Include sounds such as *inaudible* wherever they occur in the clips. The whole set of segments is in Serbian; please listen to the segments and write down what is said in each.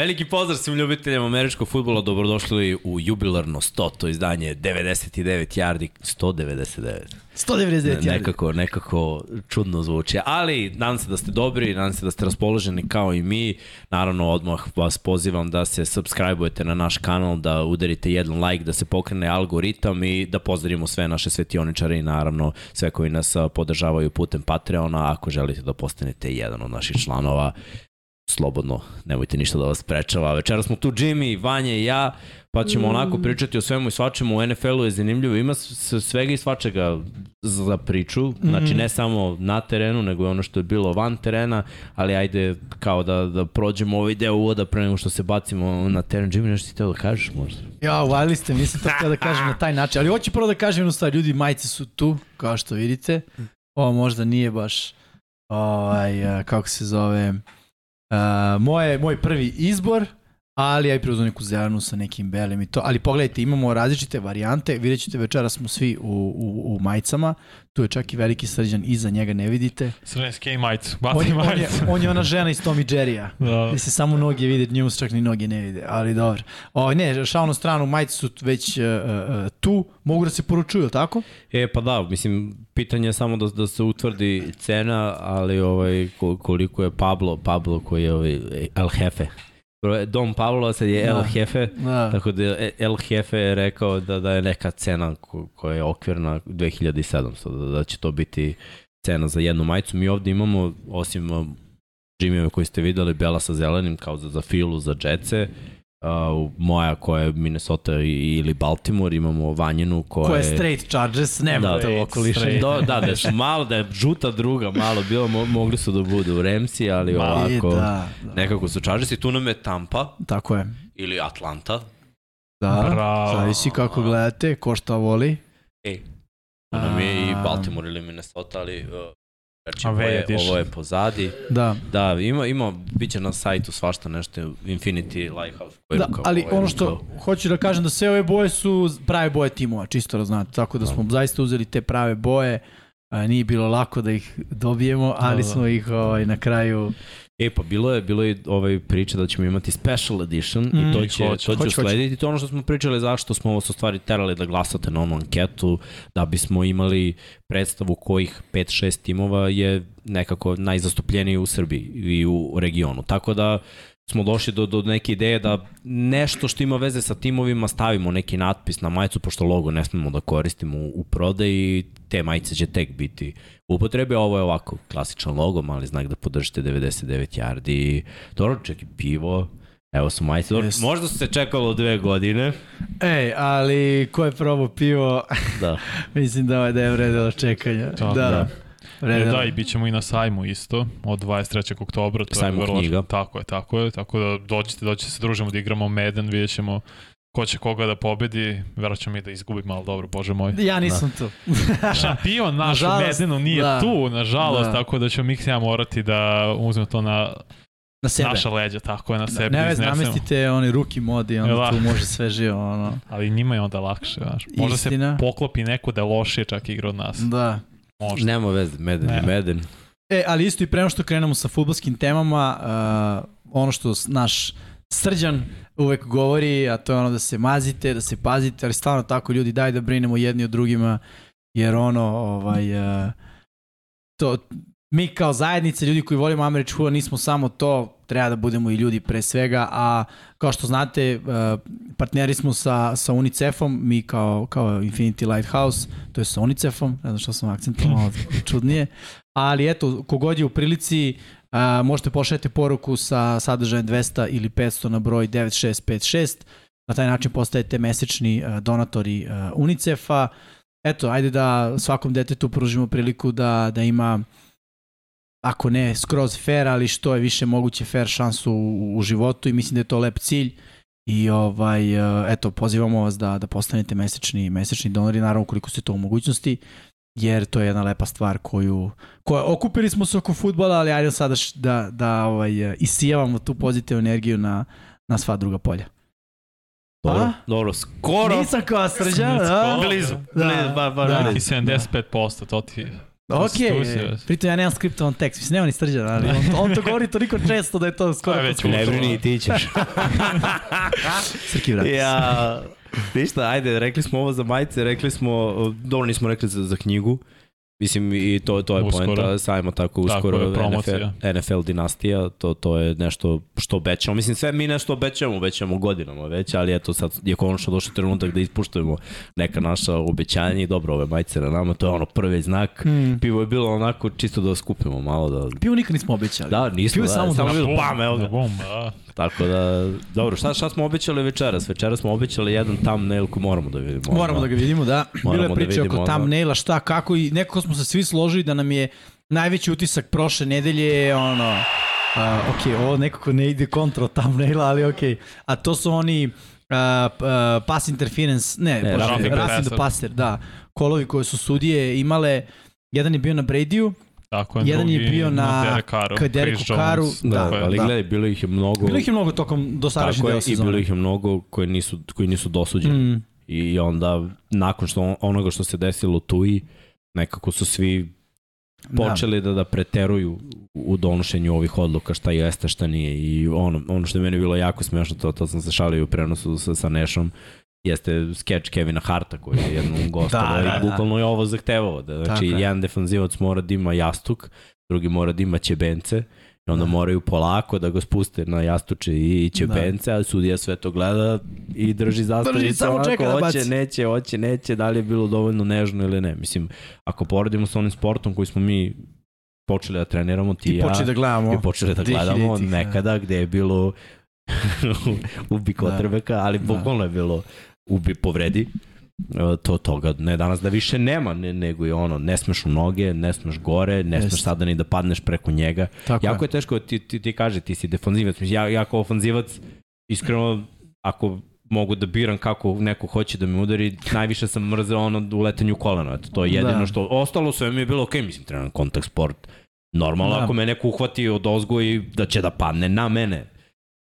Veliki pozdrav svim ljubiteljima američkog futbola, dobrodošli u jubilarno 100. to izdanje 99 yardi, 199. 199 yardi. Nekako, nekako čudno zvuči, ali nadam se da ste dobri, nadam se da ste raspoloženi kao i mi. Naravno, odmah vas pozivam da se subscribe-ujete na naš kanal, da udarite jedan like, da se pokrene algoritam i da pozdravimo sve naše svetioničare i naravno sve koji nas podržavaju putem Patreona. Ako želite da postanete jedan od naših članova, slobodno, nemojte ništa da vas prečava. Večera smo tu Jimmy, Vanja i ja, pa ćemo mm. onako pričati o svemu i svačemu. U NFL-u je zanimljivo, ima svega i svačega za priču, znači ne samo na terenu, nego je ono što je bilo van terena, ali ajde kao da, da prođemo ovaj deo uvoda pre nego što se bacimo na teren. Jimmy, nešto ti teo da kažeš možda? Ja, uvali ste, mislim to da kažem na taj način, ali hoću prvo da kažem jednu stvar, ljudi majice su tu, kao što vidite, ovo možda nije baš, ovaj, kako se zove, moje, moj prvi izbor, ali ja i preuzem neku zelenu sa nekim belim i to. Ali pogledajte, imamo različite varijante. Vidjet ćete, večera smo svi u, u, u majicama. Tu je čak i veliki srđan, iza njega ne vidite. Srđan skej majicu, bati on, on, je, on je ona žena iz Tommy Jerrya. Da. Gde se samo noge vide, njemu se čak ni noge ne vide, ali dobro. O, ne, šalno stranu, majice su već uh, uh, tu, mogu da se poručuju, tako? E, pa da, mislim, pitanje je samo da, da se utvrdi cena, ali ovaj, koliko je Pablo, Pablo koji je ovaj, El Jefe, Dom Pavlo sad je da. El Jefe, da. tako da El Jefe je rekao da, da je neka cena ko, koja je okvirna 2700, da, da će to biti cena za jednu majicu. Mi ovde imamo, osim džimijeve koji ste videli, bela sa zelenim, kao za, za filu, za džece, uh, moja koja je Minnesota ili Baltimore, imamo Vanjenu koja, koja je... straight charges, nema da, to okoliše. Da, da, da su malo, da je žuta druga malo bilo, mo, mogli su da budu u Remsi, ali Ma, ovako, da, da. nekako su charges i tu nam je Tampa. Tako je. Ili Atlanta. Da, Bravo. zavisi kako gledate, ko šta voli. E, tu nam je i Baltimore ili Minnesota, ali uh, Znači, ovo je, ovo je pozadi. Da. Da, ima, ima, bit će na sajtu svašta nešto, Infinity Lighthouse. Da, ali ono što kao... hoću da kažem da sve ove boje su prave boje timova, čisto da znate. Tako da smo da. zaista uzeli te prave boje. A, nije bilo lako da ih dobijemo, ali da, da. smo ih ovaj, na kraju E pa bilo je bilo je ovaj priča da ćemo imati special edition mm, i to će hoć, to će hoć, uslediti to ono što smo pričali zašto smo ovo stvari terali da glasate na onu anketu da bismo imali predstavu kojih 5-6 timova je nekako najzastupljeniji u Srbiji i u regionu. Tako da smo došli do, do neke ideje da nešto što ima veze sa timovima stavimo neki natpis na majicu, pošto logo ne smemo da koristimo u, u prodaji, te majice će tek biti u upotrebi. Ovo je ovako klasičan logo, mali znak da podržite 99 yardi. Dobro, ček i pivo. Evo su majice. Yes. možda su se čekalo dve godine. Ej, ali ko je probao pivo? Da. *laughs* Mislim da, je da je vredilo čekanja. Da. da. E, da, i bit ćemo i na sajmu isto, od 23. oktobra. To sajmu je vrlo, knjiga. Tako je, tako je. Tako da dođite, dođite se družimo da igramo Meden, vidjet ćemo ko će koga da pobedi, verovatno ćemo mi da izgubimo, ali dobro, bože moj. Ja nisam da. tu. *laughs* Šampion naš u Medenu nije da. tu, nažalost, da. tako da ćemo mi ja morati da uzmemo to na na sebe. Naša leđa, tako je, na sebe. Ne, ne namestite oni ruki modi, onda da. tu može sve živo. Ono. Ali njima je onda lakše, znaš. Možda Istina. se poklopi neko da je lošije čak igra od nas. Da. Možda. Nema veze, Meden ne. je Meden. E, ali isto i prema što krenemo sa futbolskim temama, uh, ono što naš srđan uvek govori, a to je ono da se mazite, da se pazite, ali stvarno tako ljudi daj da brinemo jedni od drugima, jer ono, ovaj, uh, to, mi kao zajednica, ljudi koji volimo američku nismo samo to, treba da budemo i ljudi pre svega, a kao što znate, uh, partneri smo sa, sa UNICEF-om, mi kao, kao Infinity Lighthouse, to je sa UNICEF-om, ne znam što sam akcentom malo čudnije, ali eto, kogod je u prilici, uh, možete pošaljati poruku sa sadržajem 200 ili 500 na broj 9656, na taj način postajete mesečni uh, donatori uh, UNICEF-a, eto, ajde da svakom detetu pružimo priliku da, da ima ako ne skroz fair, ali što je više moguće fair šansu u, u životu i mislim da je to lep cilj i ovaj, eh, eto, pozivamo vas da, da postanete mesečni, mesečni donori, naravno koliko ste to u mogućnosti, jer to je jedna lepa stvar koju, koja, okupili smo se oko futbola, ali ajde sada da, da ovaj, isijavamo tu pozitivnu energiju na, na sva druga polja. Dobro, A? dobro, skoro. Nisam kao srđan, da? Blizu, da, blizu, bar, bar, da. Neki 75%, to ti Ok, pritom ja nemam skriptovan tekst, mislim nema ni srđan, ali on, on to govori toliko često da je to skoro... Pa već ne brini, ti ćeš. *laughs* Srki, vrat. Ja, ništa, ajde, rekli smo ovo za majice, rekli smo, dobro nismo rekli za, za knjigu, Mislim, i to, to je uskoro. poenta sajma tako uskoro tako NFL, NFL dinastija, to, to je nešto što obećamo. Mislim, sve mi nešto obećamo, obećamo godinama već, ali eto sad je konačno došao trenutak da ispuštujemo neka naša obećanja i dobro, ove majice na nama, to je ono prvi znak. Hmm. Pivo je bilo onako čisto da skupimo malo. Da... Pivo nikad nismo obećali. Da, nismo. Pivo da, samo, samo da, bilo, pam, evo ga. Da. Tako da, dobro, šta, šta smo obećali večeras? Večeras smo obećali jedan thumbnail koji moramo da vidimo. Moramo da ga vidimo, da. Bilo je priče da oko thumbnaila, šta, kako i nekako smo se svi složili da nam je najveći utisak prošle nedelje ono, uh, ok, ovo nekako ne ide kontra thumbnaila, ali ok, a to su oni uh, uh, pass interference, ne, ne Racing the Passer, da, kolovi koje su sudije imale, jedan je bio na Bradyu, Tako je, Jedan je bio na, na Derekaru, Dereku Karu. Da, da, ali da. gledaj, bilo ih je mnogo... Bilo ih je mnogo tokom dosadašnjeg dela sezone. I bilo ih je mnogo koji nisu, koji nisu dosuđeni. Mm. I onda, nakon što onoga što se desilo tu i nekako su svi počeli da. da, da preteruju u donošenju ovih odluka šta jeste, šta nije. I ono, ono što je meni bilo jako smešno, to, to sam se šalio u prenosu sa, sa Nešom, jeste skeč Kevina Harta koji je jednom *laughs* gostovao da, da, i da. bukvalno je ovo zahtevao. Da, znači, Tako jedan defanzivac mora da ima jastuk, drugi mora da ima ćebence i onda da. moraju polako da ga spuste na jastuče i ćebence, da. a sudija sve to gleda i drži zastavicu onako, da hoće, neće, hoće, neće, da li je bilo dovoljno nežno ili ne. Mislim, ako poredimo sa onim sportom koji smo mi počeli da treniramo, ti I ja, počeli da gledamo, i počeli da gledamo nekada gde je bilo *laughs* ubi kotrbeka, da. ali bukvalno je bilo ubi, povredi, e, to toga ne danas da više nema ne, nego je ono ne smeš u noge, ne smeš gore, ne smeš sada ni da padneš preko njega. Tako jako je. je teško ti ti ti kaže ti si defanzivac, ja ja kao ofanzivac iskreno ako mogu da biram kako neko hoće da me udari, najviše sam mrzeo ono u letanju kolena, eto to je jedino da. što ostalo sve mi je bilo okej, okay, mislim trenujem kontakt sport. Normalno da. ako me neko uhvati od ozgo i da će da padne na mene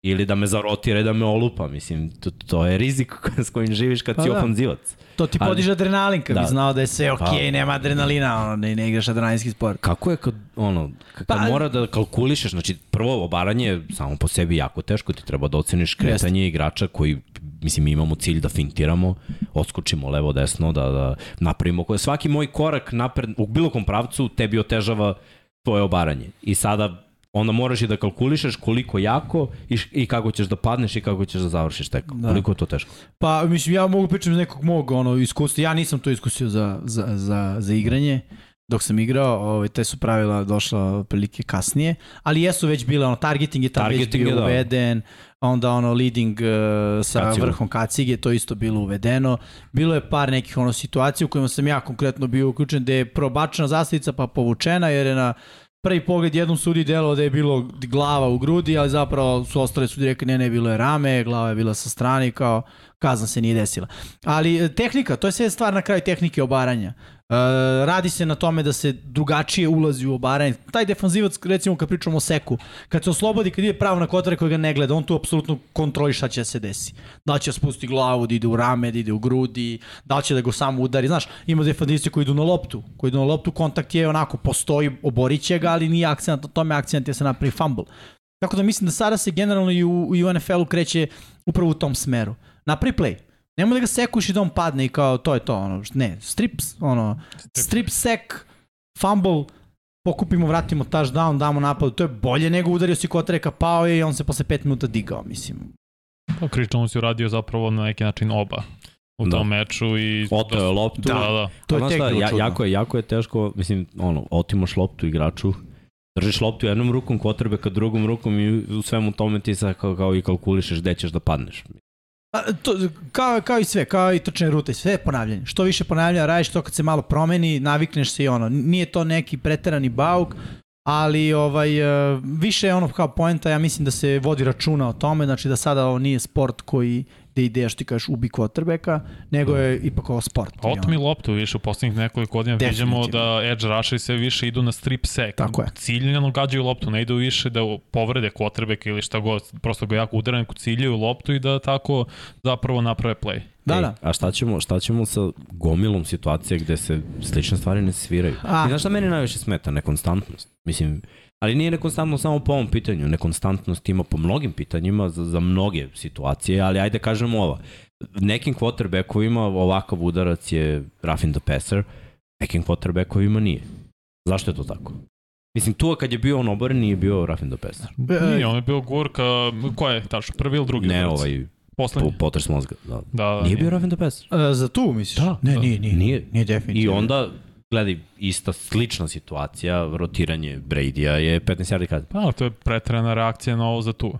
ili da me zarotira i da me olupa, mislim, to, to je rizik *laughs* s kojim živiš kad pa si da. ofanzivac. To ti podiže adrenalin kad da. bi znao da je sve okej, okay, pa. nema adrenalina, ono, ne, ne igraš adrenalinski sport. Kako je kad, ono, kad pa, mora da kalkulišeš, znači prvo obaranje je samo po sebi jako teško, ti treba da oceniš kretanje jest. igrača koji, mislim, imamo cilj da fintiramo, odskočimo levo, desno, da, da napravimo, svaki moj korak napred, u bilo kom pravcu tebi otežava tvoje obaranje. I sada onda moraš i da kalkulišeš koliko jako i, i kako ćeš da padneš i kako ćeš da završiš tek. Da. Koliko je to teško? Pa, mislim, ja mogu pričati iz nekog mog ono, iskustva. Ja nisam to iskusio za, za, za, za igranje dok sam igrao, ovaj, te su pravila došla prilike kasnije, ali jesu već bile, ono, targeting je tam targeting već bio da. uveden, onda ono leading uh, sa Kaciju. vrhom kacige, to isto bilo uvedeno. Bilo je par nekih ono situacija u kojima sam ja konkretno bio uključen gde je probačena zastavica pa povučena jer je na prvi pogled jednom sudi delo da je bilo glava u grudi, ali zapravo su ostale sudi rekli ne, ne, bilo je rame, glava je bila sa strane kao kazna se nije desila. Ali e, tehnika, to je sve stvar na kraju tehnike obaranja. Uh, radi se na tome da se drugačije ulazi u obaranje. Taj defanzivac, recimo kad pričamo o seku, kad se oslobodi, kad ide pravo na kotare koji ga ne gleda, on tu apsolutno kontroli šta će da se desi. Da će da spusti glavu, da ide u rame, da ide u grudi, da će da go samo udari. Znaš, ima defanzivci koji idu na loptu, koji idu na loptu, kontakt je onako, postoji, oborit će ga, ali nije akcent na tome, akcent je se napravi fumble. Tako da mislim da sada se generalno i u, i u NFL-u kreće upravo u tom smeru. Napravi play Nemo da ga sekuš i da on padne i kao to je to, ono, ne, strips, ono, strip sek, fumble, pokupimo, vratimo touchdown, damo napad, to je bolje nego udario si kotreka, pao je i on se posle 5 minuta digao, mislim. Pa Chris Jones je uradio zapravo na neki način oba u da. tom meču i Oto je loptu. Da, da. To je tek šta, ja, jako je jako je teško, mislim, ono, otimaš loptu igraču, držiš loptu jednom rukom, ka drugom rukom i u svemu tome ti sad kao, kao i kalkulišeš gde ćeš da padneš. A, to, kao, kao i sve, kao i trčne rute, sve je ponavljanje. Što više ponavljanja radiš, to kad se malo promeni, navikneš se i ono. Nije to neki preterani bauk, ali ovaj uh, više je ono kao poenta, ja mislim da se vodi računa o tome, znači da sada ovo nije sport koji da ideja što ti kažeš ubi quarterbacka, nego je ipak ovo sport. Otmi loptu više u poslednjih nekoliko godina vidimo da edge rusheri sve više idu na strip sack. Tako je. Ciljano gađaju loptu, ne idu više da povrede quarterbacka ili šta god, prosto ga jako udaraju, ciljaju loptu i da tako zapravo naprave play. Da, Ej, da. A šta ćemo, šta ćemo sa gomilom situacije gde se slične stvari ne sviraju? A. I znaš šta meni najviše smeta? Nekonstantnost. Mislim, ali nije nekonstantno samo po ovom pitanju. Nekonstantnost ima po mnogim pitanjima za, za mnoge situacije, ali ajde kažemo ova. Nekim quarterbackovima ovakav udarac je roughing the passer, nekim quarterbackovima nije. Zašto je to tako? Mislim, tu kad je bio on oboren, nije bio roughing the passer. Nije, on je bio gurka, ko je tačno, prvi ili drugi? Ne, udarac? ovaj, Poslednji. Po, potres mozga. Da. da, da nije bio Raven the Best. Uh, za tu misliš? Da. Ne, da. nije, nije. Nije, nije definitivno. I onda, gledaj, ista slična situacija, rotiranje Brady-a je 15 yardi kad. Pa, to je pretrena reakcija na ovo za tu.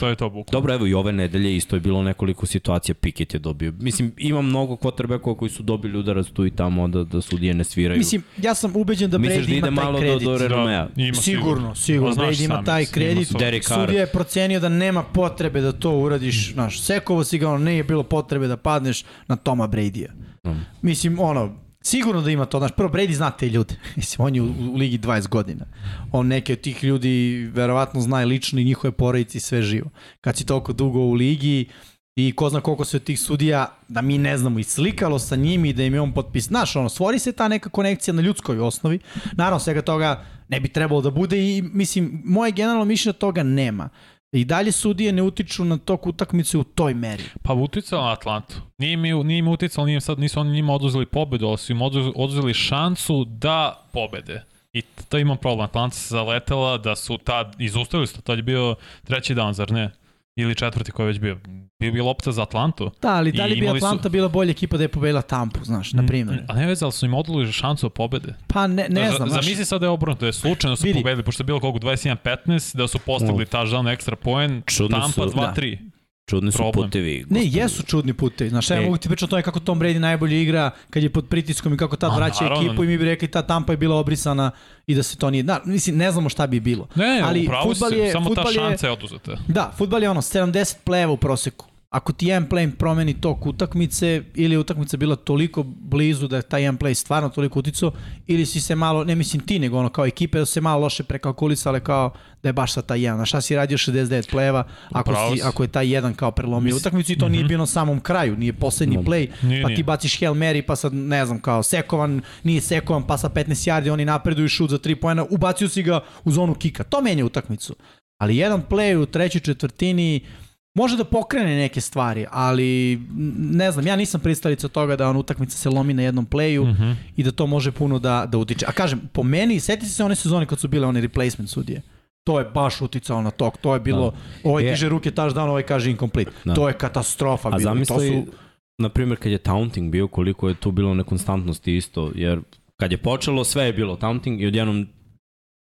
To je to bukvalno. Dobro, evo i ove nedelje isto je bilo nekoliko situacija, Pickett je dobio. Mislim, ima mnogo quarterbackova koji su dobili udarac tu i tamo da, da sudije ne sviraju. Mislim, ja sam ubeđen da Brady da ima taj malo kredit. Do, do da, ima sigurno, sigurno. Brady ima taj kredit. Sudija je procenio da nema potrebe da to uradiš. Znaš, Sekovo si ga, ono, nije bilo potrebe da padneš na Toma Brady-a. Mm. Mislim, ono, Sigurno da ima to, znaš, prvo Brady zna te ljude, *laughs* mislim, on je u, u ligi 20 godina. On neke od tih ljudi verovatno zna i lično i njihove porodice i sve živo. Kad si toliko dugo u ligi i ko zna koliko se od tih sudija, da mi ne znamo, i slikalo sa njimi i da im je on potpis. Znaš, ono, stvori se ta neka konekcija na ljudskoj osnovi. Naravno, svega toga ne bi trebalo da bude i, mislim, moje generalno mišljenje toga nema. I dalje sudije ne utiču na tok utakmice u toj meri. Pa uticao na Atlantu. Nije mi, nije mi uticao, nije sad, nisu oni njima oduzeli pobedu, ali su im oduzeli šansu da pobede. I to imam problem. Atlanta se zaletela da su tad, izustavili su tad je bio treći dan, zar ne? Ili četvrti koji je već bio. Bio bi lopta za Atlantu. Da, ali da li bi Atlanta su... bila bolja ekipa da je pobedila Tampu, znaš, na primjer. A ne veze, ali su im odlužili šansu od pobede. Pa ne, ne znam. Znaš... Zamisli sad da je obrnuto, da je slučajno su vidi. pobedili, pošto je bilo koliko 21-15, da su postigli ta žalna ekstra poen, Tampa 2-3. Da. Čudni su problem. putevi. Ne, jesu čudni putevi. Znaš, ja e. mogu ti pričati o tome kako Tom Brady najbolje igra kad je pod pritiskom i kako tad vraća naravno. ekipu i mi bi rekli ta Tampa je bila obrisana i da se to nije... Da, mislim, ne znamo šta bi bilo. Ne, ali upravo si, je, samo ta šanca je oduzeta. Da, futbal je ono 70 pleva u proseku ako ti jedan play promeni tok utakmice ili utakmica bila toliko blizu da je taj jedan play stvarno toliko uticao ili si se malo, ne mislim ti nego ono kao ekipe da se malo loše prekalkulisale kao da je baš sa taj jedan. A šta si radio 69 pleva ako, si, ako je taj jedan kao prelomio utakmicu i to mm -hmm. nije mhm. bio na samom kraju, nije poslednji no, play, nije, pa ti baciš Hail Mary pa sad ne znam kao sekovan, nije sekovan pa sa 15 yardi oni napreduju šut za 3 poena, ubacio si ga u zonu kika. To menja utakmicu. Ali jedan play u trećoj četvrtini može da pokrene neke stvari, ali ne znam, ja nisam pristalica toga da on utakmica se lomi na jednom playu mm -hmm. i da to može puno da, da utiče. A kažem, po meni, seti se one sezone kad su bile one replacement sudije. To je baš uticalo na tok. To je bilo, da. ovaj diže ruke taš dan, ovaj kaže incomplete. Da. To je katastrofa. A zamisli, to su... na primjer, kad je taunting bio, koliko je tu bilo nekonstantnosti isto, jer kad je počelo, sve je bilo taunting i odjednom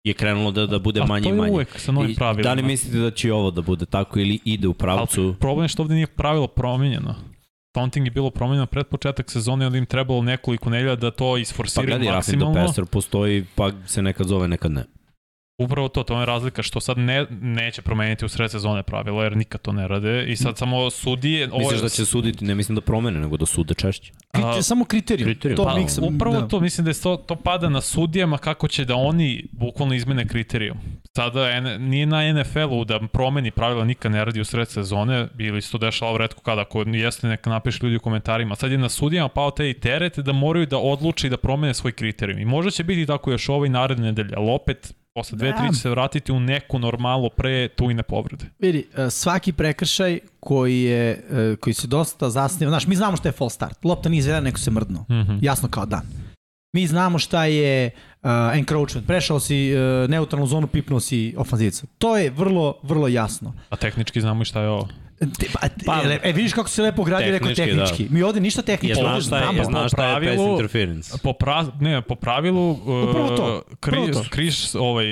je krenulo da, da bude manje i manje. A to je uvek sa novim pravilima. Da li mislite da će ovo da bude tako ili ide u pravcu? Ali problem je što ovde nije pravilo promenjeno. Taunting je bilo promenjeno pred početak sezone, onda im trebalo nekoliko nelja da to isforsiraju maksimalno. Pa gledaj, Raffin Passer postoji, pa se nekad zove, nekad ne. Upravo to, to je razlika što sad ne, neće promeniti u sred sezone pravila, jer nikad to ne rade i sad samo sudije... Ovo Misliš da će suditi, ne mislim da promene, nego da sude češće? Kriter, samo kriterijum. kriterijum. To pa, miksam, upravo da. to, mislim da je to, to pada na sudijama kako će da oni bukvalno izmene kriterijum. Sada en, nije na NFL-u da promeni pravila nikad ne radi u sred sezone, ili se to dešava u redku kada, ako jeste neka napiše ljudi u komentarima. Sad je na sudijama pao taj teret da moraju da odluči da promene svoj kriterijum. I možda će biti tako još ovaj naredne nedelje, ali opet posle dve, da. tri će se vratiti u neku normalu pre tujne povrede. Vidi, e, svaki prekršaj koji, je, e, koji se dosta zasniva, znaš, mi znamo šta je false start. Lopta nije izvedena, neko se mrdnuo. Mm -hmm. Jasno kao dan. Mi znamo šta je uh, encroachment. Prešao si uh, neutralnu zonu, pipnuo si ofanzivicu. To je vrlo, vrlo jasno. A tehnički znamo i šta je ovo. Te, pa, pa, e, vidiš kako se lepo gradi rekao tehnički. Da. Mi ovde ništa tehnički. Ja znaš šta je, ja znaš šta je pass interference. Po, pra, ne, po pravilu... Uh, Upravo to. Chris, Chris, ovaj,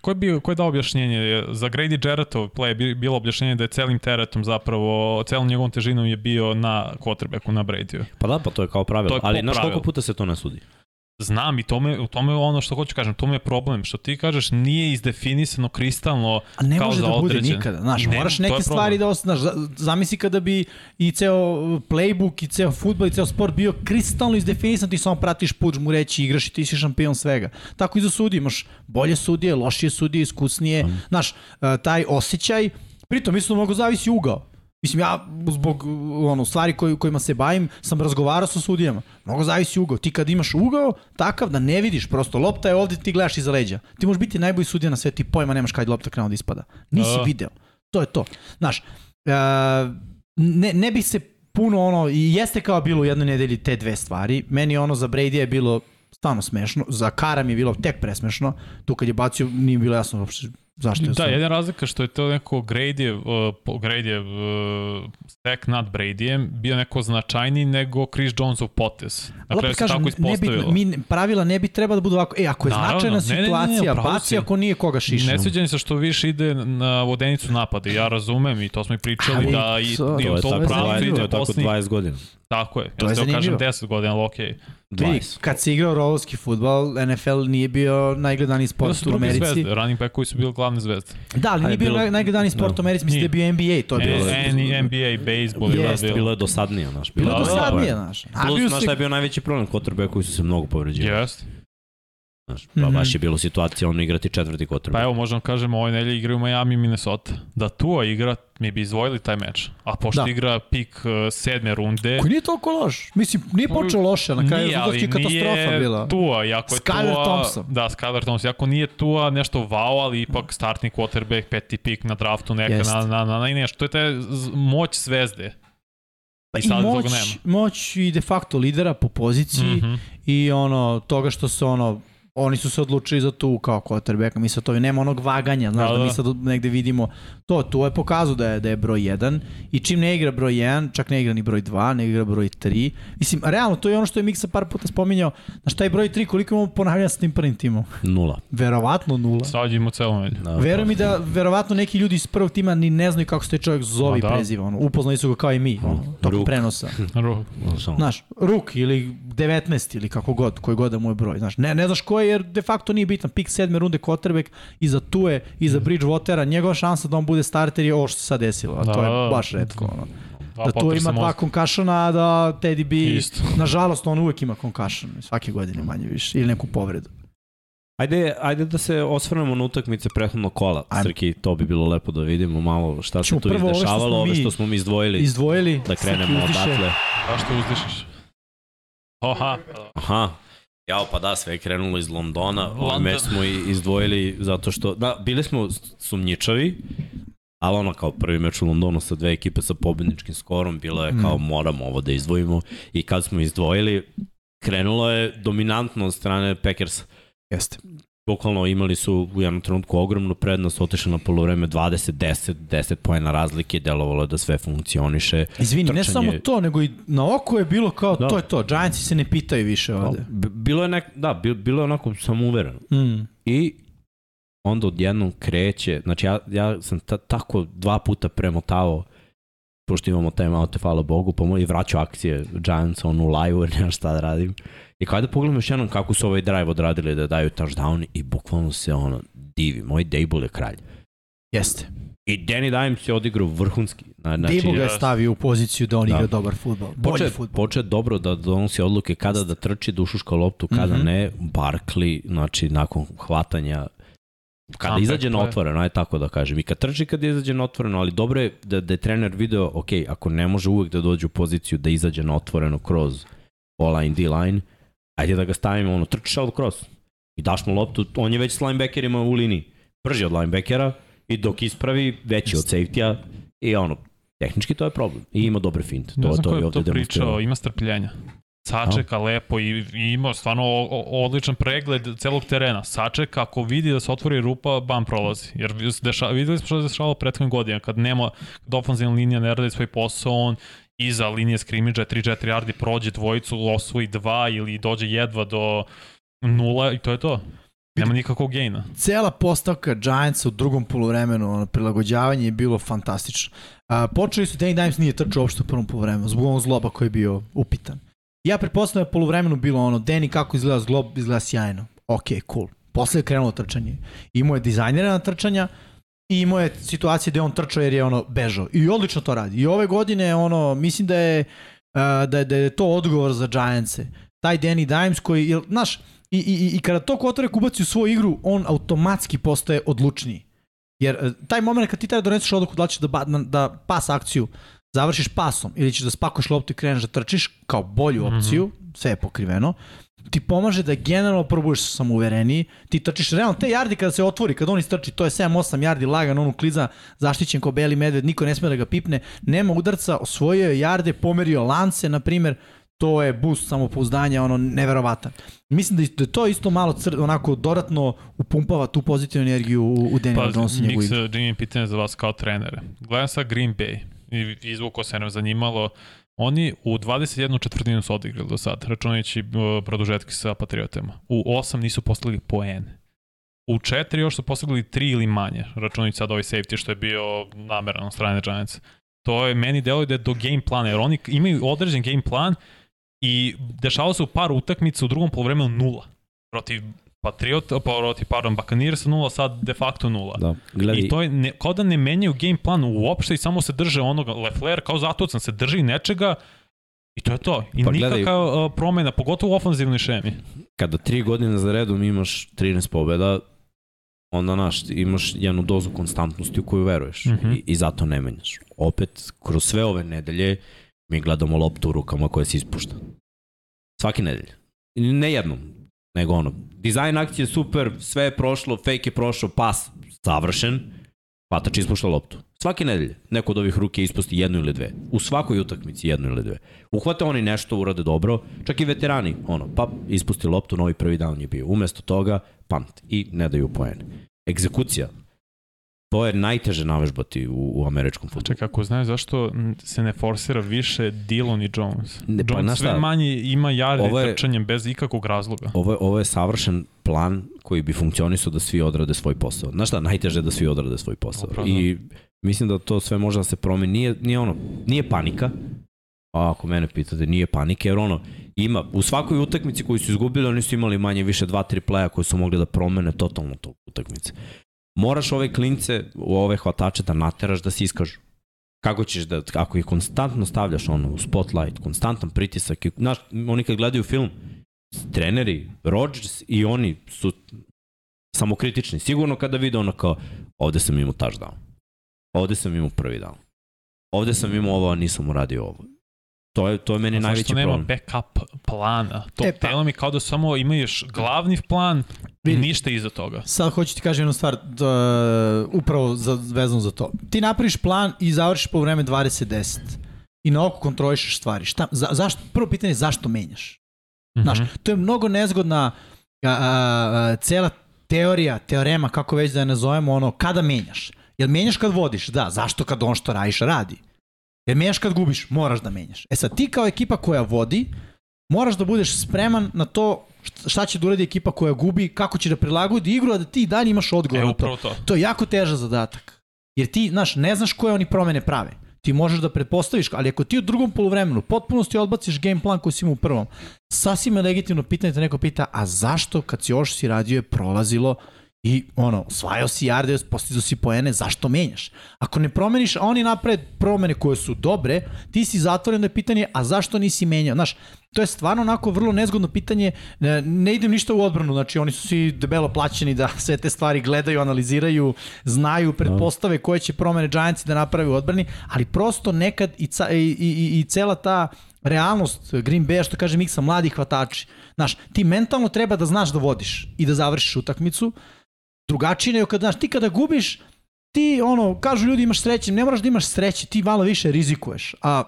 ko je, bio, ko je dao objašnjenje? Za Grady Jarrettov play je bilo objašnjenje da je celim teretom zapravo, celom njegovom težinom je bio na quarterbacku, na Bradyu. Pa da, pa to je kao pravilo. Je Ali znaš koliko puta se to ne sudi? Znam i tome, u tome je ono što hoću kažem, tome je problem, što ti kažeš nije izdefinisano kristalno A ne kao može za da bude određen. nikada, znaš, Ne, moraš to neke stvari da osnaš, zamisli kada bi i ceo playbook i ceo futbol i ceo sport bio kristalno izdefinisan, ti samo pratiš put, mu reći igraš i ti si šampion svega. Tako i za sudije, imaš bolje sudije, lošije sudije, iskusnije, znaš, e, taj osjećaj, pritom mislim da mnogo zavisi ugao. Mislim, ja zbog ono, stvari koj, kojima se bavim sam razgovarao sa sudijama. Mnogo zavisi ugao. Ti kad imaš ugao takav da ne vidiš, prosto lopta je ovde, ti gledaš iza leđa. Ti možeš biti najbolji sudija na svetu i pojma nemaš kada je lopta krenula da ispada. Nisi Da. video. To je to. Znaš, uh, ne, ne bi se puno ono, i jeste kao bilo u jednoj nedelji te dve stvari. Meni ono za Brady je bilo stvarno smešno, za Kara mi je bilo tek presmešno. Tu kad je bacio nije bilo jasno uopšte zašto je Da, sam- jedna razlika što je to neko Grady, uh, Grady uh, stack nad Bradyjem bio neko značajniji nego Chris Jonesov potez. Na Ali kraju opet se tako kažem, ne bi, ispostavilo. mi, pravila ne bi treba da budu ovako, e, ako je Naravno, značajna ne, ne, ne, ne, situacija, upravo baci ako nije koga šiša. Ne sviđa mi se što više ide na vodenicu napada. Ja razumem i to smo i pričali Ali da i, to- i To to zanimljivo. to ide je tako poslednji. 20 godina. Tako je. To ja je se kažem zanimljivo. 10 godina, ali okej. 20. kad se igrao rolovski futbal, NFL nije bio najgledaniji Bilo sport su u Americi. zvezde, running back koji su bili glavne zvezde. Da, ali nije je bio bilo- naj, najgledaniji sport da. u Americi, mislim da je bio NBA, to je bilo. N- NBA, baseball je Jeste, bilo. Bilo je dosadnije, znaš. Bilo je Da, da, dosadnije, znaš. A Plus, znaš šta je bio najveći problem? Quarterback koji su se mnogo povređivali. Jeste. Znaš, pa Mhm. baš je bilo situacija ono igrati četvrti quarterback. Pa evo, možemo kažemo, ove nelje igraju Miami i Minnesota. Da Tua igra, mi bi izdvojili taj meč. A pošto Da. igra pik uh, sedme runde, Koji nije toliko loš. Mislim, nije počeo loše, na kraju Nije, ali je katastrofa nije bila. Tua, jako je Skyler Tua, Thompson. Da, Skyler Thompson. Jako nije Tua nešto wow, ali ipak startni quarterback, peti pik na draftu neka, Jeste. na, na, na, na, i nešto. To je taj moć zvezde. Pa I I sad moć, moć i de facto lidera po poziciji Mhm. i ono, toga što se ono, oni su se odlučili za tu kao quarterbacka, mi sad to nema onog vaganja, znaš, Da, da, da. mi sad negde vidimo to, tu je pokazao da je, da je broj 1 i čim ne igra broj 1, čak ne igra ni broj 2, ne igra broj 3, mislim, realno, to je ono što je Miksa par puta spominjao, znaš, taj broj 3, koliko imamo ponavljanja sa tim prvim timom? Nula. Verovatno nula. Sad imamo celo melju. Da, Verujem mi da verovatno neki ljudi iz prvog tima ni ne znaju kako se taj čovjek zove da. preziva. Ono, upoznali su ga kao i mi, ono, tokom Ruk. prenosa. *laughs* Ru- samo. Znaš, Ruk ili 19 ili kako god, koji god da mu je broj. Znaš, ne, ne znaš ko je jer de facto nije bitan. Pik sedme runde quarterback i za Tue i za Bridgewatera. Njegova šansa da on bude starter je ovo što se sad desilo. A to Da. je baš redko. Ono. Da Tue potresa ima dva konkašana, a da Teddy B, Isto. *laughs* nažalost, on uvek ima konkašan. Svake godine manje više. Ili neku povredu. Ajde, ajde da se osvrnemo na utakmice prethodnog kola. Srki, to bi bilo lepo da vidimo malo šta se tu prvo što izdešavalo, ove mi što smo mi izdvojili. Izdvojili. Da krenemo odatle. Zašto uzdišeš? Oha. Aha. Jao, pa da, sve je krenulo iz Londona. London. meč smo i izdvojili zato što, da, bili smo sumnjičavi, ali ono kao prvi meč u Londonu sa dve ekipe sa pobedničkim skorom, bilo je kao Mm. moramo ovo da izdvojimo i kad smo izdvojili, krenulo je dominantno od strane Packersa. Jeste. Bukvalno imali su u jednom trenutku ogromnu prednost, otišli na polovreme 20-10, 10 pojena razlike, delovalo je da sve funkcioniše. Izvini, ne Trčanje- samo to, nego i na oko je bilo kao Da. to je to. Giantsi se ne pitaju više ovde. Bilo je nek, da, bi- bilo je onako samouvereno. Mm. I onda odjednom kreće, znači ja, ja sam ta, tako dva puta premotavao pošto imamo time oute, hvala Bogu, pa moj vraćao akcije Giants on u live, nema šta da radim. I kada pogledam još jednom kako su ovaj drive odradili da daju touchdown i bukvalno se ono divi. Moj Dable je kralj. Jeste. I Danny Dimes je odigrao vrhunski. Na- Znači, Dable ga je stavio u poziciju da on Da. igra dobar futbol. Bolji Poče, futbol. poče dobro da donosi odluke kada da trči, da ušuška loptu, kada Mhm. ne. Barkley, znači nakon hvatanja, kada Comeback izađe na otvoreno, aj tako da kažem. I kad trči kad izađe na otvoreno, ali dobro je da, da je trener video, ok, ako ne može uvek da dođe u poziciju da izađe na otvoreno kroz O-line, D-line, ajde da ga stavimo, ono, trčiš out cross. I daš mu loptu, on je već s linebackerima u liniji. Brži od linebackera i dok ispravi, veći od safety-a i ono, tehnički to je problem. I ima dobre finte. To, Ne znam to ko je to pričao, ima strpljenja. Sačeka lepo i, i ima stvarno odličan pregled celog terena. Sačeka ako vidi da se otvori rupa, bam prolazi. Jer deša, videli smo što se dešavalo prethodnih godina. Kad nema, kad linija ne radi svoj posao, on iza linije skrimidža 3-4 yardi prođe dvojicu, osvoji dva ili dođe jedva do nula i to je to. Nema nikakvog gejna. Cela postavka Giantsa u drugom poluvremenu, ono, prilagođavanje je bilo fantastično. A, počeli su, Danny Dimes nije trčao uopšte u prvom poluvremenu, zbog onog zloba koji je bio upitan. Ja pretpostavljam da je polovremenu bilo ono, Deni kako izgleda zglob, izgleda sjajno. Ok, cool. Posle je krenulo trčanje. Imao je dizajnirana trčanja, i imao je situacije gde on trčao jer je ono bežao. I odlično to radi. I ove godine ono, mislim da je, da je, da je to odgovor za Giantse. Taj Danny Dimes koji, jel, znaš, i, i, i kada to Kotorek ubaci u svoju igru, on automatski postaje odlučniji. Jer uh, taj moment kad ti treba da doneseš odluku da li ćeš da, ba, da pas akciju završiš pasom ili ćeš da spakuješ loptu i kreneš da trčiš kao bolju opciju, mm -hmm. sve je pokriveno, ti pomaže da generalno prvo budeš samouvereniji, ti trčiš realno te jardi kada se otvori, kada on istrči, to je 7-8 jardi lagan, on ukliza zaštićen kao beli medved, niko ne sme da ga pipne, nema udarca, osvojio je jarde, pomerio lance, na primer, to je boost samopouzdanja, ono, neverovatan. Mislim da, da to isto malo cr, onako dodatno upumpava tu pozitivnu energiju u, u Daniel pa, Johnson. Pa, Jimmy, pitanje za vas kao trenere. Gledam sa Green Bay i izvuko se nam zanimalo, Oni u 21 četvrtinu su odigrali do sad, računajući uh, produžetki sa Patriotama. U 8 nisu postigli poene. U 4 još su postigli 3 ili manje, računajući sad ovaj safety što je bio nameran od strane Giants. To je meni deluje da do game plana, jer oni imaju određen game plan i dešava se u par utakmica u drugom polovremenu nula protiv Patriot, protiv, pardon, Buccaneers 0, sad de facto 0. Da, gledaj. I to je, ne, kao da ne menjaju game plan uopšte i samo se drže onoga, Lefler kao zatocan se drži nečega I to je to. I pa nikakva uh, promena, pogotovo u ofanzivnoj šemi. Kada tri godine za redom imaš 13 pobjeda, onda naš, imaš jednu dozu konstantnosti u koju veruješ. Mm -hmm. I, I zato ne menjaš. Opet, kroz sve ove nedelje, mi gledamo loptu u rukama koja se ispušta. Svaki nedelje. Ne jednom, nego ono, dizajn akcije je super, sve je prošlo, fake je prošao, pas savršen, hvatač ispušta loptu. Svake nedelje neko od ovih ruke ispusti jednu ili dve. U svakoj utakmici jednu ili dve. Uhvate oni nešto, urade dobro, čak i veterani, ono, pa ispusti loptu, novi prvi down je bio. Umesto toga, punt i ne daju poene. Egzekucija, To je najteže navežbati u, u američkom futbolu. Čekaj, ako znaš zašto se ne forsira više Dillon i Jones? Ne, pa, Jones sve manje ima jardi je, trčanjem bez ikakvog razloga. Ovo je, ovo je savršen plan koji bi funkcionisao da svi odrade svoj posao. Znaš šta, najteže je da svi odrade svoj posao. Opravno. I mislim da to sve može da se promeni. Nije, nije ono, nije panika, a ako mene pitate, nije panike, jer ono, ima, u svakoj utakmici koju su izgubili, oni su imali manje više dva, tri pleja koji su mogli da promene totalno to utakmice moraš ove klince, ove hvatače da nateraš da se iskažu. Kako ćeš da, ako ih konstantno stavljaš ono, u spotlight, konstantan pritisak, i, znaš, oni kad gledaju film, treneri, Rodgers i oni su samokritični. Sigurno kada vide ono kao, ovde sam imao touchdown. Ovde sam imao prvi down. Ovde sam imao ovo, a nisam uradio ovo. To je, to je meni najveći problem. Zašto nema backup plana? To e, pa, telo mi kao da samo imaš glavni plan i ništa iza toga. Sad hoću ti kažem jednu stvar da, upravo za, vezano za to. Ti napraviš plan i završiš po vreme 20-10 i na oko kontrolišeš stvari. Šta, za, zašto, prvo pitanje je zašto menjaš? Mm -hmm. Znaš, to je mnogo nezgodna a, a, a, cela teorija, teorema, kako već da je nazovemo, ono, kada menjaš? Jel menjaš kad vodiš? Da, zašto kad on što radiš radi? Jer menjaš kad gubiš, moraš da menjaš. E sad, ti kao ekipa koja vodi, moraš da budeš spreman na to šta će da uradi ekipa koja gubi, kako će da prilagodi igru, a da ti dalje imaš odgovor e, na to. to. To je jako teža zadatak. Jer ti, znaš, ne znaš koje oni promene prave. Ti možeš da pretpostaviš, ali ako ti u drugom polovremenu potpunosti odbaciš game plan koji si imao u prvom, sasvim je legitimno pitanje da neko pita, a zašto kad si još si radio je prolazilo I ono, osvajao si jarde, postizao si poene, zašto menjaš? Ako ne promeniš, a oni napred promene koje su dobre, ti si zatvoren da je pitanje, a zašto nisi menjao? Znaš, to je stvarno onako vrlo nezgodno pitanje, ne, ne idem ništa u odbranu, znači oni su svi debelo plaćeni da sve te stvari gledaju, analiziraju, znaju, pretpostave koje će promene Giantsi da napravi u odbrani, ali prosto nekad i, ca, i, i, i cela ta realnost Green Bay, što kaže miksa mladih hvatači. Znaš, ti mentalno treba da znaš da vodiš i da završiš utakmicu, drugačije nego kad, znaš, ti kada gubiš, ti, ono, kažu ljudi imaš sreće, ne moraš da imaš sreće, ti malo više rizikuješ, a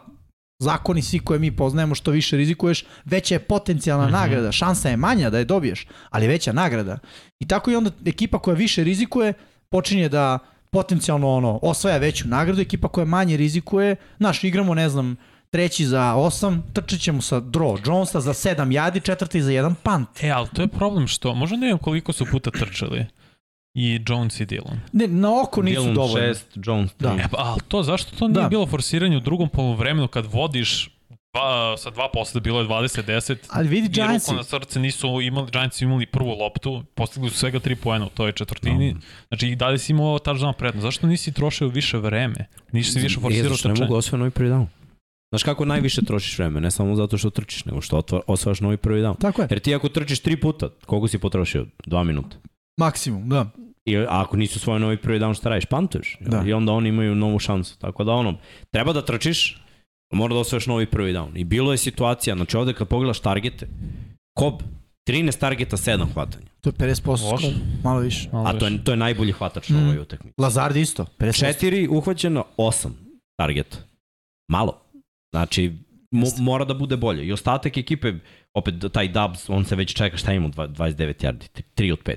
zakoni svi koje mi poznajemo što više rizikuješ, veća je potencijalna mm -hmm. nagrada, šansa je manja da je dobiješ, ali veća nagrada. I tako i onda ekipa koja više rizikuje počinje da potencijalno ono osvaja veću nagradu, ekipa koja manje rizikuje, znaš, igramo, ne znam, treći za 8, trčit ćemo sa draw Jonesa za 7 jadi, četvrti za 1 punt. E, ali to je problem što, možda ne znam koliko su puta trčali i Jones i Dillon. Ne, na oko nisu Dillon dovoljno. Dillon 6, Jones 3. Da. E, pa, ali to, zašto to nije da. bilo forsiranje u drugom polovremenu kad vodiš Dva, sa dva posle bilo je 20-10. Ali vidi ruku na srce nisu imali, Giants imali prvu loptu, postigli su svega 3 poena u toj četvrtini. No. Znači i dalje si imao touchdown prednost. Zašto nisi trošio više vreme? Nisi si više forsirao zašto ne trčanje? mogu osvoje novi prvi down. Znaš kako najviše trošiš vreme, ne samo zato što trčiš, nego što osvajaš novi prvi down. Tako je, Jer ti ako trčiš tri puta, koliko si potrošio? Dva minuta. maksimum, da. I a ako nisu svoj novi prvi down, šta radiš? Pantuješ. Da. I onda oni imaju novu šansu. Tako da ono, treba da trčiš, mora da osvojaš novi prvi down. I bilo je situacija, znači ovde kad pogledaš targete, Kob, 13 targeta, 7 hvatanja. To je 50% Loše. skoro, malo više. Malo A to je, to je najbolji hvatač na Mm. ovoj utakmici. Lazard isto, 50%. Četiri uhvaćeno, osam targeta. Malo. Znači, mo, mora da bude bolje. I ostatak ekipe, opet taj Dubs, on se već čeka šta ima, dva- 29 yardi, 3 od 5.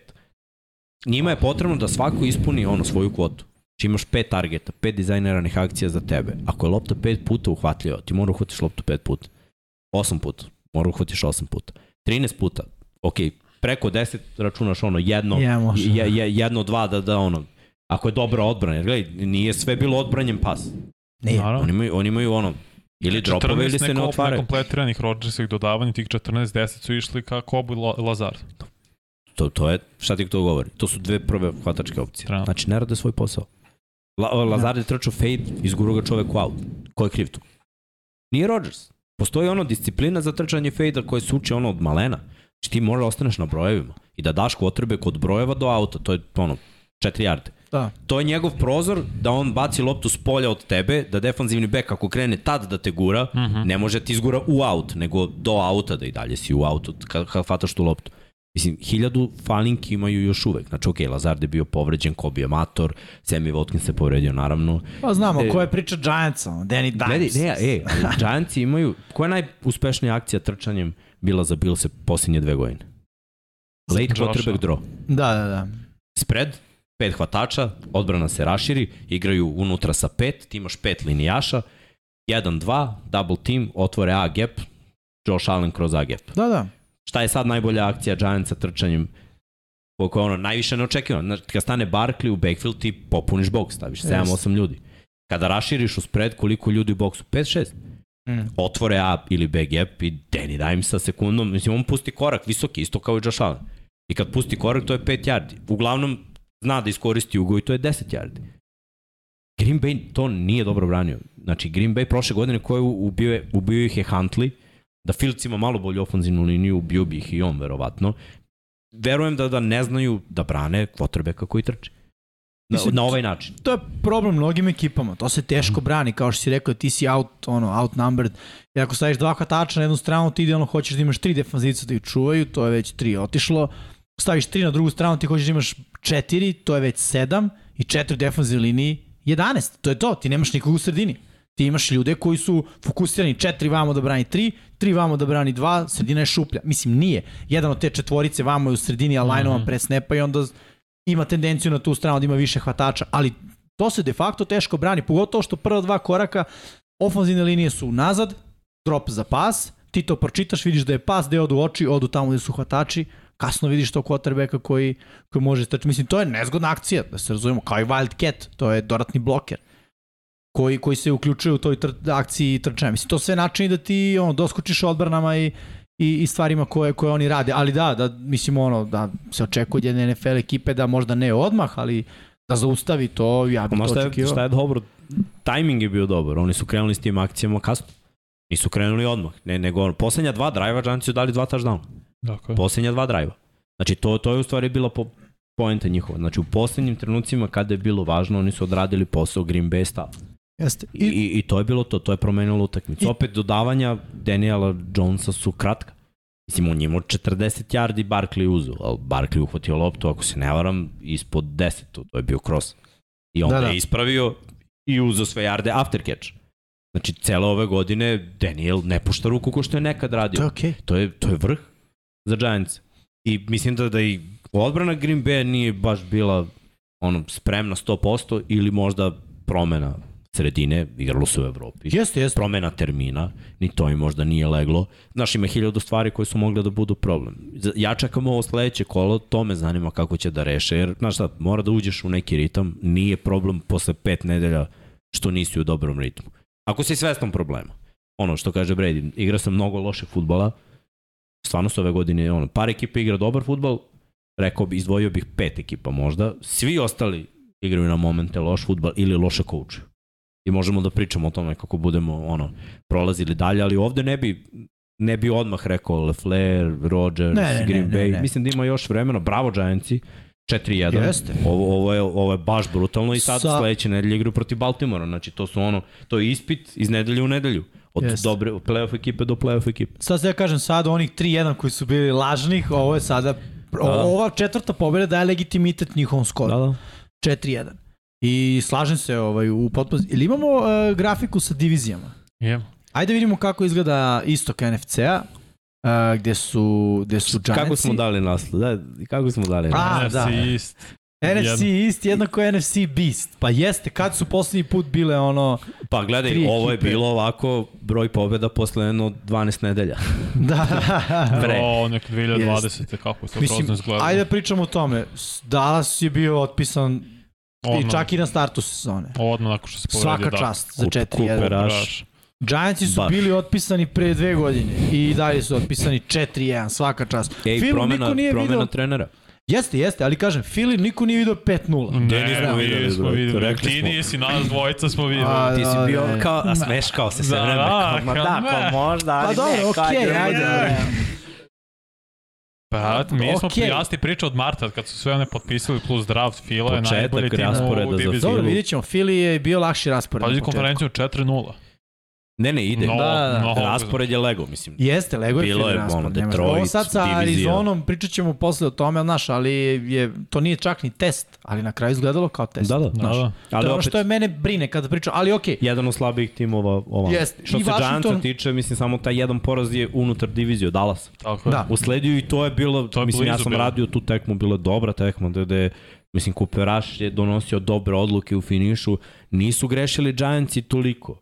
Njima je potrebno da svako ispuni ono svoju kvotu. Znači imaš pet targeta, pet dizajneranih akcija za tebe. Ako je lopta pet puta uhvatljiva, ti mora uhvatiš loptu pet puta. 8 puta. Mora uhvatiš 8 puta. 13 puta. Ok, preko 10 računaš ono jedno, Ja, je, je, jedno, dva da, da ono, ako je dobra odbrana, jer gledaj, nije sve bilo odbranjen pas. Nije. Naravno. Oni imaju, oni imaju ono, ili dropove ili se ne otvaraju. Nekompletiranih Rodgersovih dodavanja, tih 14-10 su išli ka Kobu i La- Lazard. To, to je, šta ti to govori? To su dve prve hvatačke opcije. Trenutno. Znači, ne rade svoj posao. La, Lazard je trčao fade, izgurao ga čovek u out. Ko je kriv tu? Nije Rodgers. Postoji ono disciplina za trčanje fade koje se uči ono od malena. Znači ti možda ostaneš na brojevima i da daš potrebe kod brojeva do auta, to je ono, 4 jarde. Da. To je njegov prozor da on baci loptu s polja od tebe, da defanzivni bek ako krene tad da te gura, Mm -hmm. ne može ti izgura u aut, nego do auta da i dalje si u autu kad, kad hvataš tu loptu. Mislim, hiljadu falinki imaju još uvek. Znači, ok, Lazard je bio povređen, Kobe je mator, Sammy Watkins se povredio, naravno. Pa znamo, E, ko je priča Giantsa, Danny Dimes. ne, e, Giantsi imaju, koja je najuspešnija akcija trčanjem bila za Bilse posljednje dve godine? Late quarterback draw. Da, da, da. Spread, pet hvatača, odbrana se raširi, igraju unutra sa pet, ti imaš pet linijaša, 1-2, double team, otvore A gap, Josh Allen kroz A gap. Da, da. Šta je sad najbolja akcija Giantsa trčanjem koliko je ono najviše neočekivano. Znači, kad stane Barkley u backfield, ti popuniš boks, staviš 7-8 ljudi. Kada raširiš u spread, koliko ljudi u boksu? 5-6. Mm. Otvore A ili B gap i Danny Dimes sa sekundom, mislim, on pusti korak visoki, isto kao i Josh Allen. I kad pusti korak, to je 5 yardi. Uglavnom, zna da iskoristi ugo i to je 10 yardi. Green Bay to nije dobro branio. Znači, Green Bay prošle godine koje ubio, je, ubio ih je Huntley, da Fields ima malo bolju ofenzivnu liniju, ubio bi ih i on, verovatno. Verujem da, da ne znaju da brane kvotrbeka koji trči. Na, Mislim, na ovaj način. To je problem mnogim ekipama. To se teško brani, kao što si rekao, ti si out, ono, outnumbered. I ako staviš dva hvatača na jednu stranu, ti idealno hoćeš da imaš tri defanzivca da ih čuvaju, to je već tri otišlo. Staviš tri na drugu stranu, ti hoćeš da imaš četiri, to je već sedam i četiri u defanzivnoj liniji, 11. To je to, ti nemaš nikog u sredini. Ti imaš ljude koji su fokusirani četiri vamo da brani tri, tri vamo da brani dva, sredina je šuplja. Mislim, nije. Jedan od te četvorice vamo je u sredini, a lajnovan Mhm. pre snepa i onda ima tendenciju na tu stranu da ima više hvatača, ali to se de facto teško brani, pogotovo što prva dva koraka ofanzivne linije su nazad, drop za pas, ti to pročitaš, vidiš da je pas, gde odu oči, odu tamo gde su hvatači, kasno vidiš to quarterbacka koji, koji može staći. Mislim, to je nezgodna akcija, da se razumemo, kao i Wildcat, to je dodatni bloker koji, koji se uključuje u toj tr akciji trčanja. Mislim, to sve načini da ti ono, doskočiš odbranama i, i, i stvarima koje, koje oni rade. Ali da, da, mislim, ono, da se očekuje od jedne NFL ekipe da možda ne odmah, ali da zaustavi to, ja bih to Ma šta je, očekivao. šta je dobro? Timing je bio dobar. Oni su krenuli s tim akcijama kasno. Nisu krenuli odmah. Ne, nego ono, poslednja dva drajva, Giants su dali dva touchdowna. Dakle. Poslednja dva drajva. Znači, to, to je u stvari bila po, poenta njihova. Znači, u poslednjim trenucima kada je bilo važno, oni su odradili posao Green Bay stav. Jeste. I, i, I to je bilo to, to je promenilo utakmicu. I- Opet dodavanja Daniela Jonesa su kratka. Mislim, on je imao 40 yardi Barkley uzu, ali Barkley uhvatio loptu, ako se ne varam, ispod 10, to, je bio cross. I on Da, da, je ispravio i uzeo sve yarde after catch. Znači, cele ove godine Daniel ne pušta ruku ko što je nekad radio. To je okej. To je, to je vrh za Giants. I mislim da, da i odbrana Green Bay nije baš bila ono, spremna 100% ili možda promena sredine, igralo se u Evropi. Jeste, jeste. Promena termina, ni to im možda nije leglo. Znaš, ima hiljadu stvari koje su mogle da budu problem. Ja čekam ovo sledeće kolo, to me zanima kako će da reše, jer, znaš šta, mora da uđeš u neki ritam, nije problem posle pet nedelja što nisi u dobrom ritmu. Ako si svestan problema. ono što kaže Brady, igra sam mnogo lošeg futbola, stvarno su ove godine, ono, par ekipa igra dobar futbol, rekao bi, izdvojio bih pet ekipa možda, svi ostali igraju na momente loš futbol ili loše koučuju. I možemo da pričamo o tome kako budemo ono prolazili dalje, ali ovde ne bi ne bi odmah rekao Lefler, Rodgers, Ne, ne, ne, Green ne, Bay. ne. Mislim da ima još vremena. Bravo Giantsi. 4-1. Jeste. Ovo, ovo, je, ovo je baš brutalno i sad Sa- sledeće nedelje igraju protiv Baltimora. Znači to su ono, to je ispit iz nedelje u nedelju. Od Jeste. dobre playoff ekipe do playoff ekipe. Sad se ja kažem sad onih 3-1 koji su bili lažnih, ovo je sada Da. ova četvrta pobjeda daje legitimitet njihovom skoru. Da, da. 4-1. I slažem se ovaj, u potpunosti. Ili imamo uh, grafiku sa divizijama? Je. Ajde vidimo kako izgleda istok NFC-a, uh, gde su, gde su Giantsi. Kako smo dali naslov? Da, kako smo dali naslov? A, NFC da. East. NFC East jednako NFC Beast. Pa jeste, kad su poslednji put bile ono... Pa gledaj, ovo je ekipe. bilo ovako broj pobjeda posle jedno 12 nedelja. *laughs* Da. Pre. O, nek 2020. kako je to Mislim, grozno izgleda. ajde da pričamo o tome. Dallas je bio otpisan i Odmah. čak i na startu sezone. Odmah nakon što se povredio Svaka da. čast za Kup- 4-1. Kuperaš. Giantsi su Baš. bili otpisani pre dve godine i dalje su otpisani 4-1, svaka čast. Ej, Phil promena, niko nije promena video, trenera. jeste, jeste, ali kažem, Philly niko nije video 5-0. Ne, videli, nismo brate, videli. rekli Ti smo. nisi, nas dvojica smo videli. A, Ti si bio da, kao, a smeškao se sve Da, vreme. da, kao, ma kao da, ne. kao možda, ali Pa dobro, ne, ajde. ajde. Pa, mi smo okay. priča od Marta, kad su sve one potpisali plus draft, Fila je najbolji tim u za diviziji. Dobro, vidjet ćemo. Philly je bio lakši raspored. Pazi konferenciju 4-0. Ne, ne, ide. No, Da, da, da. no, Raspored je Lego, mislim. Jeste, Lego je Bilo je, raspored. ono, Detroit. Ovo sad sa. Arizonom, pričat ćemo posle o tome, ali znaš, ali je, to nije čak ni test, ali na kraju izgledalo kao test. Da, da. Da, Znaš, da. Ali to je ono opet, što je mene brine kada pričam, ali okej. jedan od slabijih timova ovamo. Jeste. Što I se Washington- Giantsa tiče, mislim, samo taj jedan poraz je unutar divizije od Dallas. Tako je. Da. Usledio i to je bilo, To je mislim, ja sam bilo. radio tu tekmu, bilo je dobra tekma, da da je, mislim, Kuperaš je donosio dobre odluke u finišu, nisu grešili Giantsi toliko.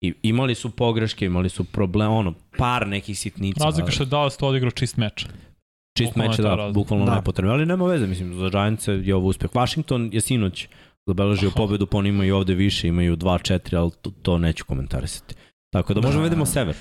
I imali su pogreške, imali su problem, ono, par nekih sitnica. Razlika što je Dallas to odigrao čist meč. Čist meč, je da, razlika. bukvalno Da. nepotrebno, ali nema veze, mislim, za Giantse je ovo uspeh. Washington je sinoć zabeležio pobedu, pa oni imaju ovde više, imaju 2-4, ali to, to neću komentarisati. Tako da možemo Da. vidimo sever,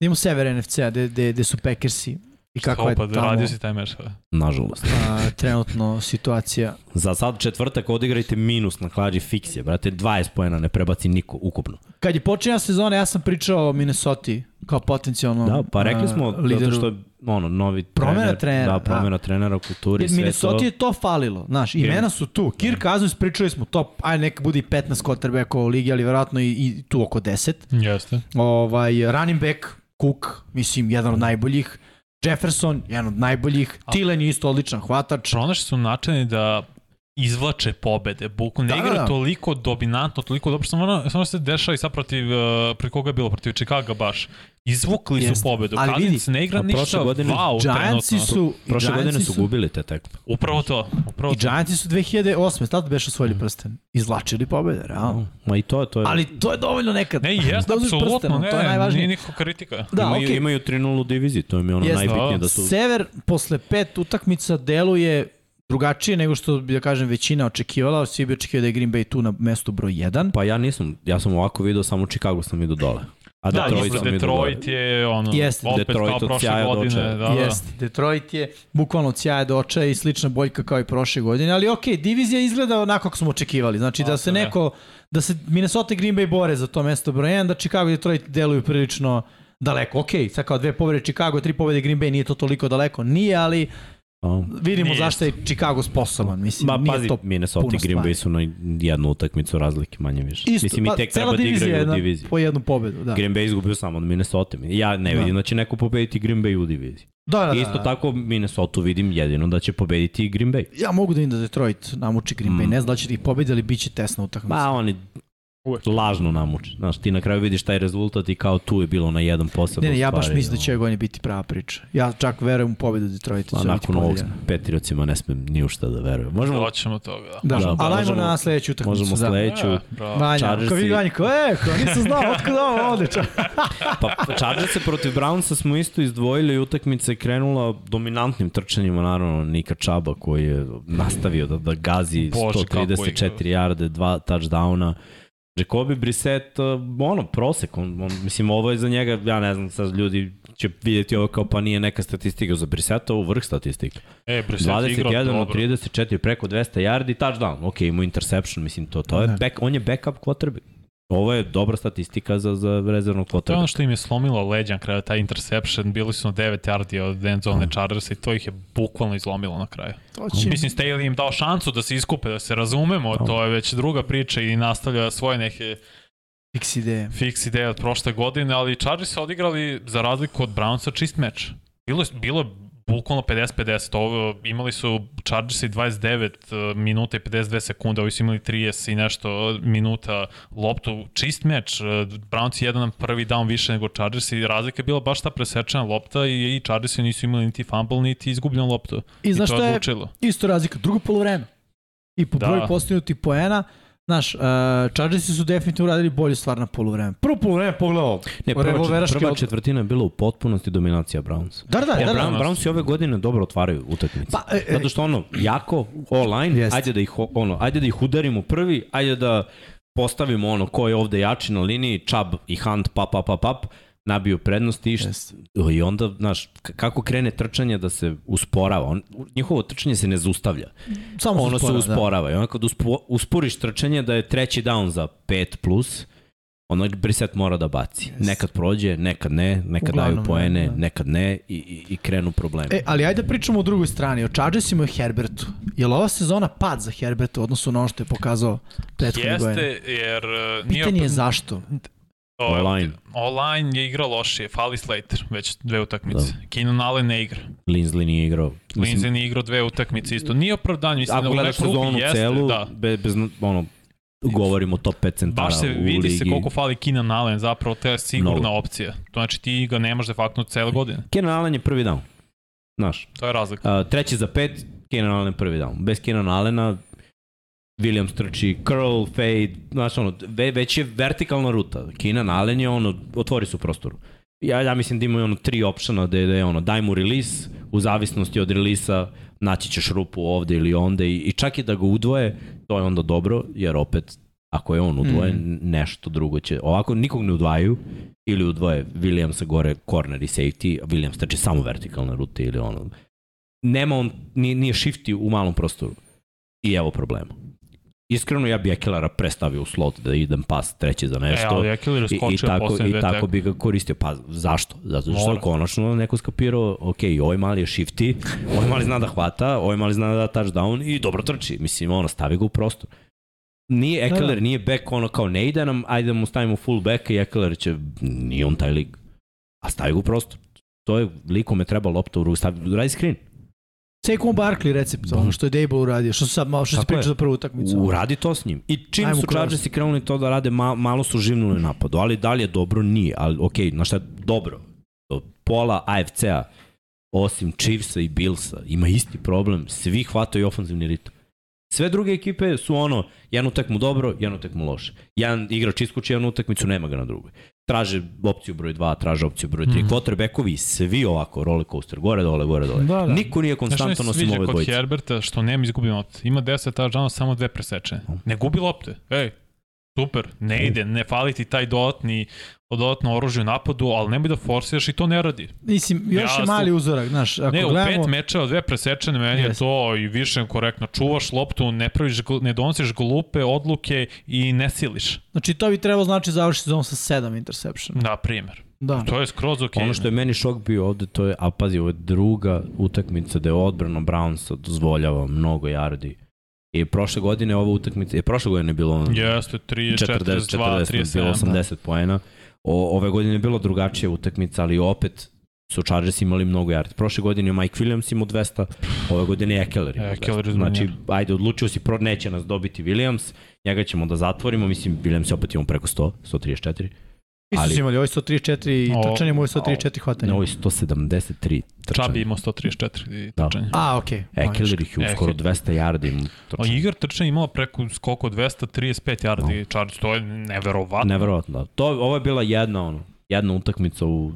Idemo sever NFC-a, gde, gde, gde su Packersi i kakva je Opa, tamo radio si taj meč. kada. nažalost. a, trenutno situacija. Za sad četvrtak odigrajte minus na klađi fiksije, brate, 20 pojena ne prebaci niko ukupno. Kad je počinja sezona, ja sam pričao o Minnesota kao potencijalnom Da, pa rekli a, smo, lideru. zato što je ono, novi Promena trener, trenera, da, promena trenera u kulturi, Jer sve Minnesota to. je to falilo, znaš, imena su tu. Kirk Cousins, pričali smo top, aj neka bude i 15 quarterbackova u ligi, ali verovatno i, i tu oko 10. Jeste. Ovaj, running back, Cook, mislim, jedan od najboljih. Jefferson, jedan od najboljih. Tillen je isto odličan hvatač. Pronašli su načini da izvlače pobede. Buku ne Da, igra da, da. toliko dominantno, toliko dobro. Samo, ono, samo se dešava i sad protiv, uh, pri koga je bilo? Protiv Chicago baš. Izvukli su pobedu. Ali vidi, ne igra a prošle ništa godine wow Giantsi su, Prošle godine Giantsi su gubili te tekme. Upravo to. Upravo I. Giantsi su 2008. Tad beše osvojili prsten. Izvlačili pobede, realno. Ma i to je, to je. Ali to je dovoljno nekad. Ne, jeste, Da apsolutno, prsten, ne, to je najvažnije. nije nikakva kritika. Da, imaju, okej. imaju 3-0 u diviziji, to im je ono Jeste. najbitnije Da. da su... Sever posle pet utakmica deluje drugačije nego što bi da kažem većina očekivala. Svi bi očekivali da je Green Bay tu na mestu broj 1. Pa ja nisam, ja sam ovako video, samo Chicago sam vidio dole. A Da, Detroit dole. Detroit je ono, Jeste. opet Detroit kao prošle godine. Da, da. Jeste, Detroit je bukvalno od sjaja do očaja i slična boljka kao i prošle godine, ali okej, divizija izgleda onako kako smo očekivali. Znači da Tako se neko, da se Minnesota i Green Bay bore za to mesto broj 1, da Chicago i Detroit deluju prilično daleko. Okej, sad kao dve pobjede Chicago, tri pobjede Green Bay, nije to toliko daleko. Nije, ali A, vidimo Nije. zašto je Chicago sposoban. Mislim, Ma pazi, to Minnesota i Green. Bay su na jednu utakmicu razlike manje više. Isto, Mislim, i pa, tek treba da igraju je u diviziji. Po jednu pobedu, da. Green Bay izgubio samo od Minnesota. Ja ne Da. vidim da će neko pobediti Green Bay u diviziji. Da, da, da, Isto da. tako Minnesota vidim jedino da će pobediti i Green Bay. Ja mogu da vidim da Detroit namuči Green Bay. Mm. Ne znam da će da ih pobedi, ali bit će tesna utakmica. Ma oni Uvek. lažno namuče. Znaš, ti na kraju vidiš taj rezultat i kao tu je bilo na jedan posebno Ne, ne, ja baš stvari, mislim da će ove godine biti prava priča. Ja čak verujem u pobedu Detroita. Će biti nakon ovog. Patriotsima ne smem ni u šta da verujem. Možemo, Doćemo toga, da. Da, Da, da pa ali ajmo na sledeću utakmicu. možemo da. sledeću. E, bravo. Vanja, Chargersi- ko vidi Vanja, ko je, ko nisam znao, otkud ovo ovde, čak. *laughs* Pa Chargersa protiv Brownsa smo isto izdvojili i utakmica je krenula dominantnim trčanjima, naravno Nika Čaba koji je nastavio da, da gazi Bože, kako 134 igra. jarde, dva touchdowna. Jacobi Brissett, uh, ono, prosek, on, on, mislim, ovo je za njega, ja ne znam, sad ljudi će vidjeti ovo kao pa nije neka statistika za Brissetta, ovo vrh statistika. E, Brissett igra 21 dobro. od 34 preko 200 yardi, touchdown, ok, imao interception, mislim, to, to je Ne. back, on je backup quarterback. Ovo je dobra statistika za, za rezervnog To je ono što im je slomilo leđa na kraju, taj interception, bili su na 9 yardi od end zone Chargersa i to ih je bukvalno izlomilo na kraju. To će... Mislim, Staley im dao šansu da se iskupe, da se razumemo, to je već druga priča i nastavlja svoje neke Fix ideje. fix ideje od prošle godine, ali Chargers su odigrali za razliku od Brownsa čist meč. Bilo je, bilo je bukvalno 50-50. Ovo, imali su Chargers i 29 uh, minuta i 52 sekunde, ovi su imali 30 i nešto minuta loptu. Čist meč. Uh, Browns je jedan prvi down više nego Chargers i razlika je bila baš ta presečena lopta i, i Chargers nisu imali niti fumble, niti izgubljenu loptu. I znaš to šta je je isto razlika? Drugo polovreme. I po Da. broju postignutih poena, Znaš, uh, Chargersi su definitivno uradili bolju stvar na polovreme. Prvo polovreme pogledao Ne, prva, čet, prva četvrtina je bila u potpunosti dominacija Browns. Da, da, Ja, da, da. Brown, Browns i ove godine dobro otvaraju utakmice. Pa, e, e, Zato što ono, jako, online, Jeste. ajde da ih, ono, ajde da ih udarimo prvi, ajde da postavimo ono ko je ovde jači na liniji, Chubb i Hunt, pap, pap, pap, pap, nabiju prednost i, Jeste. i onda, znaš, kako krene trčanje da se usporava, on, njihovo trčanje se ne zaustavlja, samo ono se uspora, usporava i onda kad uspo, usporiš trčanje da je treći down za 5 plus, ono Brissett mora da baci. Jeste. Nekad prođe, nekad ne, nekad Uglavnom, daju poene, da, da. nekad ne i, i, i krenu problemi. Da. E, ali ajde da pričamo o drugoj strani, o Chargersima i Herbertu. Je li ova sezona pad za Herberta u odnosu na ono što je pokazao prethodne godine? Jeste, jer... uh, nije Pitanje je op- zašto. Online. Online je igrao lošije, Fali Slater, već dve utakmice. Da. Keenan Allen ne igra. Linsley nije igrao. Lindsay nije igrao dve utakmice isto. Nije opravdanje, mislim da ako u gledaš sezonu jeste, celu, da. be, bez, ono, govorimo top 5 centara Baš se vidi ligi. se koliko fali Keenan Allen, zapravo to je sigurna Mnogo. opcija. To znači ti ga nemaš de facto cele godine. Kenan Allen je prvi down. Znaš, To je razlika. uh, treći za pet, Kenan Allen prvi down. Bez Kenan Allena, Williams trči curl, fade, znaš ono, ve, već je vertikalna ruta. Kenan Allen je ono, otvori su prostoru. Ja, ja mislim da imaju ono tri opšana da je, da je ono, daj mu release, u zavisnosti od relisa naći ćeš rupu ovde ili onde i, i čak i da ga udvoje, to je onda dobro, jer opet ako je on udvojen, mm. nešto drugo će. Ovako nikog ne udvaju ili udvoje Williamsa gore corner i safety, a Williams trči samo vertikalne rute ili ono. Nema on, nije, nije shifty u malom prostoru. I evo problema. Iskreno ja bi Ekelara prestavio u slot da idem pas treći za E, nešto. ali Ekeler je I, i skočio tako, i tako bi ga koristio. Pa zašto? Zato što je konačno neko skapirao, ok, ovaj mali je shifty, ovaj mali zna da hvata, ovaj mali zna da da touchdown i dobro trči. Mislim, ono, stavi ga u prostor. Nije Da, Ekeler, da. nije back ono kao ne ide nam, ajde da mu stavimo full back i Ekeler će, nije on taj lig. A stavi ga u prostor. To je, likome treba lopta u ruku, stavi, radi screen. Saquon Barkley recept, ono što je Dable uradio, što sad malo što se priča za prvu utakmicu. Uradi to s njim. I čim Ajmo su. Chargersi krenuli to da rade, ma, malo su živnuli napadu, ali da li je dobro? Nije. Ali okej, okay, na šta je dobro? Do Pola AFC-a, osim Chiefsa i Billsa, ima isti problem. Svi hvataju ofenzivni ritam. Sve druge ekipe su ono, jednu tekmu dobro, jednu tekmu loše. Jedan igrač iskuči jednu utakmicu, nema ga na drugoj. Traže opciju broj 2, traže opciju broj 3. Mm. Mhm. Quarterbackovi svi ovako, roller coaster, gore, dole, gore, dole. Da, da. Niko nije konstantan se osim ove kod dvojice. Herberta što nema izgubljeno lopte. Ima 10 touchdowna, samo dve presečene. Ne gubi lopte. Ej, super, ne ide, ne fali ti taj dodatni, dodatno oružje u napadu, ali nemoj da forsiraš i to ne radi. Mislim, još Ja je mali uzorak, znaš, ako ne, u gledamo... pet mečeva, dve presečene, meni je Jeste. to i više korektno. Čuvaš loptu, ne, praviš, ne donosiš glupe odluke i ne siliš, Znači, to bi trebalo znači završi sezon sa sedam interception. na primjer. Da. To je skroz ok. Ono što je meni šok bio ovde, to je, a pazi, ovo je druga utakmica da je odbrana Brownsa dozvoljava mnogo yardi. I prošle godine ova utakmica, je prošle godine je bilo ono Jeste, 3, 40, 42, 40, bilo 37. 80 poena. O, ove godine je bilo drugačija utakmica, ali opet su Chargers imali mnogo yardi. Prošle godine je Mike Williams imao 200, ove godine je Ekeler imao 200. Ekeler je Znači, ajde, odlučio si, pro, neće nas dobiti Williams, njega ćemo da zatvorimo, mislim, Williams je opet imao preko 100, 134. Isto ali- su imali, ovo je 134 i O, trčanje, ovo je 134 hvatanje. Na ovoj 173 trčanja. Čabi imao 134 i Da. trčanje. A, okej. Okay. Ekeler ih je u skoro Ekeler. 200 yardi im A. Igar trčanja imala preko skoko 235 yardi no. Chargers, to je neverovatno. Neverovatno. da. To, ovo je bila jedna, ono, jedna utakmica u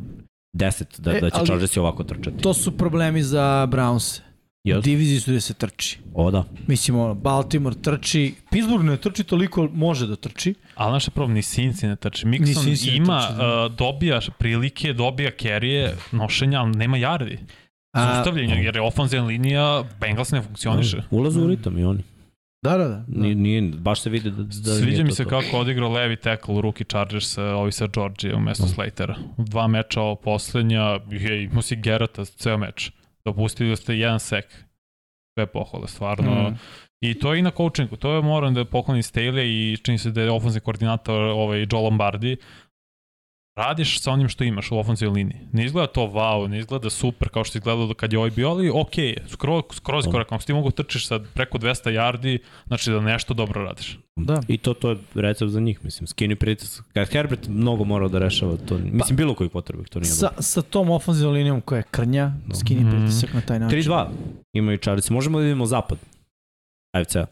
10 da, E, da će Chargersi ovako trčati. To su problemi za Browns. U Jel? diviziji su gde se trči. O da. Mislim, ono, Baltimore trči, Pittsburgh ne trči toliko, može da trči. Ali naš je problem, ni Sinci ne trči. Mixon ima, trči, da. uh, dobija prilike, dobija kerije, nošenja, ali nema jardi. A, Zustavljenja, jer je ofenzivna linija, Bengals ne funkcioniše. Ulaze u ritam i oni. Da, da, da. Nije, nije, baš se vidi da, da Sviđa mi se to. kako odigrao levi tackle u ruki Chargers, ovi sa Georgije umesto Slatera. U dva meča ovo poslednja, je, imao si Gerata ceo meč. Dopustili ste jedan sek. Sve pohvale, stvarno. Mm. I to je i na coachingu, to je moram da poklonim Staley i čini se da je ofenzivni koordinator ovaj Joe Lombardi. Radiš sa onim što imaš u ofenzivnoj liniji. Ne izgleda to wow, ne izgleda super kao što je izgledalo kad je ovaj bio, ali ok, je, skroz, skroz Da. korak. Ako ti mogu trčiš sad preko 200 yardi, znači da nešto dobro radiš. Da. I to, to je recept za njih, mislim. Skinny pritisak. Kad Herbert mnogo morao da rešava to. Mislim, bilo koji potrebek, to nije Sa, dobro. sa tom ofenzivnom linijom koja je krnja, Da. skini Mhm. pritisak na taj način. 3-2 imaju Chargersi. Možemo da vidimo zapad. AFC-a.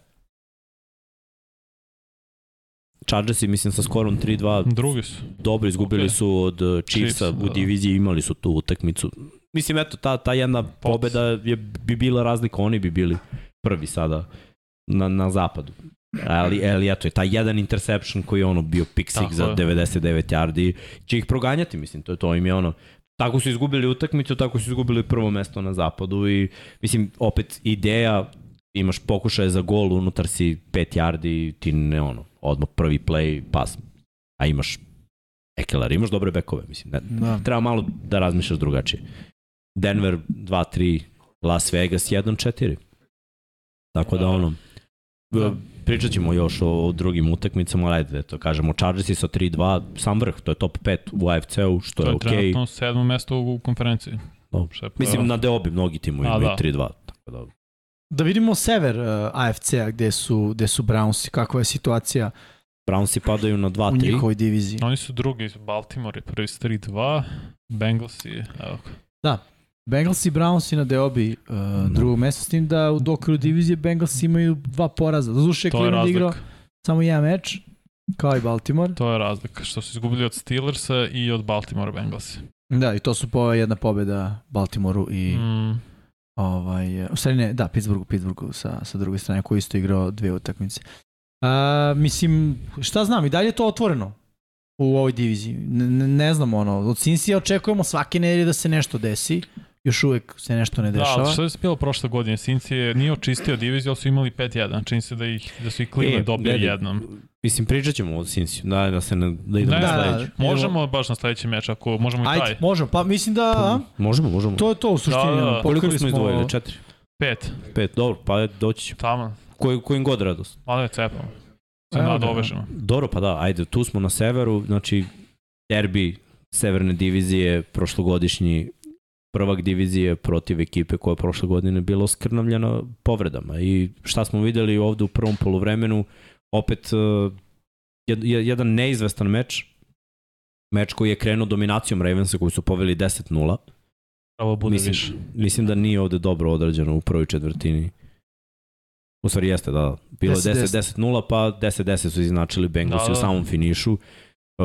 Chargersi, mislim, sa skorom 3-2 Drugi su. dobro izgubili Ok. su od uh, Chiefsa Chiefs, u da. diviziji, imali su tu utakmicu. Mislim, eto, ta, ta jedna pobeda je, bi bila razlika, oni bi bili prvi sada na, na zapadu. Ali, ali eto, je taj jedan interception koji je ono bio pick Tako six za je. 99 yardi, će ih proganjati, mislim, to, je to im je ono, tako su izgubili utakmicu, tako su izgubili prvo mesto na zapadu i mislim, opet ideja imaš pokušaje za gol, unutar si 5 yardi, ti ne ono, odmah prvi play, pas, a imaš Ekelar, imaš dobre bekove, mislim, ne, Da. treba malo da razmišljaš drugačije. Denver 2-3, Las Vegas 1-4. Tako da Da. ono, Da. pričat ćemo još o, o drugim utakmicama, ali da to kažemo, Chargersi sa 3-2, sam vrh, to je top 5 u AFC-u, što To je je okej. trenutno sedmo mesto u konferenciji. Je pa- Mislim, na deobi mnogi timovi imaju da. 3-2, tako da Da vidimo sever uh, AFC-a gde su, gde su Brownsi, kakva je situacija Brownsi padaju na u 2-3. njihovoj diviziji. Oni su drugi, Baltimore je prvi s 3-2, Bengalsi, evo ga. Bengals i Brownsi na deobi uh, drugog mesta, s tim da u okviru divizije Bengals imaju dva poraza. Doduše, To je Cleveland igrao samo jedan meč, kao i Baltimore. To je razlika, što su izgubili od Steelersa i od Baltimore Bengalsi. Da, i to su po jedna pobeda Baltimoru i mm. Ovaj, u stvari ne, da, Pittsburghu, Pittsburghu sa, sa druge strane koji isto igrao dve utakmice. A, mislim, šta znam, i dalje je to otvoreno u ovoj diviziji. Ne, ne, znam, ono, od Cincy očekujemo svake nedelje da se nešto desi, još uvek se nešto ne da, dešava. ali što je se bilo prošle godine? Sinci je nije očistio diviziju, ali su imali 5-1. Čini se da, ih, da su i Cleveland E, dobili gledaj, jednom. Mislim, pričat ćemo o Cincy, da, da se ne, da idemo Ne, na da, sledeću. Možemo baš na sledeći meč, ako možemo i taj. Ajde, možemo, pa mislim da a, Možemo, možemo. to je to u suštini. Da, da, da. Koliko smo izdvojili? Četiri? Pet, Pet, dobro, pa doći će. tamo. Koji, kojim god radost. Malo je cepamo. Se Evo ga. nadovežemo. Dobro, pa da, ajde, tu smo na severu, znači derbi severne divizije, prošlogodišnji prvak divizije protiv ekipe koja je prošle godine bila oskrnavljena povredama i šta smo videli ovde u prvom polovremenu, opet uh, jed, jed- jedan neizvestan meč, meč koji je krenuo dominacijom Ravensa koji su poveli 10-0. Pravo bude Mislim, više. mislim da nije ovde dobro odrađeno u prvoj četvrtini. U stvari jeste, da. Bilo je 10-10. 10-10-0, pa 10-10 su iznačili Bengalsi Da, u da. samom finišu. Uh,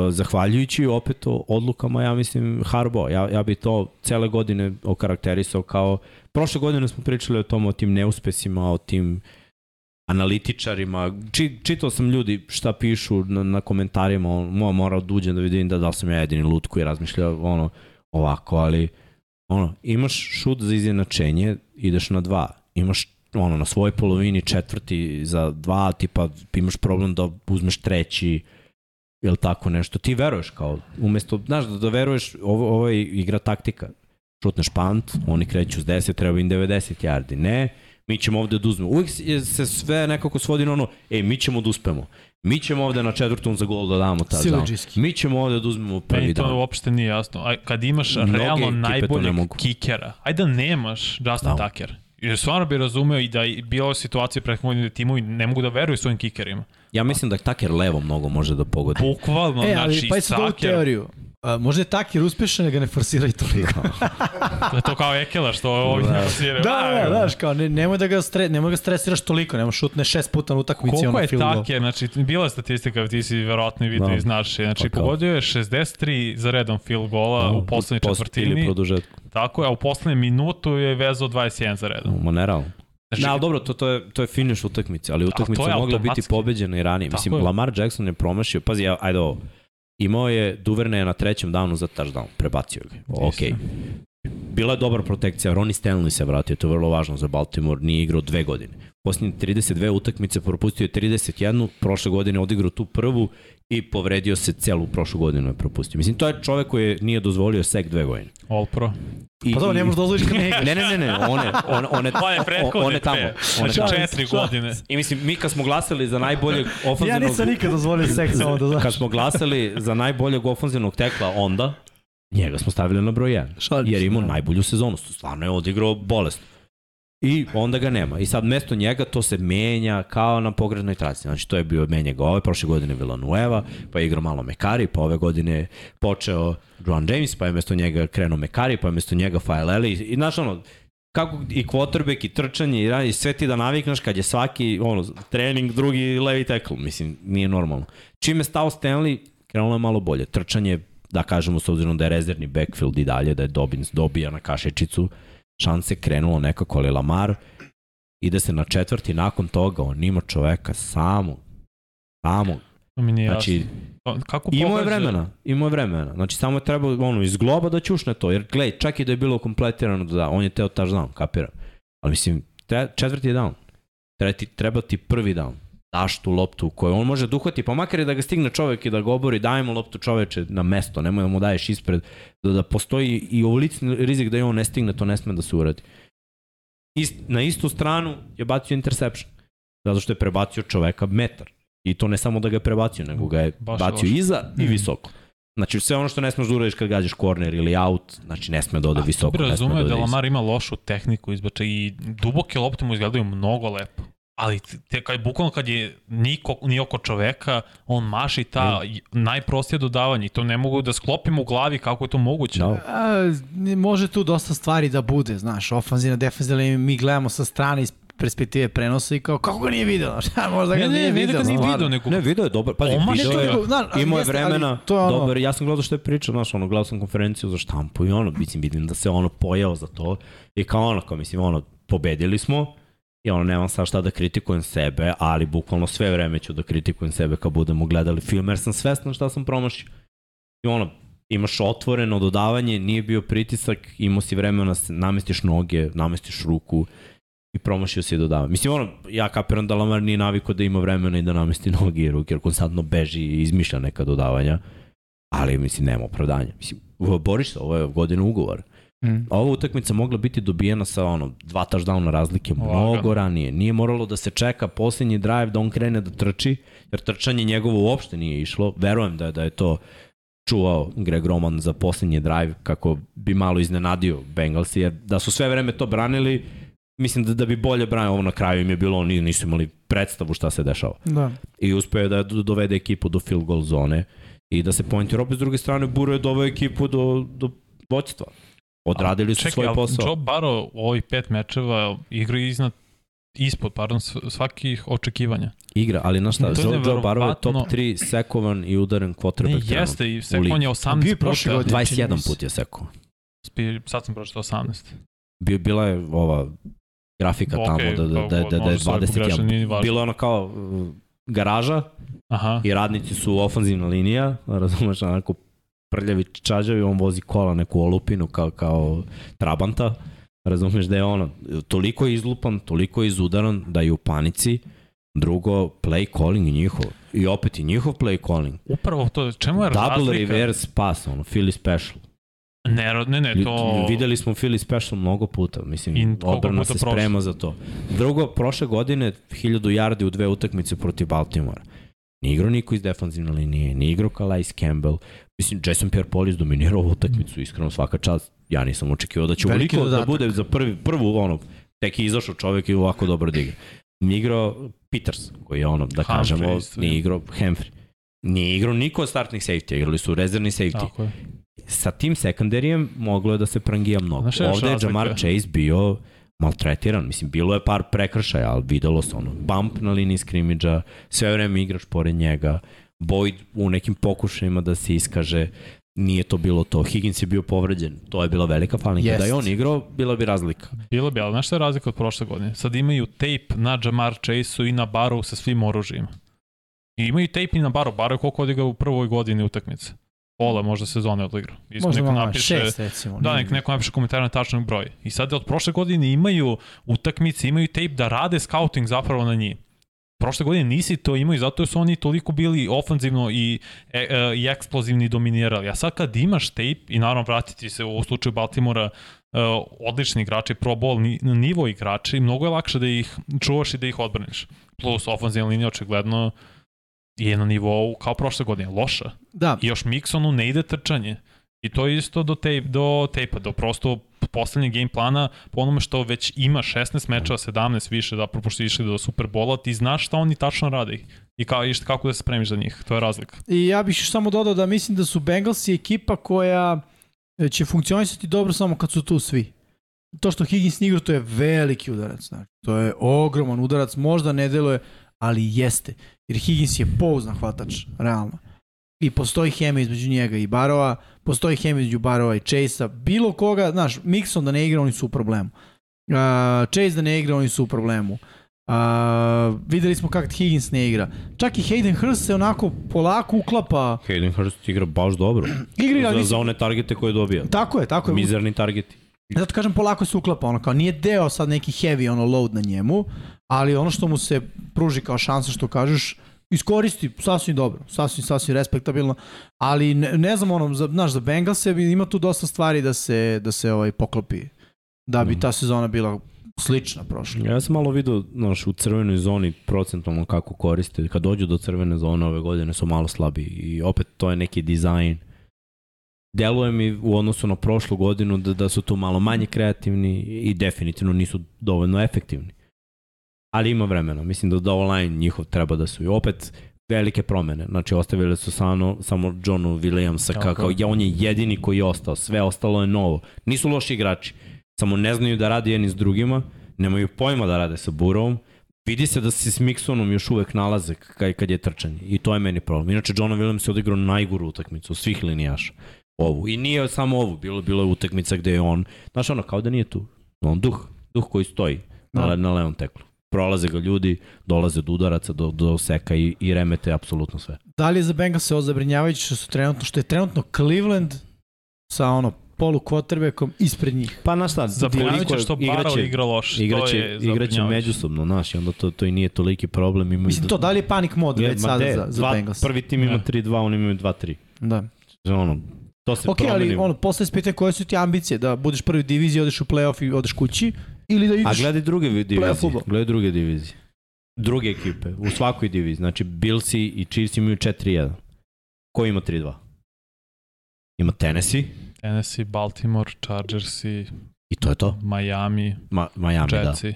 Zahvaljujući opet o odlukama, ja mislim, Harbo. Ja, ja bi to cele godine okarakterisao kao... Prošle godine smo pričali o tom, o tim neuspesima, o tim analitičarima. Či, čitao sam ljudi šta pišu na, na komentarima, on, mo, morao da uđem da vidim da, da sam ja jedini lud koji razmišlja ono, ovako, ali ono, imaš šut za izjednačenje, ideš na dva. Imaš ono, na svojoj polovini četvrti za dva, tipa imaš problem da uzmeš treći, ili tako nešto. Ti veruješ kao, umesto, znaš, da, da veruješ, ovo, ovo je igra taktika. Šutneš pant, oni kreću s 10, treba im 90 yardi. Ne, mi ćemo ovde da uzmemo. Uvijek se- sve nekako svodi na ono, ej, mi ćemo da uspemo. Mi ćemo ovde na četvrtom za gol da damo ta down. Mi ćemo ovde da uzmemo prvi Meni to down. uopšte nije jasno. Aj, kad imaš Mnoge realno najboljeg kikera, ajde da nemaš Justin Da. Tucker. Jer stvarno bi razumeo i da je bila situacija pre godine da timovi ne mogu da veruju svojim kikerima. Ja mislim da Tucker levo mnogo može da pogodi. Bukvalno, E, ali znači, pa je teoriju. A, možda je Takir uspešan, da ga ne forsiraju toliko. To je to kao Ekela što ovdje Da. da. da, da, znaš, kao, ne, nemoj da ga, stre, nemoj ga stresiraš toliko, nemoj šutne šest puta na utakmici. Koliko je take, znači bila je statistika, ti si verovatno i vidio Da. i znaš, znači Pa pogodio je 63 za redom field gola u poslednjoj Ili četvrtini, produžetku. tako je, a u poslednjem minutu je vezao 21 za redom. Ma ne realno. Znači, Ne, ali dobro, to, to, je, to je finish utakmice, ali utakmica mogla biti pobeđena i ranije. Tako Mislim, je. Lamar Jackson je promašio, pazi, ajde ovo, imao je Duverne na trećem downu za touchdown, prebacio ga. Ok. Bila je dobra protekcija, Ronnie Stanley se vratio, to je vrlo važno za Baltimore, nije igrao dve godine. Posljednje 32 utakmice propustio je 31, prošle godine odigrao tu prvu i povredio se celu prošlu godinu je propustio. Mislim, to je čovek koji je, nije dozvolio sek dve godine. All pro. I, Pa dobro, ne možeš dozvoliš kad ne igraš. Ne, ne, ne, ne, on je, on, on je, Pa prethodne on je tamo. dve, On je znači četiri godine. I mislim, mi kad smo glasali za najboljeg Ja ofanzivnog... nisam nikad dozvolio seks, samo da znaš. Kad smo glasali za najboljeg ofanzivnog tekla onda, njega smo stavili na broj 1. Šalim Jer imao da. najbolju sezonu. Stvarno je odigrao bolest. I onda ga nema. I sad mesto njega to se menja kao na pogrednoj traci. Znači to je bio menja ga ove, prošle godine Villanueva, pa je igrao malo Mekari, pa ove godine počeo Juan James, pa je mesto njega krenuo Mekari, pa je mesto njega Faeleli. I znaš ono, kako i quarterback i trčanje i, i sve ti da navikneš kad je svaki ono, trening drugi levi tackle. Mislim, nije normalno. Čim je stao Stanley, krenulo je malo bolje. Trčanje, da kažemo, s obzirom da je rezervni backfield i dalje, da je Dobbins dobija na kašečicu, šanse krenulo nekako, ali Lamar ide se na četvrti, nakon toga on ima čoveka samo, samo, To mi nije znači jasno. Kako imao je vremena, imao je vremena, znači samo je trebalo ono, iz globa da ćušne to, jer gledaj, čak i da je bilo kompletirano da on je teo touchdown, kapira, ali mislim, četvrti je down, treba ti, treba ti prvi down, daš tu loptu koju on može da uhvati, pa makar i da ga stigne čovek i da ga obori, daj mu loptu čoveče na mesto, nemoj da mu daješ ispred, da, da postoji i ovolicni rizik da i on ne stigne, to ne sme da se uradi. Ist, na istu stranu je bacio interception, zato što je prebacio čoveka metar. I to ne samo da ga je prebacio, nego ga je Baš je bacio loše. iza i Mhm. visoko. Znači sve ono što ne smeš da uradiš kad gađaš korner ili out, znači ne sme da ode A, visoko, ne sme da da. Lamar ima lošu tehniku izbača i duboke lopte mu izgledaju mnogo lepo. Ali te, kad, bukvalno kad je niko, ni oko čoveka, on maši ta Mm. najprostije dodavanje i to ne mogu da sklopim u glavi kako je to moguće. Da. A, ne- može tu dosta stvari da bude, znaš, ofanzivna, defanzivna, mi gledamo sa strane iz perspektive prenosa i kao, kako ga nije video, *laughs* znaš, možda ga Ne, ne, nije ne, video. nije stvarno. video, nego Ne, video je dobar, pazi, video je, imao je vremena, to je ono- dobar, ja sam gledao što je pričao, znaš, ono, gledao sam konferenciju za štampu i ono, mislim, vidim da se ono pojao za to i kao ono, kao mislim, ono, pobedili smo i ono, nemam sad šta da kritikujem sebe, ali bukvalno sve vreme ću da kritikujem sebe kad budemo gledali film, jer sam svestan šta sam promašio. I ono, imaš otvoreno dodavanje, nije bio pritisak, imao si vremena, da namestiš noge, namestiš ruku i promašio si dodavanje. Mislim, ono, ja kapiram da Lamar nije naviko da ima vremena i da namesti *laughs* noge i ruke, jer konstantno beži i izmišlja neka dodavanja, ali mislim, nema opravdanja. Mislim, boriš se, ovo je godina ugovora. Mm. Ova utakmica mogla biti dobijena sa ono dva touchdowna razlike mnogo ranije. Nije moralo da se čeka posljednji drive da on krene da trči, jer trčanje njegovo uopšte nije išlo. Verujem da je, da je to čuvao Greg Roman za posljednji drive kako bi malo iznenadio Bengalsi, jer da su sve vreme to branili, mislim da, da bi bolje branio ovo na kraju im je bilo, oni nisu imali predstavu šta se dešava Da. i uspeo je da do- dovede ekipu do field goal zone i da se pointira opet s druge strane Buro je doveo ekipu do, do voćstva. Odradili su Čekaj, svoj posao. Joe Barrow u ovih pet mečeva igra iznad ispod, pardon, sv- svakih očekivanja. Igra, ali znaš šta, Joe, Joe Barrow je top neverovatno. 3 sekovan i udaren Ne, quarterback trenutno. jeste, i ligi. je 18 Bio je prošle puta. godine. čini mi 21 se. put je sekao. Spi- Sad sam pročitao 18. Bio, bila je ova grafika Ok, tamo da, da, da, da, da, je možda sam pogrešan, 21. nije važno. Bilo je ono kao uh, garaža Aha. i radnici su ofanzivna linija, razumeš, onako prljavi čađavi, on vozi kola neku olupinu kao, kao trabanta, razumeš da je ono, toliko je izlupan, toliko je izudaran da je u panici, drugo, play calling njihov, i opet i njihov play calling, Upravo to, čemu je double razlika? reverse pass, ono, Philly special, Ne, ne, ne, to... Videli smo Philly special mnogo puta, mislim, koliko odbrana se prošlo. sprema za to. Drugo, prošle godine 1000 yardi u dve utakmice protiv Baltimora. Nije igrao niko iz defanzivne linije, nije igrao Calais Campbell. Mislim, Jason Pierre-Paul izdominirao ovu utakmicu, iskreno svaka čast. Ja nisam očekivao da će ovoliko da bude za prvi, prvu, ono, tek je izašao čovek i ovako dobro da igra. Nije igrao Peters, koji je ono, da Humphrey kažemo, je. igrao Humphrey. Nije igrao niko od startnih safety, igrali su rezervni safety. Tako je. Sa tim sekundarijem moglo je da se prangija mnogo. Znaš Ovde je? Jamar Chase bio maltretiran, mislim, bilo je par prekršaja, ali videlo se ono, bump na liniji skrimidža, sve vreme igraš pored njega, Boyd u nekim pokušajima da se iskaže, nije to bilo to. Higgins je bio povređen, to je bila velika falinka. Jest. Da je on igrao, bila bi razlika. Bilo bi, ali znaš šta je razlika od prošle godine? Sad imaju tape na Jamar Chase-u i na Baru sa svim oružjima. I imaju tape i na Baru. Baro je koliko odigrao u prvoj godini utakmice. Pola možda sezone odigrao. Isto Možda neko napiše, šest, recimo. Da, nek neko napiše komentar na tačan broj. I sad od prošle godine imaju utakmice, imaju tape da rade scouting zapravo na njih. Prošle godine nisi to imao i zato su oni toliko bili ofanzivno i, e, e, i eksplozivni dominirali. A sad kad imaš tape i naravno vratiti se u slučaju Baltimora e, odlični igrači, pro bowl ni, nivo igrači, mnogo je lakše da ih čuvaš i da ih odbraniš. Plus ofanzivna linija očigledno je na nivou kao prošle godine, loša. Da, I još Miksonu ne ide trčanje. I to je isto do, tape, do tape do prosto poslednjeg game plana, po onome što već ima 16 mečeva, 17 više, da propušti išli do Superbola, ti znaš šta oni tačno rade i, ka, i šta, kako da se spremiš za njih. To je razlika. I ja bih još samo dodao da mislim da su Bengalsi ekipa koja e, će funkcionisati dobro samo kad su tu svi. To što Higgins igra, to je veliki udarac. Znači. To je ogroman udarac, možda ne deluje, ali jeste. Jer Higgins je pouznan hvatač, realno. I postoji hemija između njega i Barova, postoji hemija između Barova i Chase-a, bilo koga, znaš, Mixon da ne igra, oni su u problemu. Uh, Chase da ne igra, oni su u problemu. Uh, videli smo kako Higgins ne igra. Čak i Hayden Hurst se onako polako uklapa. Hayden Hurst igra baš dobro. Igri, ali za, mislim- za one targete koje dobija. Tako je, tako je. Mizerni targeti. Zato kažem polako se uklapa, ono kao nije deo sad neki heavy ono load na njemu, ali ono što mu se pruži kao šansa što kažeš, iskoristi sasvim dobro, sasvim, sasvim respektabilno, ali ne, ne znam ono, za, znaš, za Bengalse bi- ima tu dosta stvari da se, da se ovaj poklopi, da bi Mhm. ta sezona bila slična prošla. Ja sam malo vidio, znaš, u crvenoj zoni procentualno kako koriste. Kad dođu do crvene zone ove godine su malo slabiji i opet to je neki dizajn. Deluje mi u odnosu na prošlu godinu da, da su tu malo manje kreativni i definitivno nisu dovoljno efektivni. Ali ima vremena. Mislim da da online njihov treba da su i opet velike promene. Znači ostavili su samo, samo Johnu Williamsa Tako kako je. ja, on je jedini koji je ostao. Sve ostalo je novo. Nisu loši igrači. Samo ne znaju da radi jedni s drugima, nemaju pojma da rade sa Burovom. Vidi se da se s Miksonom još uvek nalaze kad, kad je trčanje. I to je meni problem. Inače, John Williams je odigrao najgoru utakmicu svih linijaša. Ovu. I nije samo ovu. Bilo, bilo je utakmica gde je on, znaš ono, kao da nije tu. On duh, duh koji stoji na, Da. le, na levom teklu. Prolaze ga ljudi, dolaze do udaraca, do, do seka i, i remete apsolutno sve. Da li je za Bengalse ovo zabrinjavajuće što su trenutno, što je trenutno Cleveland sa ono polu quarterbackom ispred njih? Pa na šta, Zabrinjavajuće što Barrow igraće- igra loše. Igraće, to je igraće međusobno, znaš, i onda to, to i nije toliki problem. Imaju Mislim, to da li je panic mod već sada za, za Bengals? Prvi tim ima Ne. 3-2, oni imaju 2-3. Da. Ono, to se Ok, promeni. ali ono, posle se pitanje koje su ti ambicije, da budeš prvi u diviziji, odeš u playoff i odeš kući, ili da A ideš... gledaj druge divizije. Gledaj druge divizije. Druge ekipe, u svakoj diviziji. Znači, Billsi i Chiefs imaju 4-1. Ko ima 3-2? Ima Tennessee Tennessee, Baltimore, Chargersi, i to je to. Miami, Ma, Miami, da. Jetsi.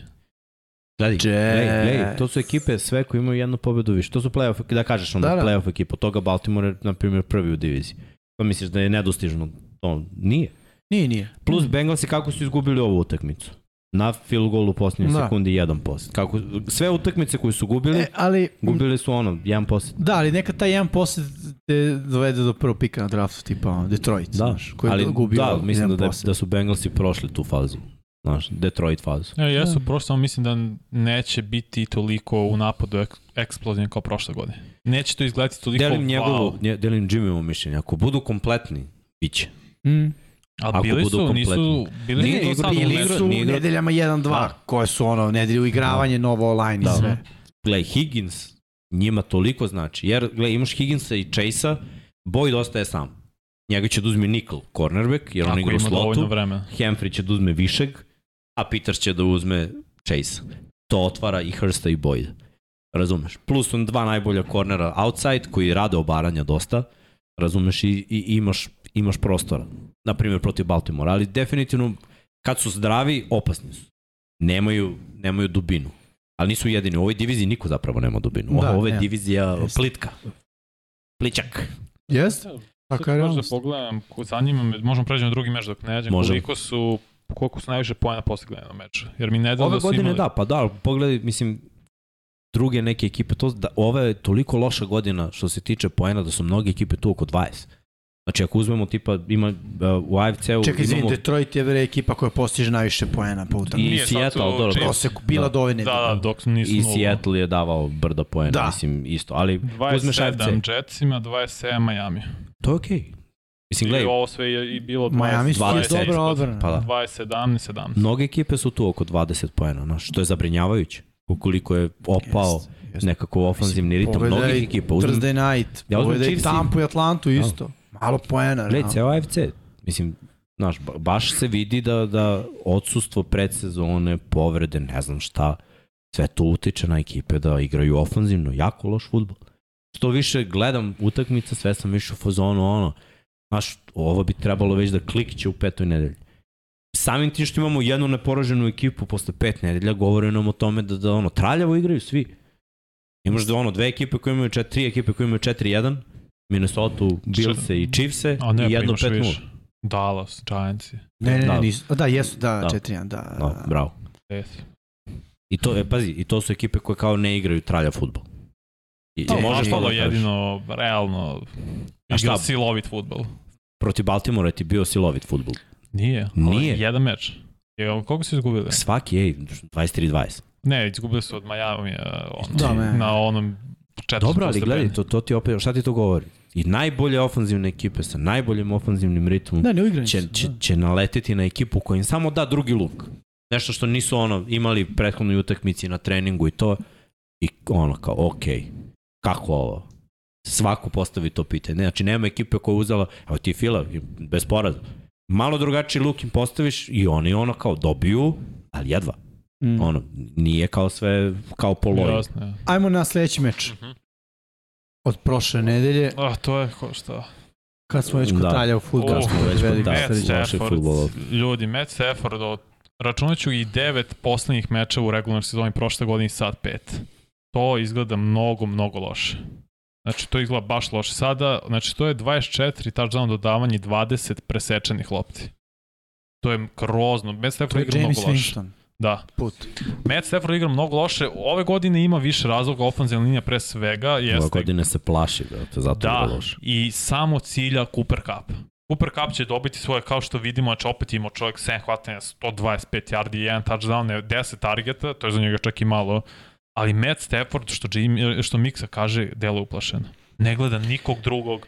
Gledaj, gledaj, Jets. gledaj, to su ekipe sve koje imaju jednu pobedu više. To su playoff, da kažeš onda Da, da, da. playoff ekipa. Toga Baltimore je, na primjer, prvi u diviziji. Pa misliš da je nedostižno? To nije. Nije, nije. Plus Bengalsi kako su izgubili ovu utakmicu. Na field goal u posljednjoj Da. sekundi 1%. Kako, sve utakmice koje su gubili, E, ali, gubili su ono, 1%. da, ali neka taj jedan posjed te dovede do prvog pika na draftu, tipa Detroit, Da, znaš, koji ali je gubio da, mislim da, jedan da, da su Bengalsi prošli tu fazu. Znaš, Detroit fazu. Ja, jesu, prosto samo mislim da neće biti toliko u napadu ek, eksplozivni kao prošle godine. Neće to izgledati toliko Delim wow. njegovu, nje, delim Jimmyvo mišljenje. Ako budu kompletni, bit će. Mm. Ali Ako bili budu su, nisu, kompletni. bili Nije nije Bili meču. igrao- su igrao- nedeljama 1-2, Da. koje su ono, nedelju igravanje, novo online i Da. sve. Gle, Higgins njima toliko znači. Jer, gle, imaš Higginsa i Chase-a, Boyd ostaje sam. Njega će da uzme nickel cornerback, jer on Ako igra u ima dovoljno slotu. vremena. Humphrey će da uzme višeg, a Peters će da uzme Chase. To otvara i Hursta i Boyd. Razumeš? Plus on dva najbolja kornera outside koji rade obaranja dosta. Razumeš? I, i imaš, imaš prostora. Naprimjer protiv Baltimora. Ali definitivno kad su zdravi, opasni su. Nemaju, nemaju dubinu. Ali nisu jedini. U ovoj diviziji niko zapravo nema dubinu. Da, Ovo je nema. divizija Jeste. plitka. Pličak. Jeste? Tako je možda pogledam, ko zanima me, možemo pređemo na drugi meč dok ne Možemo. koliko su koliko su najviše pojena postigli na meču. Jer mi nedavno Ove su godine imali... da, pa da, pogledaj, mislim, druge neke ekipe, to, da, ova je toliko loša godina što se tiče poena da su mnoge ekipe tu oko 20. Znači, ako uzmemo tipa, ima uh, u AFC-u Čekaj, imamo Detroit je bre ekipa koja postiže najviše poena po i utakmici. Sad Seattle, dobro, Chiefs. Prosek bila Da. do ove nedelje. Da, da, dok nisu i. Seattle je davao brdo poena, Da. mislim, isto, ali uzmeš AFC, 27 Jetsima, 27 Miami. to je okej. Mislim, I gledaj, ovo sve je i bilo 20, Miami su 20, dobra odbrana. pa da. 27, 17. mnoge ekipe su tu oko 20 poena, znaš, što je zabrinjavajuće. Ukoliko je opao Jeste, jeste. nekako ofanzivni ritam mnogih ekipa. Uzmem, Thursday night, Ja Chiefs i- Tampu i Atlantu isto. Malo poena. Gledaj, ceo AFC, mislim, znaš, ba- baš se vidi da, da odsustvo predsezone, povrede, ne znam šta, sve to utiče na ekipe da igraju ofanzivno, jako loš futbol. Što više gledam utakmica, sve sam više u fazonu, ono, znaš, ovo bi trebalo već da klikće u petoj nedelji. Samim tim što imamo jednu neporaženu ekipu posle pet nedelja, govore nam o tome da, da ono, traljavo igraju svi. Imaš da ono, dve ekipe koje imaju četiri, tri ekipe koje imaju 4-1, Minnesota, Billse i Chiefse A ne, i pa jedno imaš 5-0. više. Dallas, Giantsi. Ne, ne, Da. ne, nisu. Da, jesu, da, Da. 4-1, da. Da, da. bravo. Jesi. I to, e, pazi, i to su ekipe koje kao ne igraju tralja futbol. I, To i možeš to da jedino, realno, igra silovit futbol. Protiv Baltimora ti bio silovit futbol. Nije. Nije. Jedan meč. Je, koliko su izgubili? Svaki, ej, 23-20. Ne, izgubili su od Miami on, Da, me. na onom četvrtom Dobro, ali gledaj, to, to ti opet, šta ti to govori? I najbolje ofanzivne ekipe sa najboljim ofanzivnim ritmom Da, ne će, će, da. će naleteti na ekipu koja im samo da drugi luk. Nešto što nisu ono imali prethodnoj utakmici na treningu i to i ono kao okej, kako ovo? Svako postavi to pitanje. Znači nema ekipe koja je uzela, evo ti Fila, bez poraza. Malo drugačiji luk im postaviš i oni ono kao dobiju, ali jedva. Mm. Ono, nije kao sve kao po loju. Jasno, je. Ajmo na sledeći meč. Mhm. Od prošle nedelje, A, to je ko šta. kad smo već kod Da. tralja u futbolu. Kad smo već kod Stafford, fudbala. ljudi, Matt Stafford, od, računat ću i devet poslednjih mečeva u regularnoj sezoni prošle godine i sad pet. To izgleda mnogo, mnogo loše. Znači, to izgleda baš loše. Sada, znači, to je 24 touchdown dodavanje i 20 presečenih lopti. To je grozno. Matt Stafford igra James mnogo loše. Winston. Da. Put. Matt Stafford igra mnogo loše. Ove godine ima više razloga, ofenzivna linija pre svega. Ove Jeste godine se plaši, brate, zato Da, je loše. i samo cilja Cooper Cup. Cooper Cup će dobiti svoje, kao što vidimo, znači opet imao čovjek 7 hvatanja, 125 yardi, 1 touchdown, ne, 10 targeta, to je za njega čak i malo, ali Matt Stafford, što, Jim, što Miksa kaže, delo uplašeno. Ne gleda nikog drugog.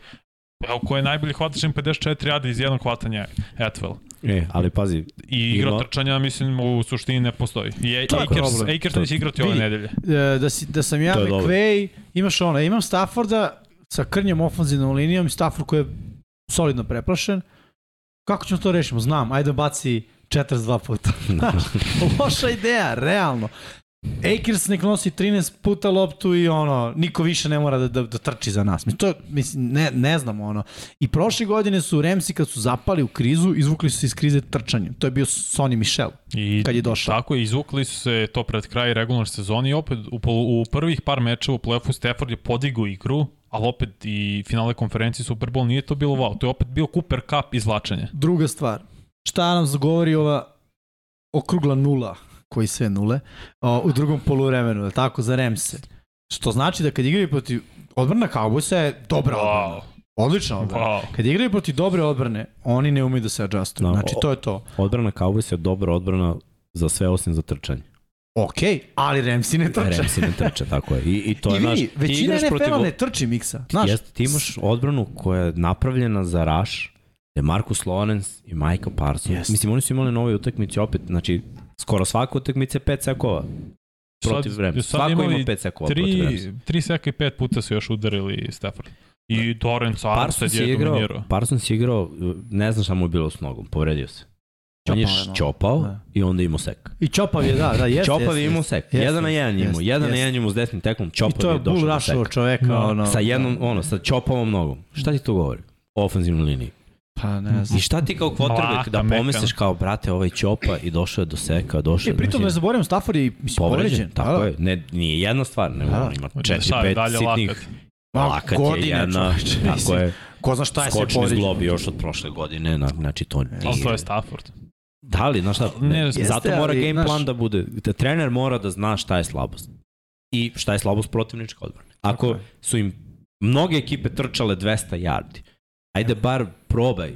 Evo, ko je najbolji hvatač im 54 yardi iz jednog hvatanja? Atwell. E, ali pazi, I igra Ima- trčanja, mislim, u suštini ne postoji. I Akers. Akers To- neće igrati ove nedelje. E, da, si, da sam ja. McVay, imaš ono, imam Stafforda sa krnjem ofanzivnom linijom i Stafford koji je solidno preplašen. Kako ćemo to rešimo? Znam, ajde baci 42 puta. *laughs* Loša ideja, realno. Akers nek nosi 13 puta loptu i ono, niko više ne mora da, da, da trči za nas. Mislim, to, mislim, ne, ne znamo ono. I prošle godine su Remsi kad su zapali u krizu, izvukli su se iz krize trčanjem. To je bio Sonny Michel. I Kad je došao. Tako je, izvukli su se to pred kraj regularne sezone i opet u, u prvih par mečeva u play-offu Stafford je podigao igru, ali opet i finale konferencije Super Bowl nije to bilo wow, to je opet bio Cooper Cup izvlačenje. Druga stvar, šta nam zagovori ova okrugla nula, koji sve nule, o, u drugom poluvremenu, je li tako, za Remse. Što znači da kad igraju protiv odbrana Cowboysa je dobra odbrana. Odlična odbrana. wow. Kad igraju protiv dobre odbrane, oni ne umeju da se adjustuju. No, Znači, to je to. odbrana Cowboys je dobra odbrana za sve osim za trčanje. Ok, ali Remsi ne trče. Remsi ne trče, tako je. I, i to I je naš... vidi, većina NFL-a ne trči miksa. Znaš, Jeste, ti imaš odbranu koja je napravljena za rush, je Marcus Lawrence i Michael Parsons. Jeste. Mislim, oni su imali nove utakmice opet, znači, skoro svaka utakmica je 5 sekova protiv sad Svako ima imali 5 sekova protiv Remsa. Tri, tri seka i pet puta su još udarili Stafford. I Dorence Armstead je je igrao, dominirao. Parsons je igrao, ne znam šta mu je bilo s nogom, povredio se. On je Čopao je čopao Da. i onda imao sek. I Čopav je, da, da, jeste. Čopav je imao sek. Jeste, Jedan na jedan je imao. Jedan na jedan je imao s desnim tekom. I Čopav to je je došao do seka. čoveka, Da. ono. Sa jednom, ono, sa čopavom nogom. Šta ti to govori? O ofenzivnoj liniji. Pa ne znam. I šta ti kao Mlaka, da pomisliš kao, brate, ovaj čopa i došao je do seka, došao E, je... pritom ne zaboravim, Stafford je mislim, povređen. povređen. Tako Da, da. je. Ne, nije jedna stvar, ne, Da, da. ima Sad 4, je 5 dalje sitnih lakat. Lakat godine, je jedna, tako je, Ko zna šta je sve skočni povređeno. zglob još od prošle godine, na, znači to Ali to nije. je Stafford. Da li, znaš šta, Ne, jeste, jeste, zato mora ali, game plan da bude, da trener mora da zna šta je slabost. I šta je slabost protivničke odbrane. Ako su im mnoge ekipe trčale 200 yardi, ajde bar probaj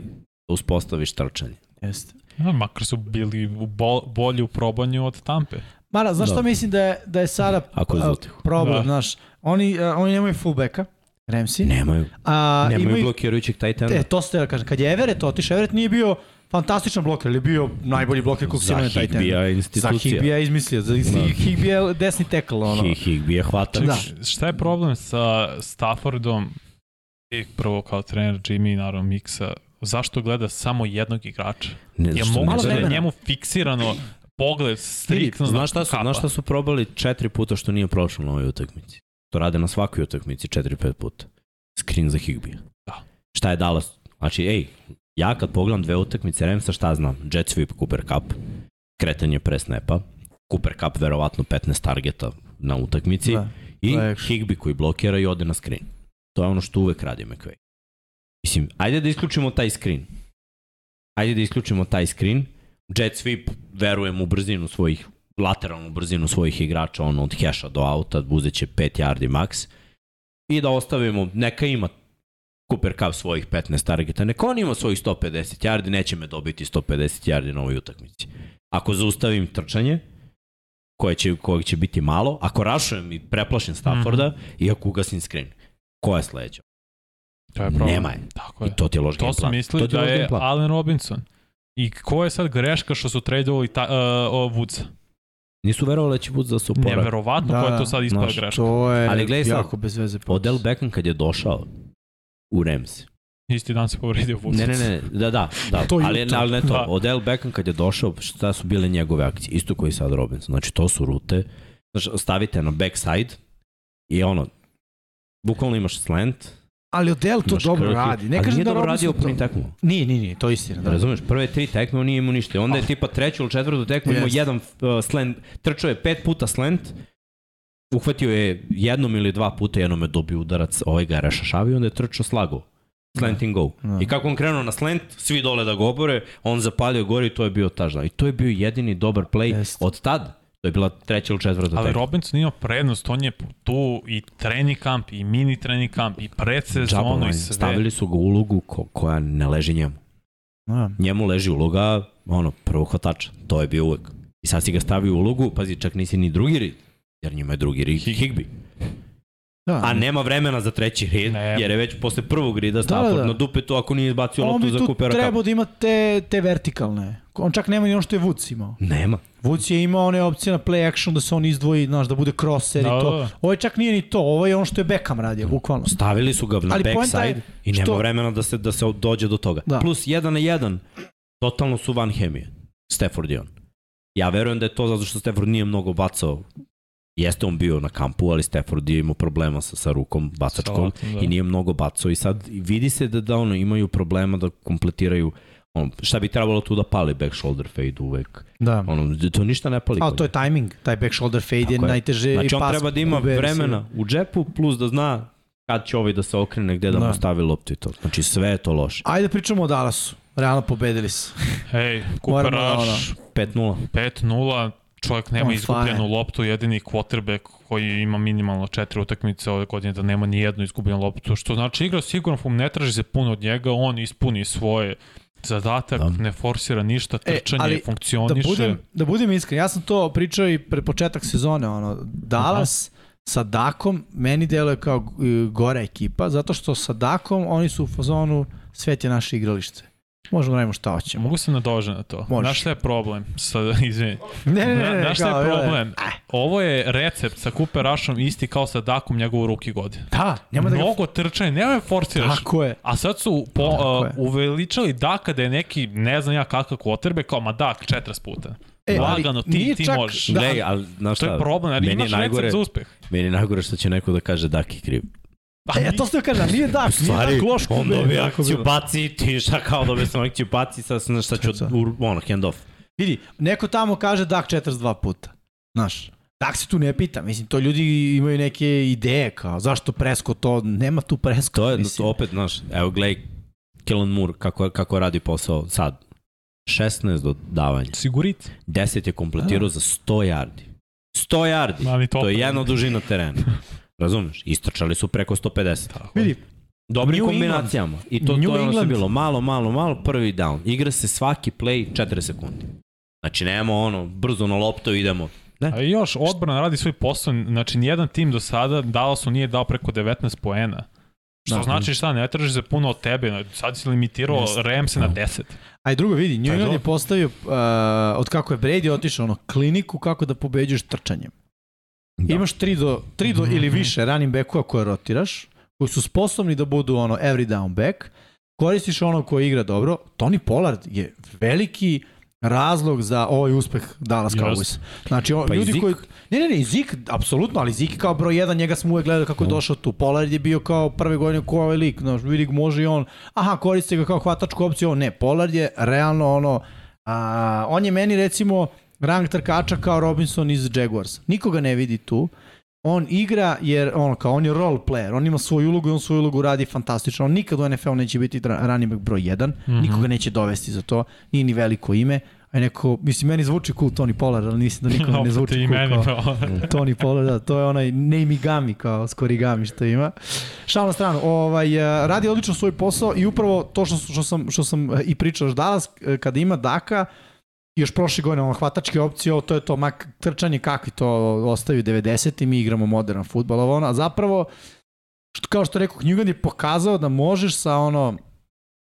da uspostaviš trčanje. Jeste. Ja, makar su bili u bo, bolji u probanju od Tampe. Mara, znaš Da. šta mislim da je, da je sada Ako je za problem, Da. znaš, oni, a, oni nemaju fullbacka, Ramsey, Nemaju, a nemaju imaju, blokirajućeg tight enda. e, to ste da kažem, kad je Everett otišao, Everett nije bio fantastičan bloker, ali je bio najbolji bloker kog Za imao na tight endu. Higbija je Za institucija. Higbija izmislio, za Da. Higbija je desni tackle, ono. Hi- Higbija hvatač. Da. Šta je problem sa Staffordom i prvo kao trener Jimmy i naravno Miksa, zašto gleda samo jednog igrača? Ne, ne moguće da je njemu fiksirano pogled striktno Znaš šta su, kapa? znaš šta su probali četiri puta što nije prošlo na ovoj utakmici? To rade na svakoj utakmici četiri, pet puta. Screen za Higbija. Da. Šta je Dallas? Znači, ej, ja kad pogledam dve utakmice Ramsa, šta znam? Jet sweep, Cooper Cup, kretanje pre snapa, Cooper Cup verovatno 15 targeta na utakmici Da. i Higby koji blokira i ode na screen. To je ono što uvek radi McVay. Mislim, ajde da isključimo taj screen. Ajde da isključimo taj screen. Jet sweep, verujem u brzinu svojih, lateralnu brzinu svojih igrača, ono od heša do auta, uzeće 5 yardi max. I da ostavimo, neka ima Cooper Cup svojih 15 targeta, neka on ima svojih 150 yardi, neće me dobiti 150 yardi na ovoj utakmici. Ako zaustavim trčanje, koje će, kojeg će biti malo, ako rašujem i preplašim Stafforda mm -hmm. i ako ugasim screen, ko je sledeća? To je problem. Nema je. Tako I je. to ti je loš game To su plan. mislili ti da loš je plan. Allen Robinson. I ko je sad greška što su tradovali ta, uh, Woodsa? Nisu verovali da će Woods da se oporavi. Neverovatno Da, koja je da. to sad ispala Znaš, greška. To je Ali gledaj sad, jako bez veze. Odell Beckham kad je došao u Rams. Isti dan se povredio Woods. Ne, ne, ne, da, da, da. *laughs* To ali, jutro. ali ne to. Da. Odell Beckham kad je došao, šta su bile njegove akcije? Isto koji sad Robinson. Znači, to su rute. Znači, stavite na backside i ono, bukvalno imaš slant, Ali Odell to dobro krki, radi. Ne kažem da dobro radio Robinson opening to... tekmu. Nije, nije, nije, to je istina. Da. Razumeš, prve tri tekme on nije imao ništa. Onda je tipa treću ili četvrtu tekmu imao Jeste. jedan uh, slant, trčao je pet puta slant, uhvatio je jednom ili dva puta, jednom je dobio udarac, ovaj ga je rešašavio, onda je trčao slago. Slant and go. Da. I kako on krenuo na slant, svi dole da ga obore, on zapalio gore i to je bio taždan. I to je bio jedini dobar play Jeste. od tad. To je bila treća ili četvrta Ali. Robinson ima prednost, on je tu i trening kamp, i mini trening kamp, i predsezonu, i sve. Stavili su ga u ulogu ko, koja ne leži njemu. Da. njemu leži uloga, ono, prvog hvatača. To je bio uvek. I sad si ga stavio u ulogu, pazi, čak nisi ni drugi rid, jer njima je drugi rid Hig- Higby. Da. A nema vremena za treći rid, Ne. jer je već posle prvog rida Stafford da. na dupetu ako nije izbacio on loptu bi za tu Coopera trebao Cup. da ima te, te vertikalne. On čak nema ni ono što je Woods imao. Nema. Woods je imao one opcije na play action da se on izdvoji, znaš, da bude crosser Da, i to. da. Ovo čak nije ni to, ovo je ono što je Beckham radio, bukvalno. Stavili su ga na Ali backside je i nema što- vremena da se, da se dođe do toga. Da. Plus jedan na jedan, totalno su van hemije. Stafford i on. Ja verujem da je to zato što Stafford nije mnogo bacao Jeste on bio na kampu, ali Stafford je imao problema sa, sa rukom bacačkom Sa loptom, da. i nije mnogo bacao i sad vidi se da, da ono, imaju problema da kompletiraju on, šta bi trebalo tu da pali back shoulder fade uvek. Da. Ono, to ništa ne pali. Ali to je timing, taj back shoulder fade je Tako je. najteže Znači i on treba da ima vremena u džepu plus da zna kad će ovaj da se okrene, gde da, Da. mu stavi loptu i to. Znači sve je to loše. Ajde da pričamo o Dallasu. Realno pobedili su. Hej, Cooper Rush, 5-0. 5-0, čovjek nema izgubljenu loptu, jedini quarterback koji ima minimalno četiri utakmice ove godine da nema ni jednu izgubljenu loptu, što znači igra sigurno fum, ne traži se puno od njega, on ispuni svoje zadatak, Da. ne forsira ništa, E, trčanje ali funkcioniše. Da budem, da budem iskren, ja sam to pričao i pred početak sezone, ono, Dallas sa Dakom, meni deluje kao e, gora ekipa, zato što sa Dakom oni su u fazonu svet je naše igralište. Možemo da radimo šta hoćemo. Mogu se nadožen na to. Možeš. Znaš šta je problem? Sa, *laughs* izvini. Ne, ne, ne, Zna- ne, Znaš šta je problem? Ovo je recept sa Cooper Rushom isti kao sa Dakom njegovu ruki godine. Da, nema da ga... Mnogo trčanja, nema me forsiraš. Tako je. A sad su po, uh, je. uveličali Daka da je neki, ne znam ja kakav kvotrbe, kao ma Dak 40 puta. E, ali Lagano, ti, ti čak- možeš. Da, Da, ali, znaš To šta, je problem, ali meni imaš je najgore, recept za uspeh. meni je najgore što će neko da kaže Daki kriv. Pa, E, to ste kažem, nije Dak, nije Dak loš on dobije tako akciju, baci, ti šta kao dobije sam akciju, baci, sad znaš šta ću, ono, hand off. Vidi, neko tamo kaže Dak 42 puta. Znaš, Tak se tu ne pita, mislim, to ljudi imaju neke ideje, kao zašto Presko to, nema tu Presko. To je, mislim. to opet, znaš, evo gledaj Kellen Moore kako, kako radi posao sad. 16 do davanja. Sigurit. 10 je kompletirao za 100 yardi. 100 yardi. To je jedna dužina terena. *laughs* Razumeš? Istrčali su preko 150. Vidi, Dobrim New kombinacijama. I to, New to je ono što je England- bilo. Malo, malo, malo, prvi down. Igra se svaki play 4 sekundi. Znači, nemamo ono, brzo na loptu idemo. Ne. A i još, odbrana radi svoj posao, znači nijedan tim do sada Dallasu nije dao preko 19 poena. Što Da. znači šta, ne traži se puno od tebe, sad si limitirao. Ramse na 10. a i drugo vidi, New England je postavio, uh, od kako je Brady otišao, ono, kliniku kako da pobeđuješ trčanjem. Da. Imaš 3 do, 3 do ili više running backova koje rotiraš, koji su sposobni da budu ono every down back, koristiš ono koji igra dobro. Tony Pollard je veliki razlog za ovaj uspeh Dallas. Cowboys. Znači, Pa ljudi koji... Ne, ne, ne, Zik, apsolutno, ali Zik kao broj jedan, njega smo uvek gledali kako je Da. došao tu. Pollard je bio kao prve godine ko ovaj lik, znaš, vidi može i on, aha, koristi ga kao hvatačku opciju, on ne, Pollard je realno ono, a, on je meni recimo rang trkača kao Robinson iz Jaguars. Nikoga ne vidi tu. On igra jer on kao on je role player, on ima svoju ulogu i on svoju ulogu radi fantastično. On nikad u NFL neće biti running back broj 1, Mhm. nikoga neće dovesti za to, nije ni veliko ime. A neko, mislim, meni zvuči cool Tony Pollard, ali mislim da nikome *laughs* ne zvuči cool kao. *laughs* Tony Pollard, da, to je onaj Neimigami kao skorigami što ima. Šal na stranu, ovaj, eh, radi odlično svoj posao i upravo to što, što, sam, što sam eh, i pričao danas, eh, kada ima Daka, još prošle godine ono hvatačke opcije, ovo, to je to mak, trčanje kakvi to ostaju 90 i mi igramo modern futbol, ovo ono, a zapravo što, kao što rekao, Knjugan je pokazao da možeš sa ono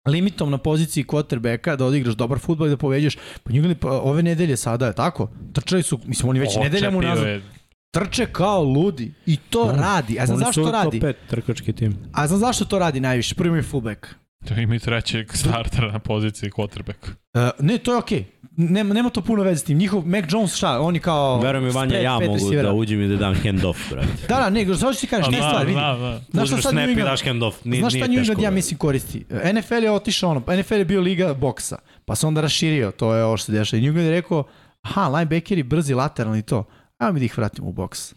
limitom na poziciji quarterbacka da odigraš dobar futbol i da poveđaš. Pa Knjugan pa, ove nedelje sada je tako. Trčali su, mislim oni već nedeljama unazad trče kao ludi i to Da. radi. A znam Oni zašto su to radi? top 5 trkački tim. A znam zašto to radi najviše? Prvi je fullback. To ima i trećeg startera na poziciji quarterback. Uh, ne, to je okej. Okay. Nema, nema to puno veze s tim. Njihov Mac Jones šta? On je kao... Verujem mi, Vanja, ja mogu receivera. da uđem i da dam hand-off, brate. *laughs* Da, da, ne, zašto ti kažeš, A, ne da, stvar, vidi. da, da. Znaš šta Uzmeš sad snap i daš hand-off. Ni, Znaš šta nije New England, ja brate. mislim, koristi? NFL je otišao ono, NFL je bio liga boksa, pa se onda raširio, to je ovo što se dešava. I New England je rekao, aha, linebackeri brzi lateralni to, ajmo mi da ih vratimo u boks.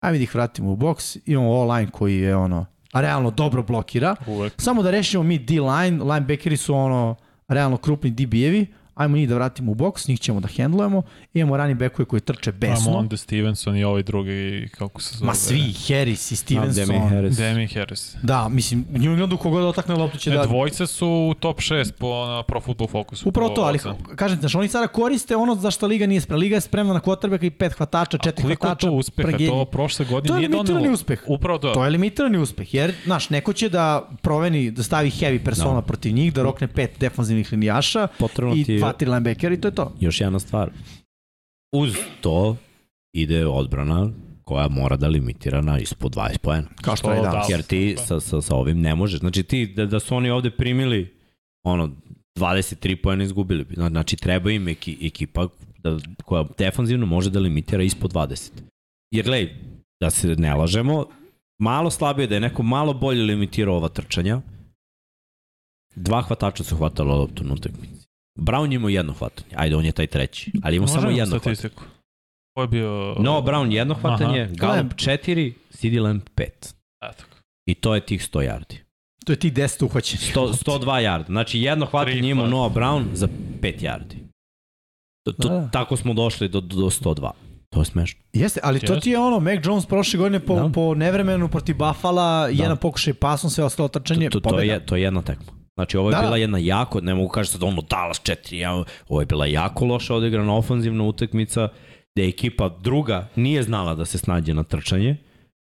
Ajmo mi da ih vratimo u boks, imamo all-line koji je ono, a realno dobro blokira, Uvek. Samo da rešimo mi D-line, linebackeri su ono realno krupni DB-evi, ajmo njih da vratimo u boks, njih ćemo da handlujemo, imamo running backove koji trče besno. Ramonde Stevenson i ovaj drugi, kako se zove? Ma svi, Harris i Stevenson. Demi Harris. Demi Harris. Da, mislim, New Englandu kogod otakne loptu će Ne, da... dvojice su u top 6 po, na Pro Football Focusu. Upravo to, ali kažem ti, znaš, oni sada koriste ono za što Liga nije spremna. Liga je spremna na quarterbacka i pet hvatača, A četiri koliko je hvatača. to uspeha? To prošle godine To je nije limitirani donelo. uspeh. Upravo to. To je limitirani uspeh, jer, znaš, neko će da proveni, da stavi heavy persona Da. protiv njih, da rokne pet defanzivnih linijaša Potrebno i je dva, tri linebackera i to je to. još jedna stvar. Uz to ide odbrana koja mora da limitira na ispod 20 poena. Kao što Što je da. danas. Jer ti sa, sa, sa ovim ne možeš. Znači ti, da, da su oni ovde primili ono, 23 poena izgubili bi. Znači treba im eki, ekipa da, koja defanzivno može da limitira ispod 20. Jer gledaj, da se ne lažemo, malo slabije, da je neko malo bolje limitirao ova trčanja, dva hvatača su hvatala loptu na utakmici. Brown je imao jedno hvatanje, ajde on je taj treći, ali imao samo jedno hvatanje. Ko je bio... No, Brown jedno hvatanje, Aha. Gallup 4, CD Lamb 5. Eto. I to je tih 100 yardi. To je ti 10 uhvaćenih. 100, 102 yardi. Znači jedno hvatanje hvata. Noah Brown za 5 yardi. To, to, Da, da. Tako smo došli do, do 102. To je smešno. Jeste, ali to ti je ono, Mac Jones prošle godine po, Da. po nevremenu protiv Buffalo, jedan pokušaj pasom, sve ostalo trčanje, To, to, to, je, to je jedna tekma. Znači ovo je Da, bila jedna jako, ne mogu kažem sad ono Dallas 4, ja, ovo je bila jako loša odigrana ofanzivna utakmica gde ekipa druga nije znala da se snađe na trčanje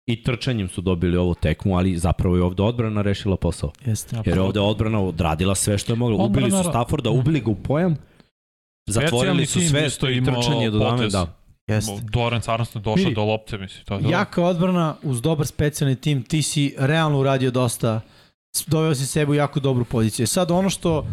i trčanjem su dobili ovu tekmu, ali zapravo je ovde odbrana rešila posao. Jeste. Jer je ovde odbrana odradila sve što je mogla. Ubili su Odbrana- Stafforda, ubili ga u pojam, zatvorili su sve što i imao trčanje do dame. Da. Jeste. Dorance Armstrong došao do lopte, misli. To je to. Jaka odbrana uz dobar specijalni tim, ti si realno uradio dosta doveo si sebe u jako dobru poziciju. Sad ono što, uh,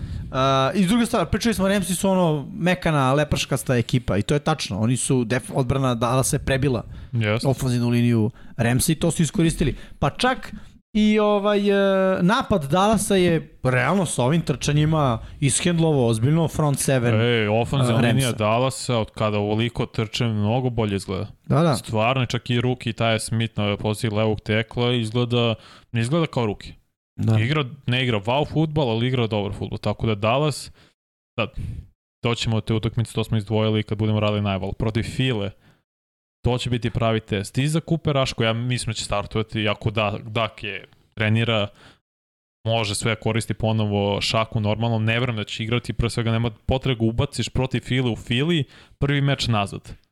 i druga stvar, pričali smo, Ramsi su ono mekana, leprškasta ekipa i to je tačno. Oni su, def, odbrana dala se prebila Yes. ofenzivnu liniju Ramsa i to su iskoristili. Pa čak I ovaj e, napad Dallasa je realno sa ovim trčanjima ishendlovo ozbiljno front seven. Ej, ofenzivna Ramsa. linija Dallasa, od kada ovoliko trče, mnogo bolje izgleda. Da, da. Stvarno, čak i ruki taj Smith na poziciji levog tekla izgleda, ne izgleda kao ruki. Da. Igra, ne igra wow futbal, ali igra dobar futbol. Tako da Dallas, da, doćemo do te utakmice, to smo izdvojili kad budemo radili najval. Protiv File, to će biti pravi test. I za Cooper Raško, ja mislim da će startovati, ako da, Dak je trenira, može sve koristi ponovo šaku normalno, ne verujem da će igrati, pre svega nema potrebe ubaciš protiv File u Fili, prvi meč nazad.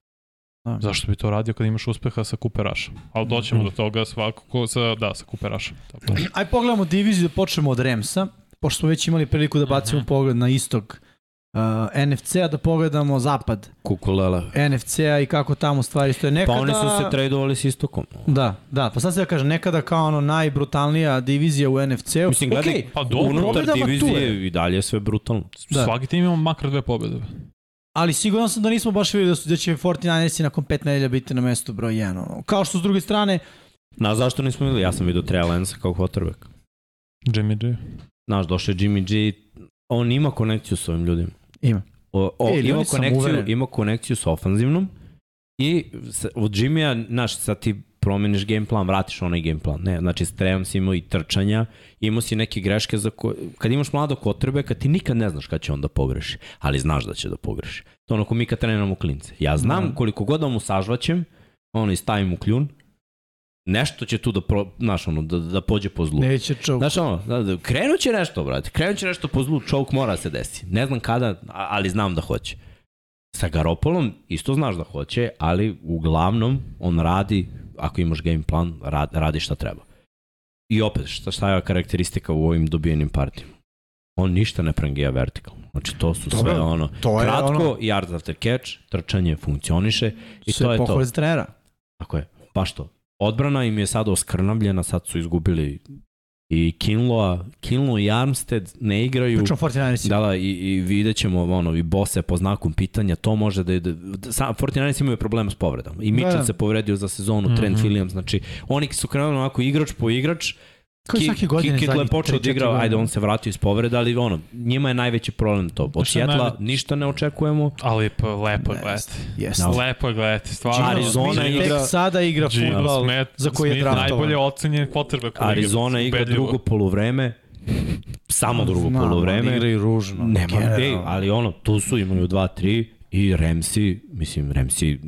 Da. Zašto bi to radio kad imaš uspeha sa Cooperašom? Ali doćemo do toga svakako sa, da, sa Cooperašom. Tako. da. Aj pogledamo diviziju da počnemo od Remsa, pošto smo već imali priliku da bacimo Mhm. pogled na istog uh, NFC-a, da pogledamo zapad Kukulela. NFC-a i kako tamo stvari stoje. Pa Nekada... oni su se tradovali s istokom. Da, da, pa sad se da kažem, nekada kao ono najbrutalnija divizija u NFC-u. Mislim, gledaj, Okej, Pa dobro, unutar divizije i dalje je sve brutalno. Da. Svaki tim ima makar dve pobjede. Ali siguran sam da nismo baš videli da, su, da će 49ersi nakon pet nedelja biti na mestu broj 1. Ono. Kao što s druge strane, Znaš zašto nismo videli? Ja sam vidio Treja Lensa kao quarterback. Jimmy G. Znaš, došao je Jimmy G, on ima konekciju s ovim ljudima. ima. O, o, E, ima, konekciju, ima konekciju s ofanzivnom i od Jimmya, znaš, sad ti promeniš game plan, vratiš onaj game plan. Ne, znači, s Trejom si imao i trčanja, imao si neke greške za koje... Kad imaš mladog quarterbacka, ti nikad ne znaš kad će on da pogreši, ali znaš da će da pogreši. To ono ko mi kad treniramo klince. Ja znam Da. koliko god da mu sažvaćem, ono, i stavim u kljun, nešto će tu da, pro, znaš, ono, da, da pođe po zlu. Neće čovjek. Znaš ono, da, da, krenut će nešto, brate. Krenut će nešto po zlu, čovk mora da se desi. Ne znam kada, ali znam da hoće. Sa Garopolom isto znaš da hoće, ali uglavnom on radi, ako imaš game plan, rad, radi šta treba. I opet, šta, šta je karakteristika u ovim dobijenim partijama? On ništa ne prangija vertikalno. Znači, to su Dobro, sve ono, to je kratko, ono- yards after catch, trčanje funkcioniše i Sve to je to. za trenera. Tako je, baš to. Odbrana im je sada oskrnavljena, sad su izgubili i Kinloa, Kinlo i Armstead ne igraju. Pričamo 49ersi. Da, da, i, i vidjet ćemo ono, i Bose po znakom pitanja, to može da je, da, sam, 49 imaju problema s povredama. I Mitchell Da, da. se povredio za sezonu, Mhm. Trent Williams, znači oni su krenuli onako igrač po igrač, Kao i svake godine. Kittle je počeo da 3-4 igra, godine. ajde on se vratio iz povreda, ali ono, njima je najveći problem to. Od Sjetla ništa ne očekujemo. Ali pa, lepo je gledati. Jeste. Da. Lepo je gledati, stvarno. Arizona Smith igra- tek sada igra futbal Smith, za koji je draftovan. najbolje ocenjen ligi. Arizona igra drugo poluvreme, samo drugo Znam, poluvreme. ali igraju ružno. Nema, ej, ali ono, tu su imaju 2-3 i Remsi, mislim, Remsi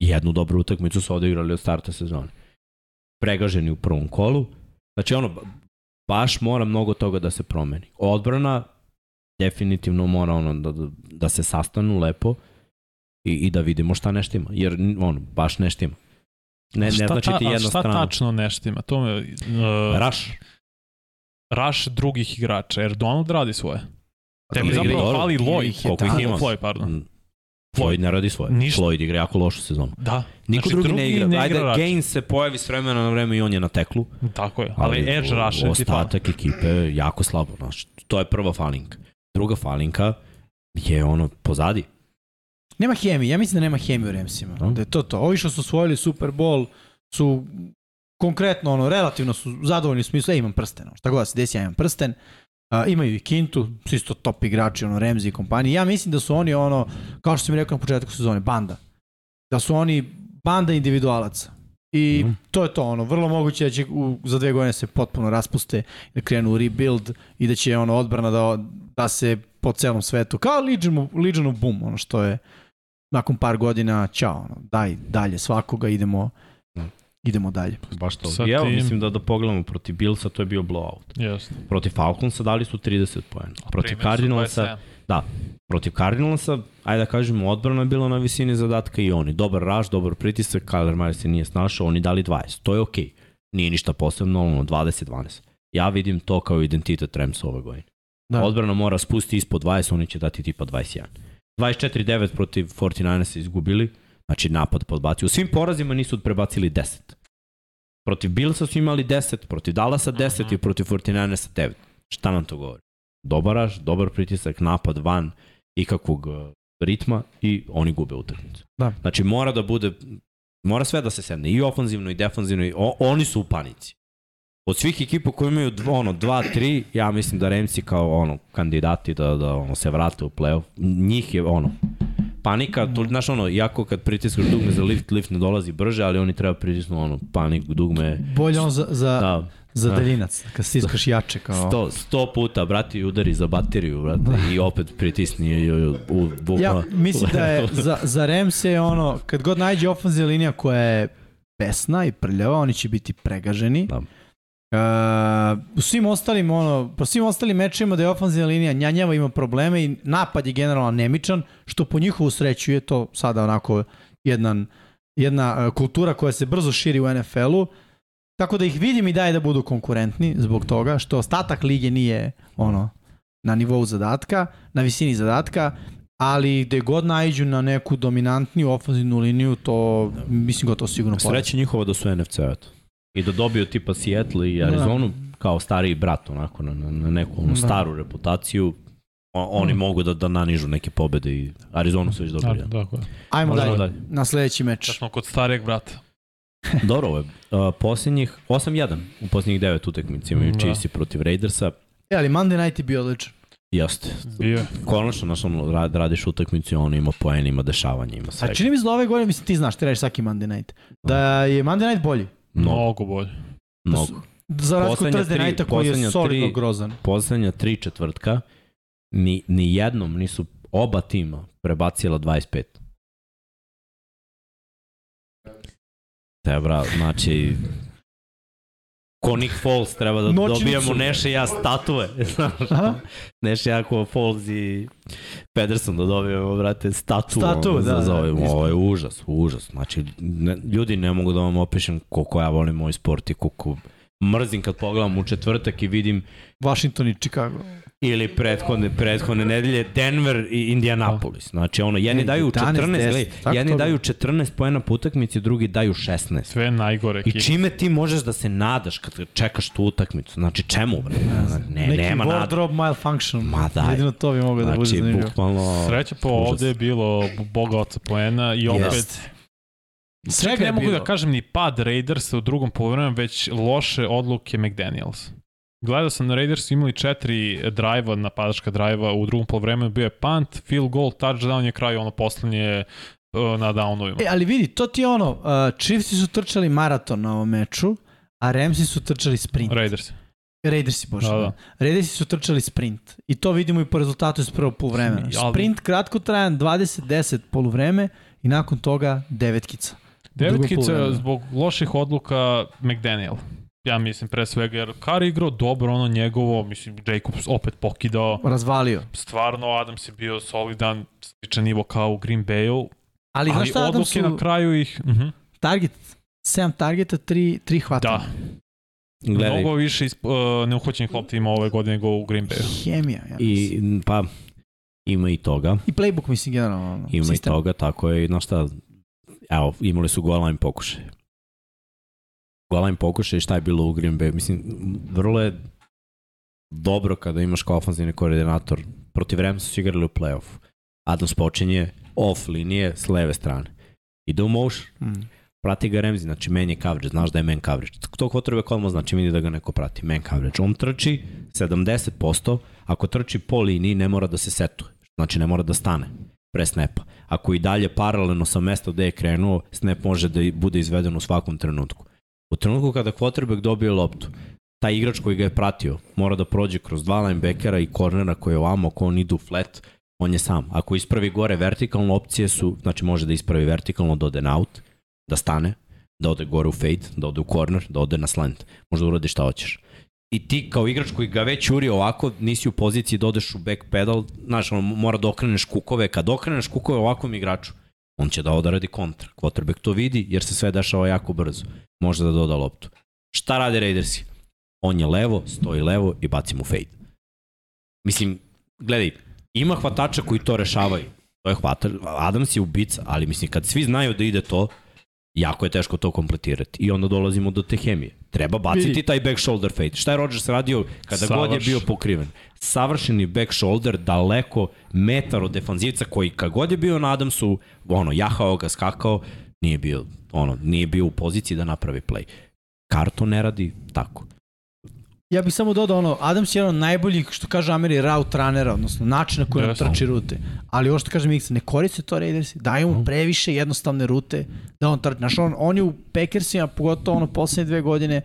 jednu dobru utakmicu su odigrali od starta sezone. Pregaženi u prvom kolu. Znači ono, baš mora mnogo toga da se promeni. Odbrana definitivno mora ono da, da, da se sastanu lepo i, i da vidimo šta ne štima. Jer ono, baš ne štima. Ne, ne Šta znači ti jedna šta strana. tačno neštima? To me... Uh, Raš. raš drugih igrača, jer Donald radi svoje. Tebi zapravo fali je Koliko ih ima? Floyd, pardon. Floyd ne radi svoje. Ništa. Floyd igra jako lošu sezonu. Da. Niko Znači, drugi, ne igra. Ajde, rač. Gaines se pojavi s vremena na vreme i on je na teklu. Tako je. Ali, edge rusher ti fali. Ostatak ekipe je jako slabo. Znači, to je prva falinka. Druga falinka je ono pozadi. Nema hemije, ja mislim da nema hemije u Remsima. Da. Da je to to. Ovi što su osvojili Super Bowl su konkretno, ono, relativno su zadovoljni u smislu, e, imam prsten, šta god da se desi, ja imam prsten. A, imaju i Kintu, su isto top igrači, ono, Remzi i kompanije. Ja mislim da su oni, ono, kao što sam rekao na početku sezone, banda. Da su oni banda individualaca. I Mhm. to je to, ono, vrlo moguće da će u, za dve godine se potpuno raspuste, da krenu u rebuild i da će ono odbrana da, da se po celom svetu, kao Legion, Legion of Boom, ono što je nakon par godina, ćao, ono, daj dalje svakoga, idemo. Idemo dalje. Baš to. Sa I evo, tim- mislim da da pogledamo protiv Billsa, to je bio blowout. Jeste. Protiv Falconsa dali su 30 poena. Protiv Cardinalsa, 27. protiv Cardinalsa, ajde da kažemo, odbrana je bila na visini zadatka i oni. Dobar raš, dobar pritisak, Kyler Myers se nije snašao, oni dali 20. To je okej. Okay. Nije ništa posebno, ono, 20-12. Ja vidim to kao identitet Ramsa ove godine. Da. Odbrana mora spusti ispod 20, oni će dati tipa 21. 24-9 protiv 49 izgubili, znači napad podbacio. U svim porazima nisu prebacili 10. Protiv Billsa su imali 10, protiv Dallasa 10 Aha. i protiv 49 9. Šta nam to govori? Dobaraš, dobar pritisak, napad van ikakvog uh, ritma i oni gube utakmicu. Da. Znači mora da bude, mora sve da se sedne, i ofanzivno i defanzivno, i o, oni su u panici. Od svih ekipa koji imaju ono, 2-3, ja mislim da Remsi kao ono, kandidati da, da ono, se vrate u play-off, njih je ono, panika, to, znaš ono, jako kad pritiskaš dugme za lift, lift ne dolazi brže, ali oni treba pritisnu ono, panik, dugme, Bolje on za, za, da, za da. daljinac, kad stiskaš jače kao... sto, sto puta, brati, udari za bateriju, brate, i opet pritisni i, u, u, u, Ja mislim da je *laughs* za, za Remse je ono, kad god nađe ofenzija linija koja je besna i prljava, oni će biti pregaženi. Da. Uh, u svim ostalim ono, po svim ostalim mečima da je ofenzivna linija njanjava ima probleme i napad je generalno anemičan, što po njihovu sreću je to sada onako jedan, jedna uh, kultura koja se brzo širi u NFL-u. Tako da ih vidim i daje da budu konkurentni zbog toga što ostatak lige nije ono na nivou zadatka, na visini zadatka, ali gde god najđu na neku dominantniju ofenzivnu liniju, to mislim gotovo sigurno pored. Sreće njihovo da su NFC, eto. I da dobiju tipa Seattle i Arizonu kao stariji brat, onako, na, na, neku ono, Da. staru reputaciju. O, oni Mm. mogu da, da nanižu neke pobede i Arizonu su već Da, dobili. tako je. Ajmo dalje, dalje. na sledeći Da meč. smo kod starijeg brata. *laughs* Dobro, ovo je. Uh, posljednjih 8-1 u posljednjih 9 utakmica imaju Da. da. Chiefs protiv Raidersa. E, ali Monday Night je bio odličan. Jeste. Bio. Konačno, znaš, ono, rad, radiš utakmicu i ono ima poen, ima dešavanje, ima A svega. čini mi se da ove godine, mislim ti znaš, ti radiš svaki Monday Night, da je Monday Night bolji. Mnogo, Mnogo bolje. mnogo. Za razliku od Thursday Nighta koji je solidno tri- grozan. Poslednja tri četvrtka ni, ni jednom nisu oba tima prebacila 25. Tebra, znači ko Nick Foles treba da Noćnicu. dobijamo Neše ja statue. *laughs* Neše jako Foles i Pederson da dobijemo, brate, statu. Statu, ono, da, da, zazovemo. isto. Ovo je užas, užas. Znači, ne, ljudi ne mogu da vam opišem koliko ja volim moj sport i koliko mrzim kad pogledam u četvrtak i vidim Washington i Chicago. Ili prethodne prethodne nedelje Denver i Indianapolis. Znači ono jedni daju 11, 14, 10, gledaj, jedni daju 14 poena po utakmici, drugi daju 16. Sve najgore I čime ti možeš da se nadaš kad čekaš tu utakmicu? Znači čemu bre? Ne, Neki nema nada. wardrobe malfunction. Ma daj. Jedino to bi moglo da bude Znači zanimljivo. bukvalno Sreća po užas. ovde je bilo boga oca poena i opet. Čak Svega ne mogu bilo. da kažem ni pad Raidersa u drugom polovremenu, već loše odluke McDaniels. Gledao sam na Raidersu imali četiri drajva, napadačka drajva u drugom polovremenu, bio je punt, field goal, touchdown je kraj ono poslednje uh, na downovima. E, ali vidi, to ti je ono, uh, Chiefsi su trčali maraton na ovom meču, a Ramsi su trčali sprint. Raiders. Raidersi, bože. Da, Da, da. Raidersi su trčali sprint. I to vidimo i po rezultatu iz prvog poluvremena. Ali- Sprint kratko trajan 20-10 poluvreme i nakon toga devetkica. Devetkica zbog loših odluka McDaniel. Ja mislim pre svega jer Kar igrao dobro ono njegovo, mislim Jacobs opet pokidao. Razvalio. Stvarno Adams je bio solidan, sličan nivo kao u Green Bayu, Ali, ali šta, Adam odluke su na kraju ih... Uh -huh. target, 7 targeta, 3, 3 hvata. Da, gledaj. mnogo više isp, uh, neuhoćenih lopti ima ove godine nego u Green Bayu. Hemija. Ja I mislim. pa ima i toga. I playbook, mislim, generalno. Ima sistem. i toga, tako je, i znaš šta, evo, imali su goal line pokušaj. Line pokušaj, šta je bilo u Green Bay? Mislim, vrlo je dobro kada imaš kao ofenzivni koordinator. Protiv Ramsa su igrali u play-offu. Adams počinje off linije s leve strane. Ide u motion, Mm. prati ga Ramsey, znači man je coverage, znaš da je man coverage. To quarterback odmah znači vidi da ga neko prati, man coverage. On trči 70%, ako trči po liniji ne mora da se setuje, znači ne mora da stane pre snapa. Ako i dalje paralelno sa mesta gde je krenuo, snap može da bude izveden u svakom trenutku. U trenutku kada quarterback dobije loptu, taj igrač koji ga je pratio mora da prođe kroz dva linebackera i kornera koji je ovamo, ako on idu flat, on je sam. Ako ispravi gore vertikalno, opcije su, znači može da ispravi vertikalno da ode na out, da stane, da ode gore u fade, da ode u corner, da ode na slant. Možda uradi šta hoćeš. I ti kao igrač koji ga već uri ovako, nisi u poziciji da odeš u back pedal, znaš, on mora da okreneš kukove. Kad okreneš kukove ovakvom igraču, on će da odradi kontra. Quarterback to vidi jer se sve dešava jako brzo. Može da doda loptu. Šta rade Raidersi? On je levo, stoji levo i baci mu fade. Mislim, gledaj, ima hvatača koji to rešavaju. To je hvatač, Adams je ubica, ali mislim kad svi znaju da ide to, jako je teško to kompletirati. I onda dolazimo do te hemije. Treba baciti Vidi. taj back shoulder fade. Šta je Rodgers radio kada god je Savrš- bio pokriven? Savršeni back shoulder, daleko metar od defanzivca koji kad god je bio na Adamsu, ono, jahao ga, skakao, nije bio, ono, nije bio u poziciji da napravi play. Kar to ne radi tako. Ja bih samo dodao ono, Adams je jedan od najboljih, što kaže Ameri, route runnera, odnosno način na koji Jeste. trči rute. Ali ovo što kaže Miksa, ne koriste to Raidersi, daju mu previše jednostavne rute da on trči. Znaš, on, on je u Packersima, pogotovo ono poslednje dve godine,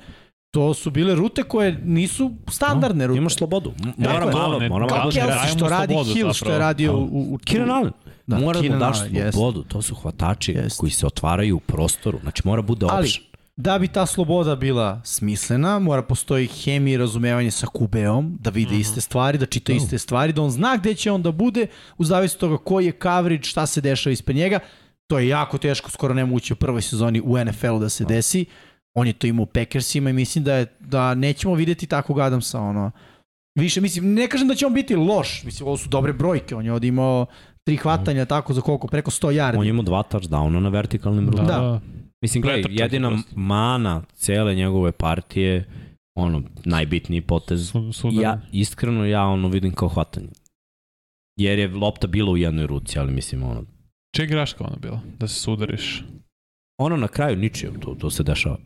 to su bile rute koje nisu standardne rute. Imaš slobodu. Mora malo, Ne, mora Kao malo. da, Kelsey dajemo što radi slobodu Hill, što je radio u, u, u Kieran Allen. Da, mora da daš slobodu. To su hvatači Jeste. koji se otvaraju u prostoru. Znači mora bude option. Da bi ta sloboda bila smislena, mora postoji hemija i razumevanje sa Kubeom, da vide iste stvari, da čita iste stvari, da on zna gde će on da bude, u od toga koji je coverage, šta se dešava ispred njega. To je jako teško, skoro nemoguće u prvoj sezoni u NFL-u da se desi. On je to imao u Packersima i mislim da, je, da nećemo videti takvog Adamsa, ono, Više, mislim, ne kažem da će on biti loš, mislim, ovo su dobre brojke, on je ovdje imao tri hvatanja, tako za koliko, preko 100 yardi. On je imao dva touchdowna na vertikalnim rutama. Da. Mislim, gledaj, jedina mana cele njegove partije, ono, najbitniji potez, Su, su ja, iskreno ja ono vidim kao hvatanje. Jer je lopta bila u jednoj ruci, ali mislim, ono, Čija greška ona bila? Da se sudariš? ono na kraju ničije, to, to se dešava.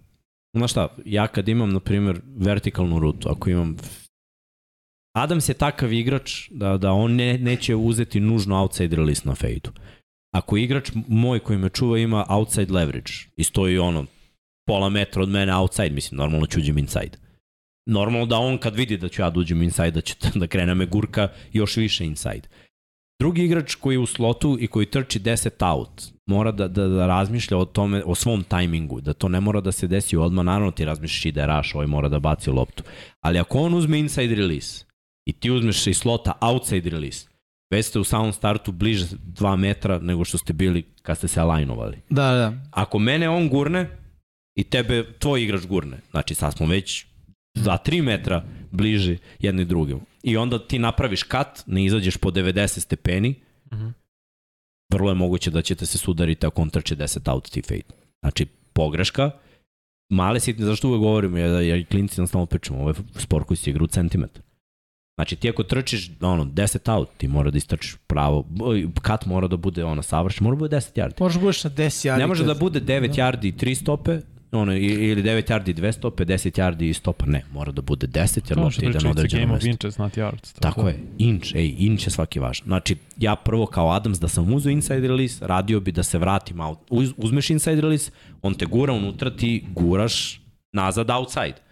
Znaš šta, ja kad imam, na primjer, vertikalnu rutu, ako imam Adams je takav igrač da, da on ne, neće uzeti nužno outside release na fejdu. Ako igrač moj koji me čuva ima outside leverage i stoji ono pola metra od mene outside, mislim, normalno ću uđem inside. Normalno da on kad vidi da ću ja da uđem inside, da će *laughs* da krene me gurka još više inside. Drugi igrač koji je u slotu i koji trči 10 out, mora da, da, da razmišlja o tome, o svom tajmingu, da to ne mora da se desi odmah, naravno ti razmišljaš i da je raš, ovaj mora da baci loptu. Ali ako on uzme inside release i ti uzmeš iz slota outside release, već ste u samom startu bliže 2 metra nego što ste bili kad ste se alajnovali. Da, da. Ako mene on gurne i tebe tvoj igrač gurne, znači sad smo već za 3 metra bliže jedni drugim. I onda ti napraviš kat, ne izađeš po 90 stepeni, Mhm. vrlo je moguće da ćete se sudariti ako on trče 10 out ti fade. Znači, pogreška, male sitne, zašto uvek govorimo, ja, ja i klinci nam stalno pričamo, ovo je sport koji se igra u centimetar. Znači, ti ako trčiš ono, 10 out, ti mora da istrčiš pravo, kat mora da bude ono, savršen, mora da bude 10 yardi. Možeš budeš na 10 yardi. Ne može da bude 9 yardi i 3 stope, ono, ili 9 yardi i 2 stope, 10 yardi i stopa, ne, mora da bude 10 jer lopta što ide na određeno game of mesto. inches, not yards. Tako je, inč, ej, inč je svaki važan. Znači, ja prvo kao Adams da sam uzeo inside release, radio bi da se vratim out. Uz, uzmeš inside release, on te gura unutra, ti guraš nazad outside.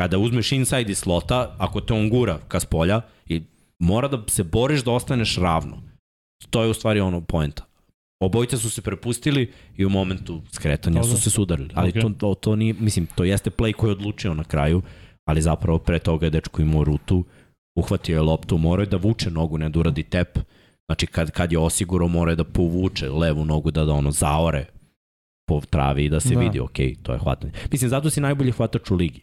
Kada uzmeš inside iz slota, ako te on gura ka spolja, i mora da se boriš da ostaneš ravno. To je u stvari ono poenta. Obojica su se prepustili i u momentu skretanja su se sudarili. Ali Ok. to, to, to nije, mislim, to jeste play koji je odlučio na kraju, ali zapravo pre toga je dečko imao rutu, uhvatio je loptu, morao je da vuče nogu, ne da uradi tep. Znači kad, kad je osigurao, morao je da povuče levu nogu, da, da ono zaore po travi i da se da. vidi, ok, to je hvatanje. Mislim, zato si najbolji hvatač u ligi.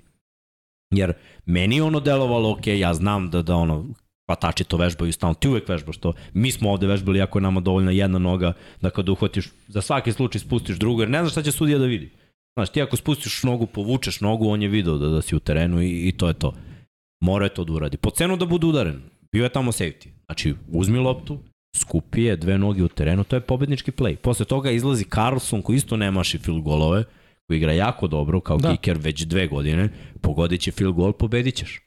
Jer meni je ono delovalo, ok, ja znam da, da ono, hvatači to vežbaju stalno, ti uvek vežbaš to. Mi smo ovde vežbali, ako je nama dovoljna jedna noga, da kada uhvatiš, za svaki slučaj spustiš drugu, jer ne znaš šta će sudija da vidi. Znaš, ti ako spustiš nogu, povučeš nogu, on je video da, da si u terenu i, i to je to. Mora je to da uradi. Po cenu da bude udaren. Bio je tamo safety. Znači, uzmi loptu, skupi je, dve noge u terenu, to je pobednički play. Posle toga izlazi Carlson koji isto ne maši field golove, koji igra jako dobro kao Da. kicker već dve godine, pogodit će field goal, pobedit ćeš.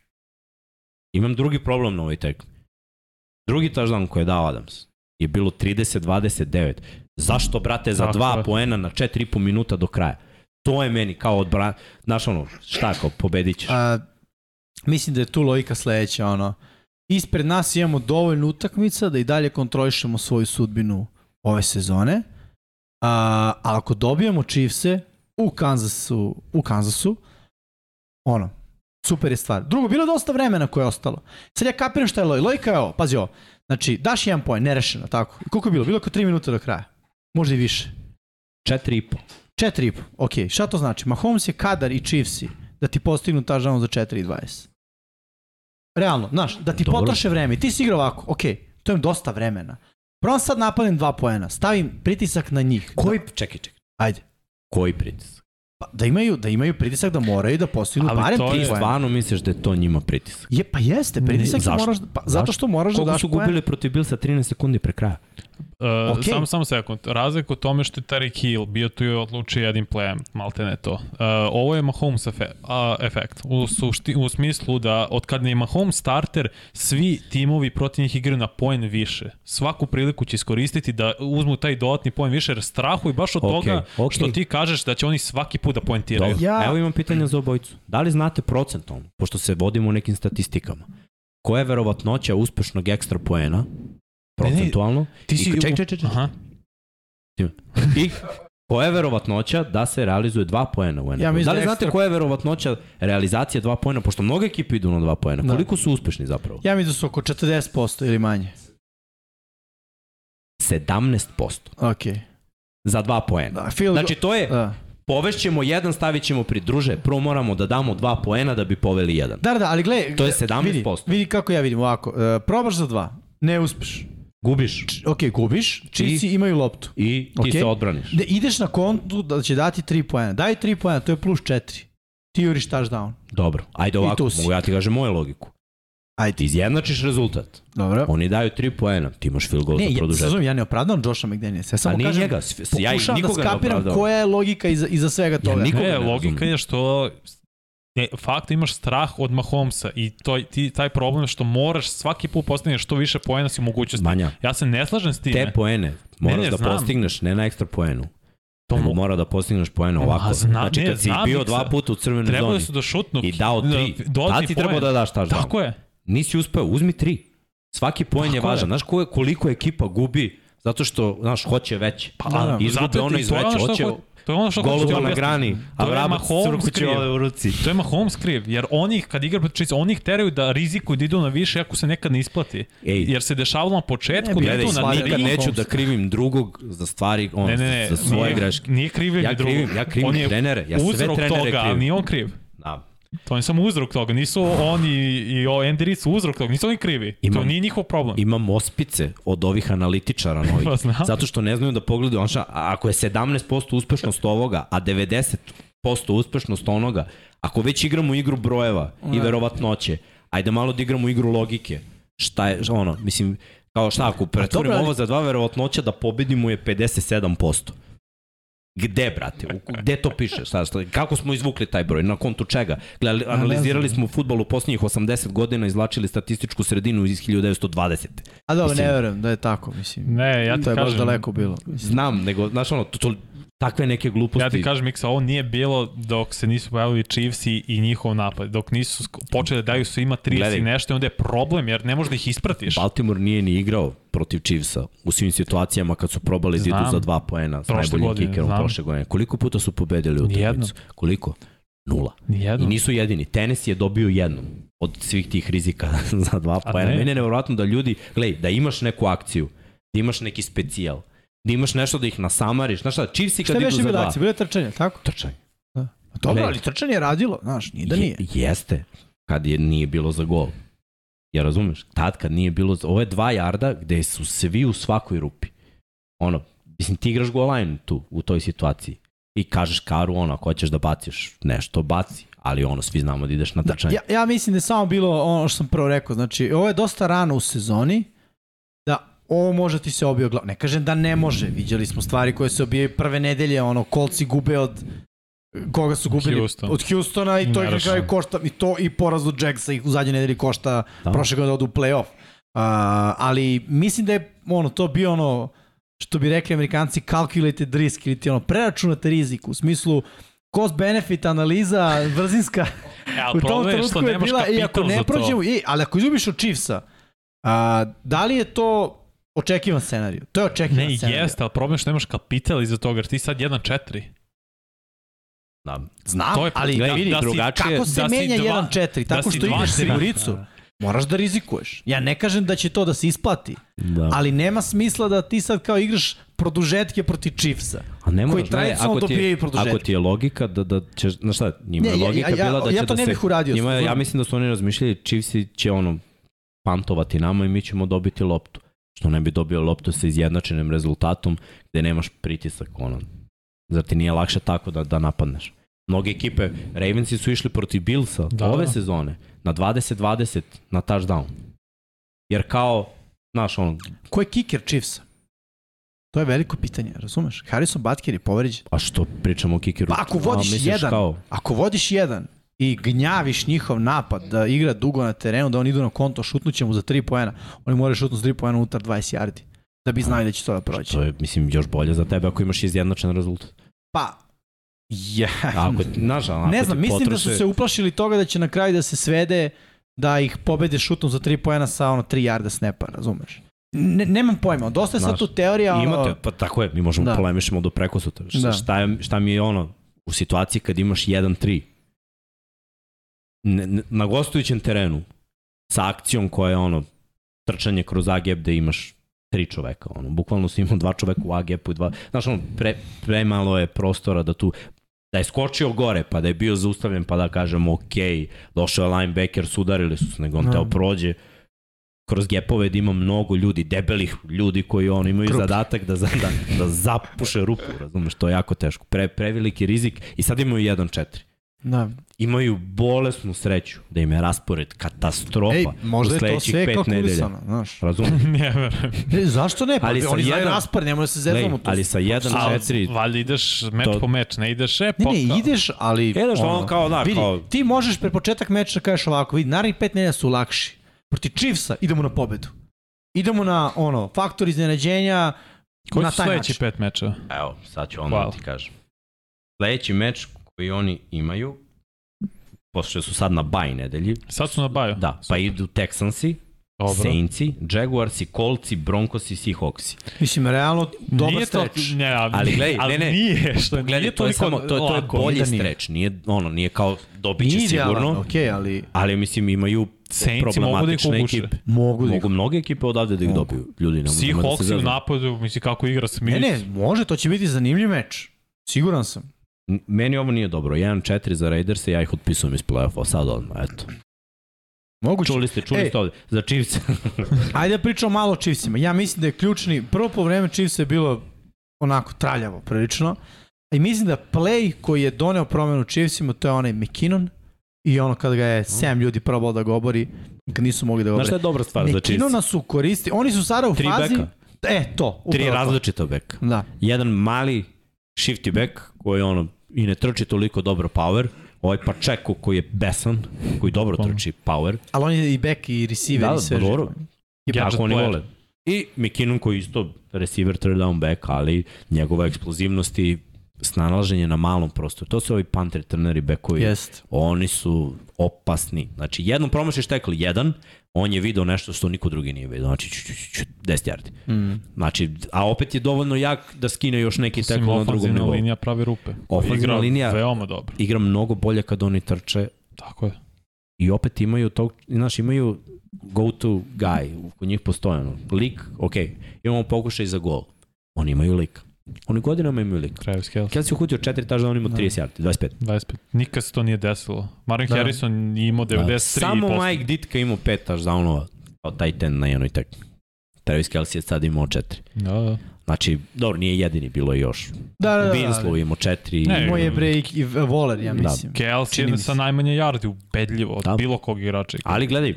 Imam drugi problem na ovoj tekmi. Drugi touchdown koji je dao Adams je bilo 30-29. Zašto, brate, za Tako dva je. poena na 4,5 minuta do kraja? To je meni kao odbran... Znaš ono, šta kao, pobedit ćeš. A, mislim da je tu logika sledeća, ono. Ispred nas imamo dovoljno utakmica da i dalje kontrolišemo svoju sudbinu ove sezone. A, a ako dobijemo Chiefse u Kansasu, u Kansasu, ono, super je stvar. Drugo, bilo je dosta vremena koje je ostalo. Sad ja kapiram šta je logika. Logika je ovo, pazi ovo. Znači, daš jedan poen, nerešeno, tako. I koliko je bilo? Bilo je oko 3 minuta do kraja. Možda i više. 4,5. 4,5. Ok, šta to znači? Mahomes je kadar i Chiefsi da ti postignu touchdown za 4,20. Realno, znaš, da ti Dobro. potroše vreme. Ti si igrao ovako, ok, to je dosta vremena. Prvo sad napadnem dva poena, stavim pritisak na njih. Koji, čekaj, čekaj. Ajde. Koji pritisak? Pa, da imaju da imaju pritisak da moraju da postignu Ali barem to tri je stvarno misliš da je to njima pritisak? Je, pa jeste, pritisak da Zašto? moraš, pa, zato što moraš da Koliko daš su poen. gubili protiv Bilsa 13 sekundi pre kraja? Uh, okay. Samo, samo sekund. Razlika u tome što je Tarek Hill bio tu i odlučio jednim playem, malte ne to. Uh, ovo je Mahomes efe, a, efekt. U, sušti, u smislu da od kad je Mahomes starter, svi timovi protiv njih igraju na poen više. Svaku priliku će iskoristiti da uzmu taj dodatni poen više, jer strahuju baš od Okej, toga okej. što ti kažeš da će oni svaki put da poentiraju. Ja- Evo imam pitanje za obojicu. Da li znate procentom, pošto se vodimo u nekim statistikama, koja je verovatnoća uspešnog ekstra poena, procentualno, Ti si... I, ček, ček, ček, ček. Aha. i koja je verovatnoća da se realizuje dva poena u NFL? Ja da da li znate ekstra- koja je verovatnoća realizacije dva poena, pošto mnoge ekipe idu na dva poena, Da. koliko su uspešni zapravo? Ja mislim da su oko 40% ili manje. 17% Ok. za dva poena. Da, field Znači to je, Da. povešćemo jedan, stavit ćemo pri druže, prvo moramo da damo dva poena da bi poveli jedan. Da, da, da, ali gle, To je gle, 17%. Vidi, vidi kako ja vidim ovako. Uh, probaš za dva, ne uspeš. Gubiš Č- Ok, gubiš, čisi imaju loptu. i ti Okej. se odbraniš. Da ideš na kontu da će dati 3 poena. Daj 3 poena, to je plus 4. Ti juriš touchdown. Dobro, ajde ovako, mogu ja ti kažem moju logiku. Ajde. Ti izjednačiš rezultat. Dobro. Oni daju 3 poena, ti imaš field goal Ne, za ja, produžetak. sazum, ja ne opravdavam Josha McDaniels. Ja A samo nije kažem, njega, ja da nikoga ne skapiram koja je logika iza, iza svega toga. Nikoga Ne, ne logika je što ne, fakt imaš strah od Mahomesa i to, ti, taj problem je što moraš svaki put postigneš što više poena si mogućnosti. Manja, Ja se ne slažem s time. te poene moraš ne, da znam. postigneš, ne na ekstra poenu. to mo- mora da postigneš poene ovako. Zna- znači ne, kad si znam, bio dva puta u crvenoj zoni su da šutnu. i dao tri, dodatni tad si trebao poen. da daš touchdown. Tako je. Nisi uspeo, uzmi tri. Svaki poen je važan. Znaš ko je, koliko ekipa gubi zato što, znaš, hoće veće. Da, da. Izgube ono ti- iz veće, hoće ho- To je ono što hoću ti golova na objasniti. grani, a vrabac Mahomes crkuće kriv. ovde u ruci. To je Mahomes kriv, jer oni kad igra protiv Chiefs, oni ih teraju da rizikuju da idu na više ako se nekad ne isplati. Ej. Jer se dešavalo na početku Ne, da idu na nikad neću da krivim drugog za stvari, on, Ne, ne, ne, za svoje nije, greške. Nije krivljenje Ja drugog. krivim, ja krivim On trenere, ja sve trenere toga, krivim. nije on kriv. Da. To je samo uzrok toga. Nisu oni i o su uzrok toga. Nisu oni krivi. Imam- to nije njihov problem. Imam ospice od ovih analitičara *laughs* novih. Pa znam. zato što ne znaju da pogledaju. Znaš, a ako je 17% uspešnost ovoga, a 90% uspešnost onoga, ako već igramo igru brojeva i Da. verovatnoće, ajde malo da igramo igru logike. Šta je, ono, mislim, kao šta, ako pretvorimo ovo za dva verovatnoća da pobedimo je 57%. Gde, brate? U- Gde to piše? Šta, šta, kako smo izvukli taj broj? Na kontu čega? Gledali, analizirali smo futbol u posljednjih 80 godina, izvlačili statističku sredinu iz 1920. A dobro, Mislim- ne verujem da je tako, mislim. Ne, ja ti to je baš kažem, daleko bilo. Mislim. Znam, nego, znaš ono, to, to, takve neke gluposti. Ja ti kažem, Miksa, ovo nije bilo dok se nisu pojavili Chiefs i, i njihov napad. Dok nisu počeli da daju svima 30 Gledaj. i nešto, onda je problem, jer ne možeš da ih ispratiš. Baltimore nije ni igrao protiv Chiefsa u svim situacijama kad su probali da idu Znam. za dva poena s najboljim godine, kikerom znam. prošle godine. Koliko puta su pobedili u utakmicu? Koliko? Nula. Nijedno. I nisu jedini. Tenis je dobio jednom od svih tih rizika *laughs* za dva poena. ne. Mene je nevjerojatno da ljudi, gledaj, da imaš neku akciju, da imaš neki specijal, da imaš nešto da ih nasamariš. Znaš šta, Chiefsi Šta kad idu za bila dva, akcija? Bilo je trčanje, tako? trčaj. Pa Dobro, ali trčanje je radilo, znaš, nije da nije. Je, jeste, kad je nije bilo za gol. Ja razumeš? Tad kad nije bilo za... Ovo je dva jarda gde su svi u svakoj rupi. Ono, mislim, ti igraš goal line tu, u toj situaciji. I kažeš Karu, ono, ako hoćeš da baciš nešto, baci. Ali ono, svi znamo da ideš na Da, trčanje. ja, ja mislim da je samo bilo ono što sam prvo rekao, znači ovo je dosta rano u sezoni, da ovo može ti se obio glav. Ne kažem da ne može, viđali smo stvari koje se obijaju prve nedelje, ono, kolci gube od koga su gubili Houston. od Houstona i to ih na Nerešeno. kraju košta i to i poraz od Jacksa ih u zadnjoj nedelji košta Da. prošle godine da odu u play-off. Uh, ali mislim da je ono to bio ono što bi rekli amerikanci calculated risk ili ti ono preračunate rizik u smislu cost benefit analiza brzinska E, ali u tom je trenutku je bila i ako kapital ne prođemo, i, ali ako izgubiš od Chiefsa, a, da li je to očekivan scenarij? To je očekivan Ne, scenarij. jeste, ali problem je što nemaš kapital iza toga, jer ti sad 1-4. Da. Znam, To je- ali gledaj, vidi, da si- drugačije- kako se da menja dva- 1-4, da tako si što tri. siguricu. Moraš da rizikuješ. Ja ne kažem da će to da se isplati, Da. ali nema smisla da ti sad kao igraš produžetke protiv Chiefsa. A ne koji moraš, ne, tradicionalno ako ti, dobijaju je, produžetke. ako ti je logika da, da ćeš, znaš šta, njima Ne, je ja- logika ja- ja- bila da će ja to da ne se... bih uradio, Njima, ja mislim da su oni razmišljali, Chiefsi će ono pantovati nama i mi ćemo dobiti loptu. Što ne bi dobio loptu sa izjednačenim rezultatom gde nemaš pritisak, ono. Zar ti nije lakše tako da, da napadneš? Mnoge ekipe, Ravensi su išli protiv Billsa Da, ove da. sezone na 20-20 na touchdown. Jer kao, znaš, ono, Ko je kicker Chiefsa? To je veliko pitanje, razumeš? Harrison Butker je povređen. A što pričamo o kikeru? Pa ako vodiš A, jedan, Kao, ako vodiš jedan i gnjaviš njihov napad da igra dugo na terenu, da oni idu na konto, šutnuće mu za 3 poena, oni moraju šutnuti za 3 poena unutar 20 yardi, da bi znali da će to da proći. to je, mislim, još bolje za tebe ako imaš izjednačen rezultat. Pa, A Ako, ako ne znam, mislim da su potroše- se uplašili toga da će na kraju da se svede da ih pobede šutom za 3 poena sa ono 3 yarda snepa, razumeš? Ne, nemam pojma, dosta je sad tu teorija. ono- Imate, pa tako je, mi možemo Da. polemišemo do preko sutra. Šta, Da. šta, je, šta mi je ono, u situaciji kad imaš 1-3, ne, ne, na gostujućem terenu, sa akcijom koja je ono, trčanje kroz A gap da imaš tri čoveka, ono, bukvalno si imao dva čoveka u A gapu i dva, znaš ono, pre, premalo je prostora da tu, da je skočio gore, pa da je bio zaustavljen, pa da kažemo, ok, došao je linebacker, sudarili su se, nego on Da. teo prođe, kroz gepove da ima mnogo ljudi, debelih ljudi koji on imaju Krupni. zadatak da, da, da zapuše rupu, razumeš, to je jako teško. Pre, preveliki rizik i sad imaju 1-4. Da. Imaju bolesnu sreću da im je raspored katastrofa Ej, možda u je to sledećih sve pet kalkulisano, znaš. Razumeš? *laughs* ne verujem. E, zašto ne? Pa Ali oni znaju jedan- raspar, nemoj da se zezamo. ali su- sa 1-4 Valjda ideš meč To- po meč, ne ideš e, Ne, ne, ideš, ali... Ideš ono kao, da, vidi, kao- Ti možeš pre početak meča da kažeš ovako, vidi, narednih pet nedelja su lakši. Proti Chiefsa idemo na pobedu. Idemo na, ono, faktor iznenađenja Koji na su taj sledeći način. pet meča? Evo, sad ću ono Hvala. da ti kažem. Sledeći meč koji oni imaju, pošto su sad na baj nedelji, Sad su na baju. da, pa idu Texansi, Dobro. Saintsi, Jaguarsi, Coltsi, Broncosi, Seahawksi. Mislim, realno, dobar nije to, streč. ne, ali, Ali gledaj, ali ne, ne. nije, što Gledaj, nije to je samo, to, je- to je bolji da nije. streč, nije, ono, nije kao dobit će sigurno, okej, ali ali mislim imaju Saintsi mogu da ih ekipe. mogu da ih... Mogu mnoge ekipe odavde da ih Mogu. dobiju. Ljudi, ne mogu da u napadu, misli kako igra Smith. Ne, ne, može, to će biti zanimljiv meč. Siguran sam. Meni ovo nije dobro. 1-4 za Raiders ja ih otpisujem iz play-offa. Sad odmah, eto. Moguće. Čuli ste, čuli Ej. ste ovde. Za Chiefs. *laughs* Ajde da pričamo malo o Chiefsima. Ja mislim da je ključni, prvo po vreme Chiefsa je bilo onako traljavo prilično. I mislim da play koji je doneo promenu Chiefsima, to je onaj McKinnon i ono kada ga je 7 ljudi probalo da ga obori, kad nisu mogli da ga Znaš šta je dobra stvar za Chiefs? McKinnona su koristi, oni su sada u Tri fazi... beka. E, to. Tri različita beka. Da. Jedan mali shifty back koji ono i ne trči toliko dobro power. Ovaj Pacheco koji je besan, koji dobro Pa. trči power. Ali on je i back i receiver Da, i sve pa dobro. Tako oni vole. I McKinnon koji isto receiver, third down back, ali njegova eksplozivnost i snalaženje na malom prostoru. To su ovi punt returneri backovi. Jest. Oni su opasni. Znači, jednom promašiš tekl jedan, on je video nešto što niko drugi nije video. Znači, ču, ču, ču, ču, 10 yardi. Mm. Znači, a opet je dovoljno jak da skine još neki tekl na drugom nivou. linija pravi rupe. Ofanzivna Igra linija- veoma dobro. Igra mnogo bolje kad oni trče Tako je. i opet imaju tog, znaš, imaju go-to guy, kod njih postoje ono, lik, ok, imamo pokušaj za gol, oni imaju lik. Oni godinama imaju lik. Travis Kelce. Kad si uhutio 4 tažda, on ima 30 yardi, 25. 25. Nikad se to nije desilo. Marvin Da. Harrison imao 93 Da. Samo Mike Ditka imao 5 touchdownova kao taj ten na jednoj tekmi. Travis Kelce je sad imao 4. Da, da. Znači, dobro, nije jedini, bilo je još. Da, da, da. Winslow je imao 4. Ne, Moj je bre i, i Voler, ja Da. mislim. Kelce Čini je sa najmanje yardi ubedljivo od Da. bilo kog igrača. Ali gledaj,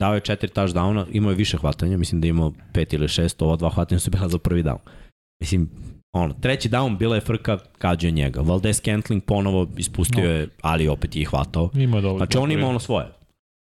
dao je 4 touchdowna, imao je više hvatanja, mislim da je imao 5 ili 6, ova dva hvatanja su bila za prvi down. Mislim, ono, treći down bila je frka, kađe njega. Valdez Scantling ponovo ispustio No. je, ali opet je ih hvatao. Ima dovoljno. Znači on ima ono svoje.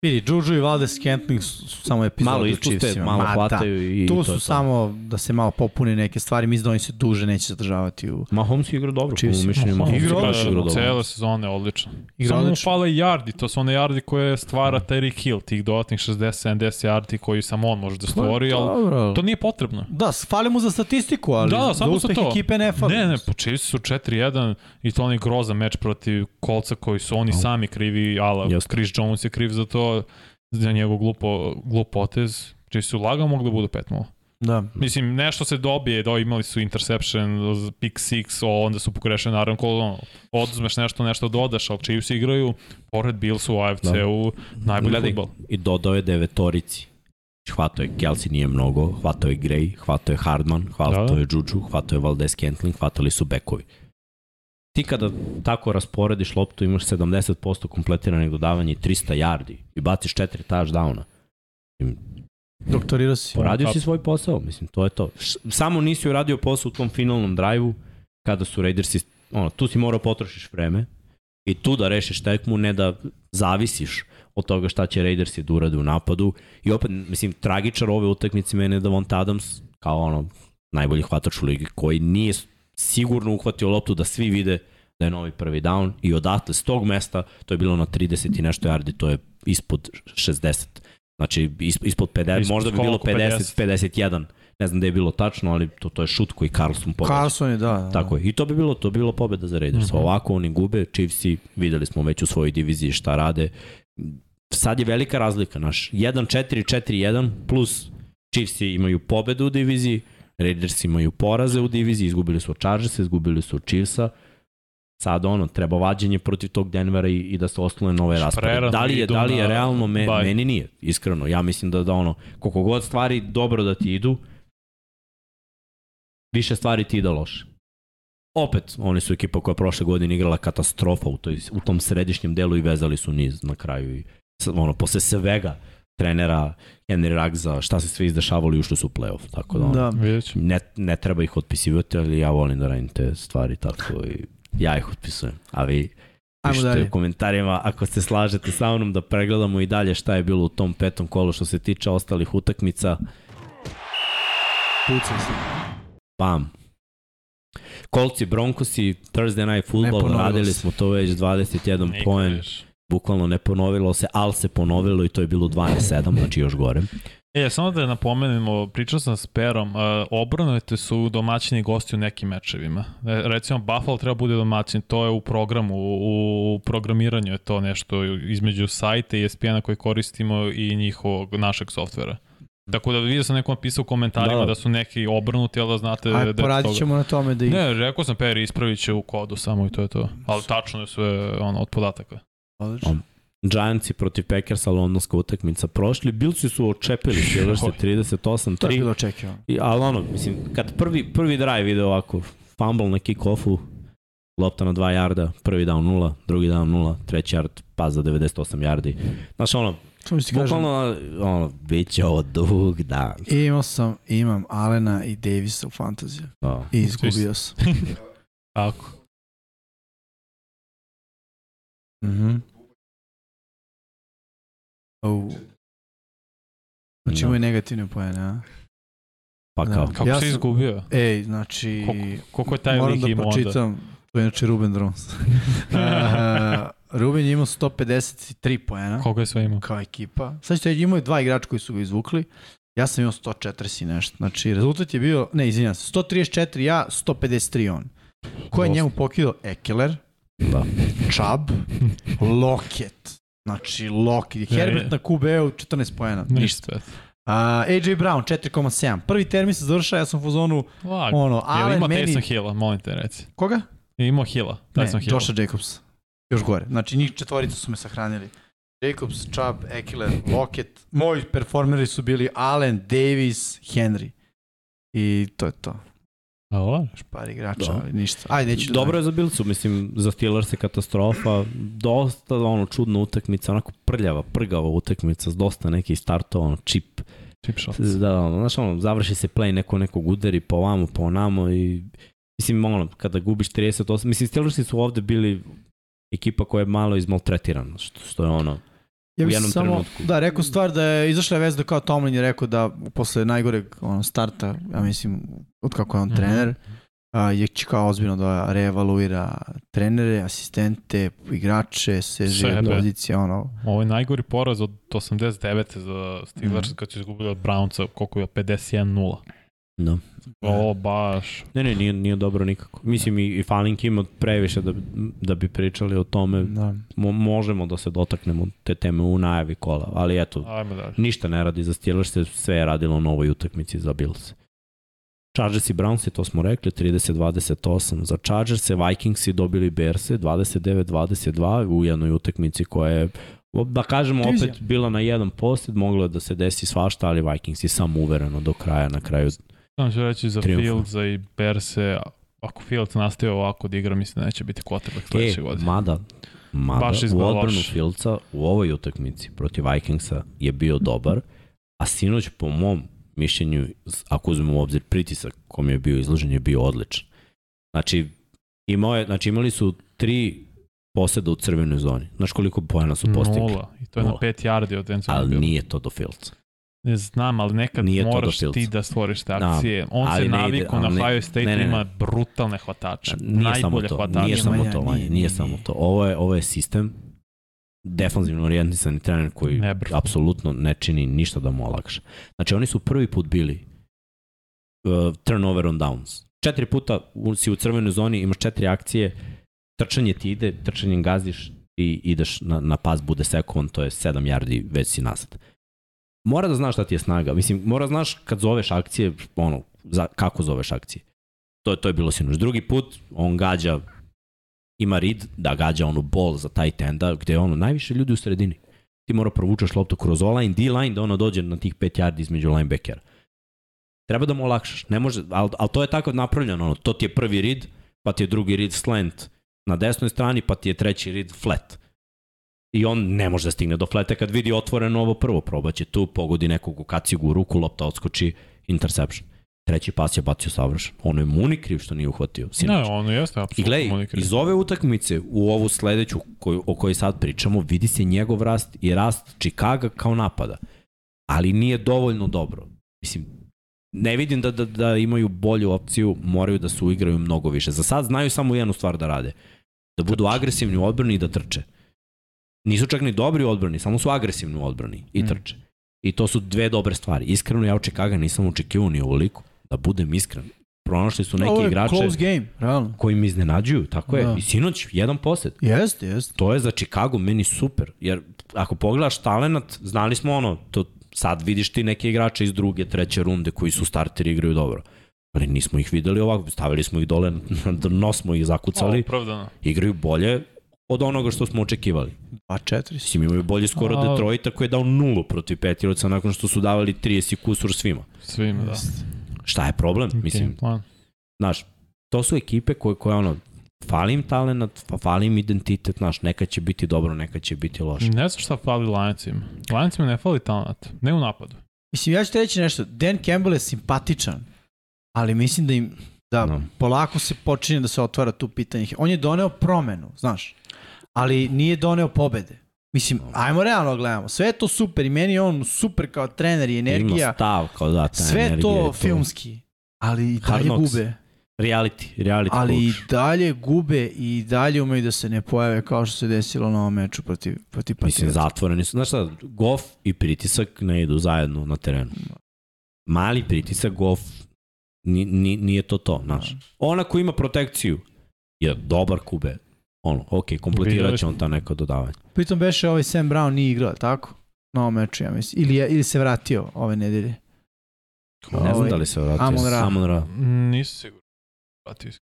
Vidi, Juju i Valdez Scantling su, su samo epizode Malo ispuste, malo Ma da. hvataju i Tu to su je to. samo da se malo popune neke stvari, mislim da oni se duže neće zadržavati u Mahomes je igrao dobro, po Chiefs. mom mišljenju. Mahomes je baš igrao dobro. Cele sezone odlično. Igrao Samo mu odlično. fale yardi, to su one yardi koje stvara Terry Hill, tih dodatnih 60-70 yardi koji samo on može da stvori, ali to nije potrebno. Da, fali mu za statistiku, ali Da, da, samo za uspeh to. ekipe ne fali. Ne, ne, po Chiefs su 4-1 i to onaj grozan meč protiv kolca koji su oni sami krivi, ala. Chris Jones je kriv za to, za njegov glupo, glup potez. Chiefs su lagano mogli da budu 5-0. Da. Mislim, nešto se dobije, da imali su interception, pick six, o, onda su pokrešeni naravno kolo, ono, oduzmeš nešto, nešto dodaš, ali Chiefs igraju, pored Billsu u AFC-u, najbolji Gledaj, futbol. i dodao je devetorici. Hvatao je Kelsey nije mnogo, hvatao je Gray, hvatao je Hardman, hvatao Da. je Juju, hvatao je Valdez Scantling, hvatali su bekovi. Ti kada tako rasporediš loptu, imaš 70% kompletiranih dodavanja i 300 yardi i baciš 4 touchdowna. Doktorirao si. Poradio si svoj posao, mislim, to je to. Samo nisi uradio posao u tom finalnom drajvu, kada su Raidersi, ono, tu si morao potrošiš vreme i tu da rešiš tekmu, ne da zavisiš od toga šta će Raidersi da urade u napadu. I opet, mislim, tragičar ove utakmice mene je Davonta Adams, kao ono, najbolji hvatač u ligi, koji nije sigurno uhvatio loptu da svi vide da je novi prvi down i odatle s tog mesta, to je bilo na 30 i nešto yardi, to je ispod 60. Znači, is- ispod 50, Ispod možda bi bilo koliko? 50, 51. Ne znam da je bilo tačno, ali to, to je šut koji Carlson pogađa. Carlson je, da. da. Tako je. I to bi bilo, to bi bilo pobeda za Raiders. Mm. -hmm. Ovako oni gube, Chiefsi, videli smo već u svojoj diviziji šta rade. Sad je velika razlika, naš 1-4-4-1 plus Chiefsi imaju pobedu u diviziji, Raiders imaju poraze u diviziji, izgubili su od Chargersa, izgubili su od Chiefsa. Sad ono, treba vađenje protiv tog Denvera i, i da se oslone nove raspade. Prerano Da li je, da li je realno, me, baj. meni nije, iskreno. Ja mislim da, da ono, koliko god stvari dobro da ti idu, više stvari ti ide loše. Opet, oni su ekipa koja prošle godine igrala katastrofa u, toj, u tom središnjem delu i vezali su niz na kraju. I, ono, posle svega trenera Henry Ragza, šta se sve izdešavalo i ušli su u playoff. Tako da, Da. Ne, ne treba ih otpisivati, ali ja volim da radim te stvari tako i ja ih otpisujem. A vi Ajmo pišite dalje. u komentarima ako se slažete sa mnom da pregledamo i dalje šta je bilo u tom petom kolu što se tiče ostalih utakmica. Pucam se. Bam. Kolci, Broncosi, Thursday Night Football, radili se. smo to već 21 Niko poen. Bukvalno ne ponovilo se, ali se ponovilo i to je bilo 12-7, znači još gore. E, samo da napomenemo, pričao sam s Perom, uh, obrnujete su domaćini i gosti u nekim mečevima. E, recimo, Buffalo treba bude domaćin, to je u programu, u, u programiranju je to nešto između sajta i ESPN-a koji koristimo i njihovog, našeg softvera. Tako da vidio sam nekom pisao u komentarima Da, da, da. su neki obrnuti, ali da znate Aj, da poradit toga- ćemo na tome da ih... Ne, rekao sam Peri, ispravit će u kodu samo i to je to. Ali tačno je sve ono, od podataka. Odlično. Giantsi protiv Packersa, londonska utakmica prošli. Bilsi su očepili Steelers To je 38-3. bilo očekivano. I, ali ono, mislim, kad prvi, prvi drive ide ovako, fumble na kick-offu, lopta na 2 jarda, prvi down 0, drugi down 0, treći yard, pas za 98 yardi. Znaš, ono, bukvalno, ono, bit će ovo dug dan. Imao sam, imam Alena i Davisa u fantaziju. Da. I izgubio sam. Tako. *laughs* Mhm. Oh. Znači Da. imaju negativne pojene, a? Pa Da. kao, Kako Ja si sam- izgubio? Ej, znači... Koliko, koliko je taj moram lik da imao onda? pročitam. To je inače Ruben Drons. uh, *laughs* *laughs* Ruben je imao 153 pojena Koliko je sve imao? kao ekipa. Sad ćete imao je dva igrača koji su ga izvukli. Ja sam imao 140 i nešto. Znači, rezultat je bio, ne, izvinjam se, 134 ja, 153 on. Ko je Dosta. njemu pokidao? Ekeler, da. Chubb, *laughs* Lockett. Znači, Lockett. Herbert je. na QB-u 14 pojena. Ništa. Ništa. Uh, AJ Brown 4,7. Prvi termin se završava, ja sam u fazonu, Lag. ono, Allen ima meni... Taysom Hilla, molim te reci. Koga? Je imao Hilla, Ne, Tyson Hilla. Josha Jacobs. Još gore. Znači, njih četvorica su me sahranili. Jacobs, Chubb, Eckler, Lockett. Moji performeri su bili Allen, Davis, Henry. I to je to. Ovo? Par igrača, Da. ali ništa. Ajde, neću Dobro je za Bilcu, mislim, za Steelers je katastrofa, dosta ono čudna utakmica, onako prljava, prgava utakmica, s dosta nekih startova, ono čip, Chip shot. da, ono, znaš, ono, završi se play, neko nekog udari po ovamo, po onamo i mislim, ono, kada gubiš 38, mislim, Steelersi su ovde bili ekipa koja je malo izmaltretirana, što, što je ono, Ja u jednom samo, trenutku. da, rekao stvar da je izašla vez da kao Tomlin je rekao da posle najgoreg ono, starta, ja mislim, od kako je on Mhm. trener, a, je će kao ozbiljno da reevaluira trenere, asistente, igrače, seže Sebe. pozicije, ono, Ovo je najgori poraz od 89. za Steelers Mhm. kad su izgubili od Brownca, koliko je 51-0. da. Ovo baš... Ne, ne, nije, nije dobro nikako. Mislim, i, i Falink ima previše da, da bi pričali o tome. da. Mo, možemo da se dotaknemo te teme u najavi kola, ali eto, Ajmo dalje. ništa ne radi za Steelers, sve je radilo u novoj utakmici za Bills. Chargers i Browns, to smo rekli, 30-28 za Chargers, Vikings dobili Bears 29-22 u jednoj utakmici koja je da kažemo Divizija. opet bila na jedan posjed, moglo je da se desi svašta, ali Vikings je samo uvereno do kraja, na kraju Samo ću reći za Triumfa. Fieldsa i Berse, ako Fields nastaje ovako da igra, mislim da neće biti quarterback sledeće E, godine. mada, mada Baš u odbranu. Filca u ovoj utakmici protiv Vikingsa je bio dobar, A sinoć, po mom mišljenju, ako uzmemo u obzir pritisak kom je bio izložen, je bio odličan. Znači, imao je, znači imali su tri poseda u crvenoj zoni. Znaš koliko pojena su postigli? Nula. I to je Nula. na 5 yardi od Enzo. Ali nije to do Fields. Ne znam, ali nekad Nije moraš ti da stvoriš te Da, akcije. On ali se navikao na Ohio State ne, ne, ne. ima brutalne hvatače. Nije samo Najbolje to, hvatače. nije samo to, nije, nije, nije, nije, samo nije. to. Ovo je, ovo je sistem, defanzivno orijentisan trener koji Nebrzo. apsolutno ne čini ništa da mu olakša. Znači oni su prvi put bili uh, turnover on downs. Četiri puta si u crvenoj zoni, imaš četiri akcije, trčanje ti ide, trčanjem gaziš i ideš na, na pas, bude sekon, to je 7 yardi, već si nazad. Mora da znaš šta ti je snaga. Mislim, mora da znaš kad zoveš akcije, ono, za, kako zoveš akcije. To, je- to je bilo sinoć. Drugi put, on gađa, ima rid da gađa onu bol za taj tenda, gde je ono, najviše ljudi u sredini. Ti mora provučeš loptu kroz online, D-line, da ono dođe na tih 5 yardi između linebackera. Treba da mu olakšaš. Ne može, ali, ali to je tako napravljeno. Ono, to ti je prvi rid, pa ti je drugi rid slant na desnoj strani, pa ti je treći rid flat. I on ne može da stigne do fleta kad vidi otvoreno ovo prvo. Probaće tu, pogodi nekog u kacigu u ruku, lopta odskoči, interception. Treći pas je bacio savršen. Ono je Muni kriv što nije uhvatio. Ne, Sinoć. ono jeste I apsolutno gledaj, Monikri. iz ove utakmice u ovu sledeću koju, o kojoj sad pričamo, vidi se njegov rast i rast Chicago kao napada. Ali nije dovoljno dobro. Mislim, ne vidim da, da, da imaju bolju opciju, moraju da se uigraju mnogo više. Za sad znaju samo jednu stvar da rade. Da budu agresivni u odbrani i da trče. Nisu čak ni dobri u odbrani, samo su agresivni u odbrani i Mm. trče. I to su dve dobre stvari. Iskreno ja od Chicago nisam očekivao ni ovoliko. Da budem iskren. Pronašli su je igrače close game, realno. koji mi iznenađuju, tako je. Da. I sinoć, jedan posed. Jeste, jeste. To je za Chicago meni super, jer ako pogledaš talenat, znali smo ono, to sad vidiš ti neke igrače iz druge, treće runde koji su starteri i igraju dobro. Ali nismo ih videli ovako, stavili smo ih dole, na dno smo ih zakucali, Opravdano. igraju bolje od onoga što smo očekivali. 2-4. Mislim, imaju bolje skoro A- Detroita koji je dao nulu protiv Petirovca nakon što su davali 30 kusur svima. Svima, da. Šta je problem? Mislim, Game plan. znaš, to su ekipe koje, koje ono, fali im talent, fa- fali im identitet, znaš, neka će biti dobro, neka će biti loše. Ne znam šta fali Lioncima. Lioncima ne fali talent. Ne u napadu. Mislim, ja ću ti reći nešto. Dan Campbell je simpatičan, ali mislim da im da No. polako se počinje da se otvara tu pitanje. On je doneo promenu, znaš, ali nije doneo pobede. Mislim, ajmo realno gledamo. Sve je to super i meni je on super kao trener i Ima energija. stav, kao da, ta Sve je to filmski, ali i dalje gube. Reality, reality Ali i coach. dalje gube i dalje umeju da se ne pojave kao što se desilo na ovom meču protiv, protiv Mislim, Patriota. zatvoreni su. Znaš šta, Goff i pritisak ne idu zajedno na terenu. Mali pritisak, Goff, ni, ni, nije to to, znaš. Ona ko ima protekciju je dobar kube. Ono, ok, kompletirat će on ta neka dodavanja. Pritom beše ovaj Sam Brown nije igrao, tako? Na ovom meču, ja mislim. Ili, je, ili se vratio ove nedelje. Ne znam Ovaj, da li se vratio. Amon Ra. Amon Ra. Nisam siguran. Vratio se.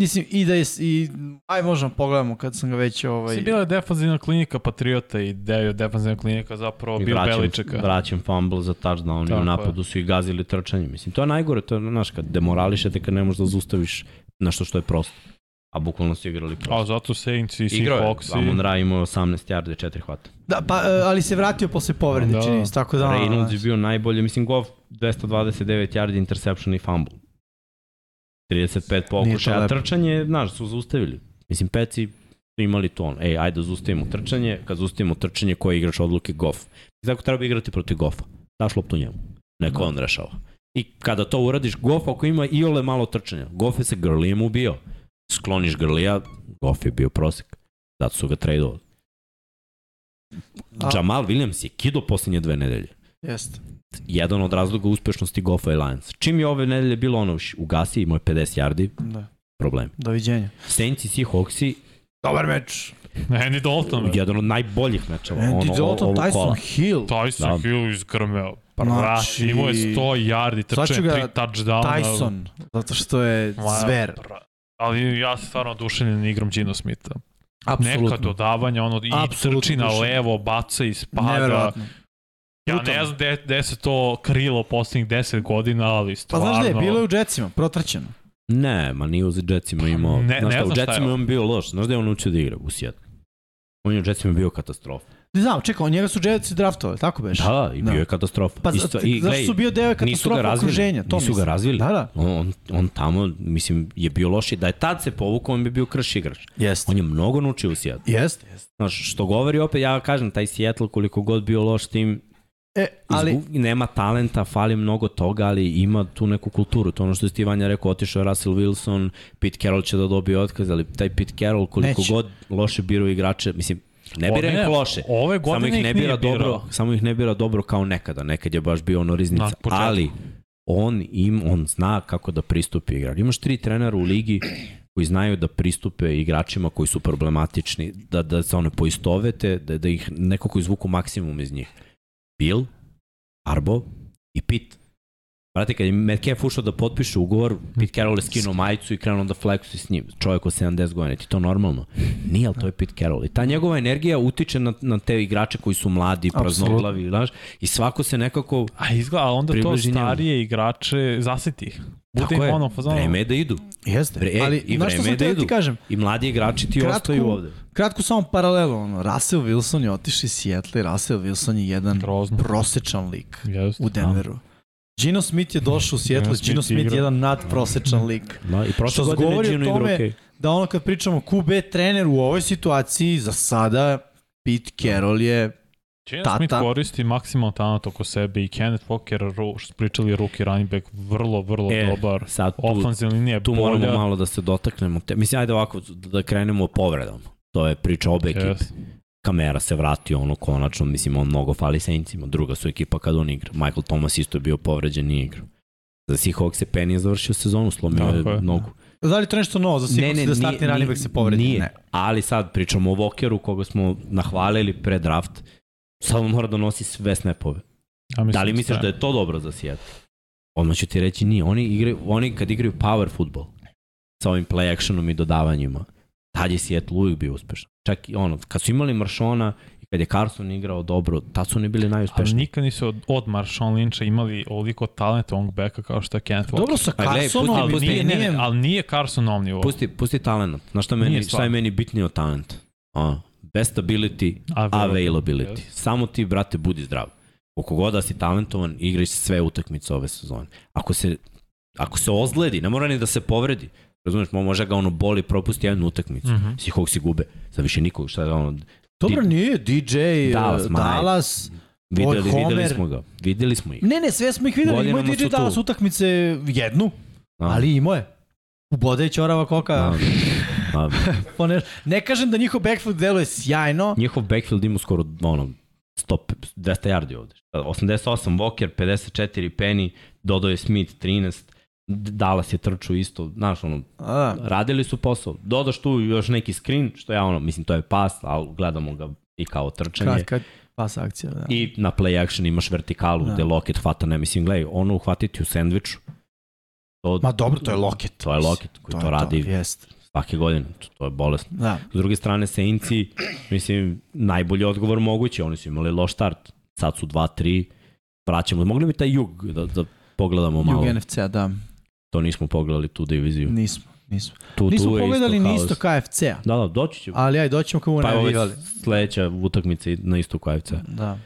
Mislim, i da je, i, aj možemo pogledamo kad sam ga već ovaj... Si bila je defanzivna klinika Patriota i deo defanzivna klinika zapravo I bio vraćam, Beličeka. vraćam fumble za touchdown i u je. napadu su i gazili trčanje. Mislim, to je najgore, to je, znaš, kad demorališete, kad ne možeš da zaustaviš nešto što je prosto. A bukvalno su igrali prosto. A zato Saints i Igrao je, Seahawks Amon i... Ra imao 18 yardi, 4 hvata. Da, pa, e, ali se vratio posle povrede, Da. čini tako da... Reynolds je bio najbolji, mislim, Goff 229 yardi, interception i fumble. 35 pokušaja, trčanje, znaš, su zaustavili. Mislim, peci su imali to, ono, ej, ajde zaustavimo trčanje, kad zaustavimo trčanje, ko je igrač odluke Goff. I tako treba igrati protiv Goffa. Daš loptu njemu. Neko Da. on rešava. I kada to uradiš, Goff ako ima i ole malo trčanja, Goff je se Grlijem ubio. Skloniš Grlija, Goff je bio prosek. Zato su ga tradeovali. A- Jamal Williams je kido posljednje dve nedelje Jeste. jedan od razloga uspešnosti Goffa i Lions. Čim je ove nedelje bilo ono, ugasi, imao je 50 yardi, Da. problem. Doviđenja. Saints i Seahawksi, Dobar meč. Andy Dalton. jedan od najboljih mečeva. Andy ono, Dalton, ovog Tyson kola. Hill. Tyson Da. Hill izgrmeo. Znači- Znači... Imao je 100 yardi, Sad ću trče ga 3 touchdowna. Tyson, zato što je zver. bra- Ali ja sam stvarno oduševljen igrom Gino Smitha. Neka Apsolutno. dodavanja, ono, i Apsolutno trči na levo, baca i spada. Neverovatno. Ja Brutalno. ne znam gde, gde se to krilo poslednjih 10 godina, ali Pa stvarno... znaš da je, bilo je u Jetsima, protraćeno. Ne, ma nije u Jetsima imao. Ne- znaš ne šta, u znam šta je Jetsima je on. bio loš. Znaš da je on učio da igra u Seattle? On je u Jetsima bio katastrofa. Ne znam, čekaj, njega su Jetsi draftovali, tako beš? Da, da, i bio Da. je katastrofa. Pa Isto, i, zašto glej, su bio deo katastrofa razvili, okruženja? To nisu ga razvili. Da, da. On, on, tamo, mislim, je bio loši. Da je tad se povukao, on bi bio krš igrač. Jeste. On je mnogo naučio u Seattle. Jeste. Znaš, što govori opet, ja kažem, taj Seattle koliko god bio loš tim, E, ali, ali... nema talenta, fali mnogo toga, ali ima tu neku kulturu. To ono što je Steve Vanja rekao, otišao je Russell Wilson, Pete Carroll će da dobije otkaz, ali taj Pete Carroll koliko Neće. god loše birao igrače, mislim, ne bira ne, ih loše. Ove Samo godine ih ne ih nije bira dobro, birao. samo ih ne bira dobro kao nekada. Nekad je baš bio ono riznica. Ali on im on zna kako da pristupi igraču. Imaš tri trenera u ligi koji znaju da pristupe igračima koji su problematični, da, da se one poistovete, da, da ih nekako izvuku maksimum iz njih. Bill, Arbo i Pitt. Brate, kad je Metcalf ušao da potpiše ugovor, Pete Carroll je skinuo majicu i krenuo da flexuje s njim. Čovjek od 70 godina, ti to normalno? Nije, ali to je Pete Carroll. I ta njegova energija utiče na, na te igrače koji su mladi, praznoglavi, znaš, i svako se nekako... A izgleda, ali onda to njemu. starije igrače zasiti ih. Bude Tako im je, ono, vreme je da idu. jeste. Vre- e, ali, i vreme je da teo ti idu. kažem? I mladi igrači ti Kratko- ostaju ovde. Kratko samo paralelu, ono, Russell Wilson je otišao iz Seattle i Russell Wilson je jedan grozno. prosečan lik Jest. u Denveru. Gino Smith je došao u Seattle, Gino Gino Smith Smith je jedan nadprosečan lik. Da, I prošle Što godine govori o Gino okej. Da ono kad pričamo QB trener u ovoj situaciji, za sada Pete Carroll je Gino Tata. Smith koristi maksimalno talent oko sebe i Kenneth Walker, ru, što smo pričali, rookie running back, vrlo, vrlo E, dobar. Sad tu, Offensive linija je tu moramo bolja. malo da se dotaknemo. Te, mislim, ajde ovako, da krenemo povredom. To je priča obe ekipe. Kamera se vratio ono konačno, mislim on mnogo fali Saintsima, druga su ekipa kad on igra. Michael Thomas isto je bio povređen, nije igrao. Za Seahawks je Penny je završio sezonu, slomio je je. nogu. Da li to nešto novo za Seahawks da startni running back se povredi? Nije, Ne. ali sad pričamo o Vokeru koga smo nahvalili pre draft. Sad on mora da nosi sve snapove. Da li misliš sve. da je to dobro za Seattle? Odmah ću ti reći nije. Oni, igraju, oni kad igraju power football sa ovim play actionom i dodavanjima, tad je Seattle uvijek bio uspešan. Čak i ono, kad su imali Maršona i kad je Carson igrao dobro, tad su oni bili Ali najuspešniji. nikad nisu od, od Marshawn Lyncha imali ovoliko talenta ovog beka kao što je Kenneth Walker. Dobro sa A gledaj, Carsonom, pusti- ali, pusti- nije, ne, ne, ali nije Carson ovom nivou. Pusti, pusti talent. Znaš šta, meni, Nije šta je meni bitnije od talenta? A, best ability, Availability. availability. Yes. Samo ti, brate, budi zdrav. Koliko god da si talentovan, igraš sve utakmice ove sezone. Ako se, ako se ozledi, ne mora ni da se povredi. Razumeš, mo- može ga ono boli, propusti jednu utakmicu. Mm Mhm. -hmm. Seahawksi gube. Za više nikog. Šta je ono, Dobro, nije, DJ, Dallas, Dallas, videli, je videli Homer. smo ga. Videli smo ih. Ne, ne, sve smo ih videli. Imao je Godinama DJ tu. Dallas utakmice jednu, Da. ali imao je. Ubode je Ćorava koka. Da, da. *laughs* po ne, ne kažem da njihov backfield deluje sjajno. Njihov backfield ima skoro ono, 100, 200 yardi ovde. 88 Walker, 54 Penny, dodao je Smith 13, Dallas je trčao isto, znaš, ono, A, radili su posao. Dodaš tu još neki screen, što ja ono, mislim, to je pas, ali gledamo ga i kao trčanje. kad, kad pas akcija, da. I na play action imaš vertikalu Da. gde Lockett hvata, ne mislim, gledaj, ono uhvatiti u sandviču. To, Ma dobro, to je Lockett. To je Lockett koji to, je radi Jest. svake godine. To, to je bolesno. Da. S druge strane, Saintsi, mislim, najbolji odgovor moguće. Oni su imali loš start. Sad su 2-3. Vraćamo. Mogli bi taj jug da, da pogledamo malo. Jug NFC-a, da. To nismo pogledali tu diviziju. Nismo, nismo. Tu, Nismo tu pogledali isto ni isto KFC-a. Da, da, doći ćemo. Ali aj, doćemo kako Pa ne je ovo navijali. sledeća utakmica na istu KFC. Da.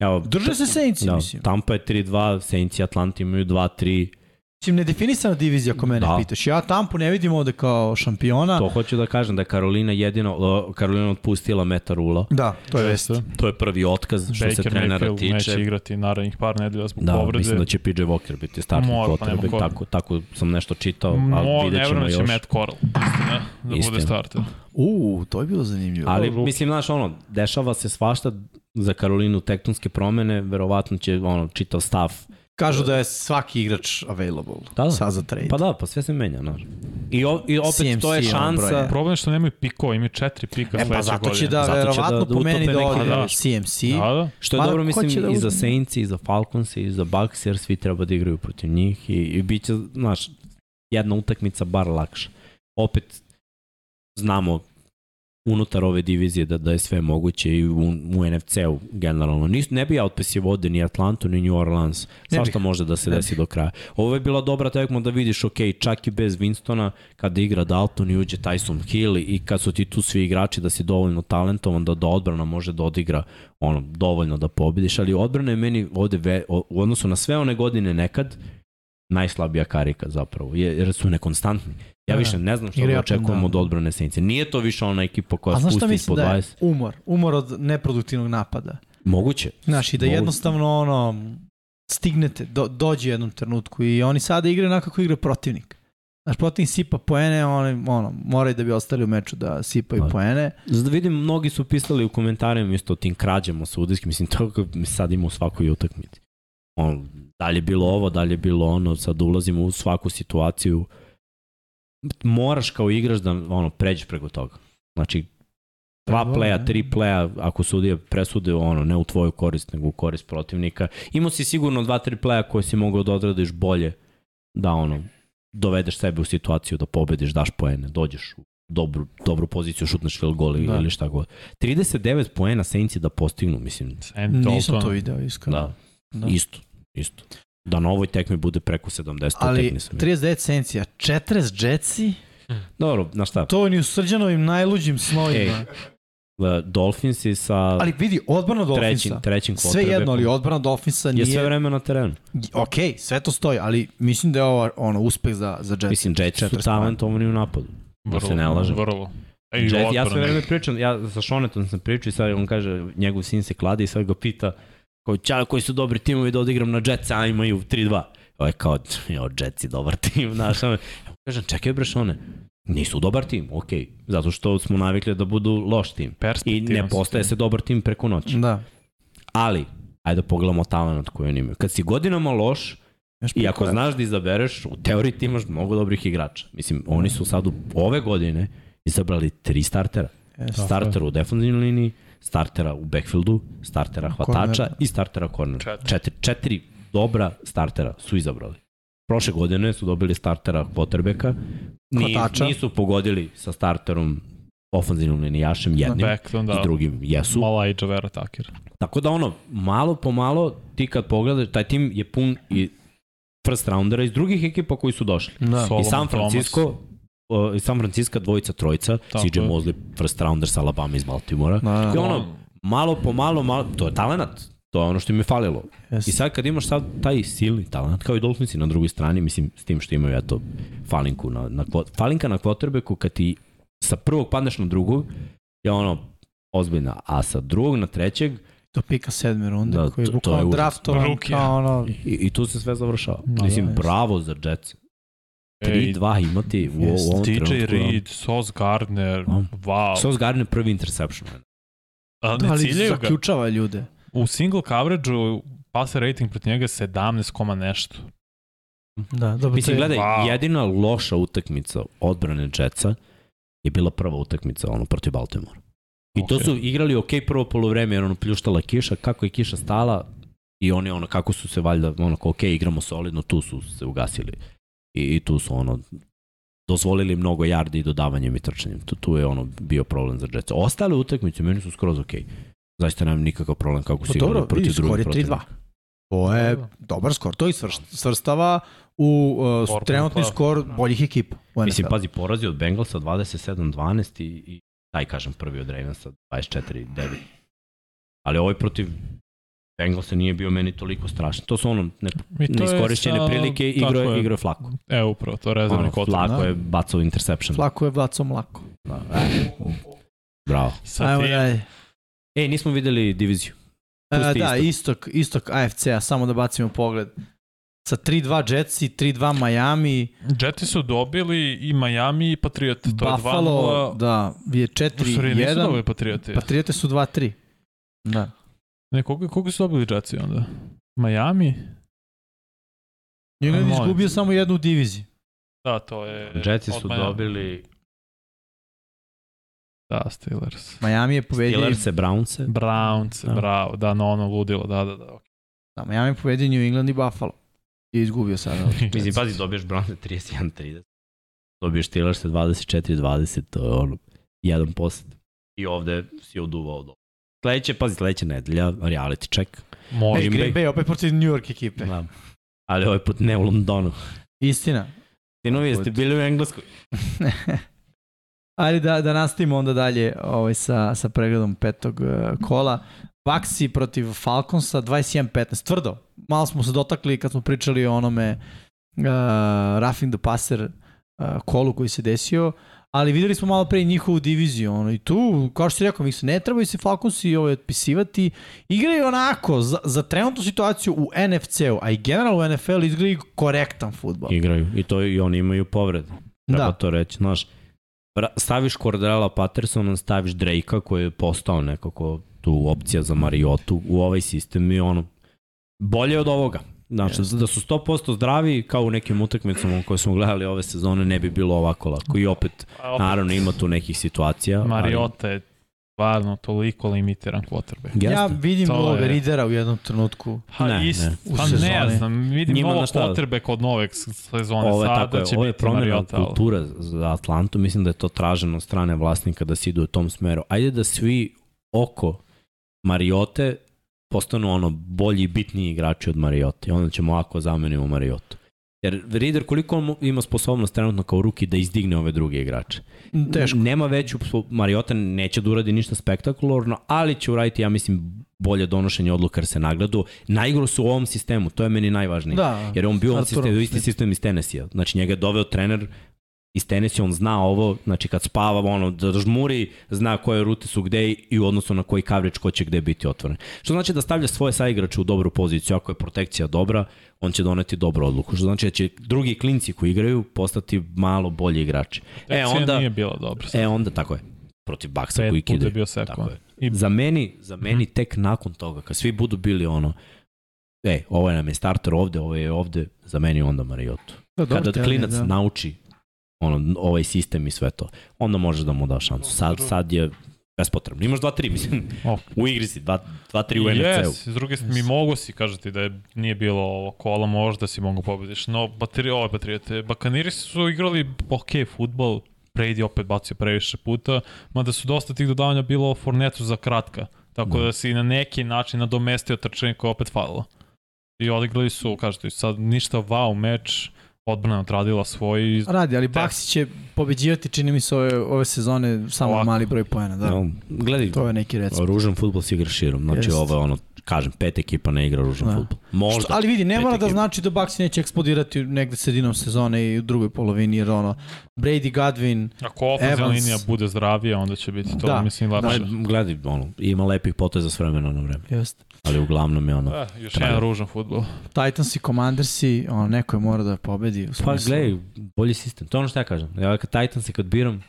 Evo, Drže se Saintsi, da, mislim. Tampa je 3-2, Saints i Atlanta imaju 2-3. Mislim, nedefinisana divizija ako mene Da. pitaš. Ja Tampu ne vidim ovde kao šampiona. To hoću da kažem da je Karolina jedino, o, Karolina otpustila Meta Rula. Da, to je vest. To je prvi otkaz što se Baker trenera Mayfield neće tiče. igrati narednih par nedelja zbog Da, povrede. mislim da će PJ Walker biti startni pa quarterback, ko. tako, tako sam nešto čitao, Mo, ali vidjet ne ćemo će još. Matt Corral, istina, da Istina. bude starter. U, to je bilo zanimljivo. Ali, Ruki. mislim, znaš, ono, dešava se svašta za Karolinu tektonske promene, verovatno će, ono, čitav stav. Kažu da je svaki igrač available. Da, da. Sad za trade. Pa da, pa sve se menja, znaš. I, o, i opet CMC to je šansa. broja. Problem je što nemaju pikova, imaju četiri pika E pa sledeće zato godine. će da Zato verovatno da- po da meni utope da ode da. CMC. Da, da. Što je Mada, dobro, mislim, da i za? Saints, i za Falcons, i za Bucks, jer svi treba da igraju protiv njih i, i bit će, znaš, jedna utakmica bar lakša. Opet, znamo unutar ove divizije da, da je sve moguće i u, u NFC-u generalno. Nis, ne bi ja otpesio vode ni Atlantu ni New Orleans. Svašta može da se desi do kraja. Ovo je bila dobra tekma da vidiš, ok, čak i bez Winstona, kada igra Dalton i uđe Tyson Hill i kad su ti tu svi igrači da si dovoljno talentovan da do odbrana može da odigra ono, dovoljno da pobediš, ali odbrana je meni ovde ve, u odnosu na sve one godine nekad najslabija karika zapravo, jer su nekonstantni. Ja Da, više ne znam šta da očekujemo down. od odbrane Saintsa. Nije to više ona ekipa koja A znaš šta spusti mislim ispod da je? 20. Umor. Umor od neproduktivnog napada. Moguće. Znaš, i da Moguće. jednostavno ono, stignete, do, dođe u jednom trenutku i oni sada igraju onako kako igra protivnik. Znaš, protivnik sipa poene, oni ono, moraju da bi ostali u meču da sipaju Da. poene. Zato vidim, mnogi su pisali u komentarima isto o tim krađama sudijskim, mislim, *laughs* to kako mi sad ima u svakoj utakmici. On, da li je bilo ovo, da li je bilo ono, sad ulazimo u svaku situaciju. Moraš kao igrač da ono, pređeš preko toga. Znači, dva pleja, ne? tri pleja, ako sudije presude, ono, ne u tvoju korist, nego u korist protivnika. Imao si sigurno dva, tri pleja koje si mogao da odradiš bolje, da ono, dovedeš sebe u situaciju da pobediš, daš poene, dođeš u dobru, dobru poziciju, šutneš field goal ili, Da. ili šta god. 39 poena Saintsi da postignu, mislim, Sam Nisam to video, iskreno. da, Da. isto, isto. Da na ovoj tekmi bude preko 70, Ali tekmi sam. 39 sencija, 40 Jetsi, Dobro, na šta? to ni u srđanovim najluđim snovima. Ej, Da, Dolphinsi sa Ali vidi, odbrana trećim, Dolfinsa. trećim Sve jedno, ali odbrana Dolfinsa je nije... sve vreme na terenu. Ok, sve to stoji, ali mislim da je ovo ono, uspeh za, za Jetsi. Mislim, Jetsi su 40 talentovani u napadu. Da se ne lažem. Vrlo. E, i Jet, ja sve vreme pričam, ja sa Šonetom sam pričao i sad on kaže, njegov sin se kladi i sad ga pita kao, čao, koji su dobri timovi da odigram na Jetsa, a imaju 3-2. Ovo je kao, jo, Jets je dobar tim, *laughs* znaš, kažem, čekaj bre Šone, nisu dobar tim, okej, zato što smo navikli da budu loš tim. I ne postaje se dobar tim preko noći. Da. Ali, ajde da pogledamo talent koji oni imaju. Kad si godinama loš, Još I ako znaš da izabereš, u teoriji ti imaš mnogo dobrih igrača. Mislim, oni su sad u, ove godine izabrali tri startera. Jeste. Startera u defensivnoj liniji, startera u backfieldu, startera hvatača Kornera. i startera kornera. Četiri. Četiri. Četiri dobra startera su izabrali. Prošle godine su dobili startera quarterbacka, Ni, Hvatača. nisu pogodili sa starterom ofenzivnom linijašem jednim i da. drugim jesu. Mala i Javera Takir. Tako da ono, malo po malo, ti kad pogledaš, taj tim je pun i first roundera iz drugih ekipa koji su došli. Da. I San Francisco, uh, San Francisco dvojica, trojica, Tako CJ je. Mosley, first rounder sa Alabama iz Baltimora. Da, da. I ono, malo po malo, malo, to je talenat. To je ono što im je falilo. Jeste. I sad kad imaš sad taj silni talent, kao i Dolphinsi na drugoj strani, mislim, s tim što imaju, eto, falinku na, na, falinka na quarterbacku, kad ti sa prvog padneš na drugog, je ono, ozbiljna, a sa drugog na trećeg, Do pika sedme runde, Da, koji je to- to je bukvalno draftovan kao ono... i, i tu se sve završava. Da, mislim, da, bravo za Jets. Ej, 3-2 imati u, u Jeste. ovom DJ trenutku. da. Reed, Sos Gardner, Da. wow. Sauce Gardner prvi interception. Ali Da, ne ali ciljaju ga. zaključava ljude. U single coverage-u passer rating protiv njega je 17, koma nešto. Da, dobro, Mislim, to gledaj, Wow. jedina loša utakmica odbrane Jetsa je bila prva utakmica ono protiv Baltimore. I to Ok. su igrali ok prvo polovreme jer ono pljuštala kiša, kako je kiša stala i oni ono kako su se valjda ono ok igramo solidno, tu su se ugasili. I, i tu su ono dozvolili mnogo yardi i dodavanjem i trčanjem. Tu, tu je ono bio problem za Jetsa. Ostale utakmice meni su skroz ok. Zaista nemam nikakav problem kako Pa su igrali protiv 3-2. protivnika. To je Da. dobar skor. To i svrš- svrstava u uh, trenutni skor boljih ekipa u Mislim, NFL. pazi, porazi od Bengalsa 27-12 i, i taj, kažem, prvi od Ravensa 24-9. Ali ovaj protiv Bengalsa nije bio meni toliko strašan. To su ono ne, I neiskorišćene sa- prilike, igro, je. je, igro je flako. E, upravo, to je rezervni Ono, kod. flako da. je bacao interception. Flako je bacao mlako. Da, e, bravo. Sa Ajmo dalje. Ej, nismo videli diviziju. E, da, istok. istok, istok AFC-a, samo da bacimo pogled. Sa 3-2 Jetsi, 3-2 Miami, Jeti su dobili i Miami i Patriot. To Buffalo, je 2-0. da, je U stvari nisu 4-1, dobili Patrioti. Patriote su 2-3. Da. Ne, koga, koga su dobili Jetsi onda? Miami? England Molim. izgubio samo jednu u diviziji. Da, to je... Jetsi su Miami. dobili Da, Steelers. Miami je pobedio, Steelers-e, Browns-e. Browns, Da. bravo, da, no ono ludilo, da, da, da. ok. da, Miami je pobedio New England i Buffalo. I izgubio sada. *laughs* *laughs* Mislim, pazi, dobiješ Browns 31-30. Dobiješ Steelers 24-20, to je ono, jedan post. I ovde si oduvao do. Sledeće, pazi, sledeća nedelja, reality check. Može. Green Green Bay opet protiv New York ekipe. Da. Ali ovaj put ne u Londonu. Istina. Sinovi, jeste bili u Engleskoj? *laughs* Ajde da, da nastavimo onda dalje ovaj, sa, sa pregledom petog uh, kola. Baxi protiv Falconsa 21-15. Tvrdo. Malo smo se dotakli kad smo pričali o onome uh, roughing the passer uh, kolu koji se desio, ali videli smo malo pre i njihovu diviziju. Ono, I tu, kao što si rekao, mislim, ne trebaju se Falconsi ovaj, otpisivati. Igraju onako, za, za trenutnu situaciju u NFC-u, a i generalno u NFL izgledaju korektan futbol. Igraju. I to i oni imaju povrede. Treba Da. to reći. Znaš, staviš Cordella Pattersona, staviš Drakea koji je postao nekako tu opcija za Mariotu u ovaj sistem i ono, bolje od ovoga. Znači, Jeste. da su 100% zdravi, kao u nekim utakmicama koje smo gledali ove sezone, ne bi bilo ovako lako. I opet, A opet, naravno, ima tu nekih situacija. ali- Mariota je stvarno toliko limitiran quarterback. Ja vidim To je- Ridera u jednom trenutku. Ha, Ne, ist, ne. U Pa sezoni. ne znam, vidim Njima, novo znaš šta? quarterback od nove sezone. Ovo je Sada tako, je, će ovo je promjena ali- kulture za Atlantu, mislim da je to traženo od strane vlasnika da se ide u tom smeru. Ajde da svi oko Mariote postanu ono bolji i bitniji igrači od Mariote i onda ćemo ovako zamenimo Mariotu. Jer Rider koliko ima sposobnost trenutno kao ruki da izdigne ove druge igrače. Teško. Nema veću, Mariota neće da uradi ništa spektakularno, ali će uraditi, ja mislim, bolje donošenje odluka jer se nagladu. Najgore su u ovom sistemu, to je meni najvažnije. Da. Jer je on bio u ovom sistemu, isti sistem iz Tennessee. Znači njega je doveo trener iz Tennessee, on zna ovo, znači kad spava, ono, da žmuri, zna koje rute su gde i u odnosu na koji coverage ko će gde biti otvoren. Što znači da stavlja svoje saigrače u dobru poziciju, ako je protekcija dobra, on će doneti dobru odluku. Što znači da će drugi klinci koji igraju postati malo bolji igrači. E onda, nije bila dobra. e onda, tako je, protiv Baksa koji Pet puta je bio je. I Za meni, za meni tek nakon toga, kad svi budu bili ono, ej, ovo je nam je starter ovde, ovo je ovde, za meni onda Mariotu. Da, dobro, Kada klinac da. nauči ono, ovaj sistem i sve to, onda možeš da mu daš šansu. Sad, sad je bespotrebno. Imaš 2-3, mislim, O. u igri si, 2-3 u NFC-u. Yes, s druge strane, mi mogu si kažete da je, nije bilo ovo kola, možda si mogu pobediš, no bateri, ove Patriote, Bakaniri su igrali ok futbol, Brady opet bacio previše puta, mada su dosta tih dodavanja bilo Fornetu za kratka, tako Da. da, si na neki način nadomestio trčanje koje je opet falilo. I odigrali su, kažete, sad ništa wow meč, odbrana odradila svoj Radi, ali. Baxi će pobeđivati, čini mi se, ove, ove sezone samo Ovako. mali broj pojena. Da. Da. Gledaj, To je neki recept. ružan futbol se igra širom. Znači Jest. ovo je ono, kažem, pet ekipa ne igra ružan Da. futbol. Možda. Što, ali vidi, ne mora da znači da Baxi neće eksplodirati negde sredinom sezone i u drugoj polovini, jer ono, Brady, Godwin, ako ofenzivna linija bude zdravija, onda će biti to, Da. mislim, Ma, lepše. gledaj, ono, ima lepih poteza s vremena na vreme. jest. Ali uglavnom je ono, Da, još Traje. jedan ružan futbol. Titans i Commandersi, ono, neko je mora da pobedi. U Pa gledaj, bolji sistem. To je ono što ja kažem. Ja kad Titans kad biram,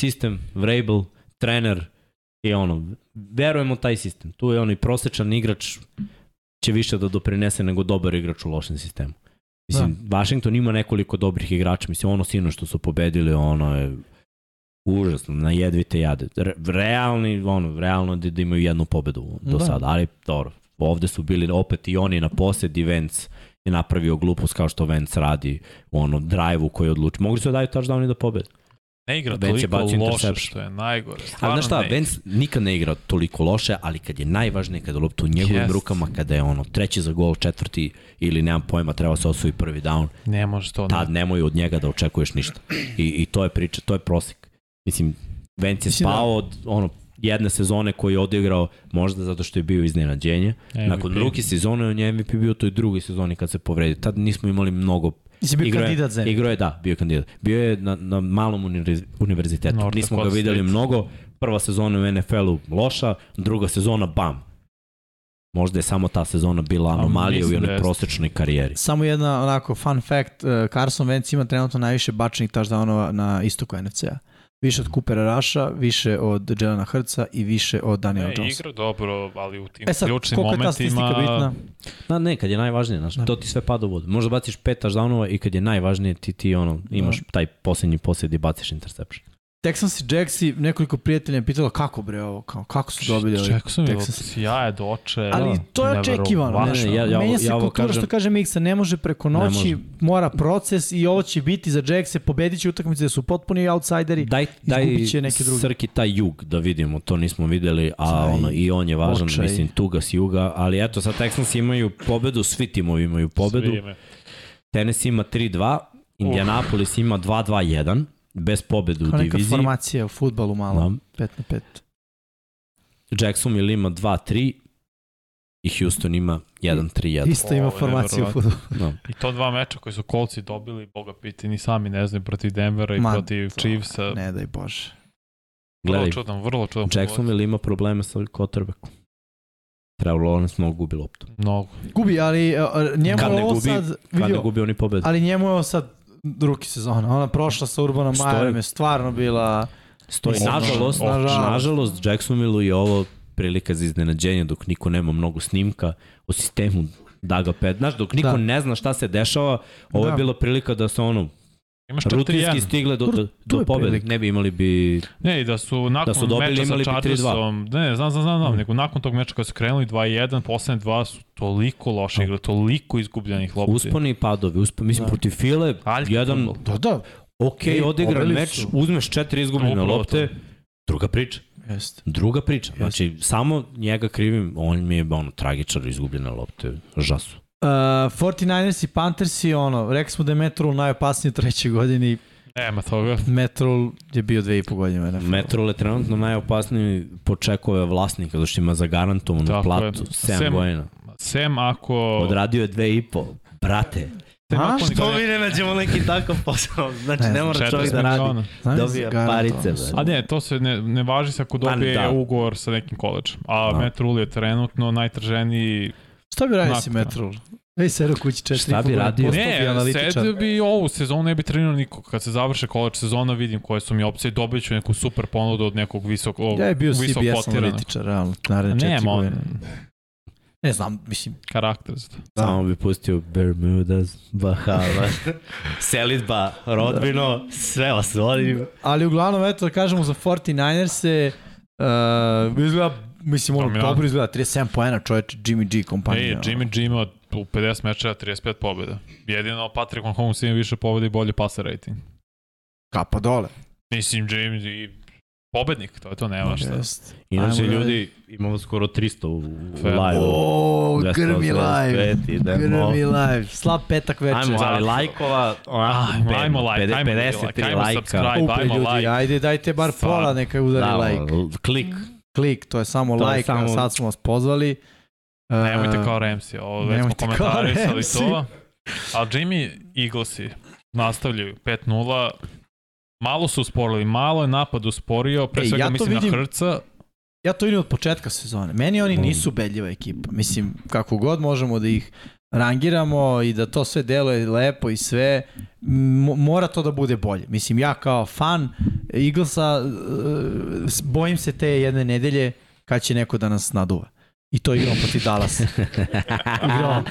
sistem, Vrabel, trener i ono, verujem u taj sistem. Tu je ono i prosečan igrač će više da doprinese nego dobar igrač u lošem sistemu. Mislim, da. Washington ima nekoliko dobrih igrača. Mislim, ono sino što su pobedili, ono je užasno, na jedvite jade. Re, realni, ono, realno da, da imaju jednu pobedu do Da. sada, ali dobro. Ovde su bili opet i oni na posed i Vance je napravio glupost kao što Vance radi u ono drive-u koji odluči. Mogli su da daju touchdown i da pobede. Ne igra je toliko bacio loše, što je najgore. Ali Stvarno znaš šta, ne. Vance nikad ne igra toliko loše, ali kad je najvažnije, kada je lopta u njegovim Jest. rukama, kada je ono treći za gol, četvrti ili nemam pojma, treba se osvoji prvi down, Ne može to. tad nemoj od njega da očekuješ ništa. I, i to je priča, to je prosek. Mislim, Vance je Mislim da- spao od ono, jedne sezone koju je odigrao možda zato što je bio iznenađenje. MVP. Nakon druge sezone on je MVP bio u toj drugoj sezoni kad se povredio. Tad nismo imali mnogo Nisi bio Igrao je- kandidat za Igrao je, da, bio je kandidat. Bio je na, na malom univerz- univerzitetu. North Nismo ga videli State. mnogo. Prva sezona u NFL-u loša, druga sezona bam. Možda je samo ta sezona bila anomalija u da jednoj prosečnoj karijeri. Samo jedna onako fun fact, uh, Carson Wentz ima trenutno najviše bačenih touchdownova na istoku NFC-a. Više od Coopera Rasha, više od Jelena Hrca i više od Daniela Ne, Jonesa. igra dobro, ali u tim E sad, ključnim koliko je ta momentima... statistika bitna? Da, ne, kad je najvažnije, znaš, Da. to ti sve pada u vodu. Možda baciš pet touchdownova i kad je najvažnije ti, ti ono, imaš taj posljednji posljed i baciš interception. Texans i Jaxi, nekoliko prijatelja je pitalo kako bre ovo, kao, kako su dobili je Texans. sjaje doče. Ali to je očekivano. Ne, Ne, ja- ja Menja se ja kultura kažem- što kaže Miksa, ne može preko Ne noći, može. mora proces i ovo će biti za Jackse, pobedit će utakmice da su potpuni outsideri. Daj, daj Izgubit će neke druge. Srki taj jug da vidimo, to nismo videli, a ono, i on je važan, očaj. mislim, tuga s juga, ali eto, sad Texans imaju pobedu, svi timovi imaju pobedu, Svi ime. Tennessee ima 3-2, Indianapolis ima 2-2-1, bez pobede u Kao neka diviziji. formacija u futbalu malo, Da. 5 na 5. Jacksonville ima 2-3 i Houston ima 1-3-1. Isto ima formaciju u futbalu. Da. I to dva meča koji su kolci dobili, boga piti, ni sami ne znaju protiv Denvera i Ma, protiv to- Chiefsa. Ne daj Bože. Vrlo Gledaj, čudan, vrlo čudan. Jacksonville ima probleme sa quarterbackom. Trevor Lawrence mnogo gubi loptu. Mnogo. Gubi, ali uh, njemu Kad ne ovo gubi, sad, Kad ne gubi, oni pobedu. ali njemu je ovo sad drugi sezona. Ona prošla sa Urbanom. Majerom je stvarno bila... Stoji. Nažalost, nažalost. nažalost, Jacksonville je ovo prilika za iznenađenje dok niko nema mnogo snimka o sistemu Daga Pet. Znaš, dok niko Da. ne zna šta se dešava, ovo je Da. bila prilika da se ono Imaš rutinski 4-1. stigle do, do, do pobede. Ne bi imali bi... Ne, i da su nakon Da su dobili, meča imali sa bi 3:2. Chargersom, ne, znam, znam, znam, znam Mm. nego nakon tog meča kada su krenuli 2-1, poslednje dva su toliko loše igle, toliko izgubljenih lopti. Usponi i padovi. Uspo, mislim, Da. protiv File, Aljki jedan. Da, da, ok, Ej, odigran meč, su. uzmeš četiri izgubljene Upravo lopte, to. druga priča. jeste. Druga priča. Znači, samo njega krivim, on mi je ono, tragičar izgubljene lopte. Žasu. Uh, 49ers i Panthers i ono, rekli smo da je Metrol najopasniji u trećoj godini, Nema toga. Metrol je bio dve i po godine. u NFL-u. Metrol je trenutno najopasniji po čekove vlasnika, zato što ima zagarantovanu Tako platu 7 Sem- godina. Sem ako... Odradio je dve i po. Brate, Sem A? što mi ne nađemo neki takav posao? Znači, Ne ne mora 40 čovjek da radi. Znam, dobija parice. A ne, to se ne, ne važi se ako dobije da. ugovor sa nekim koleđem. A Da. Matt Rule je trenutno najtrženiji... Šta bi radio si. Metrol? Ej, sedao kući četiri Šta bi radio? Ne, sad bi ovu sezonu ne bi trenirao niko. Kad se završe koleđ sezona vidim koje su mi opcije, dobit ću neku super ponudu od nekog visokog Ja je bio CBS analitičar, realno, naredne četiri godine. Ne znam, mislim, karakter za to. Da. Samo bi pustio Bermudas, Bahamas, *laughs* selitba, rodbino, sve vas volim. ali uglavnom, eto da kažemo za 49ers-e, uh, izgleda, mislim, ono, Dominantno. dobro izgleda, 37 poena čoveče, Jimmy G kompanija. Ej, Jimmy G ima u 50 mečeva 35 pobjeda. Jedino Patrick Mahomes ima više pobjeda i bolji passer rating. Kapa dole. Mislim, Jimmy G pobednik, to je to, nema šta. Jest. Inače, Ajmo ljudi, imamo skoro 300 u, u live. O, 285, grmi live. Grmi live. Slab petak večer. Ajmo, ali lajkova, Ajmo, ajmo like, ajmo 53 like, ajmo lajka. subscribe. Ajmo ljudi, like. ajde dajte bar pola neka udari Da, like. Klik. Klik, to je samo To je like, samo- a sad smo vas pozvali. Nemojte Uh, kao Ramsey, ovo već smo komentarisali to. Ali Jimmy Eaglesi nastavljaju 5-0. Malo su usporili, malo je napad usporio, pre Ej, svega ja mislim vidim- na Hrca. Ja to vidim od početka sezone. Meni oni nisu bedljiva ekipa. Mislim, kako god možemo da ih rangiramo i da to sve deluje lepo i sve, mora to da bude bolje. Mislim, ja kao fan Eaglesa e, bojim se te jedne nedelje kad će neko da nas naduva. I to igramo protiv Dallasa. *laughs* Igramo.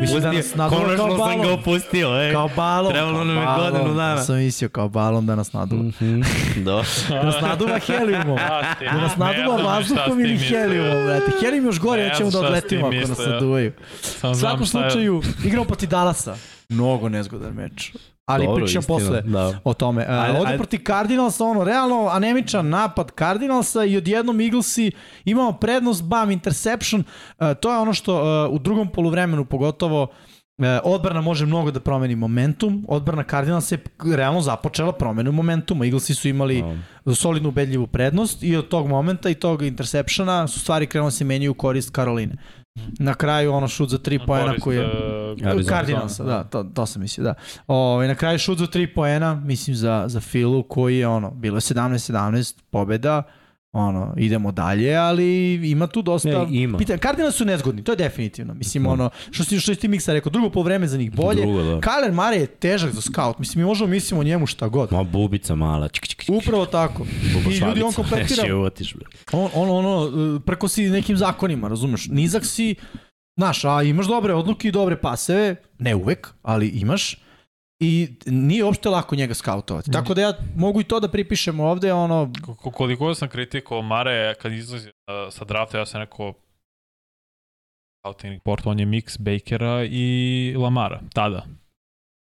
Mislim da nas naduva kao Konačno sam ga balon. opustio, ej. Kao balon. Trebalo nam je balon. godinu dana. Ja sam mislio kao balon da nas naduva. Mhm, Do. Da nas naduva helijumom. Da nas naduva vazduhom ili helijumom, brate. Helijum još gore, ja ćemo da odletimo ako nas mislio. naduvaju. U svakom je- slučaju, igramo protiv Dallasa. Mnogo nezgodan meč. Ali Dobro, pričam istina, posle Da. o tome. Uh, Ajde, ovde ajde. protiv Cardinalsa, ono, realno anemičan napad Cardinalsa i odjednom Eaglesi imamo prednost, bam, interception. Uh, to je ono što uh, u drugom poluvremenu pogotovo uh, odbrana može mnogo da promeni momentum. Odbrana Cardinalsa je realno započela promenu momentuma. Eaglesi su imali Da. solidnu ubedljivu prednost i od tog momenta i tog interceptiona su stvari krenule da se menjaju u korist Karoline. Na kraju ono šut za tri poena Korist, koji je... Arizona. Cardinalsa, da, to, to sam mislio, da. O, na kraju šut za 3 poena, mislim za, za Filu, koji je ono, bilo je 17-17 pobeda, ono, idemo dalje, ali ima tu dosta... Ne, ima. Pita, Cardinals su nezgodni, to je definitivno. Mislim, ono, što si, što si ti Miksa rekao, drugo polovreme za njih bolje. Drugo, da. Kyler Murray je težak za scout, mislim, mi možemo mislimo o njemu šta god. Ma bubica mala. Čik, čik, čik. Upravo tako. I ljudi on kompletira *laughs* bre. on, on, ono, preko si nekim zakonima, razumeš? Nizak si, znaš, a imaš dobre odluke i dobre paseve, ne uvek, ali imaš. I nije uopšte lako njega skautovati. Tako da ja mogu i to da pripišem ovde, ono, K- Koliko sam kritikovao Mare kad izlazi uh, sa drafta, ja sam rekao scouting report, on je mix Bakera i Lamara, tada.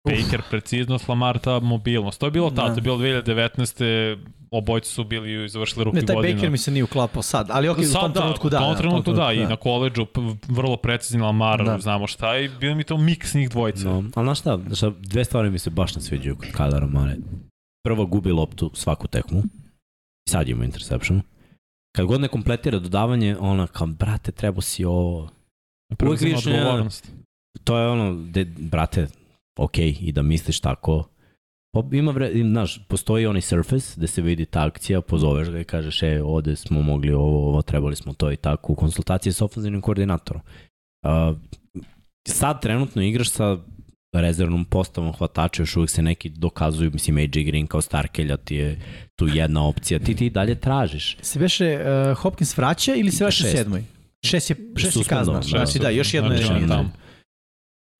Baker preciznost, Lamar ta mobilnost. To je bilo tada, Da. to je bilo 2019. Obojci su bili i završili ruki ne, taj godina. Baker mi se nije uklapao sad, ali ok, u Sad tom trenutku da. U tom da, trenutku da, i da. na koleđu vrlo precizni Lamar, Da. znamo šta, i bilo mi to miks njih dvojice. No, ali znaš šta, znaš šta, dve stvari mi se baš ne sviđaju kod Kylera Mare. Prvo, gubi loptu svaku tekmu. I sad ima interception. Kad god ne kompletira dodavanje, ona kao, brate, trebao si ovo. Preuzima vidiš. To je ono, de, brate, ok, i da misliš tako. Pa ima, vre, znaš, postoji onaj surface gde se vidi ta akcija, pozoveš ga i kažeš, e, ovde smo mogli ovo, ovo, trebali smo to i tako, u konsultaciji sa ofenzivnim koordinatorom. Uh, sad trenutno igraš sa rezervnom postavom hvatača, još uvijek se neki dokazuju, mislim, AJ Green kao Starkelja ti je tu jedna opcija, ti ti dalje tražiš. Se veše uh, Hopkins vraća ili se vraća Šest. sedmoj? Šest je, šest je kazna. da, Znači da, još jedno je. tamo.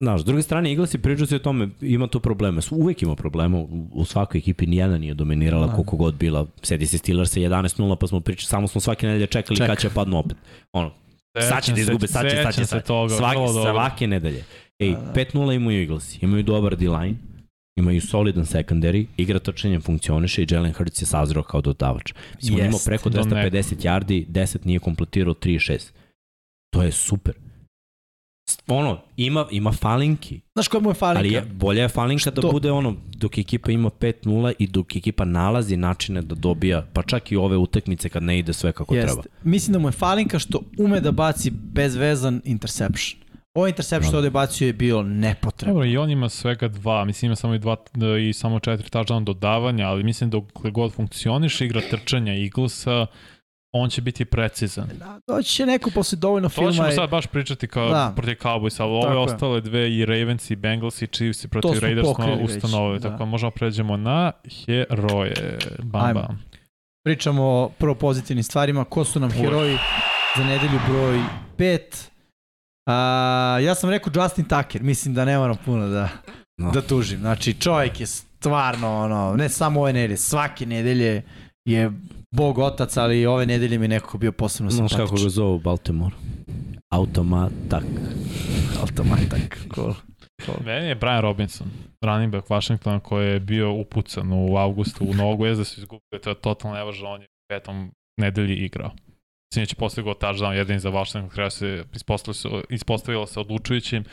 Znaš, s druge strane, Eaglesi pričaju se o tome, ima tu probleme. Uvek ima problema, u, svakoj ekipi nijedna nije dominirala Da. koliko god bila. Sedi se Steelers sa 11-0, pa smo pričali, samo smo svake nedelje čekali Čeka. kad će padnu opet. Ono, sad će da izgube, sad će, sad će, sad. vrlo dobro. svake nedelje. Ej, Da, da. 5-0 imaju Eaglesi, imaju dobar D-line, imaju solidan secondary, igra trčanjem funkcioniše i Jalen Hurts je sazreo kao dodavač. Mislim, on imao preko do 250 yardi, 10 nije kompletirao 3-6. To je super. Ono, ima, ima falinki, Znaš koja mu je falinka? ali je, bolja je falinka da Što? bude ono, dok ekipa ima 5-0 i dok ekipa nalazi načine da dobija, pa čak i ove utakmice kad ne ide sve kako Jeste. treba. Mislim da mu je falinka što ume da baci bezvezan interception. Ovo interception što Da. ovde bacio je bio nepotrebno. Dobro, i on ima svega dva, mislim ima samo i dva da, i samo četiri touchdown dodavanja, ali mislim dok god funkcioniš igra trčanja Eaglesa, on će biti precizan. Da, Doći će neko posle dovoljno To filma. ćemo i- sad baš pričati kao Da. protiv Cowboysa, ali ove ostale dve i Ravens i Bengals i Chiefs i protiv Raiders smo ustanovili, da. tako da možemo pređemo na heroje. Bam, Ajmo. bam. Pričamo o prvo pozitivnim stvarima. Ko su nam Oj. heroji za nedelju broj 5? A, ja sam rekao Justin Tucker. Mislim da ne moram puno da, No. da tužim. Znači, čovjek je stvarno, ono, ne samo ove nedelje, svake nedelje je bog otac, ali ove nedelje mi nekako bio posebno Znaš simpatičan. kako ga zovu Baltimore? Automatak. Automatak. *laughs* Cool. Meni je Brian Robinson, running back Washingtona koji je bio upucan u avgustu u nogu, je da su izgubili, to je totalno nevažno, on je u petom nedelji igrao. Sinoć je postigao touchdown jedin za Washington, se ispostavilo se, ispostavilo se odlučujućim,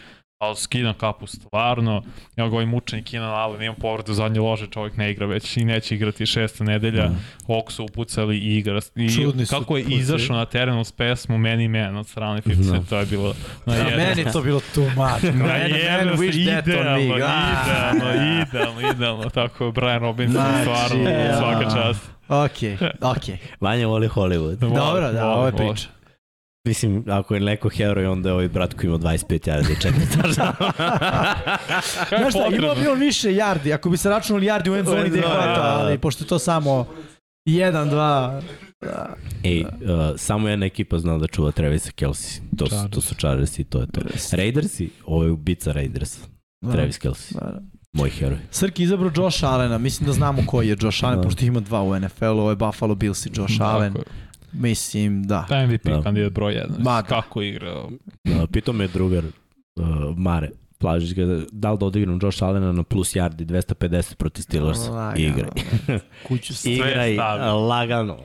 ali skidam kapu stvarno, evo ga ovaj mučenik Keenan Allen, imam povredu u zadnje lože, čovjek ne igra već i neće igrati šesta nedelja, Da. Hawk su upucali i igra. I Čudni kako je izašao na terenu s pesmu Many Man od strane 50 Da. Cent, to je bilo na Da, meni to bilo too much. *laughs* Na Man, man, wish that on me. idealno, Ah. idealno, idealno, idealno, tako je Brian Robinson, Znači, stvarno, ja. svaka čast. Ok, ok. Vanja voli Hollywood. Dobro, da, ovo je priča. Mislim, ako je neko heroj, onda je ovaj brat koji ima 25 yardi i 4 touchdowna. *laughs* Kako je Znaš šta, imao bi on više yardi, ako bi se računali yardi u endzoni gde je Da, hvata, da. ali pošto je to samo 1, 2, da. Ej, uh, samo jedna ekipa zna da čuva Travisa Kelsey. To su, to su Chargersi i to je to. Raidersi, ovo je ubica Raiders. Travis Kelsey, Da, da. moj heroj. Srki izabrao Josh Allena, mislim da znamo koji je Josh Allen, Da. pošto ih ima dva u NFL-u, ovo je Buffalo Bills i Josh Allen. Tako je. Mislim, da. Da MVP Da. kandidat broj 1. Ma da. Kako igra? Uh, pitao me drugar uh, Mare, Plažić ga, da li da odigram Josh Allena na plus yardi 250 protiv Steelers. Lagano. Igraj. *laughs* Kuću se. Igraj stavio. lagano.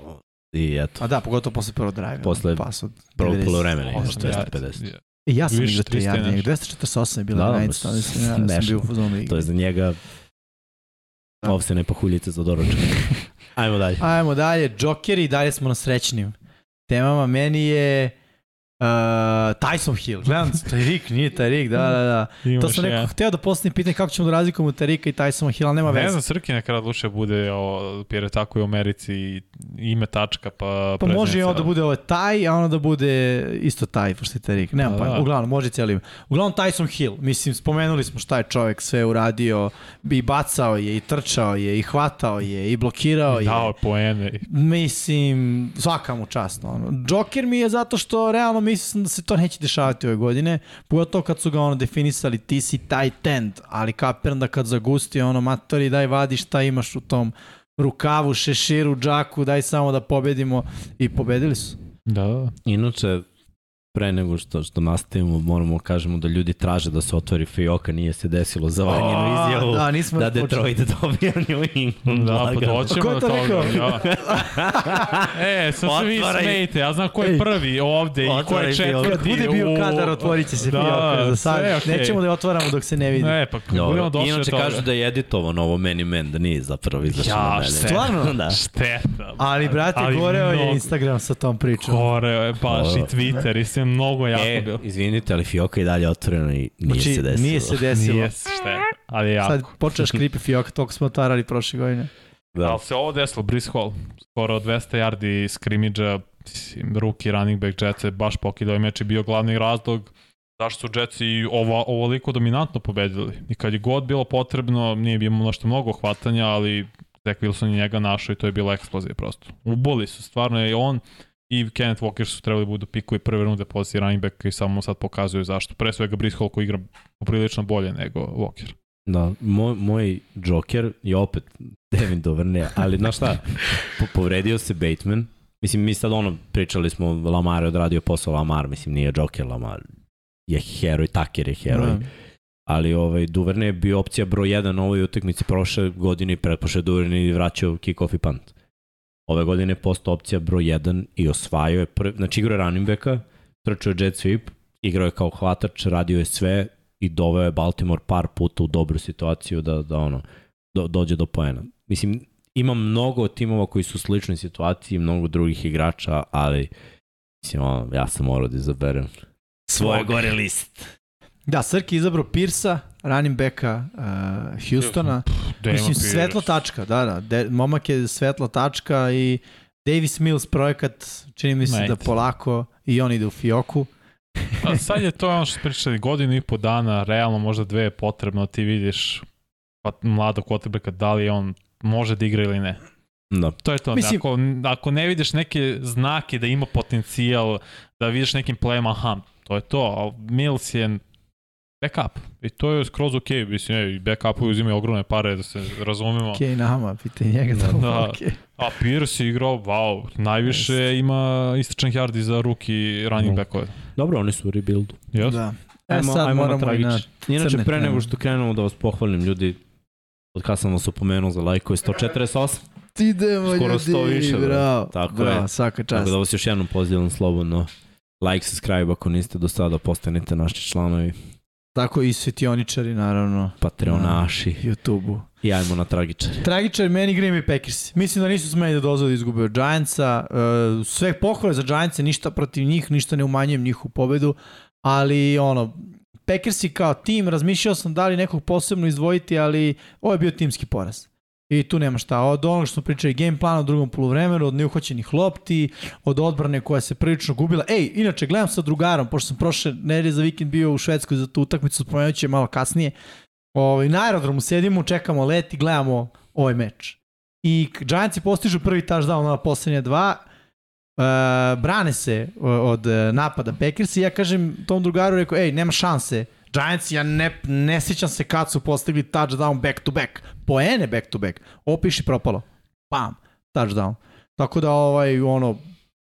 I eto, A da, pogotovo posle prvog drive. Posle pas od prvo 90. polovremena Osam 250. yardi. I ja sam igrao 3 300 yardi, nešto. 248 je bila Da, granica, ma, mislim, ja sam bio u fazonu To je za njega Da. ovsene pahuljice za doručak. *laughs* Ajmo dalje. Ajmo dalje, Jokeri, i dalje smo na srećnim temama. Meni je uh, Tyson Hill. Gledam, Tyreek, nije Tyreek, da, da, da. To Imaš sam jedan. rekao, hteo da postavim pitanje kako ćemo da razlikujemo Tyreeka i Tysona Hilla, nema Ne veze. znam, Srki nekada odlučio bude, o, jer je tako i u Americi i ime tačka, pa Pa može i ono da bude ovo taj, a ono da bude isto taj, pošto je Tyreek. Nemam Pa pojma, da. uglavnom, može cijeli ime. Uglavnom, Tyson Hill, mislim, spomenuli smo šta je čovek sve uradio, i bacao je, i trčao je, i hvatao je, i blokirao je. Dao je poene. Mislim, svaka mu čast. Ono. Joker mi je zato što realno mislim da se to neće dešavati ove godine, pogotovo kad su ga ono definisali, ti si tight end, ali kapiram da kad zagusti ono, matori, daj vadi šta imaš u tom rukavu, šeširu, džaku, daj samo da pobedimo i pobedili su. Da, da. Inače, pre nego što, što nastavimo, moramo kažemo da ljudi traže da se otvori Fioka, nije se desilo za vanjenu izjavu Da, nismo da. Detroit dobija New England. Da, pa doćemo Ko je do to toga. rekao? Ja. *laughs* e, sad se vi smejete, ja znam ko je prvi ovde i ko je četvrti. Kad bude bio u- kadar, otvorit će se Da, Fioka. Za sad. sve okej. Nećemo da je otvaramo dok se ne vidi. Ne, pa budemo došli Inače do kažu da je editovano ovo Many Men, da nije zapravo izašlo Ja, šta? Stvarno? da. Šteta. Ali, brate, goreo je. Instagram sa tom pričom. Goreo je baš i. Twitter i sve mnogo jako E, bilo. izvinite, ali Fioka je dalje otvorena i nije Znači, se desilo. nije se *laughs* desilo. Nije šteta, ali jako. Sad počneš *laughs* kripi Fioka, toliko smo otvarali prošle godine. Da. Ali se ovo desilo, Brice Hall, skoro 200 yardi skrimidža, mislim, ruki running back Jetsa je baš pokidao i meč je bio glavni razlog zašto su Jetsi i ovo, ovoliko dominantno pobedili. I kad je god bilo potrebno, nije bilo nešto mnogo hvatanja, ali Zach Wilson je njega našao i to je bila eksplozija prosto. Uboli su, stvarno je on i Kenneth Walker su trebali da budu pikovi prve runde pozicije running back i samo sad pokazuju zašto. Pre svega Brice Hall koji igra poprilično bolje nego Walker. Da, moj, moj Joker je opet *laughs* Devin Duvernay, ali znaš šta, po, povredio se Bateman, mislim mi sad ono, pričali smo, Lamar je odradio posao Lamar, mislim nije Joker Lamar, je heroj, Tucker je heroj, Da. ali ovaj, Duvernay je bio opcija broj 1 na ovoj utakmici prošle godine i pretpošle Duvernay vraćao kick-off i punt. Ove godine je postao opcija broj 1 i osvajao je, prvi, znači igrao je running backa, trčao je jet sweep, igrao je kao hvatač, radio je sve i doveo je Baltimore par puta u dobru situaciju da, da ono, do, dođe do poena. Mislim, ima mnogo timova koji su u sličnoj situaciji, mnogo drugih igrača, ali mislim, ono, ja sam morao da izaberem svoje gore list. Da, Srki je izabrao Pirsa, running backa uh, Houstona. Damon Mislim, Pierce. svetla tačka, da, da. De, momak je svetla tačka i Davis Mills projekat, čini mi se Ma, da polako i on ide u Fioku. A sad je to ono što pričali, godinu i po dana, realno možda dve je potrebno, ti vidiš pa mladog quarterbacka da li on može da igra ili ne. Da. To je to. Mislim- Mislim, ako, ako ne vidiš neke znake da ima potencijal, da vidiš nekim playama, aha, to je to. Mills je backup. I to je skroz ok. Mislim, ej, backupu uzimaju ogromne pare, da se razumemo. Okej, nama, pitaj njega da, Da. da. Okay. A Pierce je igrao, wow, najviše ima istračnih yardi za ruki running Da. backove. Dobro, oni su u rebuildu. Yes? Da. E, Ajmo, sad ajmo na moramo i na... Inače, crne pre nego što krenemo da vas pohvalim, ljudi, od kada sam vas upomenuo za lajkove, 148, Idemo Skoro ljudi, 100 više, bravo, Tako bravo, je. svaka čast. tako da vas još jednom pozivam slobodno. Like, subscribe ako niste do sada, postanite naši članovi, Tako i svetioničari, naravno, patreonaši YouTube-u. i ajmo na tragičar. Tragičar meni Green Bay Packers. Mislim da nisu smeli da dozvoli da izgube od Giantsa. Uh, sve pohvale za Giantsa, ništa protiv njih, ništa ne umanjujem njihovu pobedu, ali ono, Packersi kao tim, razmišljao sam da li nekog posebno izdvojiti, ali ovo je bio timski poraz. I tu nema šta. Od onog što smo pričali game plan u drugom poluvremenu, od neuhoćenih lopti, od odbrane koja se prilično gubila. Ej, inače, gledam sa drugarom, pošto sam prošle nedelje za vikend bio u Švedskoj za tu utakmicu, spomenut ću je malo kasnije. Ovaj, na aerodromu sedimo, čekamo let i gledamo ovaj meč. I Giantsi postižu prvi touchdown na poslednje dva, uh, brane se uh, od uh, napada Packers i ja kažem tom drugaru, rekao, ej, nema šanse. Giants, ja ne, ne sjećam se kad su postigli touchdown back to back. Poene back to back. Opiši propalo. Pam, touchdown. Tako da, ovaj, ono,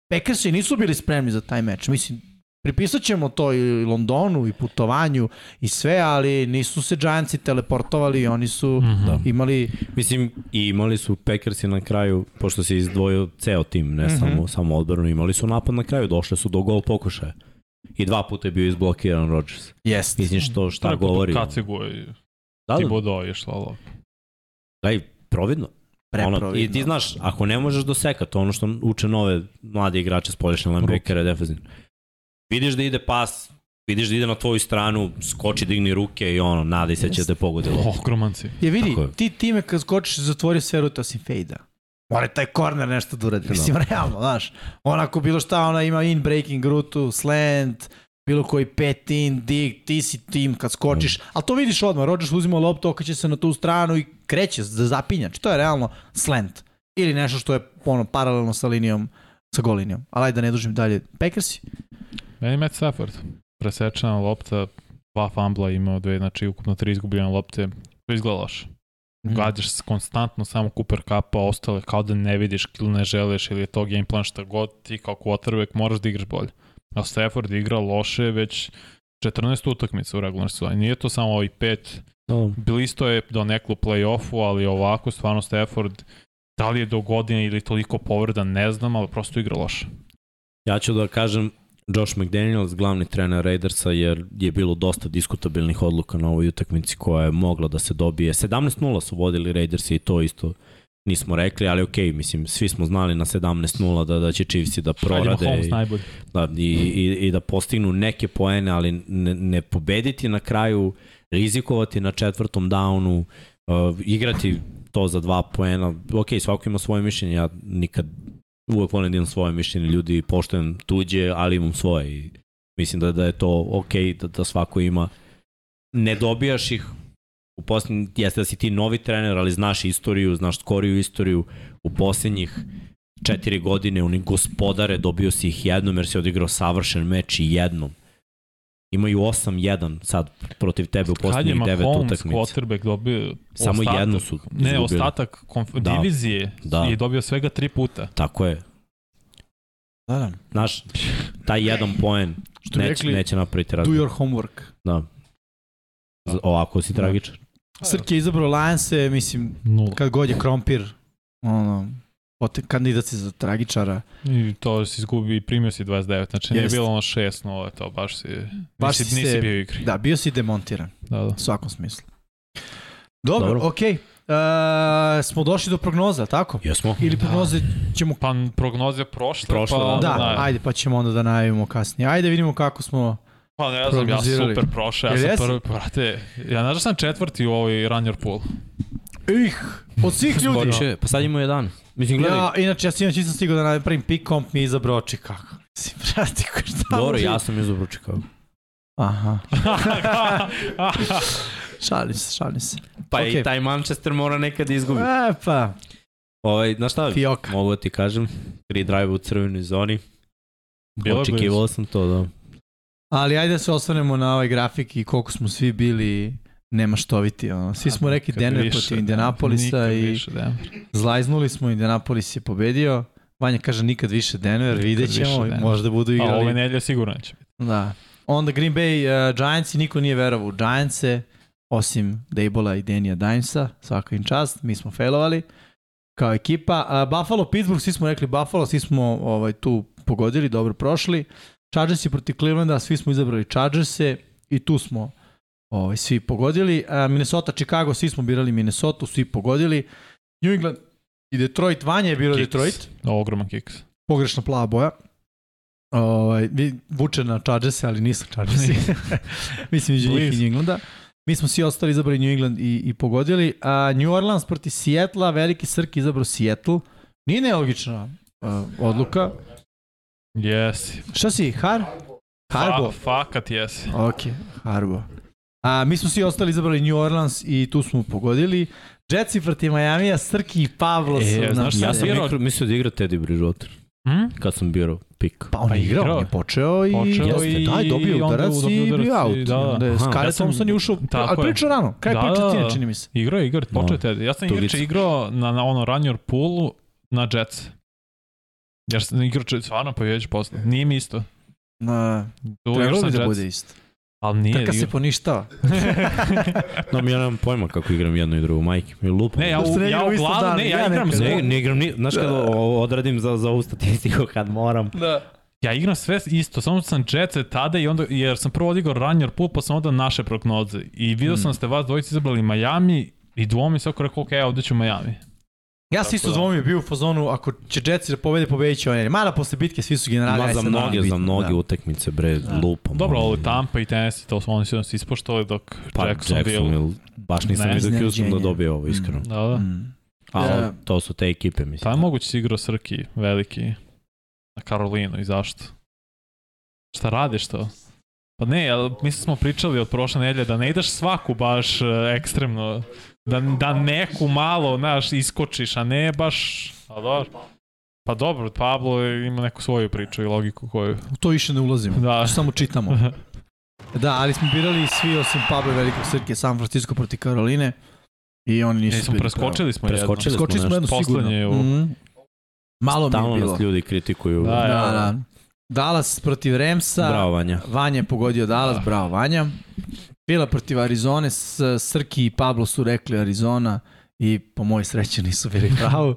Packersi nisu bili spremni za taj meč. Mislim, pripisat ćemo to i Londonu i putovanju i sve, ali nisu se Giantsi teleportovali i oni su Mhm. Da. imali Mislim, i imali su Packersi na kraju, pošto se izdvojio ceo tim, ne Mhm. samo, samo odbranu, imali su napad na kraju, došli su do gol pokušaja. I dva puta je bio izblokiran Rodgers. Jest. Mislim što šta Tako govori. Kacigu i Da, da, Thibodeau je išla lov. Daj, providno. Ono. I ti znaš, ako ne možeš dosekati, to je ono što uče nove mlade igrače s polješnje linebackera defensivne. Vidiš da ide pas, vidiš da ide na tvoju stranu, skoči, digni ruke i ono, nadaj se će Jeste. te pogodi. Ogroman si. Je vidi, Tako je. ti time kad skočiš zatvori sve rute osim fejda. Mora taj korner nešto da uradi. Mislim, realno, znaš. Onako bilo šta, ona ima in breaking rutu, slant, bilo koji pet in, dig, ti si tim kad skočiš. Ali to vidiš odmah, Rodgers uzima loptu, okaće se na tu stranu i kreće za zapinjač. To je realno slant. Ili nešto što je ono, paralelno sa linijom, sa gol linijom. Ali ajde da ne dužim dalje. Packersi? Meni Matt Stafford. Presečena lopta, dva fumbla imao dve, znači ukupno tri izgubljene lopte. To izgleda loše. Gađaš se konstantno samo Cooper Cupa, ostale kao da ne vidiš ili ne želiš ili je to game plan šta god, ti kao quarterback moraš da igraš bolje. A Stafford igra loše već 14 utakmica u regularnoj sezoni. Nije to samo ovih pet. No, Blisto je do neklu play-offu, ali ovako stvarno Stafford da li je do godine ili toliko povreda, ne znam, ali prosto igra loše. ja ću da kažem Josh McDaniels, glavni trener Raidersa, jer je bilo dosta diskutabilnih odluka na ovoj utakmici koja je mogla da se dobije. 17-0 su vodili Raidersi i to isto nismo rekli, ali okej, mislim, svi smo znali na 17-0 da, da će Chiefsi da prorade i, da, i, i, i da postignu neke poene, ali ne, ne pobediti na kraju, rizikovati na četvrtom downu, uh, igrati to za dva poena. Ok, svako ima svoje mišljenje, ja nikad uvek volim da imam svoje mišljenje, ljudi poštujem tuđe, ali imam svoje i mislim da, da je to ok, da, da svako ima. Ne dobijaš ih u poslednji, jeste da si ti novi trener, ali znaš istoriju, znaš skoriju istoriju u poslednjih četiri godine, oni gospodare, dobio si ih jednom jer si odigrao savršen meč i jednom. Imaju 8-1 sad protiv tebe u Kad je poslednjih devet Mahomes utakmica. quarterback dobio Samo ostatak, jednu su Ne, izgubili. ostatak konf- Da. divizije Da. je dobio svega tri puta. Tako je. Da, da. Znaš, taj jedan poen Što neće, rekli, neće napraviti do razliku. your homework. Da. Z- Ovako si tragičan. Srki je izabrao Lions-e, mislim, Nula. kad god je Krompir, ono, pote, kandidat si za tragičara. I to si izgubio i primio si 29, znači nije Jest. bilo ono 6-0, to baš si, Baš nisi, si nisi se- bio u igri. Da, bio si demontiran, Da, da. u svakom smislu. Dobro, Dobro. okej. E, smo došli do prognoza, tako? Jesmo? Ili prognoze ćemo... Pa prognoze prošle, Prošle, pa da. Da, najave. ajde, pa ćemo onda da najavimo kasnije. Ajde vidimo kako smo... Pa ne znam, ja super prošao, ja sam jesi? prvi, brate, ja znaš da sam četvrti u ovoj runner pool. Ih, od svih ljudi. Skoče, pa sad imamo jedan. Mislim, gledaj, Ja, inače, ja sam inače nisam stigao da napravim pick comp, mi izabrao Chicago. Mislim, brate, ko šta dobro, ja sam izabrao Chicago. Aha, *laughs* šalim se, šalim se. Pa Okej. i taj Manchester mora nekad izgubi. E, pa, Ovaj, znaš šta, fioka. mogu da ti kažem, free drive u crvenoj zoni. Bilo je Očekivao sam to, da. Ali ajde da se osvrnemo na ovaj grafik i koliko smo svi bili nemaštoviti. Ono. Svi smo rekli Denver više, protiv Indianapolisa nikad i više Denver. zlajznuli smo, Indianapolis je pobedio. Vanja kaže nikad više Denver, Nikad vidjet više ćemo, Denver. možda budu A igrali. ove nedelje sigurno neće biti. Da. Onda Green Bay uh, Giants i niko nije verovao u Giantse, osim Dejbola i Denija Dimesa, svaka im čast, mi smo failovali kao ekipa. Uh, Buffalo, Pittsburgh, svi smo rekli Buffalo, svi smo ovaj, tu pogodili, dobro prošli. Chargersi protiv Clevelanda, svi smo izabrali Chargerse i tu smo ovaj, svi pogodili. Uh, Minnesota, Chicago, svi smo birali Minnesota, svi pogodili. New England i Detroit, Vanja je birao. Detroit Ogroman kiks. pogrešna plava boja. Ovaj, vi- vuče na Chargerse, ali nisu Chargersi. *laughs* *laughs* Mislim, između njih i. New Englanda. Mi smo svi ostali izabrali New England i, i pogodili. A New Orleans proti Sijetla, veliki Srk izabrao Seattle. Nije nelogična uh, odluka. Jesi. Šta si, Har? Harbo? Fa, fakat jesi. Ok, Harbo. A, mi smo svi ostali izabrali New Orleans i tu smo pogodili. Jetsi protiv Majamija, Srki i Pavlo E, su znaš nam šta Ja sam birao, mislio da igra Teddy Bridgewater, Hm? kad sam birao pik. Pa on Pa je igrao, igrao. on je počeo i... Počeo Jeste, i- da, dobio i udarac i bio i- out. da, da. Onda je Aha, Skyler ja sam- Thompson je ušao, Tako ali je. pričao rano, kraj Da, da, da, da. čini mi se. Igrao je, igrao, je, počeo No. je Teddy. Ja sam igrao na, na ono runner poolu na Jets. Jer sam igrao če- stvarno pobjediš posle. Nije mi isto. Na, trebalo sam bi da bude isto. Ali nije. Kaka se poništava. *laughs* No, mi ja nemam pojma kako igram jedno i drugo, majke. Mi lupo. Ne, ja, Zašto u, ja u glavu, dan? ne, ja, Ja igram sve. Ne, ne igram ni, znaš kad o- odradim za, za ovu statistiku kad moram. Da. Ja igram sve isto, samo sam Jetse tada i onda, jer sam prvo odigrao runner pool, pa sam onda naše prognoze. I vidio Hmm. sam da ste vas dvojici izabrali Miami i dvomi oko rekao, ok, ja ovde ću Miami. Ja sam isto da. dvomio bio u fazonu, ako će Jetsi da pobede, pobedit će oni. Mada posle bitke svi su generali. Ma za mnoge, za mnoge da. utakmice, bre, Da. lupam. Dobro, ali Tampa i Tennessee, to su oni su ispoštovali dok Pa, Jacksonville... Jacksonville, baš nisam Ne, vidio Houston da dobije ovo, iskreno. Da, da. Mm. Ali Ja. to su te ekipe, mislim. Pa je moguće si igrao Srki, veliki, na Karolinu i zašto? Šta radiš to? Pa ne, ali mi smo pričali od prošle nedelje da ne ideš svaku baš e, ekstremno, da, da neku malo, znaš, iskočiš, a ne baš, a dobro. Pa dobro, Pablo ima neku svoju priču i logiku koju... U to više ne ulazimo. Da. *laughs* Samo čitamo. *laughs* Da, ali smo birali svi osim Pablo i Velikog Srke San Francisco proti Karoline i oni nisu Nismo bili preskočili smo Preskočili jedno. Skočili smo jedno sigurno. U- Mhm. Malo mi Stalno je bilo. nas ljudi kritikuju. Da, Da, ja. da. Dallas protiv Remsa. Bravo, Vanja. Vanja je pogodio Dallas, Da. bravo Vanja. Bila protiv Arizone, s, Srki i Pablo su rekli Arizona i po mojoj sreći nisu bili *laughs* pravo.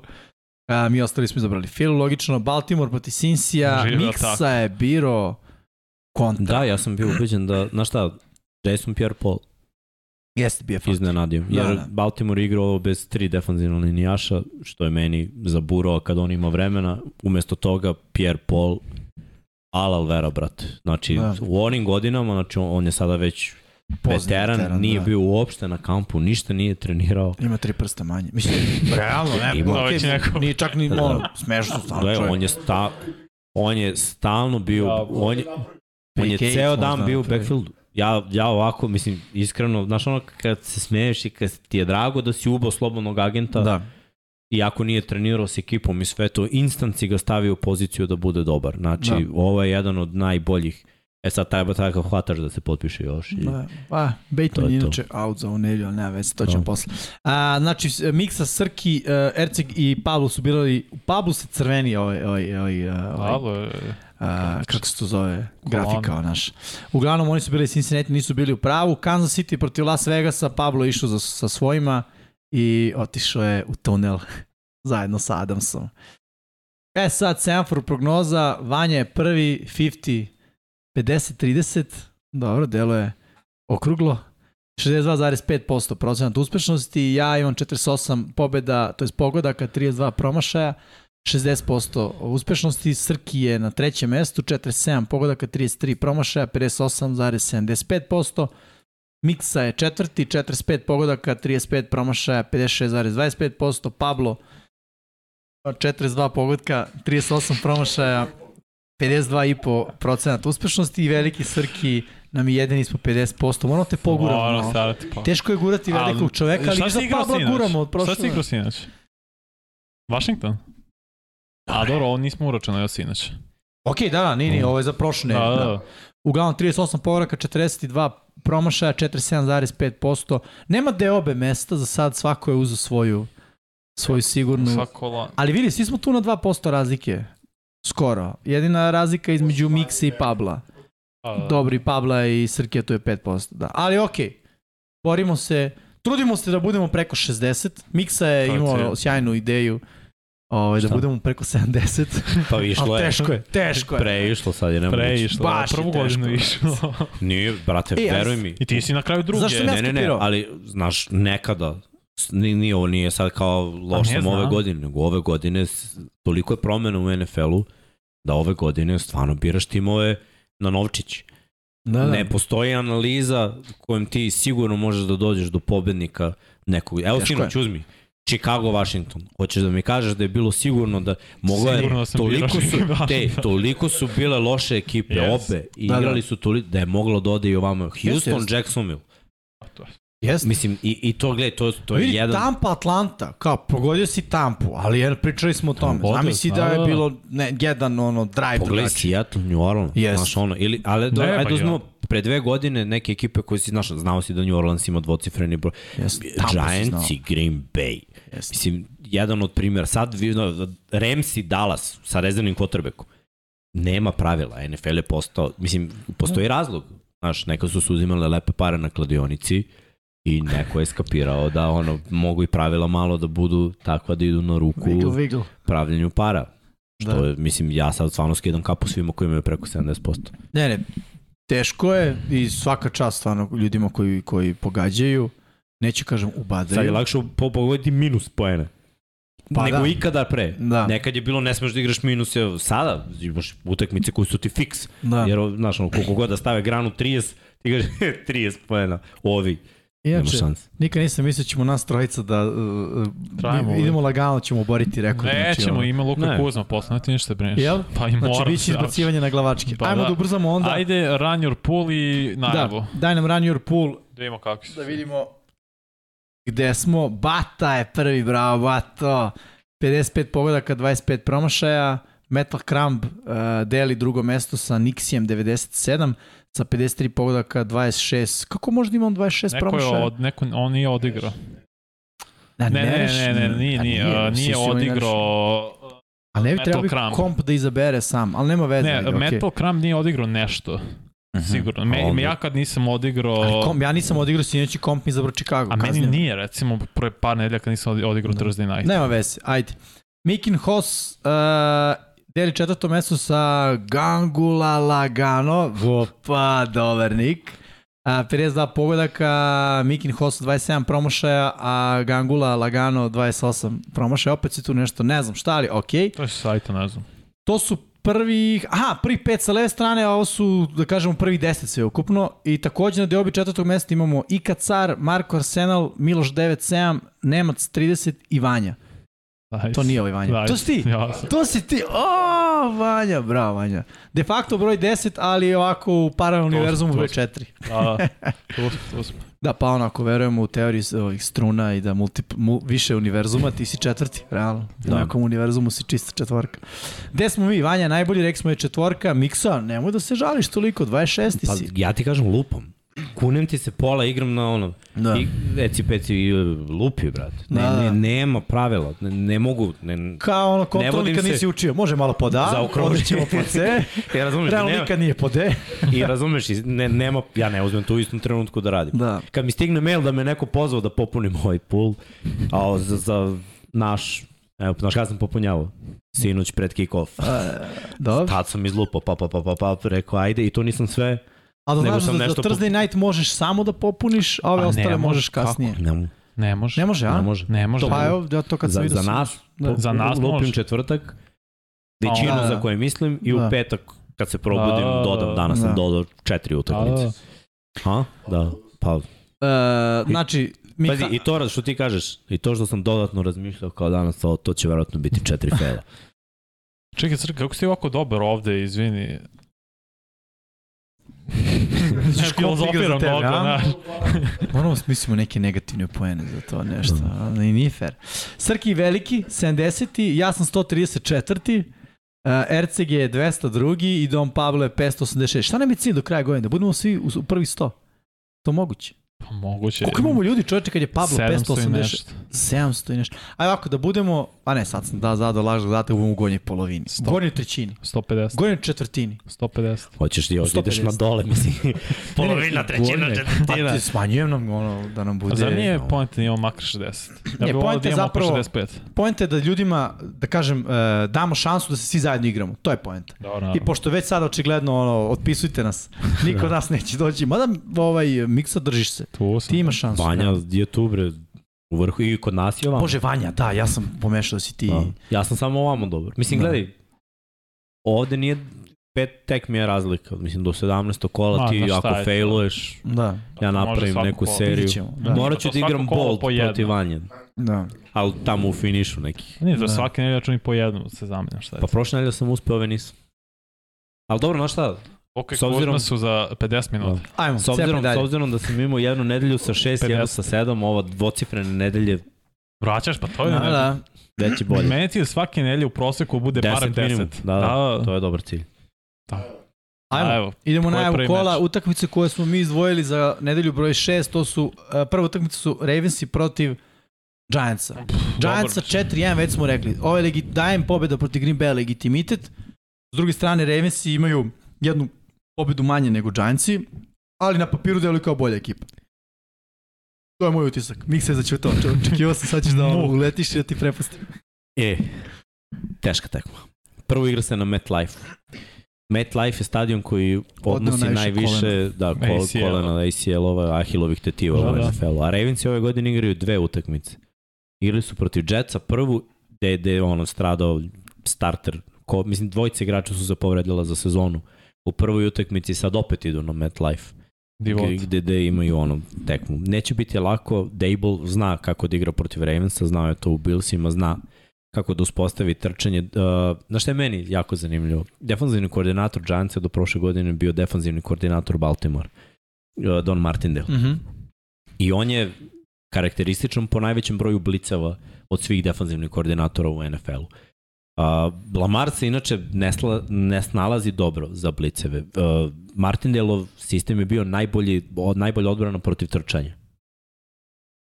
A, mi ostali smo izabrali Phil, logično. Baltimore protiv Cinsija, Živeo Miksa tako. je biro kontra. Da, ja sam bio ubeđen da, znaš šta, Jason Pierre-Paul Jeste bio faktor. iznenadio. Da, Jer da. Baltimore igrao bez tri defanzivna linijaša, što je meni zaburao kad on ima vremena. Umesto toga Pierre-Paul Alal Vera, brate. Znači, Da. u onim godinama, znači on, je sada već veteran, veteran, nije da. bio uopšte na kampu, ništa nije trenirao. Ima tri prsta manje. Mislim, *laughs* realno, ne, Ima. okay, neko- nije čak ni Da. ono, smešno stvarno Gle, čovjek. on je sta, on je stalno bio, Da, on je, on je ceo dan znali, bio u backfieldu. Ja, ja ovako, mislim, iskreno, znaš ono kad se smeješ i kad ti je drago da si ubao slobodnog agenta, Da. iako nije trenirao s ekipom i sve to, instant si ga stavio u poziciju da bude dobar. Znači, Da. ovo je jedan od najboljih. E sad treba takav hvataš da se potpiše još. I... Da, pa, Bateman To je je to. inače out za ovu nedelju, ali nema veze, to ćemo Da. posle. A, znači, Miksa, Srki, uh, Erceg i Pablo su birali, u Pablo se crveni ovaj, ovaj, ovaj, ovaj Pablo je... a, kako se to zove, grafika o naš. Uglavnom, oni su bili Cincinnati, nisu bili u pravu. Kansas City protiv Las Vegasa, Pablo je išao za, sa svojima i otišao je u tunel *laughs* zajedno sa Adamsom. E sad, Sanford prognoza, Vanja je prvi, 50, 50-30, dobro, delo je okruglo. 62,5% procenat uspešnosti, ja imam 48 pobjeda, to je pogodaka, 32 promašaja, 60% uspešnosti, Srki je na trećem mestu, 47 pogodaka, 33 promašaja, 58,75%, Miksa je četvrti, 45 pogodaka, 35 promašaja, 56,25%, Pablo 42 pogodka, 38 promašaja, 52,5% uspešnosti i veliki Srki nam je jedini smo 50%. Moramo te poguramo. Moram malo. staviti pa. Teško je gurati velikog čoveka, ali šta za Pabla sinoć? guramo od Šta prošle. si igrao sinoć? Washington? A dobro, ovo nismo uračeno još sinoć. Ok, da, da, nije, nije, ovo je za prošle. Da, da, da. da. Uglavnom 38 povraka, 42 promašaja, 47,5%. Nema deobe mesta, za sad svako je uzeo svoju, svoju sigurnu. Ali vidi, svi smo tu na 2% razlike. Skoro. Jedina razlika između Miksa i Pabla. Da. Dobri Pabla i Srke, to je 5%. Da. Ali okej, borimo se, trudimo se da budemo preko 60. Miksa je imao sjajnu ideju ovaj, da Šta? budemo preko 70. Pa išlo je. teško je, teško je. Pre išlo sad je nemoguće. Pre išlo, Baš je prvu godinu da. išlo. Nije, brate, E, veruj mi. I ti si na kraju druge. Zašto ne- Ne, ne, ne, ali znaš, nekada, ni, nije ovo nije sad kao loš Pa nije, sam ove godine, nego ove godine toliko je promjena u NFL-u da ove godine stvarno biraš timove na novčić. Da, da. Ne postoji analiza kojom ti sigurno možeš da dođeš do pobednika nekog. Evo Teško sinoć, je. uzmi. Chicago, Washington. Hoćeš da mi kažeš da je bilo sigurno da moglo je, Sigurno sam toliko su, Washington. *laughs* te, toliko su bile loše ekipe, Yes. obe, i Da, da. igrali su toliko, da je moglo da ode i ovamo. Houston, jeste. Jacksonville. To je- Jeste. Mislim, i, i to, gledaj, to, to je jedan... Tampa, Atlanta, kao, pogodio si Tampu, ali jer pričali smo o tome. Pogodio Zamisli sam, da je da. bilo ne, jedan ono drive Pogledaj drugačiji. Seattle, New Orleans, Yes. znaš ono, ili, ali do, Ne, ajde pa uzmemo pre dve godine neke ekipe koje si, znaš, znao si da New Orleans ima dvocifreni broj, si znao. Giants i Green Bay. Jeste. Mislim, jedan od primjera, sad vi, no, Rams i Dallas sa rezervnim quarterbackom. Nema pravila, NFL je postao, mislim, postoji razlog. Znaš, neka su se uzimale lepe pare na kladionici i neko je skapirao da ono, mogu i pravila malo da budu takva da idu na ruku Wiggle, wiggle. pravljenju para. Što Da. je, mislim, ja sad stvarno skidam kapu svima koji imaju preko 70%. Ne, ne, teško je i svaka čast stvarno ljudima koji, koji pogađaju. Neću kažem ubadaju. Sad je lakše po, pogoditi minus poene. Pa Pa nego da. ikada pre. Da. Nekad je bilo ne smeš da igraš minus, evo, sada imaš utakmice koje su ti fiks. Da. Jer, znaš, ono, koliko god da stave granu 30, ti kažeš 30 *laughs* poena. Ovi, Inače, nikad nisam mislio da ćemo nas trojica da uh, Trajamo uh, idemo lagano, ćemo boriti rekord. Nećemo, ono. ima Luka Ne. Kuzma, posle, ne ti ništa brineš. Jel? Pa i mora. Znači, biće izbacivanje na glavačke. Pa Ajmo da. da ubrzamo onda. Ajde, run your pool i najavu. Da, daj nam run your pool Da vidimo kakvi su. da vidimo gde smo. Bata je prvi, bravo, Bato. 55 pogodaka, 25 promašaja. Metal Crumb uh, deli drugo mesto sa Nixijem 97 sa 53 pogodaka, 26. Kako možda imam 26 Neko je promašaja? od, neko, on nije odigrao. Da, Ne, ne, ne, ne, nije, a nije, nije oni odigrao... A ne bi trebao komp da izabere sam, ali nema veze. Ne. Metal Crumb nije odigrao nešto, Mhm. sigurno. A Me, me ja kad nisam odigrao... Ali komp, ja nisam odigrao sinoći komp mi izabrao Chicago. A meni kasnije. nije, recimo, pre par nedelja kad nisam odi- odigrao Da. Thursday night. Nema veze, ajde. Mikin Hos uh, deli četvrto mesto sa Gangula Lagano. Opa, dobar nik. Uh, 52 pogodaka, Mikin Hos 27 promašaja, a Gangula Lagano 28 promašaja. Opet se tu nešto, ne znam šta, ali okej. To je sa sajta, ne znam. To su prvih, aha, prvih pet sa leve strane, a ovo su, da kažemo, prvih deset sve ukupno. I takođe na deobi četvrtog mesta imamo Ika Car, Marko Arsenal, Miloš 97, Nemac 30 i Vanja. Nice. To nije ovaj Vanja. Nice. To si ti? Ja sam. To si ti. O, Vanja, bravo Vanja. De facto broj 10, ali ovako u paralelnom To smo, univerzumu to broj smo. 4. Da, smo, tu smo. Da, pa ono, ako verujemo u teoriji s- ovih struna i da multi, mu, više univerzuma, ti si četvrti, realno. Da. Da. U nekom univerzumu si čista četvorka. Gde smo mi, Vanja, najbolji, rekli smo je četvorka, Miksa, nemoj da se žališ toliko, 26. Pa si. ja ti kažem lupom. Kunem ti se pola, igram na ono, Da. I, eci peci i lupi, brate. Ne, Da, da. ne, nema pravila, ne, ne mogu, ne, Kao ono, Ne kontrol vodim nikad se- nisi učio. Može malo po da, Zaokružit. ćemo po C. ja razumeš, Realno nema, nikad nije po D. i razumeš, ne, nema, ja ne uzmem to u istom trenutku da radim. Da. Kad mi stigne mail da me neko pozvao da popunim ovaj pool, a za, za naš, evo, znaš kada sam popunjavao? Sinoć pred kick-off. Dobro. Tad sam izlupao, pa, pa, pa, pa, pa, rekao, ajde, i to nisam sve, A da znaš da, da Thursday night možeš samo da popuniš, a ove A ne ostale može, možeš kako? kasnije. ne, mo- Ne može. Ne može, a? ne može. Ne može. Pa evo, ja to kad sam Za, vidio za sam- nas, Da. Za nas lupim može. četvrtak, većinu Da, da. za koje mislim i Da. u petak kad se probudim Da, dodam, danas da. sam dodao četiri Da, utakmice. da. Ha? Da. Pa, E, znači, mi pazi, i to što ti kažeš, i to što sam dodatno razmišljao kao danas, to, to će verovatno biti četiri *laughs* fela. Čekaj, crk, kako si ovako dobar ovde, izvini. Ne filozofiram tebe, mnogo, znaš. Moramo smislimo neke negativne poene za to nešto. a? I nije fair. Srki Veliki, 70. Ja sam 134. Uh, RCG je 202. I Dom Pablo je 586. Šta nam je cilj do kraja godine? Da budemo svi u prvi 100. To moguće. Pa moguće. Koliko imamo ljudi čoveče kad je Pablo 700 i 586? nešto. 700 i nešto. Ajde ovako, da budemo, a ne, sad sam da zadao lažnog zadatak, budemo u gornjoj polovini. Sto. Gornjoj trećini. 150. Gornjoj četvrtini. 150. Hoćeš ti još da ideš na 150. dole, mislim. *laughs* *laughs* Polovina, trećina, četvrtina. Pa ti smanjujem nam ono, da nam bude... A zar nije point da imamo makar 60? Ja Ne, point da je imamo zapravo- oko 65. Poenta je da ljudima, da kažem, e, damo šansu da se svi zajedno igramo. To je poenta. Dobro, I pošto već sada očigledno ono, otpisujte nas. *laughs* Niko nas neće doći. Mada ovaj Miksa držiš se. Tu sam. Ti imaš šansu. Vanja da. je tu, bre, u vrhu i kod nas je ovamo. Bože, Vanja, da, ja sam pomešao da si ti. Da. Ja sam samo ovamo dobar. Mislim, Da. gledaj, ovde nije pet tekmi je razlika. Mislim, do 17. kola ti šta ako failuješ, Da, ja napravim neku kola. seriju. ćemo. Da. Morat ću da igram kolo jedno. protiv Vanje. da. Ali tamo u finišu nekih. Nije to Da. svake nedelje računi po jednu se zamena šta je. Pa prošle nedelje sam uspeo, ove nisam. Ali dobro, znaš šta? Ok, s obzirom- su za 50 minuta. Ajmo, S obzirom, s obzirom da sam imao jednu nedelju sa 6 i jednu sa 7, ova dvocifrene nedelje Vraćaš, pa to je Da, ne. da. već je bolje. Meni ti je svake nedelje u proseku bude 10 barem 10. minimum. Da, da, to je dobar cilj. Ajmo. A evo, Idemo na najavu prvi kola, meč? utakmice koje smo mi izdvojili za nedelju broj 6, to su, uh, prva utakmica su Ravensi protiv Giantsa. Giantsa 4-1, već smo rekli. Ovo je legi, dajem pobjeda protiv Green Bay legitimitet. S druge strane, Ravensi imaju jednu pobedu manje nego Giantsi, ali na papiru deluju kao bolja ekipa. To je moj utisak. Miksa je začutao. Očekivao sam sad ćeš da *laughs* ono, uletiš i da ti prepustim. E, teška tekma. Prvo igra se na MetLife. MetLife je stadion koji odnosi najviše najviše da, kol, ACL. kolena ACL-ova, Ahilovih tetiva Da, u da. NFL-u. A Ravensi ove godine igraju dve utakmice. Igrali su protiv Jetsa prvu, gde, gde je ono stradao starter. Ko, mislim, dvojice igrača su se povredila za sezonu. U prvoj utakmici sad opet idu na MetLife. divot. Gde, gde imaju ono tekmu. Neće biti lako, Dable zna kako da igra protiv Ravensa, znao je to u Billsima, zna kako da uspostavi trčanje. Uh, znaš šta je meni jako zanimljivo? Defanzivni koordinator Giantsa do prošle godine bio defanzivni koordinator Baltimore, uh, Don Martindale. Mhm. I on je karakterističan po najvećem broju bliceva od svih defanzivnih koordinatora u NFL-u. Uh, Lamar se inače ne, sla, ne snalazi dobro za bliceve. Uh, Martindelov sistem je bio najbolji, od, najbolja odbrana protiv trčanja.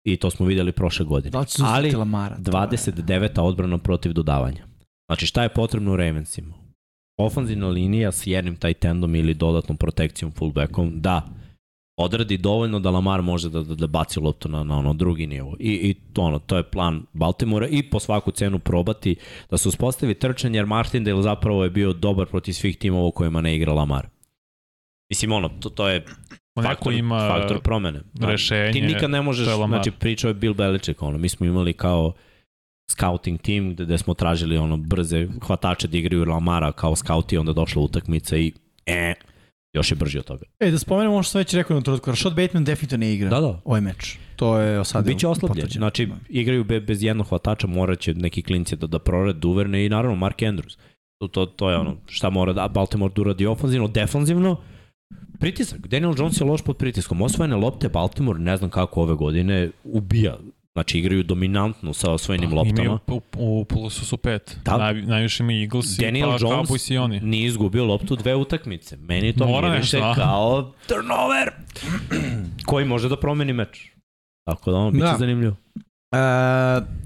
I to smo videli prošle godine. Da Ali Lamara? To je- 29. odbrana protiv dodavanja. Znači šta je potrebno u Ravensima? Ofanzivna linija s jednim tight endom ili dodatnom protekcijom fullbackom, da odradi dovoljno da Lamar može da, da, da baci loptu na, na ono drugi nivo. I, i to, ono, to je plan Baltimora i po svaku cenu probati da se uspostavi trčanje, jer Martindale zapravo je bio dobar protiv svih timova u kojima ne igra Lamar. Mislim, ono, to, to je faktor, ima faktor promene. Znači, rešenje, Ti nikad ne možeš, znači pričao je Bill Belichick, ono, mi smo imali kao scouting team gde, gde smo tražili ono brze hvatače da igraju Lamara kao scouti, onda došla utakmica i e, još je brži od toga. E, da spomenemo ono što sam već rekao na trenutku. Rashad Bateman definitivno ne igra Da, da. ovaj meč. To je sad Biće oslabljen. Znači, igraju be, bez jednog hvatača, morat će neki klinci da, da prorade Duverne i naravno Mark Andrews. To, to, to je ono šta mora da Baltimore da uradi ofanzivno, defanzivno. Pritisak. Daniel Jones je loš pod pritiskom. Osvojene lopte Baltimore, ne znam kako ove godine, ubija. Znači, igraju dominantno sa osvojenim loptama. Imaju u, u plusu su pet. Da. Naj, najviše mi Eagles Daniel i pa Jones Cowboys i oni. nije izgubio loptu dve utakmice. Meni to Mora miriše nešto, kao turnover *clears throat* koji može da promeni meč. Tako da ono, bit će Da. zanimljivo. E,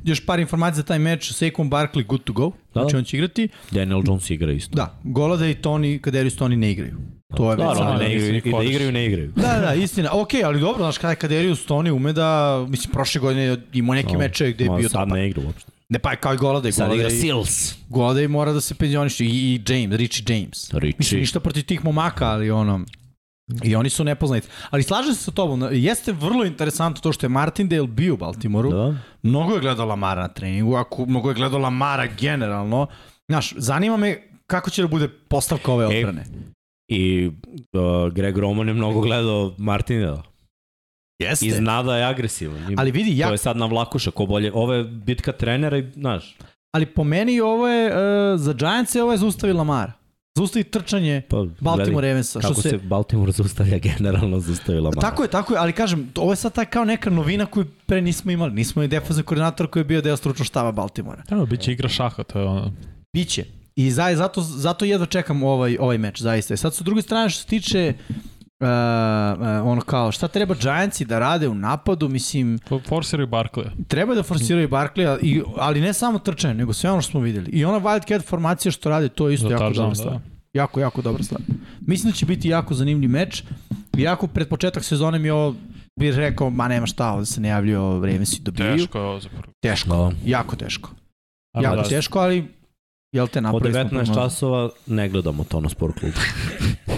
još par informacija za taj meč. Saquon Barkley good to go. Da. Znači on će igrati. Daniel Jones igra isto. Da, Golada i Tony, Kaderius Tony ne igraju. To je već Da, ne igraju, i da igraju, ne igraju. Da, da, istina. Ok, ali dobro, znaš kada je Kaderius Tony ume da, mislim, prošle godine imao neke No, meče gde je bio sad ne igra uopšte. Ne, pa kao i Golada i Sad igra. Golada i mora da se penzioniše. I, i James, Richie James. Richie. Mislim, ništa protiv tih momaka, ali ono, I oni su nepoznati. Ali slažem se sa tobom, jeste vrlo interesantno to što je Martindale bio u Baltimoru. Da. Mnogo je gledao Lamara na treningu, ako mnogo je gledao Lamara generalno. Znaš, zanima me kako će da bude postavka ove E, odbrane. I uh, Greg Roman je mnogo gledao Martinela. Jeste. I zna da je agresivan. I Ali vidi, ja, To je sad na vlakuša, ko bolje. Ovo je bitka trenera i, znaš, ali po meni ovo je, uh, za Giants je ovo je zaustavi Lamara. Zaustavi trčanje pa Baltimore Ravensa. Kako Što se... se, Baltimore zaustavlja *laughs* generalno zaustavila Mara. Tako je, tako je, ali kažem, ovo je sad ta kao neka novina koju pre nismo imali. Nismo imali defazni koordinator koji je bio deo stručnog štaba Baltimora. Evo, bit će igra šaha, to je ono. Biće. I za, zato, zato jedva čekam ovaj, ovaj meč, zaista. Sad sa druge strane što se tiče uh, uh, ono kao šta treba Giantsi da rade u napadu, mislim, forsiraju Barkley. treba da forsiraju Barkleya, i, ali ne samo trčanje, nego sve ono što smo videli. I ona Wildcat formacija što rade, to je isto Za jako dobra da. stvar. Jako, jako dobra stvar. Mislim da će biti jako zanimljiv meč. Iako pred početak sezone mi ovo bih rekao, ma nema šta, ovde se ne javljaju, vreme si dobiju. Teško je ovo za prvo. Teško. Da. Jako teško. A jako da, teško, ali jel te napravili smo 19 prognozu. časova ne gledamo to na sport klubu.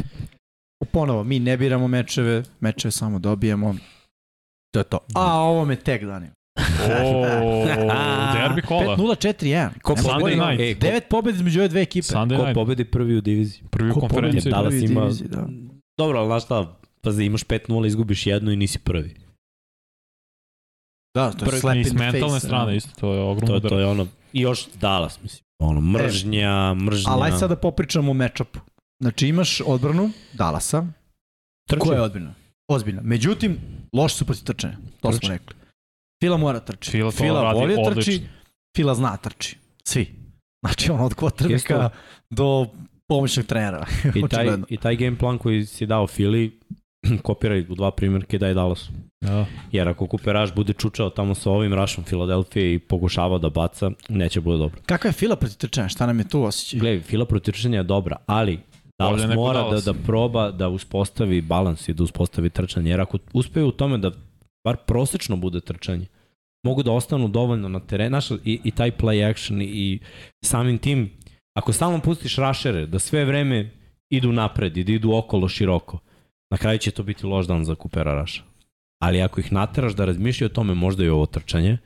*laughs* Ponovo, mi ne biramo mečeve, mečeve samo dobijemo. To je to. A ovo me tek danio. *laughs* O, derbi kola. 5-0-4-1. Ko Nema Sunday bolje. night. E, ko, Devet pobjeda između ove dve ekipe. Sunday ko night. pobedi prvi u diviziji? Prvi u Ko pobedi? konferenciji. Dallas Prvi u ima... diviziji, da. Dobro, ali znaš šta, pazi, imaš 5-0, izgubiš jednu i nisi prvi. Da, to je Prvi, slap in the mentalne face, strane da. isto, to je ogromno To, to je ono, i još Dallas, mislim. Ono, mržnja, mržnja. Ali aj sad da popričamo o matchupu. Znači imaš odbranu Dallasa, Trči. koja je odbrana? Ozbiljna. Međutim, loši su protiv trčanja. To Trči. smo rekli. Fila mora trči. Fila Fila da trči, odlično. Fila zna trči. Svi. *laughs* Znači on od quarterbacka do pomoćnog trenera. *laughs* I taj. I taj game plan koji si dao Fili, *clears throat* kopiraj u dva primjerke i daj Dallasu. Da. Jer ako Kuperaš bude čučao tamo sa ovim rašom Filadelfije i pokušavao da baca, neće bude dobro. Kakva je Fila protiv trčanja? Šta nam je tu osjećaj? Gledaj, Fila protiv trčanja je dobra, ali Dallas mora da, Dallas. da proba da uspostavi balans i da uspostavi trčanje. Jer ako uspeju u tome da bar prosečno bude trčanje, mogu da ostanu dovoljno na terenu. Znaš, i, i taj play action i, i samim tim, ako stalno pustiš rašere da sve vreme idu napred i da idu okolo široko, na kraju će to biti loš dan za Kupera Raša. Ali ako ih nateraš da razmišljaju o tome možda i ovo trčanje,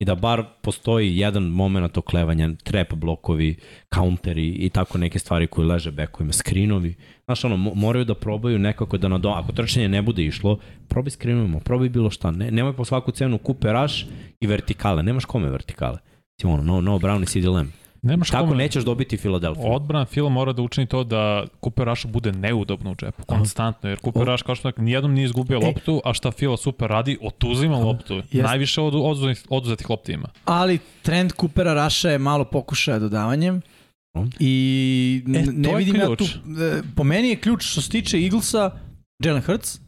i da bar postoji jedan moment oklevanja, trap blokovi, counteri i tako neke stvari koje leže bekovima, skrinovi. Znaš, ono, mo- moraju da probaju nekako da nadom... Ako trčanje ne bude išlo, probaj skrinovima, probaj bilo šta. Ne, nemoj po svaku cenu kupe raš i vertikale. Nemaš kome vertikale. Mislim, ono, no, no Brown i CD Lamb. Nemaš Tako kome- nećeš dobiti Filadelfiju. Odbrana Fila mora da učini to da Cooper Rush bude neudobno u džepu, konstantno, jer Cooper Rush kao što nijednom nije izgubio E. loptu, a šta Fila super radi, otuzima loptu. Najviše od, oduzetih, oduzetih lopti ima. Ali trend Coopera Raša je malo pokušaja dodavanjem. I E, ne vidim ja tu... e, Po meni je ključ što se tiče Eaglesa, Jalen Hurts,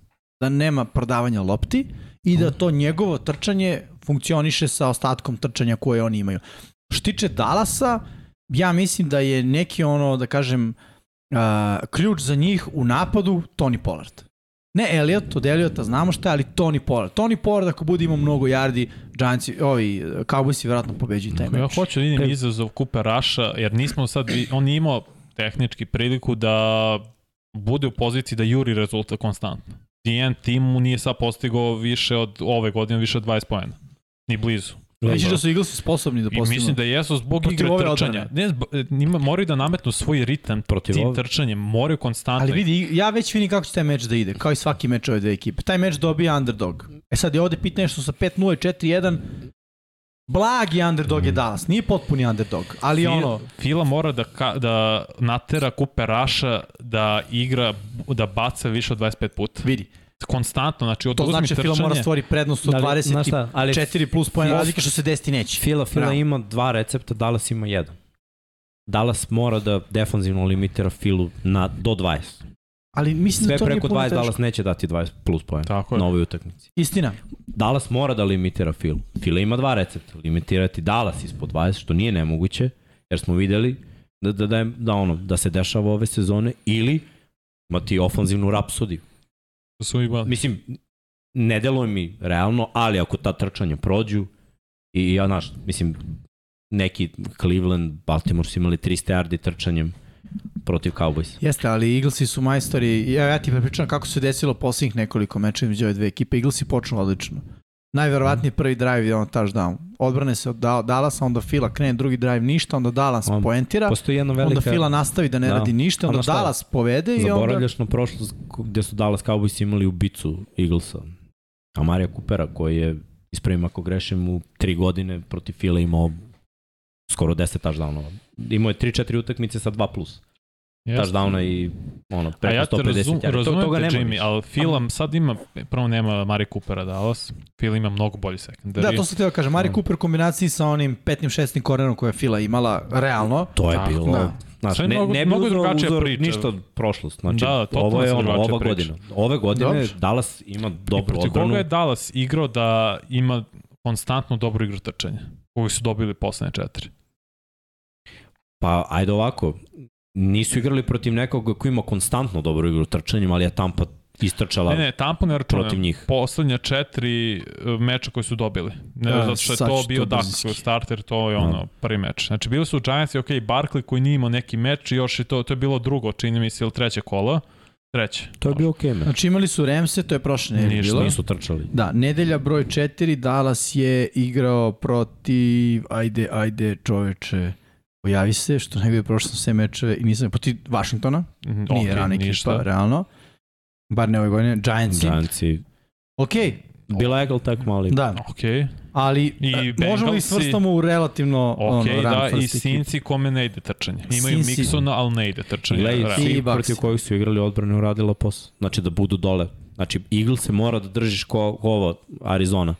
da nema prodavanja lopti i da to njegovo trčanje funkcioniše sa ostatkom trčanja koje oni imaju. Što tiče Dallasa, ja mislim da je neki ono, da kažem, a, ključ za njih u napadu Tony Pollard. Ne Elliot, od Elliota znamo šta je, ali Tony Pollard. Tony Pollard ako bude imao mnogo yardi, Giantsi, ovi, Cowboysi vjerojatno pobeđuju taj Ja meč. hoću da vidim izazov Cooper Rusha, jer nismo sad, on je imao tehnički priliku da bude u poziciji da juri rezultat konstantno. Nijedan tim mu nije sad postigao više od ove godine, više od 20 pojena. Ni blizu. Misliš da su Eaglesi sposobni da I postignu? mislim da jesu zbog Protiv igre trčanja. Ne, zbog- njima moraju da nametnu svoj ritam Protiv tim ove- trčanjem, moraju konstantno. Ali vidi, ja već vidim kako će taj meč da ide, kao i svaki meč ove dve ekipe. Taj meč dobija underdog. E sad je ovde pitanje što sa 5-0 i 4-1, blagi underdog je Dallas, nije potpuni underdog, ali Fila, ono, Fila mora da, ka, da natera Rusha da igra, da baca više od 25 puta. vidi, Konstantno, znači to oduzmi znači da trčanje. Fila mora stvori prednost od Da li- znaš šta, ali 24 plus poena Fila- razlike što se desiti neće. Fila, Fila ima dva recepta, Dallas ima jedan. Dallas mora da defanzivno limitira Filu na, do 20. Ali mislim Sve da to nije preko puno 20 teško. Dallas neće dati 20 plus poena Tako je. na ovoj utakmici. Istina. Dallas mora da limitira Filu. Fila ima dva recepta. Limitirati Dallas ispod 20, što nije nemoguće, jer smo videli da, da, da, da, ono, da se dešava ove sezone, ili imati ofanzivnu rapsodiju. Da su imali. Mislim, ne deluje mi realno, ali ako ta trčanja prođu, i ja, znaš, mislim, neki Cleveland, Baltimore su imali 300 yardi trčanjem protiv Cowboys. Jeste, ali Eaglesi su majstori. Ja, ja ti prepričam kako se desilo posljednjih nekoliko meča između ove dve ekipe. Eaglesi počnu odlično. Najverovatniji prvi drive je on touchdown. Odbrane se od Da- Dallasa, onda Fila krene drugi drive ništa, onda Dallas On- poentira, Postoji jedna velika... onda Fila nastavi da ne Da. radi ništa, onda šta? Dallas povede i onda... Zaboravljaš na prošlost gde su Dallas Cowboys imali ubicu Eaglesa. Amarija Coopera koji je, ispravim ako grešim, u tri godine protiv Fila imao skoro 10 touchdownova. Imao je 3-4 utakmice sa 2 plus. Touchdowna i ono, A preko ja te 150 razum, yardi. To- toga nema Jimmy, više. ali Fila sad ima, prvo nema Mari Coopera Dallas, Fila ima mnogo bolji sekundari. Da, to sam teo kažem. Mari Da. Cooper u kombinaciji sa onim petnim, šestnim korenom koje je Fila imala, realno. To je Tako, bilo... da. Znaš, ne, mnogo- ne bi mnogo uzor, drugačija uzor priča. ništa od prošlost. Znači, Da, ovo je ono, ova priča. godina. Ove godine Dobro. Dallas ima I dobru protiv odbranu. koga je Dallas igrao da ima konstantno dobru igru trčanja, koji su dobili poslednje četiri. Pa, ajde ovako, nisu igrali protiv nekoga ko ima konstantno dobru igru trčanjem, ali je Tampa istrčala Ne, ne, Tampa ne računam. protiv njih. Poslednja četiri e, meča koji su dobili. Ne, Da, zato što je to bio to Dak, starter, to je ono, prvi meč. Znači, bili su Giants i ok, Barkley koji nije imao neki meč i još je to, to je bilo drugo, čini mi se, ili treće kola. Treće. To je bio okej, okay, Znači imali su Remse, to je prošle nedelje Ništa, bilo. Nisu trčali. Da, nedelja broj 4, Dallas je igrao protiv, ajde, ajde čoveče, pojavi se, što ne bi prošlo sve mečeve i nisam, protiv Washingtona, Mhm, nije ok, rana ekipa, ništa. realno. Bar ne ove godine, Giantsi. Giantsi. Ok, Bila Eagle tak mali. da, Ok, ali I I možemo li svrstamo u relativno ok, ono, da, i. Sinci kome ne ide trčanje. Imaju Sinci- Mixona, ali ne ide trčanje. Bucks. protiv kojih su igrali odbrane uradila posao. Znači da budu dole. Znači Eagle se mora da držiš ko, ko ovo Arizona.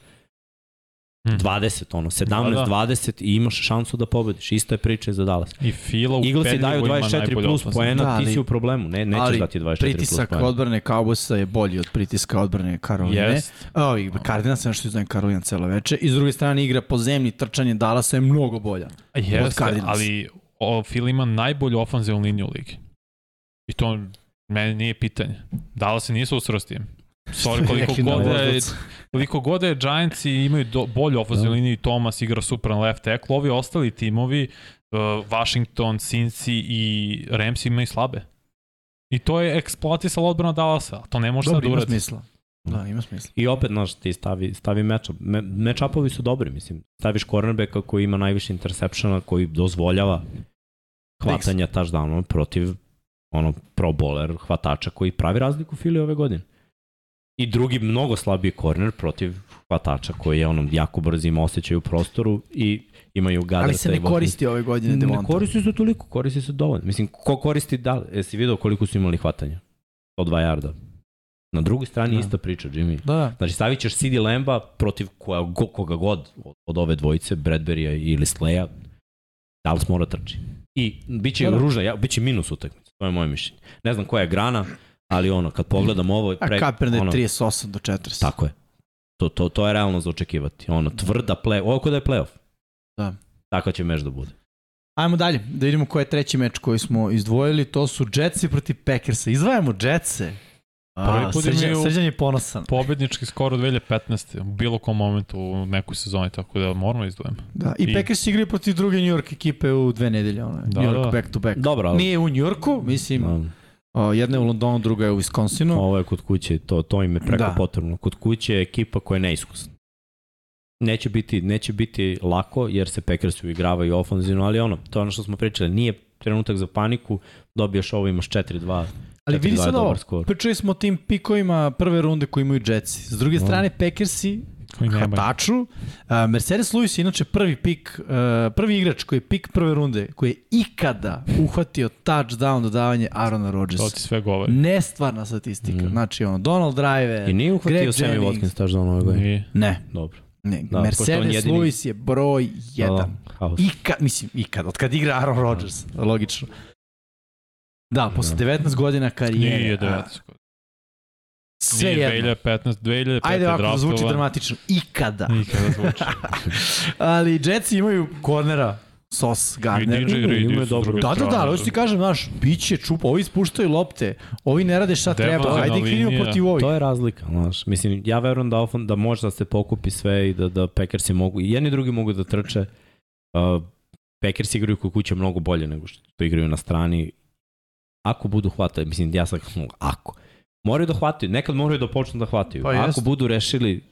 Mhm. 20, ono, 17, Da, da. 20 i imaš šansu da pobediš. Ista je priča za Dallas. I Fila u Eaglesi daju ima 24 najbolju plus ofenzivnu. poena, Da, ti si u problemu. Ne, nećeš ali dati 24 plus Pritisak poena. odbrane Cowboysa je bolji od pritiska odbrane Karoline. Jest. O, i Cardinals, nešto izdajem Karolina celo veče. I s druge strane igra po zemlji, trčanje Dallasa je mnogo bolja. Od Jeste, Cardinals. ali o, Phil ima najbolju ofanzivnu liniju u ligi. I to meni nije pitanje. Dallas se nisu s tim. Sorry, koliko god, je, koliko god je Giants i imaju do, bolju ofanzivnu Da. liniju i Thomas igra super na left tackle, ovi ostali timovi, uh, Washington, Cincy i Rams imaju slabe. I to je eksploatisala odbrana Dallasa. a To ne može sad Dobro, ima smisla. Da, ima smisla. I opet, znaš, ti stavi, stavi matchup. Me, matchupovi su dobri, mislim. Staviš cornerbacka koji ima najviše interceptiona, koji dozvoljava hvatanja touchdownova protiv ono pro bowler hvatača koji pravi razliku Fili ove godine. I drugi mnogo slabiji korner protiv hvatača koji je onom jako brzo ima osjećaj u prostoru i imaju Gadarta. Ali se ne koristi ove godine Ne Devonta. koristi se toliko, koristi se dovoljno. Mislim, ko koristi da? Jesi vidio koliko su imali hvatanja? 102 yarda. Na drugoj strani Da. ista priča, Jimmy. Da, Znači, stavit ćeš CD Lamba protiv koja, go, koga god od, od ove dvojice, Bradberija ili Sleja, Dallas mora trči. I bit će Da, da, da. ružna, ja, bit će minus utakmica, to je moje mišljenje. Ne znam koja je grana, ali ono, kad pogledam ovo... a Kaepernick je 38 do 40. Tako je. To, to, to je realno za očekivati. Ono, tvrda play, ovo kod da je playoff. Da. Tako će meč da bude. Ajmo dalje, da vidimo ko je treći meč koji smo izdvojili. To su Jetsi protiv Packersa. Izdvajamo Jetse. Prvi A, put srđan, imaju- srđan je ponosan. Pobednički skoro 2015. U bilo kom momentu u nekoj sezoni, tako da moramo izdvojimo. Da, I, I- Packers igraju protiv druge New York ekipe u dve nedelje. Ono, Da, New York da. back to back. Dobro, ali... Nije u New Yorku, mislim, o, jedna je u Londonu, druga je u Wisconsinu. Ovo je kod kuće, to, to im je preko Da. potrebno. Kod kuće je ekipa koja je neiskusna. Neće biti, neće biti lako jer se Packers uigravaju ofanzivno, ali ono, to je ono što smo pričali, nije trenutak za paniku, dobijaš ovo, imaš 4-2, Ali vidi 4-2 je sad ovo, pričali smo o tim pikovima prve runde koji imaju Jetsi. S druge Da. strane, Packersi. Hvataču. A, Mercedes Lewis je inače prvi pik, uh, prvi igrač koji je pik prve runde, koji je ikada uhvatio touchdown dodavanje Arona To Rodgersa. ti sve govori. Nestvarna statistika. Mm. Znači, ono, Donald Driver, I nije uhvatio Sammy. Watkins da ono ove godine. Ne, Dobro. ne. Da, Mercedes jedini- Lewis je broj jedan. Da, haos. Ikad, mislim, ikad, od kad igra Aaron Rodgers, logično. Da, posle Da. 19 godina karijere. Nije a, 19. Sve Nije jedno. 2015, 2005. Ajde ovako, da zvuči dramatično. Ikada. Nikada zvuči. *laughs* Ali Jetsi imaju kornera, Sos, I Gardner. DJ Reed imaju dobro. Da, da, da, ali hoću ti kažem, znaš, bit će čupa, ovi ispuštaju lopte, ovi ne rade šta treba, ajde krenimo protiv ovih. To je razlika, znaš. Mislim, ja verujem da, ofan, da može da se pokupi sve i da, da Packersi mogu, i jedni i drugi mogu da trče. Uh, Packers igraju kod kuće mnogo bolje nego što igraju na strani. Ako budu hvatali, mislim, ja sam ako. Moraju da hvataju, nekad moraju da počnu da hvataju. Pa Ako jest. budu rešili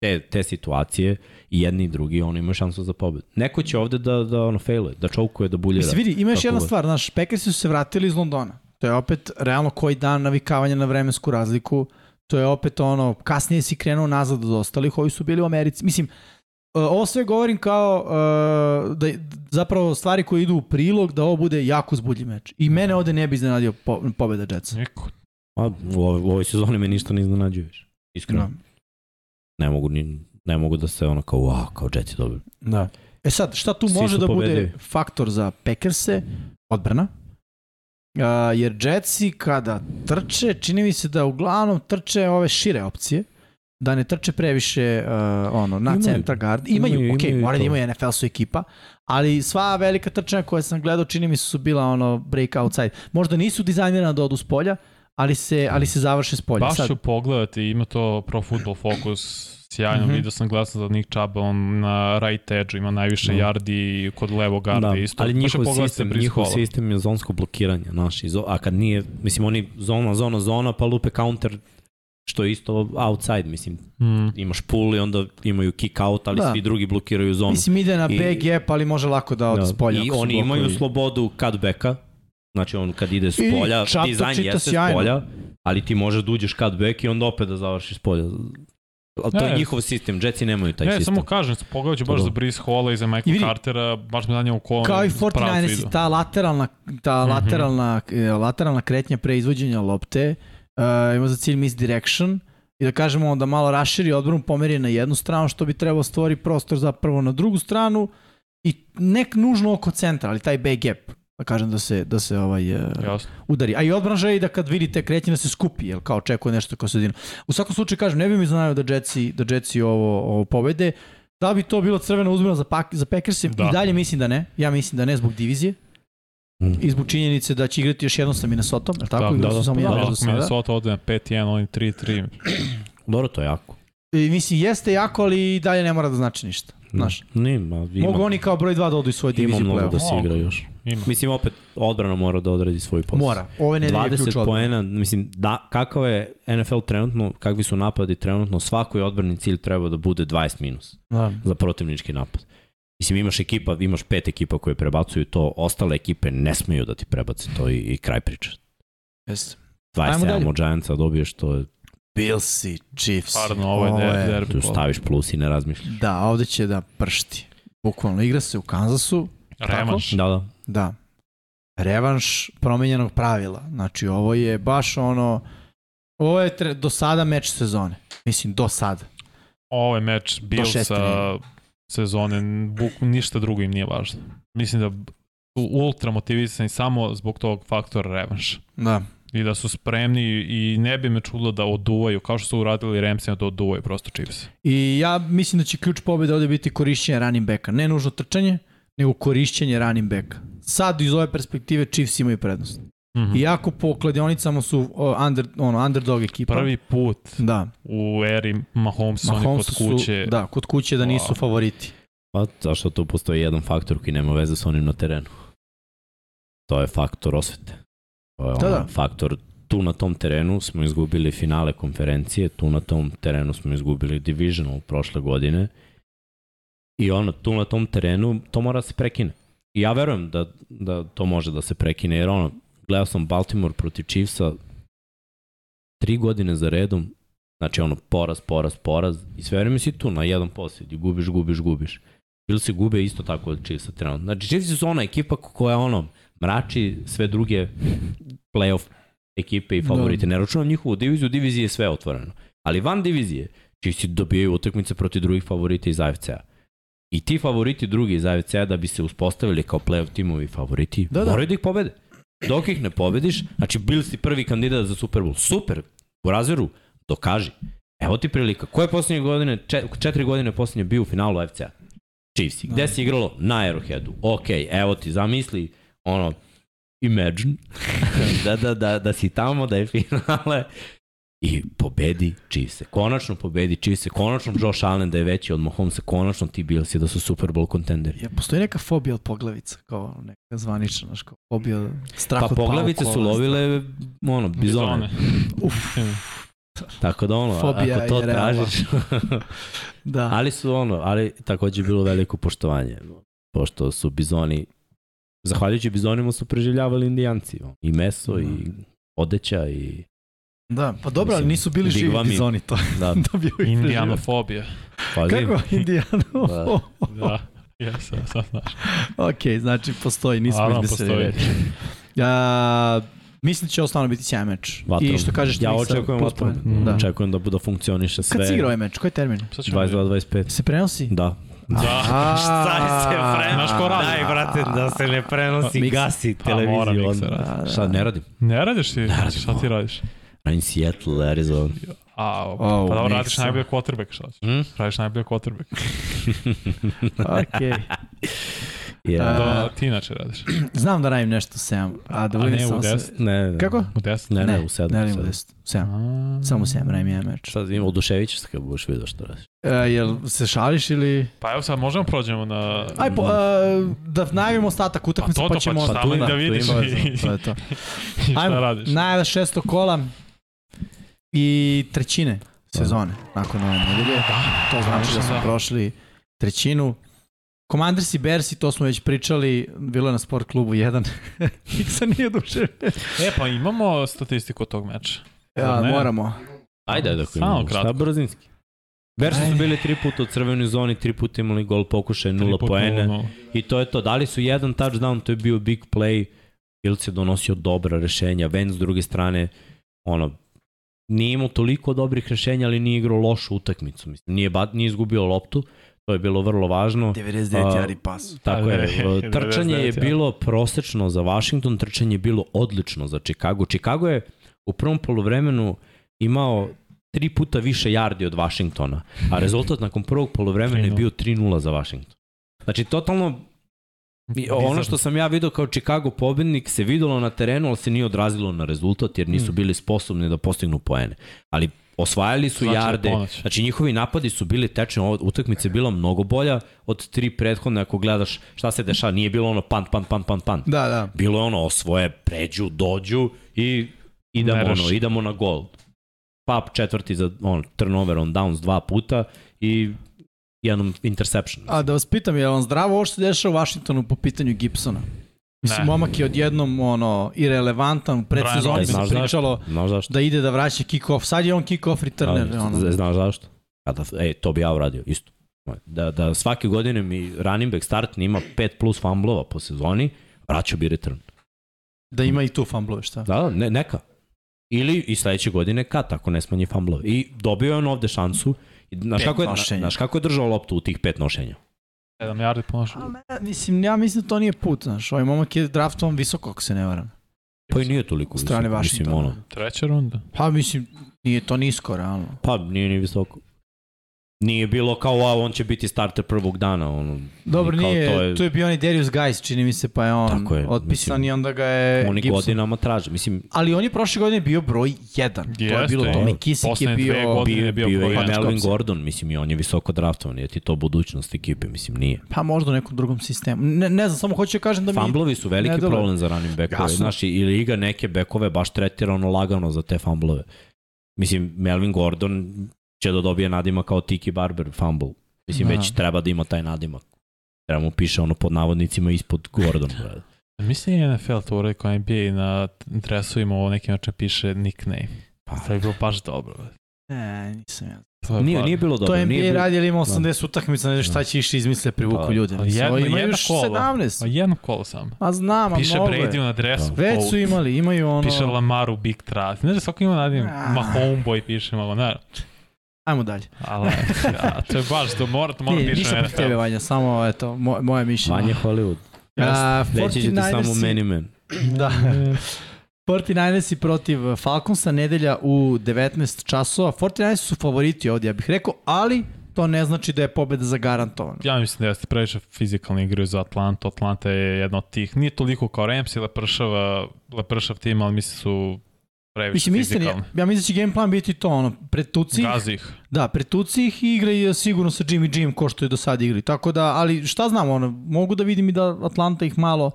te, te situacije i jedni i drugi, oni imaju šansu za pobedu. Neko će ovde da, da ono failuje, da čoukuje, da buljira. Mislim, vidi, ima još jedna je. stvar, znaš, Packersi su se vratili iz Londona. To je opet realno koji dan navikavanja na vremensku razliku. To je opet ono, kasnije si krenuo nazad od ostalih, ovi su bili u Americi. Mislim, e, ovo sve govorim kao uh, da zapravo stvari koje idu u prilog da ovo bude jako zbudljiv meč. I mene ovde ne bi iznenadio po, pobeda Jetsa. Niko. A, u, ovoj, u ovoj sezoni me ništa ne iznenađuje više. Iskreno. Da. Ne mogu, ni, ne mogu da se ono kao, wow, kao Jetsi dobili. Da. E sad, šta tu Svi može da bude pobedili. faktor za Packerse? Odbrana. Uh, jer Jetsi kada trče, čini mi se da uglavnom trče ove šire opcije, da ne trče previše uh, ono, na Imaju. centar guard. Imaju, Imaju, ok, imaju i mora da imaju NFL su ekipa, ali sva velika trčanja koje sam gledao čini mi se su bila ono break outside. Možda nisu dizajnirana da odu s polja, ali se, ali se završe s polja. Baš ću pogledati, ima to Pro Football Focus, sjajno, mm -hmm. vidio sam glasno za Nick Chubb, on na right edge ima najviše Da. yardi kod levo garda Da, isto. ali njihov sistem, njihov sistem je zonsko blokiranje, znaš, a kad nije, mislim, oni zona, zona, zona, pa lupe counter, što je isto outside, mislim, Mm. imaš pull i onda imaju kick out, ali Da. da. svi drugi blokiraju zonu. mislim ide na I- back gap, ali može lako da ode Da, s polja. I oni imaju slobodu cutbacka, znači on kad ide s polja, dizajn jeste s sjajno. polja, ali ti možeš da uđeš cutback i onda opet da završiš s polja. Ali to Ne, je njihov sistem, Jetsi nemaju taj Ne, sistem. samo kažem, pogledat ću baš za. Breeze Halla i za I Michael vidi- Cartera, baš me zanima u kom Kao i pravcu 49ers, idu. ta lateralna, ta Mhm. lateralna, eh, lateralna kretnja pre izvođenja lopte uh, ima za cilj misdirection i da kažemo da malo raširi odbranu, pomeri na jednu stranu, što bi trebalo stvori prostor zapravo na drugu stranu i nek nužno oko centra, ali taj back gap da kažem da se, da se ovaj, uh, Jasno. udari. A i odbrana želi da kad vidite kretnje da se skupi, jel kao očekuje nešto kao sredinu. U svakom slučaju kažem, ne bi mi iznenadio da Jetsi, da Jetsi ovo, ovo pobede. Da bi to bilo crvena uzmena za, pak, za Packers? Da. I dalje mislim da ne. Ja mislim da ne zbog divizije. Mm. I zbog činjenice da će igrati još jednom sa Minnesota, je tako? Da, da, su da, samo da, Da, sada. Minnesota ode na 5-1, oni 3-3. Dobro, to je jako. I, mislim, jeste jako, ali i dalje ne mora da znači ništa. Znaš, Nima, ima, mogu oni kao broj 2 da odu iz svoje ima divizije mnogo play-off. da se igra još. Ima. Mislim, opet, odbrana mora da odradi svoj posao. Mora. Ove ključ 20 odbrana. poena, mislim, da, kakav je NFL trenutno, kakvi su napadi trenutno, svakoj odbrani cilj treba da bude 20 minus Da. za protivnički napad. Mislim, imaš ekipa, imaš pet ekipa koje prebacuju to, ostale ekipe ne smeju da ti prebace to i, i kraj priče. Jeste. Ajmo dalje. 27 od Giantsa dobiješ, to je Billsi, Chiefs. Stvarno, ovo je der- derbi. Tu staviš plus i ne razmišljaš. Da, ovde će da pršti. Bukvalno igra se u Kansasu. Revanš. Da, da. Da. Revanš promenjenog pravila. Znači, ovo je baš ono... Ovo je tre, do sada meč sezone. Mislim, do sada. Ovo je meč šeste. sezone, buk, ništa drugo im nije važno. Mislim da su ultra motivisani samo zbog tog faktora revanš. Da. I da su spremni i ne bi me čudilo da oduvaju, kao što su uradili Ramsey, da oduvaju prosto Chiefs. I ja mislim da će ključ pobjede ovde biti korišćenje running backa. Ne nužno trčanje, nego korišćenje running backa. Sad iz ove perspektive Chiefs imaju prednost. Mm -hmm. Iako po kladionicama su under, ono, underdog ekipa. Prvi put Da. u eri Mahomes, oni Mahomes kod su, kuće. da, kod kuće da nisu Wow. favoriti. Pa zašto tu postoji jedan faktor koji nema veze sa onim na terenu. To je faktor osvete. Je Da, da. faktor tu na tom terenu smo izgubili finale konferencije, tu na tom terenu smo izgubili divisional prošle godine i ono, tu na tom terenu to mora da se prekine. I ja verujem da, da to može da se prekine, jer ono, gledao sam Baltimore protiv Chiefsa tri godine za redom, znači ono, poraz, poraz, poraz i sve vreme si tu na jedan posjed i gubiš, gubiš, gubiš. Bili se gube isto tako od Chiefsa trenutno. Znači, Chiefs su ona ekipa koja ono, mrači sve druge playoff ekipe i favorite. Da. Ne računam njihovu diviziju, divizije je sve otvoreno. Ali van divizije, Chiefs dobijaju utakmice protiv drugih favorita iz AFC-a. I ti favoriti drugi iz AFC-a da bi se uspostavili kao playoff timovi favoriti, Da, da. moraju da ih pobede. Dok ih ne pobediš, znači bili si prvi kandidat za Super Bowl. Super, u razveru, dokaži. Evo ti prilika. Koje poslednje godine, čet, četiri godine poslednje bio u finalu AFC-a? Chiefs. Gde Da. si igralo? Na Arrowheadu. Ok, evo ti, zamisli, ono, imagine, *laughs* da, da, da, da si tamo, da je finale i pobedi Chiefs. Konačno pobedi Chiefs. Konačno Josh Allen da je veći od Mahomesa. Konačno ti Billsi da su Super Bowl kontenderi. Ja, postoji neka fobija od poglavica, kao neka zvanična, znaš, kao fobija strah Pa od poglavice su lovile ono, bizone. Uf, Tako da ono, Fobija ako to tražiš. da. *laughs* ali su ono, ali takođe je bilo veliko poštovanje. Pošto su bizoni, zahvaljujući bizonima su preživljavali indijanci. I meso, i odeća, i Da, pa dobro, ali nisu bili živi mi- bizoni to. *laughs* da, Dobio ih Indijanofobija. *laughs* pa Kako indijano? Da. *laughs* Da, jesam, sad znaš. ok, znači postoji, nismo izmislili postoji. reč. Ja, mislim da će stvarno biti sjajan meč. Vatrom. I što kažeš, Ja očekujem vatrom. Da. Očekujem da, da funkcioniše sve. Kad si igrao ovaj meč? Koji je termin? Sad ćemo vidjeti. 22-25. Se prenosi? Da. Da. *laughs* Znaš ko radi? Daj, brate, da se ne prenosi, Mix- gasi Pa mora televiziju. mikser odmah. raditi. Da, da. Šta, ne radim? Ne radiš ti? radim Šta ti radiš? Radim Seattle, Arizona. A, Oh, pa dobro, radiš mikser. najbolje quarterback, šta ćeš? Hm? Radiš najbolje quarterback. *laughs* Ok. *laughs* Ja. A, Da, ti inače radiš. *clears throat* Znam da radim nešto 7, a da A budem ne u samo 10? se- Ne, ne. Kako? U 10? Ne, ne, Ne, u 7. Ne radim u 10. 7. Samo 7 radim jedan meč. Sad ima oduševit ćeš se kad budeš vidio što radiš. E, jel se šališ ili... Pa evo sad možemo prođemo na... Aj, po, uh, da najavimo ostatak utakmice, Pa pa, to, to, ćemo... pa Pa tu tamo ima, da tu vidiš ima. To je to, to je to. i šta Ajmo, radiš. najava šesto kola i trećine sezone nakon ove nedelje. Da, To znači da smo da. prošli trećinu. Commanders i Bersi, to smo već pričali, bilo je na sport klubu 1. *laughs* Niksa nije duše. E, pa imamo statistiku od tog meča. Ja, ne? moramo. Ajde, ako Samo imamo. Šta kratko. brzinski? Versi su bili tri puta u crvenoj zoni, tri puta imali gol pokušaj, nula poene. nula. I to je to. Dali su jedan touchdown, to je bio big play. Bills je donosio dobra rešenja. Ven s druge strane, ono, nije imao toliko dobrih rešenja, ali nije igrao lošu utakmicu. Mislim, nije, nije izgubio loptu, to je bilo vrlo važno. 99 A, yardi pas. Tako je, *laughs* trčanje je 99, ja. bilo prosečno za Washington, trčanje je bilo odlično za Chicago. Chicago je u prvom polovremenu imao tri puta više yardi od Washingtona, a *laughs* rezultat nakon prvog polovremena je 3:0. bio 3-0 za Washington. Znači, totalno I ono što sam ja video kao Chicago pobednik se videlo na terenu, ali se nije odrazilo na rezultat jer nisu Mm. bili sposobni da postignu poene. Ali osvajali su Znači jarde, ponoć. znači njihovi napadi su bili tečni, ova utakmica je bila mnogo bolja od tri prethodne ako gledaš šta se dešava, nije bilo ono pan, pan, pan, pan, pan. Da, da. Bilo je ono osvoje, pređu, dođu i idemo, Ne ono, idemo na gol. Pap četvrti za on, turnover on downs dva puta i jednom interception. A da vas pitam, je li vam zdravo ovo što se dešava u Washingtonu po pitanju Gibsona? Mislim, Ne. momak je odjednom ono, irelevantan, pred Robinson. se Znaš pričalo Znaš zašto? da ide da vraća kick-off. Sad je on kick-off returner. Da, ono. z- Znaš zašto? Kada, ej, to bi ja uradio, isto. Da, da svake godine mi running back start ima 5 plus fumblova po sezoni, vraćao bi return. Da ima i tu fumblove, šta? Da, da, ne, neka. Ili i sledeće godine kat, ako ne smanji fumblove. I dobio je on ovde šansu. Znaš kako, je, nošenja. znaš kako je držao loptu u tih pet nošenja? 7 yardi me- Mislim, ja mislim da to nije put, znaš. Ovaj momak je draftovan visoko, ako se ne varam. Pa i nije toliko strane visoko, mislim, Washingtona. ono, Treća runda. Pa mislim, nije to nisko, realno. Pa nije ni visoko. Nije bilo kao, a on će biti starter prvog dana. Ono, Dobro, nije, to je- tu je bio onaj Darius Guys, čini mi se, pa je on Tako je, otpisan mislim, i onda ga je Oni Gibson. godinama traže. Mislim, Ali on je prošle godine bio broj 1. to je Jeste, bilo to. McKissick je bio... bio, je bio bio, bio broj. Melvin. Gordon, mislim, i on je visoko draftovan. Je ti to budućnost ekipe? Mislim, nije. Pa možda u nekom drugom sistemu. Ne, ne znam, samo hoću da kažem da mi... Fumblovi su veliki ne problem za running backove. Jasno. Znaš, i liga neke bekove baš tretira ono lagano za te fumblove. Mislim, Melvin Gordon će da dobije nadima kao Tiki Barber fumble. Mislim, Da. već treba da ima taj nadimak. Treba mu piše ono pod navodnicima ispod Gordon. *laughs* brate. Mislim je NFL to uradio kao NBA i na dresovima ovo neki način piše nickname. Pa, To je bilo baš dobro. Ne, nisam ja. To je nije, nije bilo dobro. To je NBA bilo- radi, ali ima 80 utakmica, ne znaš šta će išli izmisle, privuku Pa, ljude. pa Mislim, jedno- imaju jedno još kolo. 17. A jedno kolo samo. A znam, a Piše mnogo Brady na dresu. Već su imali, imaju ono... Piše Lamaru Big Trust. Znaš da svako ima nadim? Ah. Ma homeboy piše malo, ne. Ajmo dalje. Ali, ja, to je baš, to mora, to mora piše ništa protiv tebe. Vanja, samo, eto, mo, moje mišljenje. Vanja Hollywood. A, Reći ćete samo 49ersi many man. *clears throat* Da. 49ersi protiv Falconsa, nedelja u 19 časova. 49ersi su favoriti ovdje, ja bih rekao, ali to ne znači da je pobeda zagarantovana. Ja mislim da jeste previše fizikalni igraju za Atlantu. Atlanta je jedna od tih, nije toliko kao Rams i lepršava, lepršav tim, ali mislim su previše Mislim, istina, fizikalni. ja, ja mislim da će game plan biti to, ono, pretuci ih, Gazi ih. da, pretuci ih i igraj sigurno sa Jimmy Jim ko što je do sada igri. Tako da, ali šta znam, ono, mogu da vidim i da Atlanta ih malo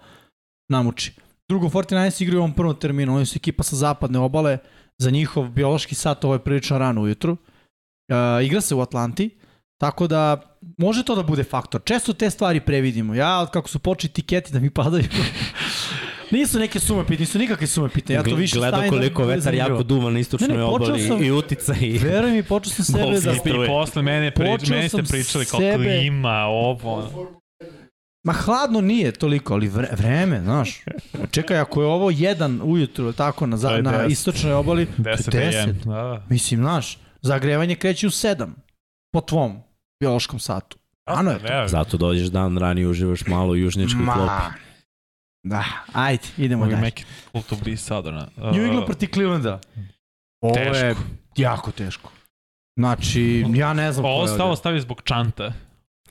namuči. Drugo, 49ers igraju u ovom prvom terminu, oni su ekipa sa zapadne obale, za njihov biološki sat ovo je prilično rano ujutru. Uh, igra se u Atlanti, tako da može to da bude faktor. Često te stvari previdimo. Ja, kako su počeli tiketi da mi padaju, *laughs* nisu neke sume pitne, nisu nikakve sume pitne. Ja to više Gledao stavim koliko da vetar jako duva na istočnoj Ne, ne, počeo obali sam- i utica i... Veruj mi, počeo sam sebe da... I posle mene, prič, meni ste pričali kao sebe- klima, ovo. Ma hladno nije toliko, ali vre, vreme, znaš. Čekaj, ako je ovo jedan ujutru, tako, na, To za, je na istočnoj obali, 10 10. AM. Da, da. mislim, znaš, zagrevanje kreće u 7, po tvom biološkom satu. Ano je to. Zato dođeš dan ranije, uživaš malo u južničkoj klopi. Da, ajde, idemo dalje. make it to be southern. Uh, New England protiv Clevelanda. Ovo je Teško. jako teško. Znači, ja ne znam Ovo je stavo ovdje. stavi zbog čanta.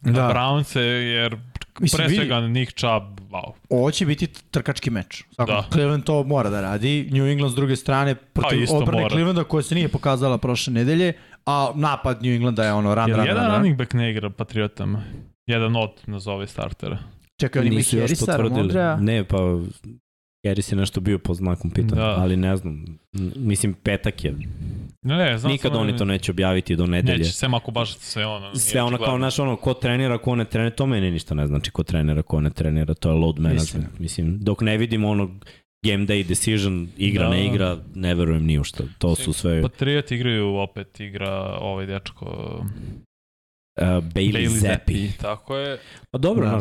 Da. Da. Brownce, jer Mislim, pre vidi. svega Nick Chubb, wow. Ovo će biti trkački meč. Svako, Da. Cleveland to mora da radi. New England s druge strane protiv odbrane mora. Clevelanda koja se nije pokazala prošle nedelje, a napad New Englanda je ono run, Jel run, jedan run, run. running back ne igra Patriotama? Jedan od nazove startera. Čekaj, oni imaju još Harrisa. Ramondrea. Ne, pa Harris je nešto bio pod znakom pitanja, Da. ali ne znam. Mislim, petak je. Ne, ne, znam Nikad oni to neće objaviti do nedelje. Neće, sem ako baš sve ono. Sve ono kao, znaš, ono, ko trenira, ko ne trenira, to meni ništa ne znači ko trenira, ko ne trenira, to je load management. Mislim, dok ne vidimo ono game day decision, igra, Da. ne igra, ne verujem ni u što. To su sve uh, Patriot igraju opet, igra ovaj dečko Bailey, Bailey Zappi. Zappi. Tako je. Pa dobro, Da.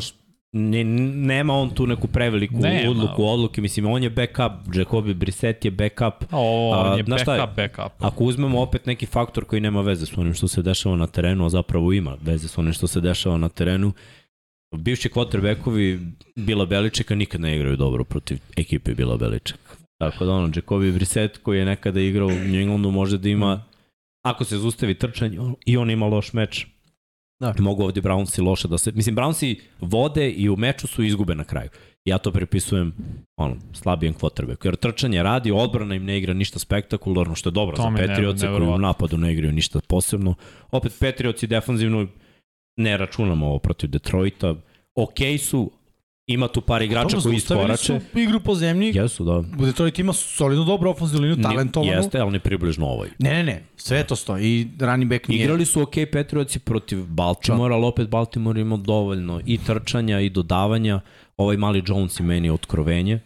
Ne, nema on tu neku preveliku Nema. odluku, odluke, mislim, on je backup, Jacobi Brissett je backup, A ovo A, on je šta je? backup, backup. Ako uzmemo opet neki faktor koji nema veze s onim što se dešava na terenu, a zapravo ima veze s onim što se dešava na terenu, bivši quarterbackovi Bila Beličeka nikad ne igraju dobro protiv ekipe Bila Beliček. Tako da ono, Jacobi Brissett koji je nekada igrao u New Englandu može da ima, ako se zustavi trčanje on- i on ima loš meč, Da. mogu ovdje Brownsi loše da se... Mislim, Brownsi vode i u meču su izgube na kraju. Ja to prepisujem ono, slabijem quarterbacku. Jer trčanje radi, odbrana im ne igra ništa spektakularno, što je dobro To za Patriotse koji u napadu ne igraju ništa posebno. Opet Patriotsi defanzivno ne računamo ovo protiv Detroita. Ok su, ima tu par igrača Dobro, koji iskorače. su igru po zemlji. Jesu, da. Detroit ima solidno dobru ofenzivnu liniju, Ni- talentovanu. Jeste, ali ne približno ovoj. Ne, ne, ne, sve to stoji. I running back nije. Igrali su ok Patriotsi protiv Baltimora, ali opet Baltimore ima dovoljno i trčanja i dodavanja. Ovaj mali Jones i meni je otkrovenje,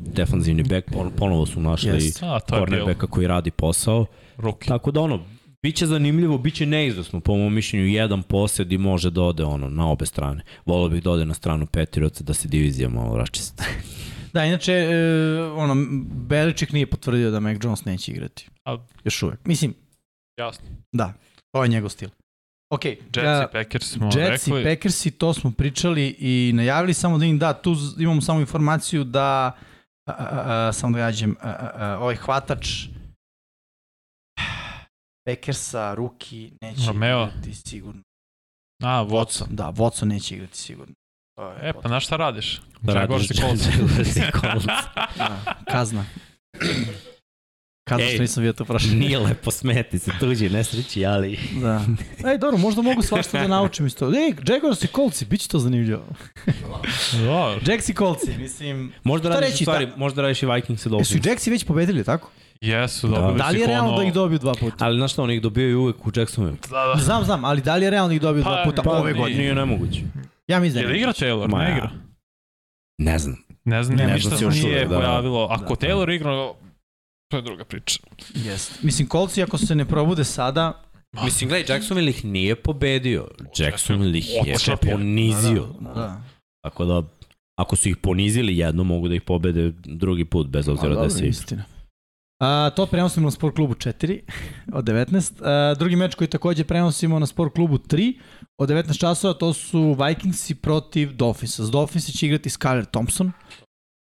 defanzivni back, pon- ponovo su našli bilo. cornerbacka koji radi posao. Ruki. Tako da ono, Biće zanimljivo, biće neizvesno, po mom mišljenju, jedan posed i može da ode ono, na obe strane. Volio bih da ode na stranu Petirotca da se divizija malo račisti. *laughs* Da, inače, e, ono, Beliček nije potvrdio da Mac Jones neće igrati. A- Još uvek. Mislim, Jasno. da, to je njegov stil. Ok, Jets ja, i Packers smo Jets i rekli. Packersi, to smo pričali i najavili samo da im da, tu imamo samo informaciju da, a, a, a, samo da gađem, a, a, a, ovaj hvatač Packersa, Ruki, neće Romeo. igrati sigurno. A, Watson. Da, Watson neće igrati sigurno. E, pa znaš šta radiš? Da Jaguars radiš i Colts. Colts. Da, kazna. Kazna što nisam bio to prošle. Nije lepo smeti se tuđi nesreći, ali... Da. Ej, dobro, možda mogu svašta da naučim iz toga. Ej, Jaguars i Coltsi, bit će to zanimljivo. Dobro. Jacks i Coltsi, mislim... Možda radiš, reći, stvari, možda radiš i Vikings i Jesu Dolphins. i Jacksi već pobedili, tako? Jesu, Da. dobili Da li je si realno ono- da ih dobiju dva puta? Ali znaš šta, oni ih dobijaju uvek u Jacksonville. Da, da. Znam, znam, ali da li je realno da ih dobiju dva Pa, puta pa, ove godine? Nije nemoguće. Ja mislim da Je igra Taylor? Ma Ne ja. igra. Ne znam. Ne znam, Ne, ne, ne ništa znam se nije uvek, da. pojavilo. Ako Da. Taylor igra, to je druga priča. Jeste. Mislim, Coltsi ako se ne probude sada, Mislim, gledaj, Jacksonville ih nije pobedio. Jacksonville ih je Očepio. ponizio. da. Tako da, ako su ih ponizili jedno, mogu da ih pobede drugi put, bez obzira da se... istina. A, to prenosimo na Sport klubu 4 od 19. A, drugi meč koji takođe prenosimo na Sport klubu 3 od 19 časova, to su Vikingsi protiv Dolphinsa. S Dolphinsi će igrati Skyler Thompson.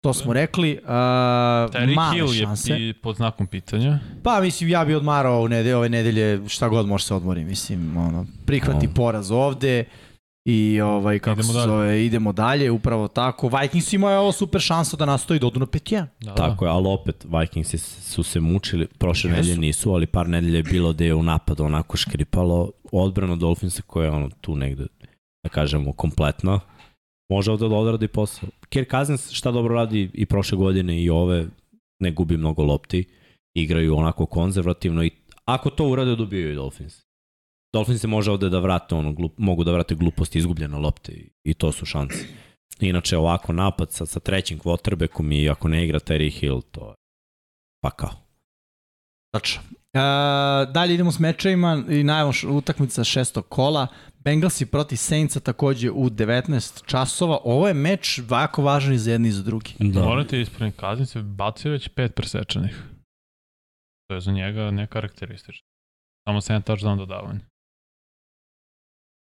To smo rekli. A, Terry male Hill šanse. je pod znakom pitanja. Pa mislim, ja bi odmarao u nedelje, ove nedelje šta god može se odmori. Mislim, ono, prihvati No. poraz ovde i ovaj, kako Idemo se dalje. zove, idemo dalje, upravo tako. Vikings imaju ovo super šansa da nastoji da odu na 5-1. Da, Tako je, ali opet Vikingsi su se mučili, prošle Jesu. nedelje nisu, ali par nedelje je bilo da je u napadu onako škripalo. Odbrana Dolphinsa koja je ono tu negde, da kažemo, kompletna, može ovde da odradi posao. Kirk Cousins šta dobro radi i prošle godine i ove, ne gubi mnogo lopti, igraju onako konzervativno i ako to urade dobijaju i Dolphins. Dolphins se može ovde da vrate ono, glup, mogu da vrate gluposti izgubljene lopte i, i to su šanse. Inače ovako napad sa, sa trećim quarterbackom i ako ne igra Terry Hill, to je pa kao. Tačno. Uh, dalje idemo s mečevima i najavom utakmica šestog kola. Bengalsi protiv Saintsa takođe u 19 časova. Ovo je meč jako važan i za jedni i za drugi. Da. Da. Morate ispraviti kaznice, bacio već pet presečanih. To je za njega nekarakteristično. Samo 7 touchdown dodavanja.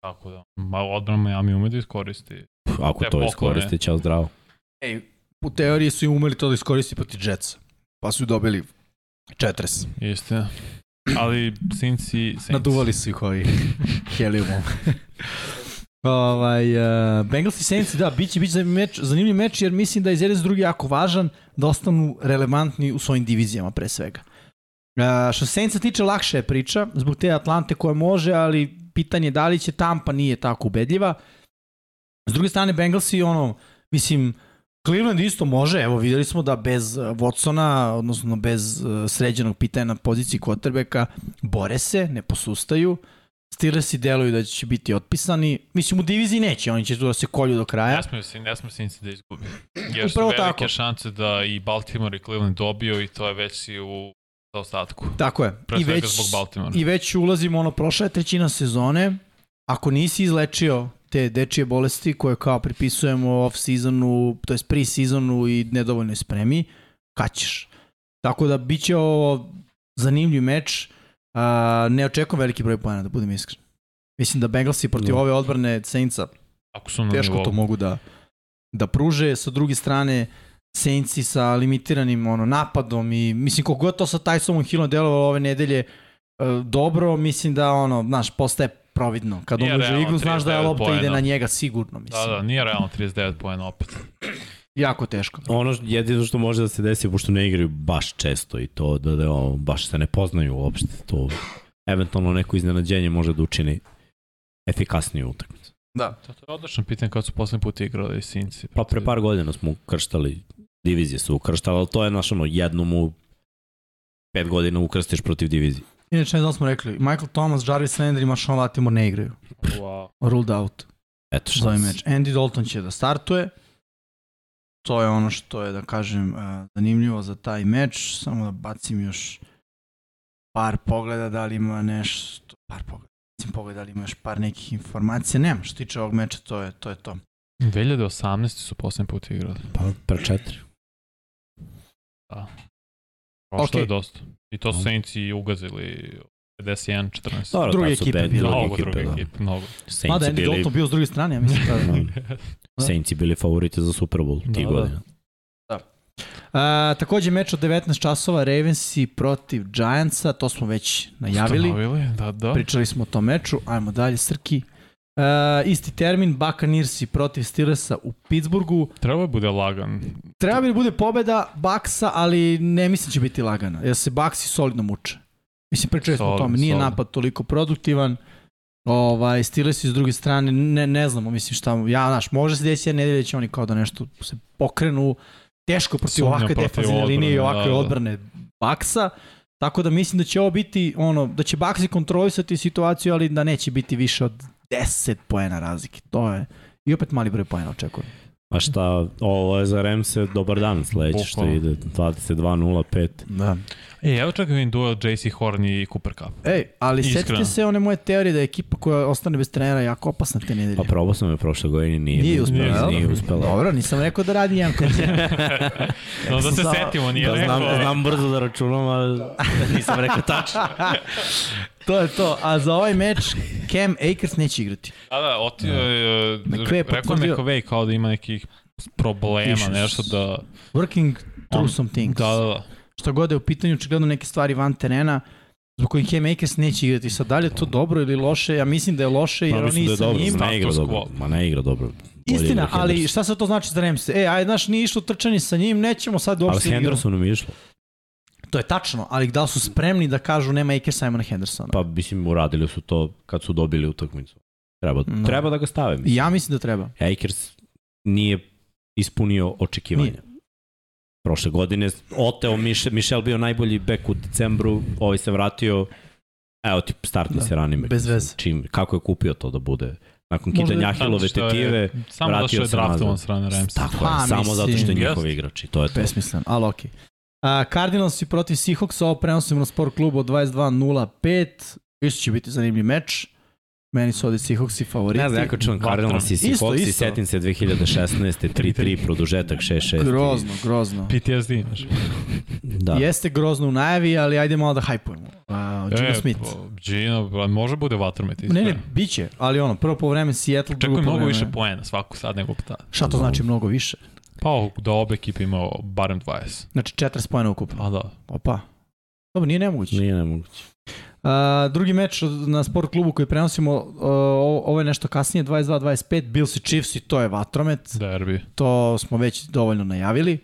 Tako da, ma odbrana Miami ume da iskoristi. Ako Te to poklone. iskoristi, ćao zdravo. Ej, u teoriji su im umeli to da iskoristi protiv Jetsa. Pa su dobili 40. Istina. Ali Sinci... Saints. Naduvali su ih ovi *laughs* helijumom. ovaj, uh, Bengals i Saints, da, biće, biće meč, zanimljiv meč, jer mislim da je jedan za drugi jako važan da ostanu relevantni u svojim divizijama pre svega. Uh, što se Saintsa tiče, lakša je priča, zbog te Atlante koje može, ali pitanje je da li će Tampa nije tako ubedljiva. S druge strane, Bengalsi, ono, mislim, Cleveland isto može, evo videli smo da bez uh, Watsona, odnosno bez uh, sređenog pitanja na poziciji quarterbacka, bore se, ne posustaju. Steelersi deluju da će biti otpisani. Mislim, u diviziji neće, oni će tu da se kolju do kraja. Ne smiju, se- ne smiju Sinci da izgubi. *laughs* Jer su Upravo velike tako. šanse da i Baltimore i Cleveland dobiju i to je već i u zaostatku. Tako je. Pre I već, zbog Baltimora. I već ulazimo, ono, prošla je trećina sezone. Ako nisi izlečio te dečije bolesti koje kao pripisujemo off-seasonu, to je pre-seasonu i nedovoljnoj spremi, kad ćeš? Tako da bit će ovo zanimljiv meč. A, ne očekujem veliki broj pojena, da budem iskren. Mislim da Bengalsi protiv Da. ove odbrane Saintsa Ako su teško nivou. to mogu da da pruže. Sa druge strane, Saintsi sa limitiranim ono, napadom i mislim koliko god to sa Tysonom Hillom delovalo ove nedelje e, dobro, mislim da ono, znaš, postaje providno. Kad on uđe igru, znaš da je 39 lopta ide na njega sigurno, mislim. Da, da, nije realno 39 poena opet. Jako teško. Ono š- jedino što može da se desi, pošto ne igraju baš često i to da, da ono, baš se ne poznaju uopšte, to eventualno neko iznenađenje može da učini efikasniju utakmicu. Da. To, je odlično pitanje kad su poslednji put igrali Sinci. Pa pre par godina smo ukrštali, divizije su ukrštali, ali to je naš ono, jednom u pet godina ukrstiš protiv divizije. Inače, ne znam da smo rekli, Michael Thomas, Jarvis Landry i Marshawn Latimore ne igraju. Wow. Ruled out Eto za ovaj meč. Andy Dalton će da startuje. to je ono što je, da kažem, e, zanimljivo za taj meč. Samo da bacim još par pogleda da li ima nešto, par pogleda, bacim pogleda da li ima još par nekih informacija. Nema, što tiče ovog meča, to je to. Je to. 2018. su poslednji put igrali. Pa, pre četiri. Prošlo Okej. je dosta. I to su. Saints i ugazili 51-14. Dobro, Druge ekipe druge Mnogo ekipe, druge da. ekipe, mnogo. Saints Mada Andy bili, Dalton bio s druge strane, ja mislim. *laughs* Da. Saints bili favoriti za Super Bowl Da, tih da. godina. A, takođe meč od 19 časova Ravensi protiv Giantsa, to smo već najavili. Da, da. Pričali smo o tom meču, ajmo dalje Srki. Uh, isti termin, Buccaneersi protiv Steelersa u Pittsburghu. Treba je bude lagan. Treba bi da bude pobeda Baksa, ali ne mislim da će biti lagana, jer se Baksi solidno muče. Mislim, pričali smo o tome, nije solidno. napad toliko produktivan. Ovaj, Steelersi s druge strane, ne, ne znamo, mislim šta, ja, znaš, može se desiti jedna nedelja da će oni kao da nešto se pokrenu, teško protiv Sumnjam ovakve protiv defazivne linije i ovakve da, da. odbrane Baksa. Tako da mislim da će ovo biti ono, da će Baksi kontrolisati situaciju, ali da neće biti više od 10 poena razlike. To je i opet mali broj poena očekujem. A šta, ovo je za Remse dobar dan sledeće što ide 22-0-5. Da. E, evo čekaj vidim duel JC Horn i Cooper Cup. Ej, ali Iskreno. setite se one moje teorije da je ekipa koja ostane bez trenera jako opasna te nedelje. Pa probao sam je prošle godine, nije, Nije uspela, Nije, nije uspela. Dobro, nisam rekao da radi jedan jedan. *laughs* No, da se setimo, nije Da, rekao. znam, znam brzo da računam, ali nisam rekao tačno. *laughs* to je to. A za ovaj meč Cam Akers neće igrati. Da, da, oti, e, je rekao potvrdio- McVay kao da ima nekih problema, Issues. nešto da... Working through On- some things. Da, da, da. Šta god je u pitanju, očigledno neke stvari van terena zbog kojih Cam Akers neće igrati. Sad, da li je to dobro ili loše? Ja mislim da je loše jer Ma, oni da sa dobro, njim... ma ne igra dobro. Ma ne igra dobro. Istina, ali šta sad to znači za Remse? E, ajde, znaš, nije išlo trčanje sa njim, nećemo sad Ali s uopšte... Hendersonom je išlo. To je tačno, ali da li su spremni da kažu nema Akersa, ima na Hendersona? Pa, mislim, uradili su to kad su dobili utakmicu. Treba, Da. treba da ga stave. Mislim. Ja mislim da treba. Akers nije ispunio očekivanja. Nije. Prošle godine oteo Mišel, Mišel bio najbolji bek u decembru, ovaj se vratio, evo ti startni Da, se running back. bez veze. Čim, kako je kupio to da bude? Nakon Možda kitanja Ahilove tetive, Samo da što vratio je se draftovan nazad. strane Ramsa. Tako Pa, je, samo mislim, zato što je njihov igrač i to je to. Besmislen, ali okej. Okay. Cardinals i protiv Seahawksa, ovo prenosimo na sport klubu od 22.05. Isto će biti zanimljiv meč. Meni su ovde Seahawksi favoriti. Ne znam, ja kad čujem Cardinals i Seahawks i setim se 2016. 3-3 produžetak 6-6. Grozno, grozno. PTSD imaš. Da. Jeste grozno u najavi, ali ajde malo da hajpujemo. Uh, Gino Smith. po- Gino, pa može bude vatromet. Ne, ne, bit će, ali ono, prvo po vreme Seattle, drugo Čekaj po mnogo vreme... više poena svaku sad nego tad. Šta to znači mnogo više? Pa da obe ekipe imao barem 20. Znači 40 pojena ukupno. A da. Opa. Dobro, nije nemoguće. Nije nemoguće. Uh, drugi meč na sport klubu koji prenosimo, uh, ovo ovo je nešto kasnije, 22-25, Bills i Chiefs i to je vatromet. Derbi. To smo već dovoljno najavili.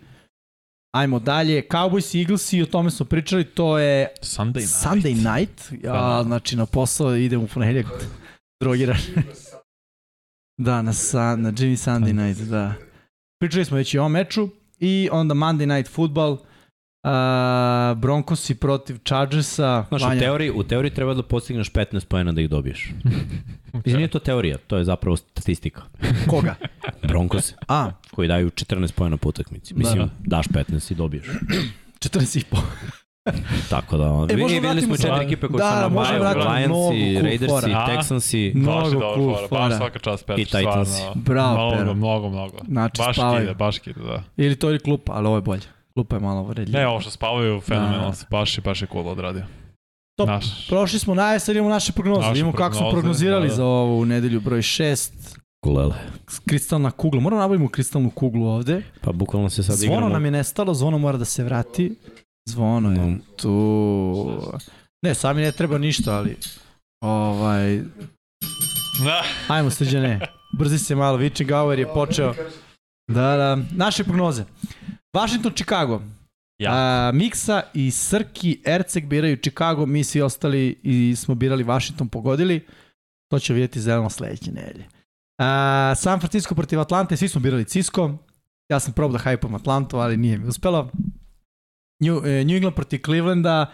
Ajmo dalje. Cowboys i Eagles i o tome smo pričali, to je Sunday night. Sunday night. Ja, znači na posao idem u ponedjeljak *laughs* drogiran. da, na, sa, na Jimmy Sunday night, da. Pričali smo već i o ovom meču i onda Monday night football. Uh, Broncosi protiv Chargersa. Znaš, u Vanja, teoriji, u teoriji treba da postigneš 15 pojena da ih dobiješ. *laughs* Mislim, nije to teorija, to je zapravo statistika. *laughs* Koga? Broncos A, koji daju 14 pojena po utakmici. Mislim, Da, daš 15 i dobiješ. *clears throat* 14 i po. *laughs* Tako da, e, E, vi, možda videli smo četiri ekipe koje Da, su nam mnogo Lionsi, cool Raidersi, fora. A? Texansi. Mnogo Baš je dobro cool fora, baš svaka čast I Titansi. stvarno. Bravo, Pero. Mnogo, mnogo, mnogo. Znači, baš spavaju. kide, baš kide, da. Ili to ili klupa, ali ovo je bolje. Klupa je malo vredljiva. Ne, ovo što spavaju, fenomenalno, Da. baš je, baš je cool odradio. Top. Naš. Prošli smo najave, sad imamo naše prognoze. Naše Vidimo kako smo prognoze, prognozirali da, da. za ovu nedelju broj 6. Kulele. Kristalna kugla. Moramo nabavimo kristalnu kuglu ovde. Pa bukvalno se sad Zvono igramo. nam je nestalo, zvono mora da se vrati. Zvono je tu. Ne, sami ne treba ništa, ali ovaj, Da. ajmo srđane. Brzi se malo, Witching Hour je počeo. Da, da. Naše prognoze. Washington, Chicago. Ja. A, Miksa i Srki, Erceg biraju Chicago, mi svi ostali i smo birali Washington, pogodili. To će vidjeti zeleno sledeće nedelje. A, San Francisco protiv Atlante, svi smo birali Cisco. Ja sam probao da hajpujem Atlantu, ali nije mi uspelo. New, e, New England protiv Clevelanda.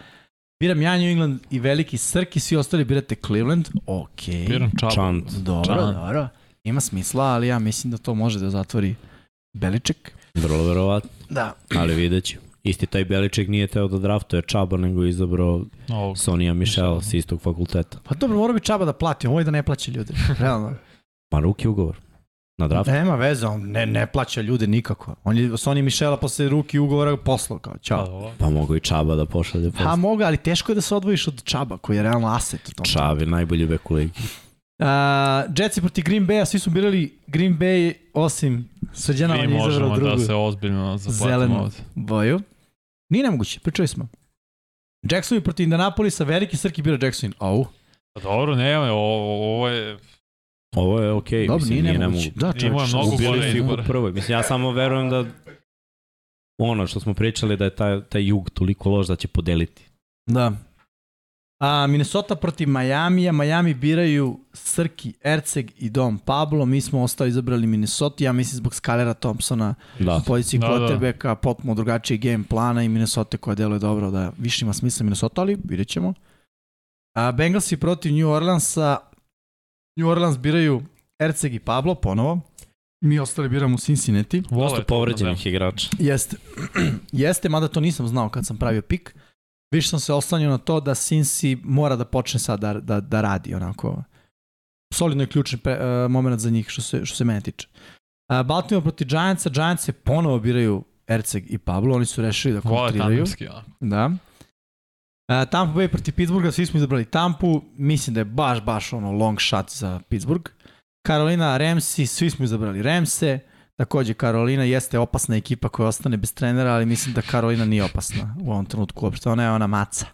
Biram ja New England i veliki Srki, svi ostali birate Cleveland. Ok. Biram. Čant. Dobro, Čan. dobro. Ima smisla, ali ja mislim da to može da zatvori Beliček. Vrlo verovatno, Da. ali vidjet ću. Isti taj Beliček nije teo da draftuje Čaba, nego je izabrao Ovog. Sonija Michel s istog fakulteta. Pa dobro, mora bi čaba da plati, ovo je da ne plaća ljude. Realno. Ma ruki ugovor. Na draftu. Nema veze, on ne, ne plaća ljude nikako. On je, Sonny Mišela posle ruki ugovora poslao kao, Pa, čao. dobro. Pa mogu i Čaba da pošalje Ha, posle. mogu, ali teško je da se odvojiš od Čaba, koji je realno aset u tom. Čab je najbolji bek u ligi. Uh, Jetsi proti Green Bay-a, svi su birali Green Bay, osim Srđana on je izabrao možemo drugu da se ozbiljno zaplatimo zelenu ovde. boju. Nije nemoguće, pričali smo. Jacksovi proti Indianapolisa, veliki Srki bira Jackson. Au, Pa dobro, ne, ovo, ovo je... Ovo je okej, dobro, mislim, nije nije nemoguće. Da, čovječ, mnogo ubili gore su ih u prvoj. Mislim, ja samo verujem da ono što smo pričali da je taj, taj jug toliko loš da će podeliti. Da. A, Minnesota protiv Majamija, Miami biraju Srki, Erceg i Dom Pablo, mi smo ostali izabrali Minnesota, ja mislim zbog Skalera Thompsona Da. u poziciji Da, da. quarterbacka, potpuno drugačiji game plana i Minnesota koja deluje dobro da više ima smisla Minnesota, ali vidjet ćemo. A, Bengalsi protiv New Orleansa, New Orleans biraju Erceg i Pablo ponovo, mi ostali biramo Cincinnati. Dosta povređenih igrača. Jeste. *clears throat* Jeste, mada to nisam znao kad sam pravio pik. Više sam se oslanio na to da Cincy mora da počne sad da, da, da radi onako. Solidno je ključni pre, uh, moment za njih što se, što se mene tiče. Uh, Baltimore proti Giantsa, Giants se ponovo biraju Erceg i Pablo, oni su rešili da kontriraju. tandemski, ja. Da. Uh, Tampa Bay proti Pittsburgha, svi smo izabrali Tampu, mislim da je baš, baš ono long shot za Pittsburgh. Carolina, Ramsi, svi smo izabrali Ramse. Takođe, Karolina jeste opasna ekipa koja ostane bez trenera, ali mislim da Karolina nije opasna u ovom trenutku uopšte. Ona je ona maca.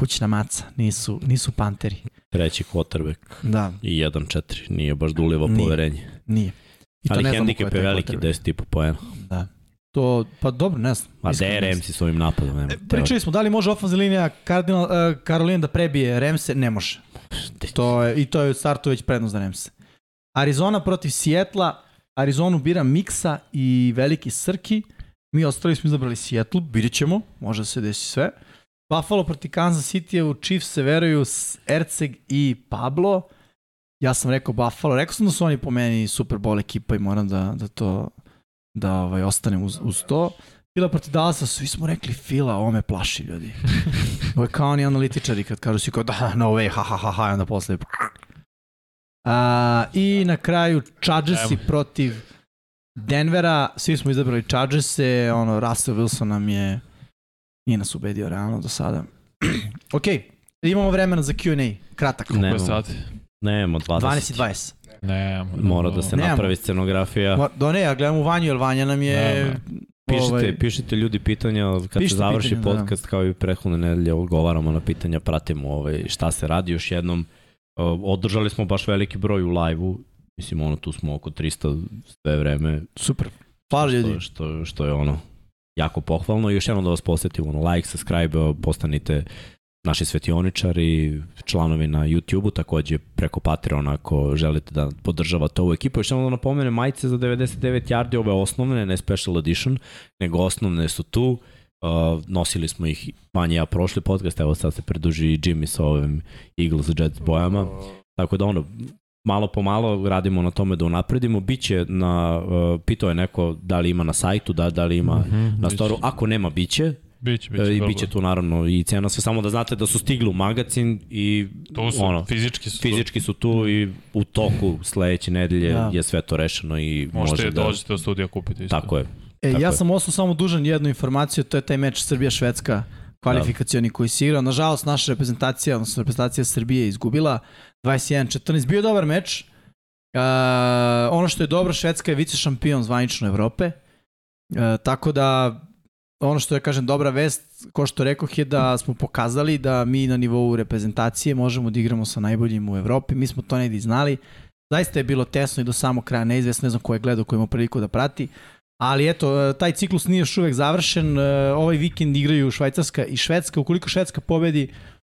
Kućna maca. Nisu, nisu panteri. Treći quarterback Da, i 1-4. Nije baš da uliva Nije. poverenje. nije. I Ali ne hendikep je veliki, quarterback. 10,5 poena. Da. To, pa dobro, ne znam. A Iskreno ne znam. DRM si s ovim napadom. Nema Pričali smo da li može ofenzivna linija Cardinal, uh, Karolina da prebije Remse? Ne može. To je, I to je u startu već prednost za Remse. Arizona protiv Sijetla. Arizonu bira Miksa i Veliki Srki. Mi ostali smo izabrali Sijetlu. Vidjet ćemo. Može da se desi sve. Buffalo protiv Kansas City u Chiefs se veruju Erceg i Pablo. Ja sam rekao Buffalo. Rekao sam da su oni po meni Super Bowl ekipa i moram da, da to da ovaj, ostanem uz, uz to. Fila protiv Dallasa, svi smo rekli Fila, ovo me plaši ljudi. *laughs* Ovo je kao oni analitičari kad kažu si kao da, no way, ha ha ha ha, onda posle... A, I na kraju Chargersi protiv Denvera, svi smo izabrali Chargerse, ono, Russell Wilson nam je nije nas ubedio realno do sada. *clears throat* ok, imamo vremena za Q&A, kratak. Nemamo. sad? Nemo, 20. 12 i 20. Ne, Mora da se Nemamo. napravi scenografija. Do ne, ja gledam u Vanju, jer Vanja nam je... Ne, Pišite, ovaj, pišite ljudi pitanja kad Pišite se završi pitanja, da. podcast kao i prethodne nedelje odgovaramo na pitanja, pratimo ovaj, šta se radi još jednom. Održali smo baš veliki broj u live-u, mislim ono tu smo oko 300 sve vreme, Super. Hvala ljudi. što, što, što je ono jako pohvalno. I još jednom da vas posjetim, ono, like, subscribe, postanite naši svetioničari, članovi na YouTube-u, takođe preko Patreona ako želite da podržavate ovu ekipu. Još jednom da napomenem, majice za 99 yardi, ove osnovne, ne special edition, nego osnovne su tu. Uh, nosili smo ih manje ja prošli podcast, evo sad se preduži i Jimmy sa ovim Eagles Jets bojama. Tako da ono, malo po malo radimo na tome da unapredimo. Biće na, uh, pitao je neko da li ima na sajtu, da, da li ima Mhm, na biće. storu. Ako nema, biće. Biće, biće. Biće, I biće tu naravno i cena sve. Samo da znate da su stigli u magazin i Tu su, ono, fizički su tu. fizički su tu i u toku sledeće nedelje Da. je sve to rešeno i Možete može da... dođete do studija kupiti isto. Tako je. E, Tako ja je. sam ostao samo dužan jednu informaciju, to je taj meč Srbija-Švedska kvalifikacioni koji se igrao. Nažalost, naša reprezentacija, odnosno reprezentacija Srbije je izgubila 21-14. Bio je dobar meč. Uh, ono što je dobro, Švedska je vice šampion zvanično Evrope. Uh, tako da, ono što je, kažem, dobra vest, ko što rekoh je da smo pokazali da mi na nivou reprezentacije možemo da igramo sa najboljim u Evropi. Mi smo to negdje znali. Zaista je bilo tesno i do samog kraja neizvesno, ne znam ko je gledao, ko ima priliku da prati. Ali eto, e, taj ciklus nije još uvek završen. E, Ovaj vikend igraju Švajcarska i Švedska. Ukoliko Švedska pobedi,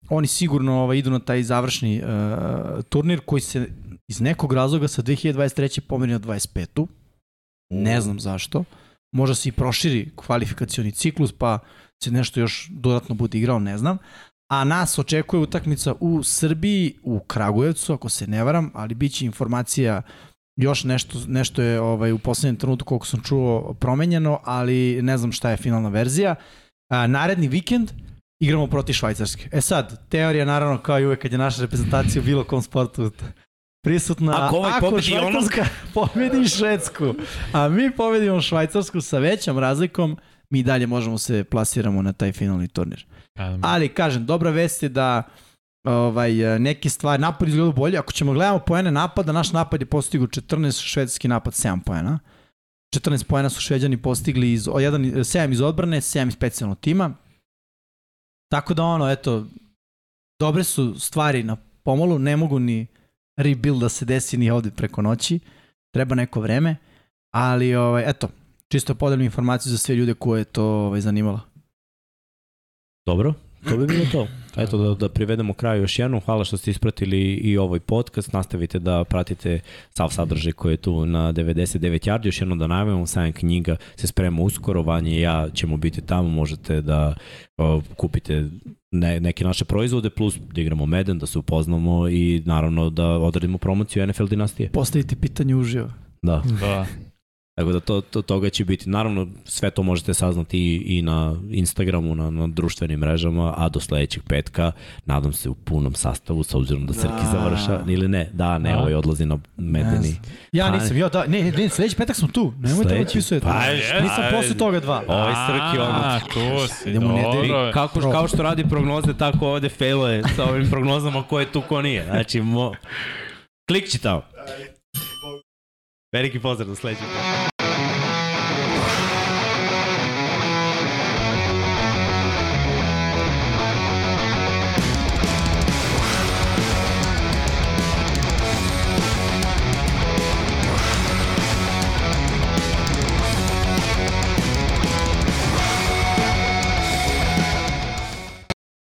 oni sigurno ovaj, idu na taj završni uh, turnir koji se iz nekog razloga sa 2023. pomeri na 25. Ne znam zašto. Možda se i proširi kvalifikacioni ciklus, pa se nešto još dodatno bude igrao, ne znam. A nas očekuje utakmica u Srbiji, u Kragujevcu, ako se ne varam, ali bit će informacija još nešto, nešto je ovaj, u poslednjem trenutku koliko sam čuo promenjeno, ali ne znam šta je finalna verzija. A, naredni vikend igramo proti Švajcarske. E sad, teorija naravno kao i uvek kad je naša reprezentacija u bilo kom sportu prisutna. Ako ovaj pobedi onog- Švajcarska *laughs* pobedi Švedsku, a mi pobedimo Švajcarsku sa većom razlikom, mi dalje možemo se plasiramo na taj finalni turnir. Ali kažem, dobra vest je da ovaj, neke stvari, napad izgleda bolje. Ako ćemo gledamo poene napada, naš napad je postigao 14, švedski napad 7 poena. 14 poena su šveđani postigli iz, o, jedan, 7 iz odbrane, 7 iz specijalnog tima. Tako da ono, eto, dobre su stvari na pomolu, ne mogu ni rebuild da se desi ni ovde preko noći. Treba neko vreme, ali ovaj, eto, čisto podelim informaciju za sve ljude koje je to ovaj, zanimalo. Dobro, to bi bilo to. Eto da, da privedemo kraju još jednom. Hvala što ste ispratili i ovaj podcast. Nastavite da pratite sav sadržaj koji je tu na 99 yardi. Još jednom da najavimo, sajam knjiga se sprema uskoro. Vanje i ja ćemo biti tamo. Možete da o, kupite ne, neke naše proizvode, plus da igramo Meden, da se upoznamo i naravno da odradimo promociju NFL dinastije. Postaviti pitanje uživo. Da. Da. Tako da to, to, toga će biti. Naravno, sve to možete saznati i, i na Instagramu, na, na društvenim mrežama, a do sledećeg petka, nadam se u punom sastavu, sa obzirom da Srki Da. završa, ili ne, da, ne, Da. ovaj odlazi na medeni. Ja Pa, nisam, ja da, ne, ne, sledeći petak smo tu, nemojte da Sledeći- otpisujete. Pa, nisam ajde. posle toga dva. Ovaj Srki, ono, A, tu si, dobro. Kako, kao što radi prognoze, tako ovde failuje sa ovim prognozama ko je tu, ko nije. Znači, mo... klikći tamo. Veliki pozdrav do sledećeg.